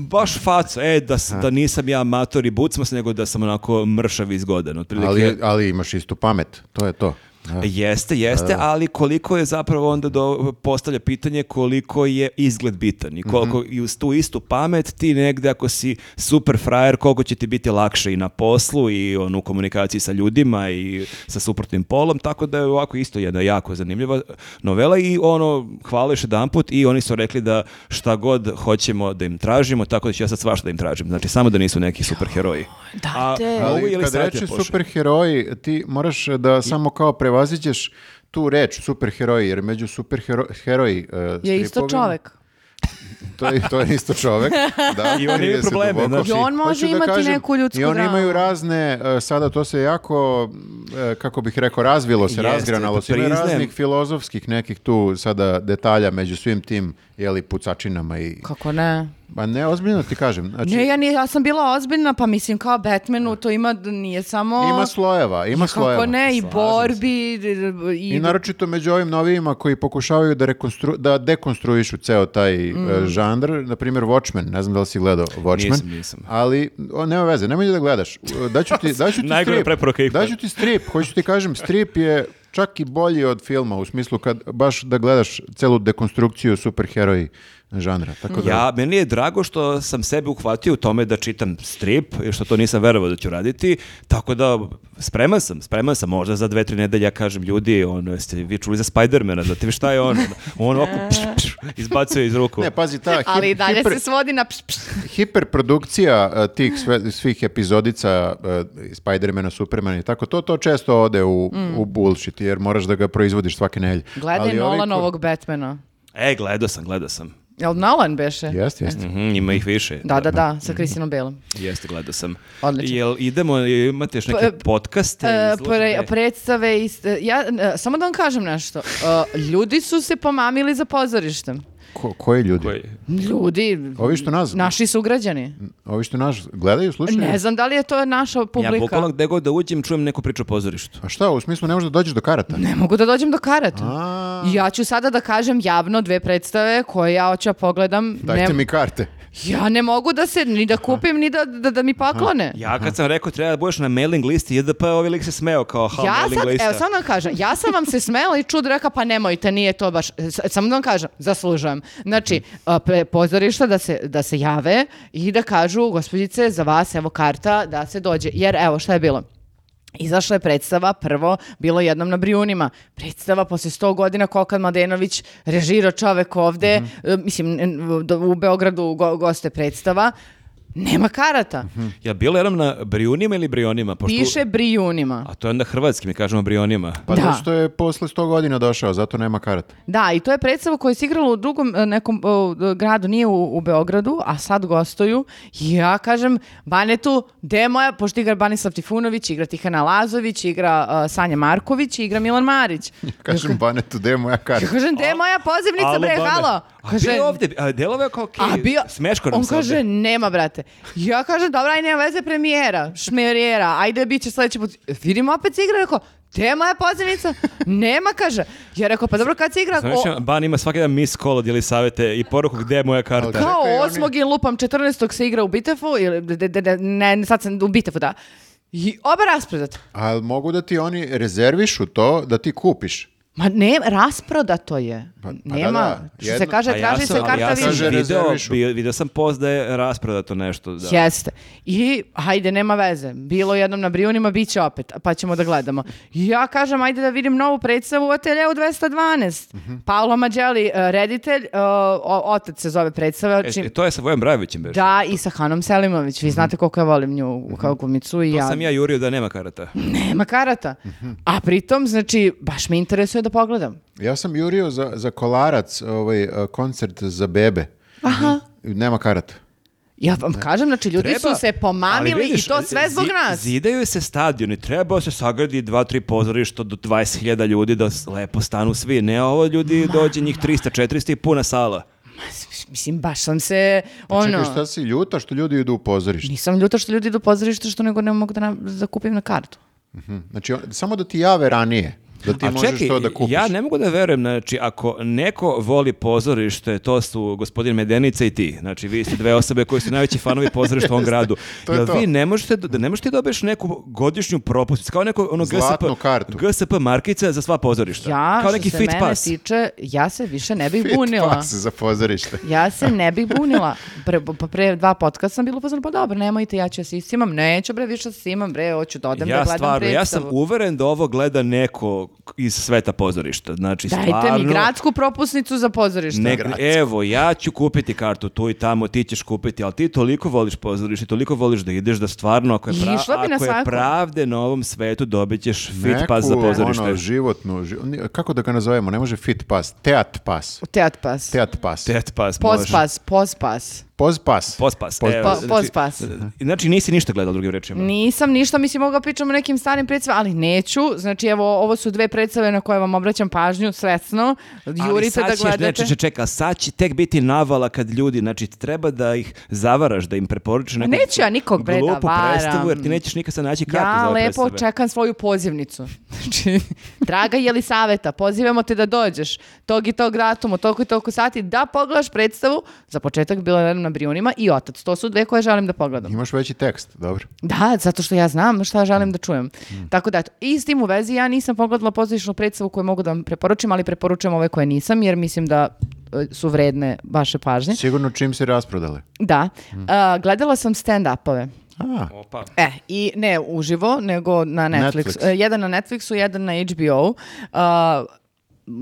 baš faca, e, da, da nisam ja amator i bucmas, nego da sam onako mršav i zgodan. Otprilike, Ali, ali imaš istu pamet, to je to. Da. Jeste, jeste, ali koliko je zapravo onda do, postavlja pitanje koliko je izgled bitan i koliko i uz tu istu pamet ti negde ako si super frajer, koliko će ti biti lakše i na poslu i on u komunikaciji sa ljudima i sa suprotnim polom, tako da je ovako isto jedna jako zanimljiva novela i ono, hvala još jedan put i oni su rekli da šta god hoćemo da im tražimo, tako da ću ja sad svašta da im tražim. Znači, samo da nisu neki superheroji. Dajte. A- a Ali ili kad reči superheroji, ti moraš da samo kao prevaziđeš tu reč superheroji, jer među superheroji uh, Je isto čovek. To je, to je isto čovek. Da, I oni imaju 30 probleme, znači. I on može da imati kažem, neku ljudsku I oni imaju razne, e, sada to se jako, e, kako bih rekao, razvilo se, Jeste, razgranalo se. Ima raznih filozofskih nekih tu sada detalja među svim tim jeli, pucačinama i... Kako ne? Pa ne, ozbiljno ti kažem. Znači, Ne, ja, ni, ja sam bila ozbiljna, pa mislim kao Batmanu, to ima, nije samo... Ima slojeva, ima slojeva. Kako ne, i Slažem borbi, i, I naročito među ovim novijima koji pokušavaju da, rekonstru, da dekonstruišu ceo taj Mm. e, žanr, na primjer Watchmen, ne znam da li si gledao Watchmen, Nisam, nisam. ali o, nema veze, nemoj da gledaš. Daću ti, daću ti strip, preporuka daću ti strip, hoću ti kažem, strip je čak i bolji od filma, u smislu kad baš da gledaš celu dekonstrukciju superheroji žanra. Tako da, Ja, meni je drago što sam sebe uhvatio u tome da čitam strip, i što to nisam verovao da ću raditi, tako da spreman sam, spreman sam, možda za dve, tri nedelje ja kažem ljudi, ono, jeste vi čuli za Spidermana, znate vi šta je on? On ovako pš, pš, izbacuje iz ruku. Ne, pazi, ta Ali hip- dalje hiper- se svodi na pš, pš. hiperprodukcija e, tih sve- svih epizodica e, Spidermana, Supermana i tako, to, to često ode u, u bullshit, jer moraš da ga proizvodiš svake nedelje. Gledaj Ali ovi ko- Nolanovog Batmana. E, gledao sam, gledao sam. Jel Nolan beše? Jeste, jeste. Mhm, ima ih više. Da, da, da, sa Kristinom Belom. Jeste, gledao sam. Odlično. Jel idemo, imate još neke Pa, podcaste? E, pre- predstave, ist- e, ja, e, samo da vam kažem nešto. Ljudi su se pomamili za pozorištem. Ko, koji ljudi? Koji? Ljudi, Ovi što nas, naši sugrađani. ovi što nas gledaju, slušaju? Ne znam da li je to naša Ja publika. bukvalno gde god da uđem čujem neku priču o pozorištu. A šta, u smislu ne možeš da dođeš do karata? Ne mogu da dođem do karata. A, Ja ću sada da kažem javno dve predstave koje ja hoću da pogledam. dajte Ne- mi karte. Ja ne mogu da se, ni da kupim, ni da, da, da mi poklone. Ja kad sam rekao treba da budeš na mailing listi, JDP, ovaj lik se smeo kao ha, Ja mailing sad, lista. evo samo da vam kažem, ja sam vam se smela i čud rekao pa nemojte, nije to baš, samo da vam kažem, zaslužujem. Znači, pre- pozorišta da se, da se jave i da kažu, gospođice, za vas, evo karta, da se dođe. Jer, evo, šta je bilo? Izašla je predstava, prvo, bilo jednom na Brijunima. Predstava posle 100 godina Kokan Mladenović, režirao čovek ovde, e, mislim, n- do- u Beogradu go, goste predstava. Nema karata. Ja bilo jednom na Brijunima ili Brionima? Pošto... Piše Brijunima. A to je onda hrvatski, mi kažemo Brionima. Pa Da. što je posle 100 godina došao, zato nema karata. Da, i to je predstava koja se igrala u drugom e, nekom o, gradu, nije u, u Beogradu, a sad gostuju. I ja kažem, Banetu, gde je moja, pošto igra Banislav Tifunović, igra Tihana Lazović, igra e, Sanja Marković, igra Milan Marić. Kažem, Banetu, gde je moja Ja karta? kažem, gde je moja pozivnica, bre, halo? A bio ovde, a delove kao bio, smeško nam on se kaže, ovde. nema, brate. Ja kažem, dobra, aj nema veze premijera, šmerijera, ajde, bit će sledeći put. Vidim, opet se igra, rekao, gde je moja pozivnica? nema, kaže. Ja rekao, pa dobro, kad se igra... Znaš, o- Ban ima svaki dan miss call, dijeli savete i poruku gde je moja karta. Kao osmog i lupam 14. se igra u Bitefu, ili, de- de- de- ne, sad sam u Bitefu, da. I oba raspredat. Ali mogu da ti oni rezervišu to, da ti kupiš. Ma ne, rasprodato je. Pa- pa Nema, da, da, što se jedno- kaže, A ja traži sam, se ali karta ja sam više. video, rezervišu. bio- video sam post da je rasprodato nešto. Da. Jeste. I, hajde, nema veze. Bilo jednom na Brijunima, bit će opet, pa ćemo da gledamo. I ja kažem, ajde da vidim novu predstavu u Ateljeu 212. Mhm. Paolo Mađeli, uh, reditelj, uh, o- otac se zove predstava. E, čim- to je sa Vojem Brajevićem, beše. Da, i sa Hanom Selimović. Vi znate koliko ja volim nju kao glumicu i Mhm. To ja. sam ja jurio da nema karata. Nema karata. A pritom, znači, baš me interesuje da pogledam. Ja sam jurio za, za kolarac ovaj, uh, koncert za bebe. Aha. Nema karata. Ja vam kažem, znači, ljudi Treba- su se pomamili vidiš, i to sve zbog zi- nas. Zidaju se stadioni, treba se sagradi dva, tri pozorišta do 20.000 ljudi da lepo stanu svi. Ne ovo ljudi dođe njih 300, 400 i puna sala. Mislim, baš sam se, ono... Čekaj, šta si ljuta što ljudi idu u pozorište? Nisam ljuta što ljudi idu u pozorište što nego ne mogu da na, zakupim na kartu. Mhm. Znači, on- samo da ti jave ranije, da ti A možeš čekaj, to da kupiš. ja ne mogu da verujem, znači, ako neko voli pozorište, to su gospodin Medenica i ti. Znači, vi ste dve osobe koji su najveći fanovi pozorišta u ovom gradu. to je Jel to. vi ne možete, da ne možete dobiješ neku godišnju propusnicu, kao neko ono Zlatnu GSP, kartu. GSP markice za sva pozorišta. Ja, kao što neki se fit mene pass. tiče, ja se više ne bih Fit bunila. pass za pozorište. Ja se ne bih bunila. Pre, pa pre dva podcasta sam bila upozorna, pa dobro, nemojte, ja ću ja se iscimam. Neću bre, više se imam, bre, hoću da odem da Ja gledam stvarno, ja sam predstavu. uveren da ovo gleda neko iz sveta pozorišta. Znači, Dajte stvarno... mi gradsku propusnicu za pozorište. Ne, evo, ja ću kupiti kartu tu i tamo, ti ćeš kupiti, ali ti toliko voliš pozorište, toliko voliš da ideš da stvarno, ako je, pra- bi na ako je pravde na ovom svetu, dobit ćeš fit Neku, pass za pozorište. ono, životnu, kako da ga nazovemo, ne može fit pass, teat pas. Teat pas. Teat pas. Tet pass, Poz može. pas, poz pas. Poz pas. Evo, Pa- znači- post pass. Znači, nisi ništa gledao drugim rečima. Nisam ništa, mislim, mogu pričam o nekim starim predstavama, ali neću. Znači, evo, ovo su dve predstave na koje vam obraćam pažnju, svesno. Ali Jurite da gledate. ne, čekaj, čekaj, sad će tek biti navala kad ljudi, znači treba da ih zavaraš, da im preporučiš neku neću ja nikog, bre, da glupu varam. predstavu, jer ti nećeš nikad sad naći kartu za Ja ove lepo predstave. čekam svoju pozivnicu. Znači, draga Jelisaveta, pozivamo te da dođeš tog i tog datuma, toliko i toliko sati, da pogledaš predstavu. Za početak bila je na Brijunima i Otac. To su dve koje želim da pogledam. Imaš veći tekst, dobro. Da, zato što ja znam šta želim da čujem. Tako da, eto, i s tim u vezi ja nisam pogledala pozorišnu predstavu koju mogu da vam preporučim, ali preporučujem ove koje nisam, jer mislim da e, su vredne vaše pažnje. Sigurno čim se rasprodale. Da, A, gledala sam stand-upove. A, Opa. E, i ne uživo, nego na Netflix. Netflix. E, jedan na Netflixu, jedan na HBO. A,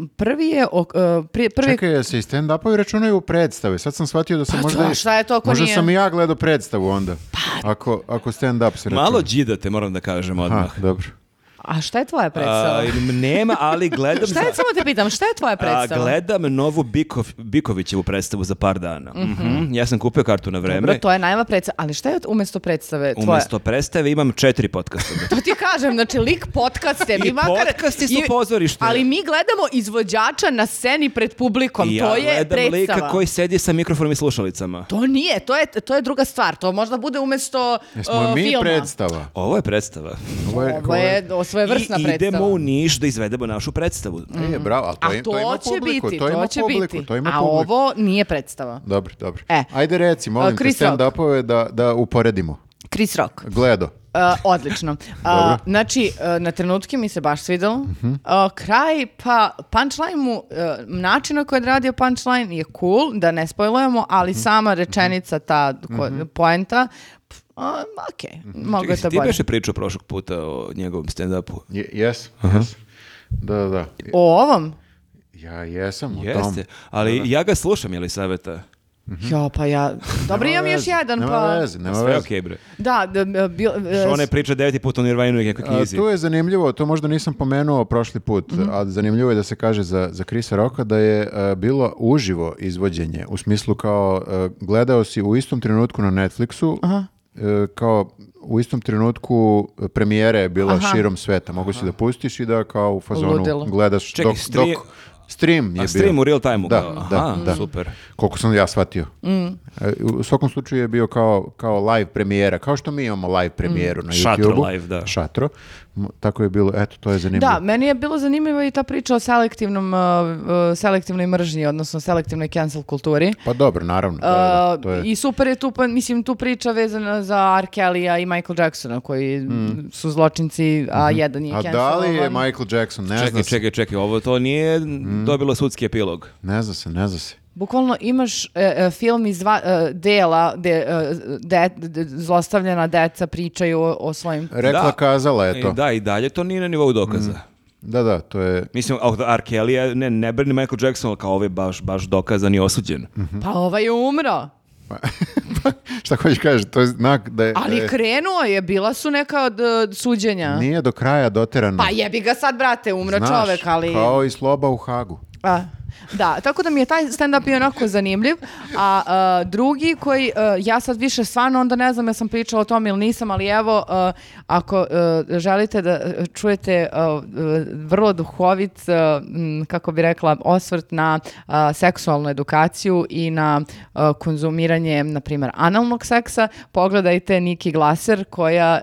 prvi je, o- e, prvi čekaj, se i stand-upovi računaju u predstave? Sad sam shvatio da sam Pa možda... to, šta je to ako možda nije? sam i ja gledao predstavu onda. Pa- Ako, ako stand-up se računa. Malo džidate, moram da kažem odmah. Aha, dobro. A šta je tvoja predstava? A, nema, ali gledam... šta je, samo te pitam, šta je tvoja A, predstava? gledam novu Bikov, Bikovićevu predstavu za par dana. Mhm. Ja sam kupio kartu na vreme. Dobro, to je najva predstava. Ali šta je umjesto predstave tvoja? Umesto predstave imam četiri podcasta. To ti kažem, znači lik podcaste. Mi I makar, podcasti su pozorište. Ali mi gledamo izvođača na sceni pred publikom. I ja to je gledam predstava. lika koji sedi sa mikrofonom i slušalicama. To nije, to je, to je druga stvar. To možda bude umjesto Jesmo uh, mi filma. predstava? Ovo je predstava. Ovo je, Ovo je o, svojevrsna I predstava. idemo u Niš da izvedemo našu predstavu. E, bravo, ali to, A im- to, to ima će publiku, biti, to, to, ima će publiku, biti. to ima A publiku. ovo nije predstava. Dobro, dobro. E. Ajde reci, molim te, stand-upove da, da uporedimo. Chris Rock. Gledo. Uh, odlično. Uh, znači, uh, na trenutke mi se baš svidelo. Mhm. Uh, kraj, pa punchline mu, uh, način na koji je radio punchline je cool, da ne spojlujemo, ali Mhm. sama rečenica, ta ko, poenta, uh, ok, mogu je Čekaj, to ti bolje. beše pričao prošlog puta o njegovom stand-upu. Je, jes, jes. Da, da, da. O ovom? Ja jesam u tom. Jeste, ali ja ga slušam, je li saveta? Jo, pa ja... Dobro, imam još jedan, nema pa... veze, nema Sve veze. okej, bre. Da, da, bil, Što ne priča deveti put o Nirvanu i nekoj A, knjizi. tu je zanimljivo, to možda nisam pomenuo prošli put, Mhm. ali zanimljivo je da se kaže za, za Krisa Roka da je e, bilo uživo izvođenje, u smislu kao e, gledao si u istom trenutku na Netflixu, e, kao u istom trenutku premijere je bila Aha. širom sveta, mogu si da pustiš i da kao u fazonu Ludilo. gledaš Čekaj, dok, stri- dok stream je A stream bio. u real time-u? Da, kao? da, Aha, da. super. Koliko sam ja shvatio. Mm. E, U svakom slučaju je bio kao, kao live premijera, kao što mi imamo live premijeru na Šatro YouTube-u. live, da. Šatro. Tako je bilo, eto, to je zanimljivo. Da, meni je bilo zanimljivo i ta priča o selektivnom, uh, uh, selektivnoj mržnji, odnosno selektivnoj cancel kulturi. Pa dobro, naravno. da, da, Uh, to je... I super je tu, pa, mislim, tu priča vezana za R. Kellya i Michael Jacksona, koji su zločinci, a jedan je Mm. Mhm. A da li je cancelovan. Michael Jackson? Ne Čekaj, zna se. čekaj, čekaj, ovo to nije Mm. dobilo sudski epilog. Ne zna se, ne zna se. Bukvalno imaš e, e, film iz dva e, dela gde e, de- de- zlostavljena deca pričaju o, o svojim... Rekla, Da. kazala je to. E, Da, i dalje to nije na nivou dokaza. Da, da, to je... Mislim, a R. Kelly je, ne, ne brani Michael Jackson, ali kao ovaj baš, baš dokazan i osuđen. Mhm. Pa ovaj je umro. Šta hoćeš kažeš? To je znak da je... da Ali je- krenuo je, bila su neka od, e, suđenja. Nije do kraja doterano. Pa jebi ga sad, brate, umro Znaš, čovek, ali... Kao i sloba u Hagu. A, da, tako da mi je taj stand-up bio onako zanimljiv, a, a, drugi koji, a, ja sad više stvarno onda ne znam ja sam pričala o tome ili nisam, ali evo, a, ako a, želite da čujete vrlo duhovit, m, kako bi rekla, osvrt na seksualnu edukaciju i na konzumiranje, na primjer, analnog seksa, pogledajte Niki Glaser, koja,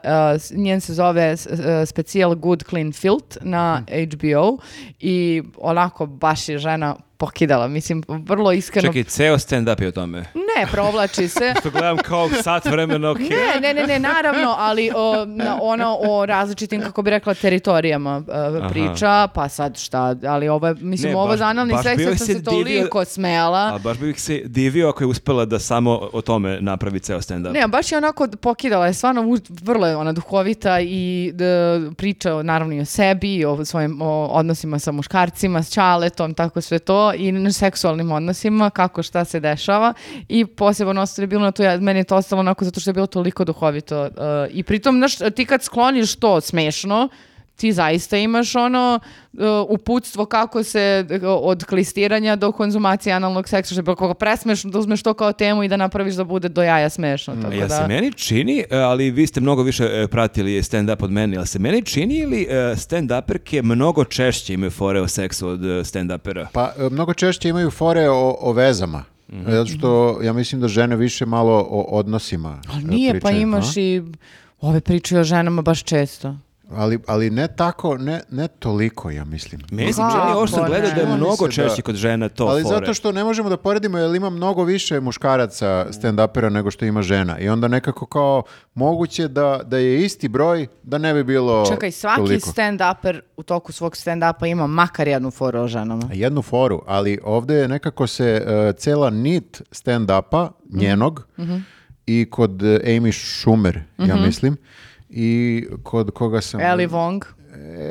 njen se zove s- a, Special Good Clean Filth na HBO i onako baš je žena pokidala, mislim, vrlo iskreno. Čekaj, ceo stand-up je o tome. Ne, provlači se. To gledam kao sat vremena, ok. Ne, ne, ne, ne, naravno, ali o, na, ono o različitim, kako bi rekla, teritorijama e, priča, pa sad šta, ali ovo je, mislim, Ne, ovo baš- za analni seks sam se toliko smela. A baš bih se divio ako je uspela da samo o tome napravi ceo stand-up. Ne, baš je onako pokidala je stvarno vrlo je ona duhovita i da, priča naravno i o sebi, i o svojim o odnosima sa muškarcima, s čaletom, tako sve to i na seksualnim odnosima, kako šta se dešava. I posebno ostalo je bilo na to, ja, meni je to ostalo onako zato što je bilo toliko duhovito uh, i pritom, znaš, ti kad skloniš to smešno, ti zaista imaš ono uh, uputstvo kako se uh, od klistiranja do konzumacije analnog seksa, što je bilo kako presmešno da uzmeš to kao temu i da napraviš da bude do jaja smešno. Tako Ja da... se meni čini, e, ali vi ste mnogo više e, pratili stand-up od mene, ali se meni čini ili e, stand-uperke mnogo češće imaju fore o seksu od stand-upera? Pa mnogo češće imaju fore o, o vezama. Mhm. Zato što ja mislim da žene više malo o odnosima Ali nije, pa pričaju, imaš a? i ove priče o ženama baš često. Ali, ali ne tako, ne, ne toliko, ja mislim. Što sam ne? gledao, da je mnogo da- češće kod žena to ali fore. zato što ne možemo da poredimo jer ima mnogo više muškaraca stand-upera nego što ima žena. I onda nekako kao moguće da, da je isti broj da ne bi bilo Čekaj, svaki toliko. stand-uper u toku svog stand-upa ima makar jednu foru o ženama. jednu foru, ali ovdje je nekako se e, cela nit stand-upa njenog i kod Amy Schumer, ja mislim, i kod koga sam... Ellie Wong.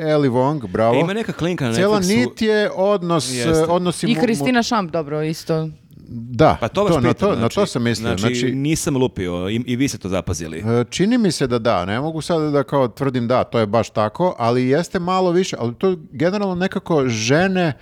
Ellie Wong, bravo. E, ima neka klinka na Cela Netflixu. nit je odnos, e, Jeste. odnosi... I Kristina Šamp, dobro, isto. Da, Pa to na, pitam, to, na znači- to sam mislio. Znači, Znači, nisam lupio i, i vi ste to zapazili. E, Čini mi se da da, ne mogu sad da kao tvrdim da, to je baš tako, ali jeste malo više, ali to generalno nekako žene e,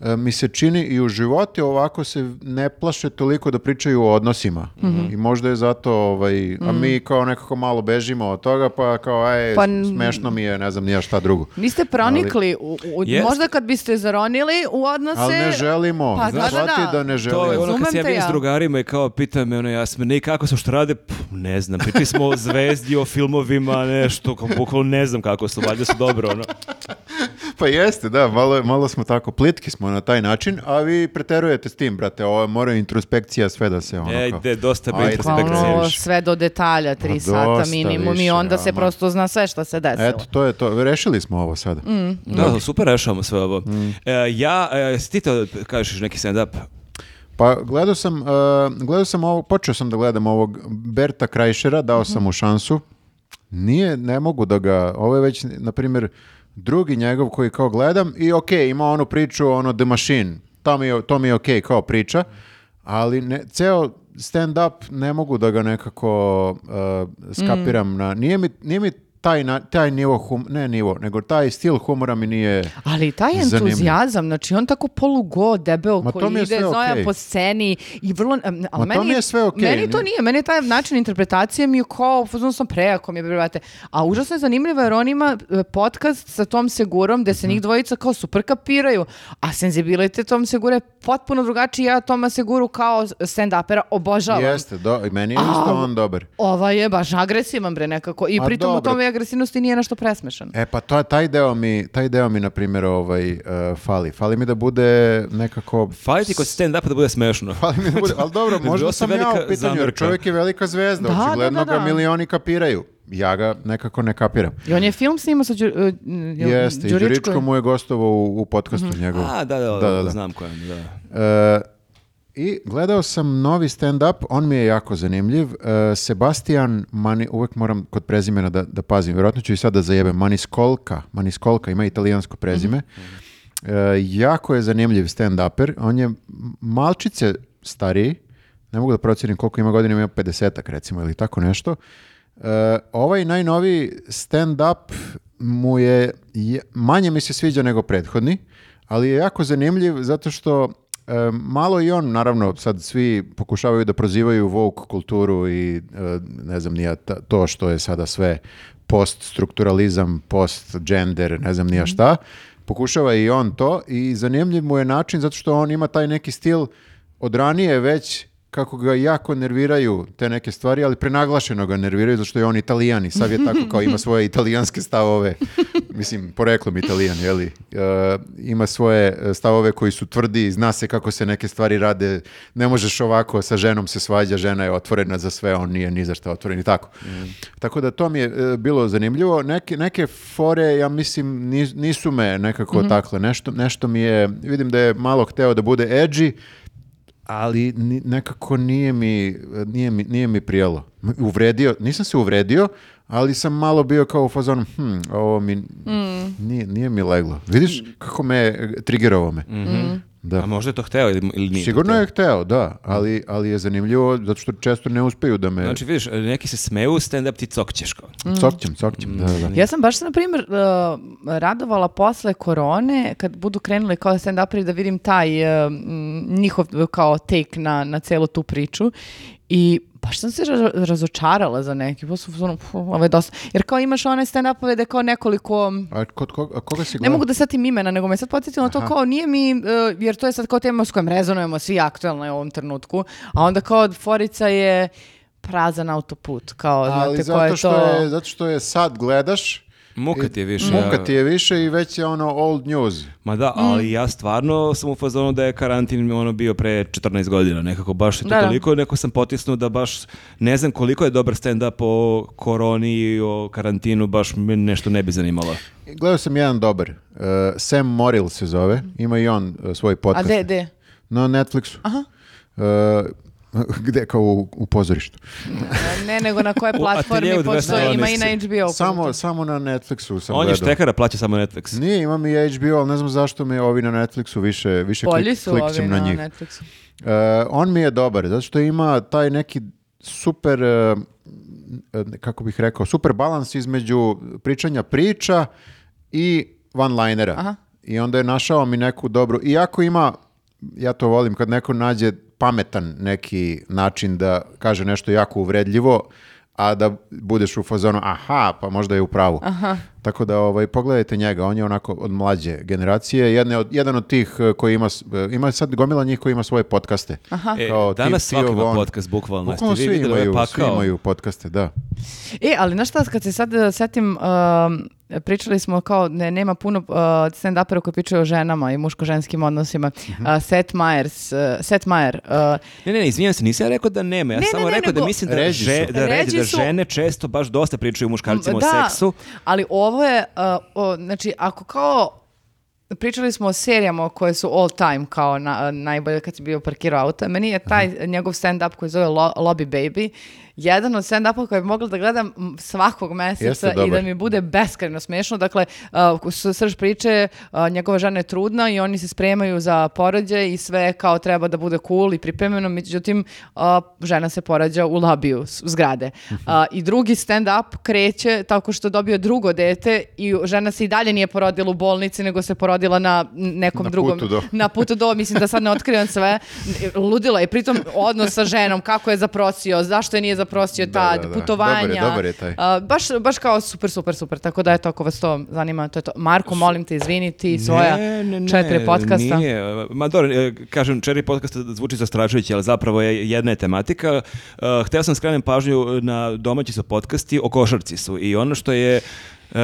mi se čini i u životu ovako se ne plaše toliko da pričaju o odnosima. I možda je zato, ovaj, a mi kao nekako malo bežimo od toga, pa kao, aj, Pa smešno mi je, ne znam, nija šta drugo. Niste pronikli, u, u- možda kad biste zaronili u odnose... Ali ne želimo, Pa, da, da, shvati da. da ne To je želimo. ono kad se ja vidim s drugarima i kao pita me ono Jasmine, i kako su što rade? Pff, ne znam, pričali smo o zvezdi, o filmovima, nešto, kao bukvalno ne znam kako su, valjda su dobro, ono. Pa jeste, da, malo, malo smo tako, plitki smo na taj način, a vi preterujete s tim, brate, ovo mora introspekcija sve da se ono kao... Ejde, dosta bi više. sve do detalja, tri Pa sata minimum i više, onda se ama. prosto zna sve što se desilo. Eto, to je to. Rešili smo ovo sada. Da, super rešavamo sve ovo. Mm. E, ja, e, si ti to kažeš neki stand-up? Pa gledao sam, uh, gledao sam ovo, počeo sam da gledam ovog Berta Krajšera, dao sam mu šansu. Nije, ne mogu da ga, ovo je već, na primjer, drugi njegov koji kao gledam i ok, ima onu priču, ono The Machine, to mi je, to mi je ok kao priča, ali ne, ceo stand-up ne mogu da ga nekako uh, skapiram na, nije mi, nije mi taj, na- taj nivo, hum, ne nivo, nego taj stil humora mi nije... Ali taj entuzijazam, znači on tako polugo, debel, Ma to koji ide, okej. po sceni i vrlo... Ali Ma to meni, mi je sve okej, Meni to nije, meni je taj način interpretacije mi je kao, fuzon sam prejako mi je, brate. A užasno je zanimljivo jer on ima e, podcast sa Tom Segurom gde se Mhm. njih dvojica kao super kapiraju, a senzibilitet Tom Segura je potpuno drugačiji. Ja Toma Seguru kao stand-upera obožavam. Jeste, do, i meni je isto A, on dobar. Ova je baš agresivan bre nekako i Ma pritom u tome agresivnosti nije nešto presmešan. E pa to, taj deo mi, taj deo mi na primjer ovaj, uh, fali. Fali mi da bude nekako... Fali ti kod stand-upa da bude smešno. Fali mi da bude, ali dobro, možda se sam ja u pitanju, jer zamerka. čovjek je velika zvezda, Da, da, očigledno da, ga da. milioni kapiraju. Ja ga nekako ne kapiram. I on je film snimao sa Đu, uh, jel, Jeste, Đuričko? Mu je gostovao u, u podcastu njegovu. A, da, da, Da, da, da. znam kojem, da. E, I gledao sam novi stand-up, on mi je jako zanimljiv. E, Sebastian, Mani, uvek moram kod prezimena da, da pazim, vjerojatno ću i sad da zajebem, Maniskolka, Maniskolka ima italijansko prezime. E, jako je zanimljiv stand-uper, on je malčice stariji, ne mogu da procijenim koliko ima godina, ima 50-ak recimo ili tako nešto. E, ovaj najnoviji stand-up mu je, je- manje mi se sviđa nego prethodni, ali je jako zanimljiv zato što e, malo i on, naravno, sad svi pokušavaju da prozivaju woke kulturu i e, ne znam nija to što je sada sve post-strukturalizam, post-gender, ne znam nija šta. Pokušava i on to i zanimljiv mu je način zato što on ima taj neki stil od ranije već kako ga jako nerviraju te neke stvari, ali prenaglašeno ga nerviraju zato što je on italijan i sav je tako kao ima svoje italijanske stavove. Mislim, poreklom italijan, jeli? E, ima svoje e, stavove koji su tvrdi, zna se kako se neke stvari rade, ne možeš ovako, sa ženom se svađa, žena je otvorena za sve, on nije ni za šta otvoren i tako. Tako da to mi je e, bilo zanimljivo. Neke, neke fore, ja mislim, nis- nisu me nekako takle. Nešto, nešto mi je, vidim da je malo hteo da bude edgy, ali nekako nije mi, nije mi, nije mi prijelo. Uvredio, nisam se uvredio, ali sam malo bio kao u fazonu, hm, ovo mi nije, nije mi leglo. Vidiš kako me, e, trigerovo me. Da. A možda je to hteo ili, ili nije to Sigurno hteo? je hteo, da, ali, ali je zanimljivo zato što često ne uspeju da me... Znači, vidiš, neki se smeju, stand-up ti cokćeš kao. Cokćem, cokćem, da, da. Ja sam baš, na primjer, uh, radovala posle korone, kad budu krenuli kao stand-uperi da vidim taj uh, njihov kao take na, na celu tu priču i baš sam se ra- razočarala za neki, pa sam u fazonu, "Fu, ovo je dosta. Jer kao imaš one stand-upove da je kao nekoliko... A kod koga, a koga si Ne gledao? mogu da setim imena, nego me sad podsjetilo na to kao nije mi, uh, jer to je sad kao tema s kojom rezonujemo svi aktualno u ovom trenutku, a onda kao forica je prazan autoput, kao Ali znate je zato što, to... je, zato što je sad gledaš, Muka ti je više. muka ja- ti je više i već je ono old news. Ma da, Mm. ali ja stvarno sam u fazonu da je karantin ono bio pre 14 godina, nekako baš je to Da, da. toliko, neko sam potisnuo da baš ne znam koliko je dobar stand-up o koroni i o karantinu, baš me nešto ne bi zanimalo. Gledao sam jedan dobar, uh, Sam Morrill se zove, ima i on uh, svoj A podcast. de, de? Na Netflixu. Aha. Uh, gde, kao u, u pozorištu. Ne, nego na kojoj platformi, pošto 212. ima i na HBO. Samo, samo na Netflixu sam On je gledao. štekara, plaća samo Netflix. Nije, imam i HBO, ali ne znam zašto me ovi na Netflixu više, više Bolji klik, su ovi na na njih. Netflixu. Uh, on mi je dobar, zato što ima taj neki super, uh, kako bih rekao, super balans između pričanja priča i one-linera. I onda je našao mi neku dobru, iako ima, ja to volim, kad neko nađe pametan neki način da kaže nešto jako uvredljivo, a da budeš u fazonu, aha, pa možda je u pravu. Tako da ovaj, pogledajte njega, on je onako od mlađe generacije, jedne od, jedan od tih eh, koji ima, eh, ima sad gomila njih koji ima svoje podcaste. E, Kao danas Tio ima Von. podcast, bukvalno. Bukvalno svi vidjeli imaju, ovaj svi imaju podcaste, da. E, ali znaš šta, kad se sad uh, setim, um, pričali smo kao, ne, nema puno uh, stand-upera koji pričaju o ženama i muško-ženskim odnosima. Mhm. Uh, Seth Meyers, uh, Seth Meyer, uh, Ne, ne, ne, izvinjam se, nisam ja rekao da nema. Ja Ne, sam samo ne, ne, rekao da mislim da, Ređi že- su. da, ređi, da su- žene često baš dosta pričaju muškarcima da, o seksu. ali ovo je, uh, o, znači, ako kao pričali smo o serijama koje su all time kao na, najbolje kad si bio parkirao auto. Meni je taj njegov stand-up koji zove Lo- Lobby Baby jedan od stand-upa koje bi mogla da gledam svakog meseca i da mi bude beskrajno smešno. Dakle, uh, srž priče, uh, njegova žena je trudna i oni se spremaju za porođaj i sve kao treba da bude cool i pripremljeno, međutim uh, žena se porađa u labiju zgrade. Uh, I drugi stand-up kreće tako što dobio drugo dete i žena se i dalje nije porodila u bolnici, nego se porodila rodila na nekom Na drugom. putu do. Na putu do, mislim da sad ne otkrivam sve. Ludila je, pritom odnos sa ženom, kako je zaprosio, zašto je nije zaprosio Da, tad, da, da. putovanja. Dobar je, dobar je taj. A, baš, baš kao super, super, super. Tako da eto, ako vas to zanima, to je to. Marko, molim te, izvini ti svoja Ne, ne, ne, četiri podcasta. Nije. Ma dobro, e, kažem, četiri podcasta zvuči zastrašujuće, ali zapravo je jedna je tematika. Uh, hteo sam skrenem pažnju na domaći su podcasti, o košarci su. I ono što je Uh,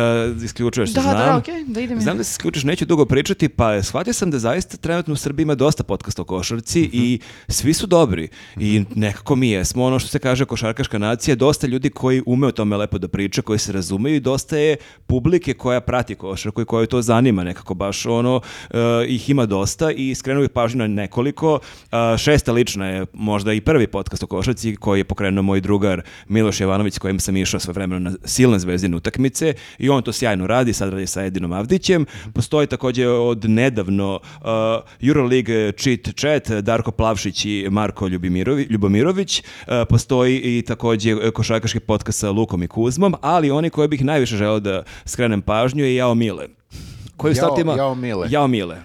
isključuješ se, Da, znam. da, okej, da idem. Znam da se isključiš, neću dugo pričati, pa shvatio sam da zaista trenutno u Srbiji ima dosta podcasta o košarci Mhm. i svi su dobri. I nekako mi jesmo ono što se kaže košarkaška nacija, dosta ljudi koji ume o tome lepo da priča, koji se razumeju i dosta je publike koja prati košarku i koju to zanima nekako baš ono, uh, ih ima dosta i skrenuo bih pažnju na nekoliko. Uh, šesta lična je možda i prvi podcast o košarci koji je pokrenuo moj drugar Miloš Jovanović s kojim sam išao sve vremena na silne zvezdine utakmice i on to sjajno radi, sad radi sa Edinom Avdićem. Postoji također od nedavno uh, Euroleague Cheat Chat, Darko Plavšić i Marko Ljubimirovi- Ljubomirović. Uh, postoji i također košarkaški podcast sa Lukom i Kuzmom, ali oni koje bih najviše želeo da skrenem pažnju je Jao Mile. Koji Jao- startu ima... Jao Mile. Jao Mile.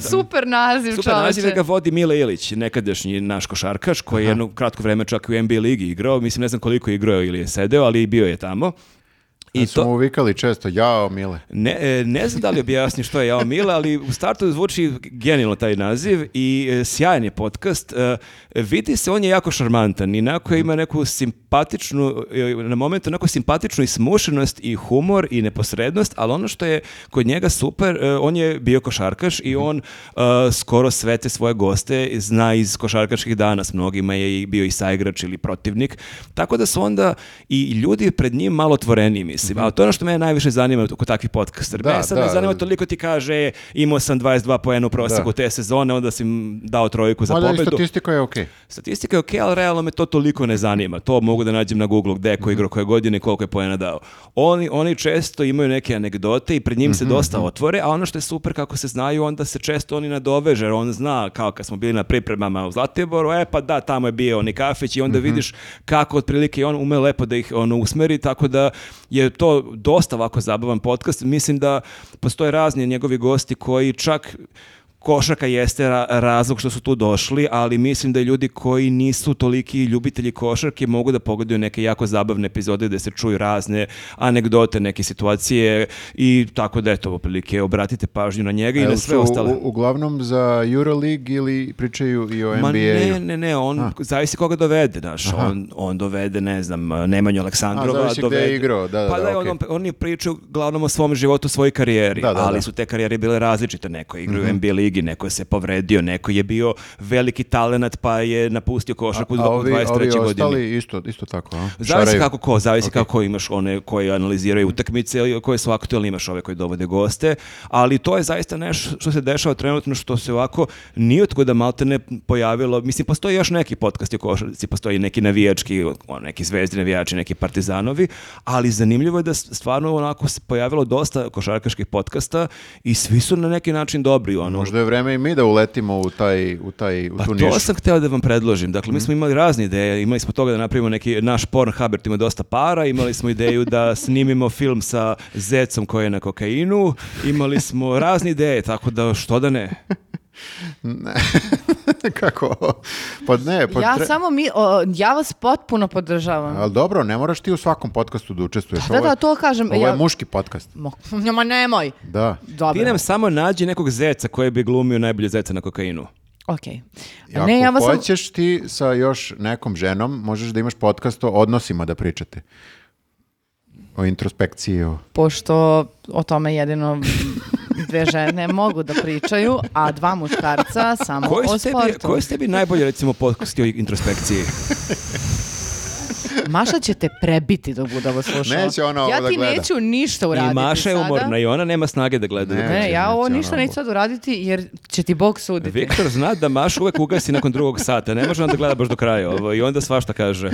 Super naziv, Super čoveče. naziv ga vodi Mile Ilić, nekadašnji naš košarkaš, koji je jedno kratko vreme čak i u NBA ligi igrao, mislim ne znam koliko je igrao ili je sedeo, ali bio je tamo. I I smo uvikali često, jao Mile. ne, e, ne znam da li objasni što je Jao Mile, ali u startu zvuči genijalno taj naziv i e, sjajan je podcast. E, vidi se, on je jako šarmantan i onako ima neku simpatičnu, na momentu neku simpatičnu i smušenost i humor i neposrednost, ali ono što je kod njega super, on je bio košarkaš i on e, skoro sve te svoje goste zna iz košarkaških dana, s mnogima je bio i saigrač ili protivnik, tako da su onda i ljudi pred njim malo otvoreniji, mislim. A to je ono što mene najviše zanima kod takvih podcastera. Da, Mene sad ne da. zanima toliko ti kaže imao sam 22 poena u proseku Da. te sezone, onda si dao trojku za Mada pobedu. statistika je okej. Statistika je okej, ali realno me to toliko ne zanima. To mogu da nađem na Google gde je ko igrao koje godine koliko je poena dao. Oni, oni često imaju neke anegdote i pred njim se dosta otvore, a ono što je super kako se znaju, onda se često oni nadoveže, on zna kao kad smo bili na pripremama u Zlatiboru, e pa da, tamo je bio oni kafić i onda vidiš kako otprilike on ume lepo da ih ono usmeri, tako da je to dosta ovako zabavan podcast. Mislim da postoje razni njegovi gosti koji čak košarka jeste ra- razlog što su tu došli, ali mislim da ljudi koji nisu toliki ljubitelji košarke mogu da pogledaju neke jako zabavne epizode gde se čuju razne anegdote, neke situacije i tako da eto, otprilike obratite pažnju na njega i na sve ostale. u- uglavnom za Euroleague ili pričaju i o Ma ne, NBA-u? ne, ne, on zavisi koga dovede, znaš, on, on dovede, ne znam, Nemanju Aleksandrova, A, zavisi gde je dovede... igrao, da, da, pa da, da, on, okej. on je pričao uglavnom o svom životu, svojoj karijeri, Da, da, ali da. su te karijere bile različite, neko je igrao Mhm. u NBA ligi, neko je se povredio, neko je bio veliki talenat pa je napustio košarku u A ovi, 23. ovi godini. ostali isto, isto tako, a? Zavisi Šaraju. kako ko, zavisi kako imaš one koji analiziraju utakmice ili koje su aktualne, imaš ove koji dovode goste, ali to je zaista nešto što se dešava trenutno što se ovako nije otkuda malte ne pojavilo, mislim postoji još neki podcast o košarci, postoji neki navijački, neki zvezdi navijači, neki partizanovi, ali zanimljivo je da stvarno onako se pojavilo dosta košarkaških podcasta i svi su na neki način dobri, ono, Možda je vreme i mi da uletimo u taj, u taj, u pa tu to nišu. Mhm. sam hteo da vam predložim. Dakle, mi smo imali razne ideje. Imali smo toga da napravimo neki naš Pornhub jer tu ima dosta para. Imali smo ideju da snimimo film sa zecom koji je na kokainu. Imali smo razne ideje, tako da što da ne. kako? Pa ne, pa Ja tre- samo mi, o, ja vas potpuno podržavam. Ali dobro, ne moraš ti u svakom podcastu da učestvuješ. Da, Ovo je- da, to kažem. Ovo ja, je muški podcast. Mo- Ma nemoj. Da. Dobro. Ti nam samo nađi nekog zeca koji bi glumio najbolje zeca na kokainu. Ok. I Ako Ne, ja vas sam... hoćeš ti sa još nekom ženom, možeš da imaš podcast o odnosima da pričate. O introspekciji, o... Pošto o tome jedino dve žene mogu da pričaju, a dva muškarca samo Koji o sportu. koji su tebi najbolje, recimo, podcasti o introspekciji? Maša će te prebiti dok bude ovo slušala. Neće ona ovo ja da ti gleda. neću ništa uraditi I Maša je sada. umorna i ona nema snage da gleda. Ne. Ne, ja ovo neće ništa neću sad uraditi jer će ti Bog suditi. Viktor zna da Maš uvek ugasi nakon drugog sata. Ne može on da gleda baš do kraja ovo i onda svašta kaže.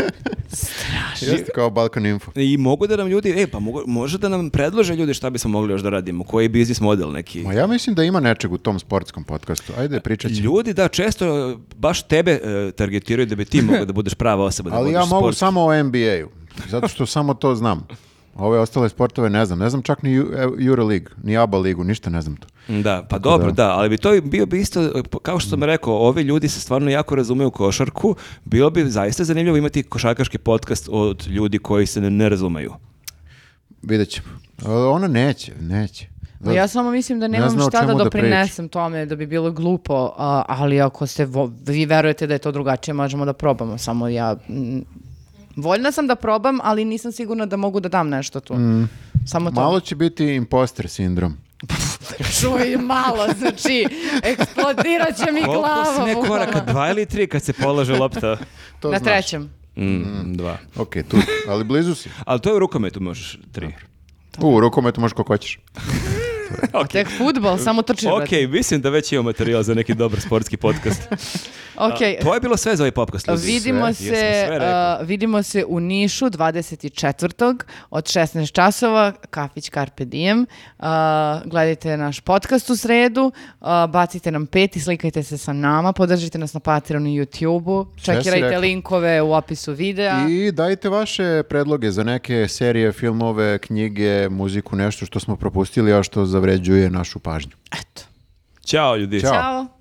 Jeste kao Balkan Info. I mogu da nam ljudi, e pa mogu, može da nam predlože ljudi šta bismo mogli još da radimo, koji biznis model neki. Ma ja mislim da ima nečeg u tom sportskom podcastu. Ajde, pričat ćemo. Ljudi da često baš tebe e, targetiraju da bi ti mogao da budeš prava osoba da Ali ja mogu sport. samo o NBA-u. Zato što samo to znam. Ove ostale sportove ne znam. Ne znam čak ni Eu- Euroleague, ni ABA ligu, ništa ne znam to. Da, pa dobro, da. ali bi to bio bi isto, kao što sam rekao, ovi ljudi se stvarno jako razumeju u košarku, bilo bi zaista zanimljivo imati košarkaški podcast od ljudi koji se ne, ne razumeju. Vidjet ćemo. Ona neće, neće. Pa ja samo mislim da Ne nemam o šta da da doprinesem tome, da bi bilo glupo, ali ako vo- vi verujete da je to drugačije, možemo da probamo. Samo ja... mm, voljna sam da probam, ali nisam sigurna da mogu da dam nešto tu. Samo to. Malo će biti imposter sindrom. Čuj, malo, znači, eksplodirat će mi Koliko glava. si ne bukvalno. koraka, dva ili tri kad se polaže lopta? To Na znaš. trećem. Mm, dva. Ok, tu, ali blizu si. Ali to je u rukometu možeš tri. U, u rukometu možeš koliko hoćeš. Tek futbol, samo trčiš. Ok, brate. mislim da već imamo materijal za neki dobar sportski podcast. Ok, To je bilo sve za ovaj podcast. ljudi. Vidimo Sve. Se, uh, vidimo se u Nišu 24. od 16 časova, kafić Carpe Diem. Uh, gledajte naš podcast u sredu, uh, bacite nam pet i slikajte se sa nama, podržite nas na Patreonu i YouTubeu, čekirajte linkove u opisu videa. I dajte vaše predloge za neke serije, filmove, knjige, muziku, nešto što smo propustili, a što zavređuje našu pažnju. Eto. Ćao ljudi. Ćao. Ćao.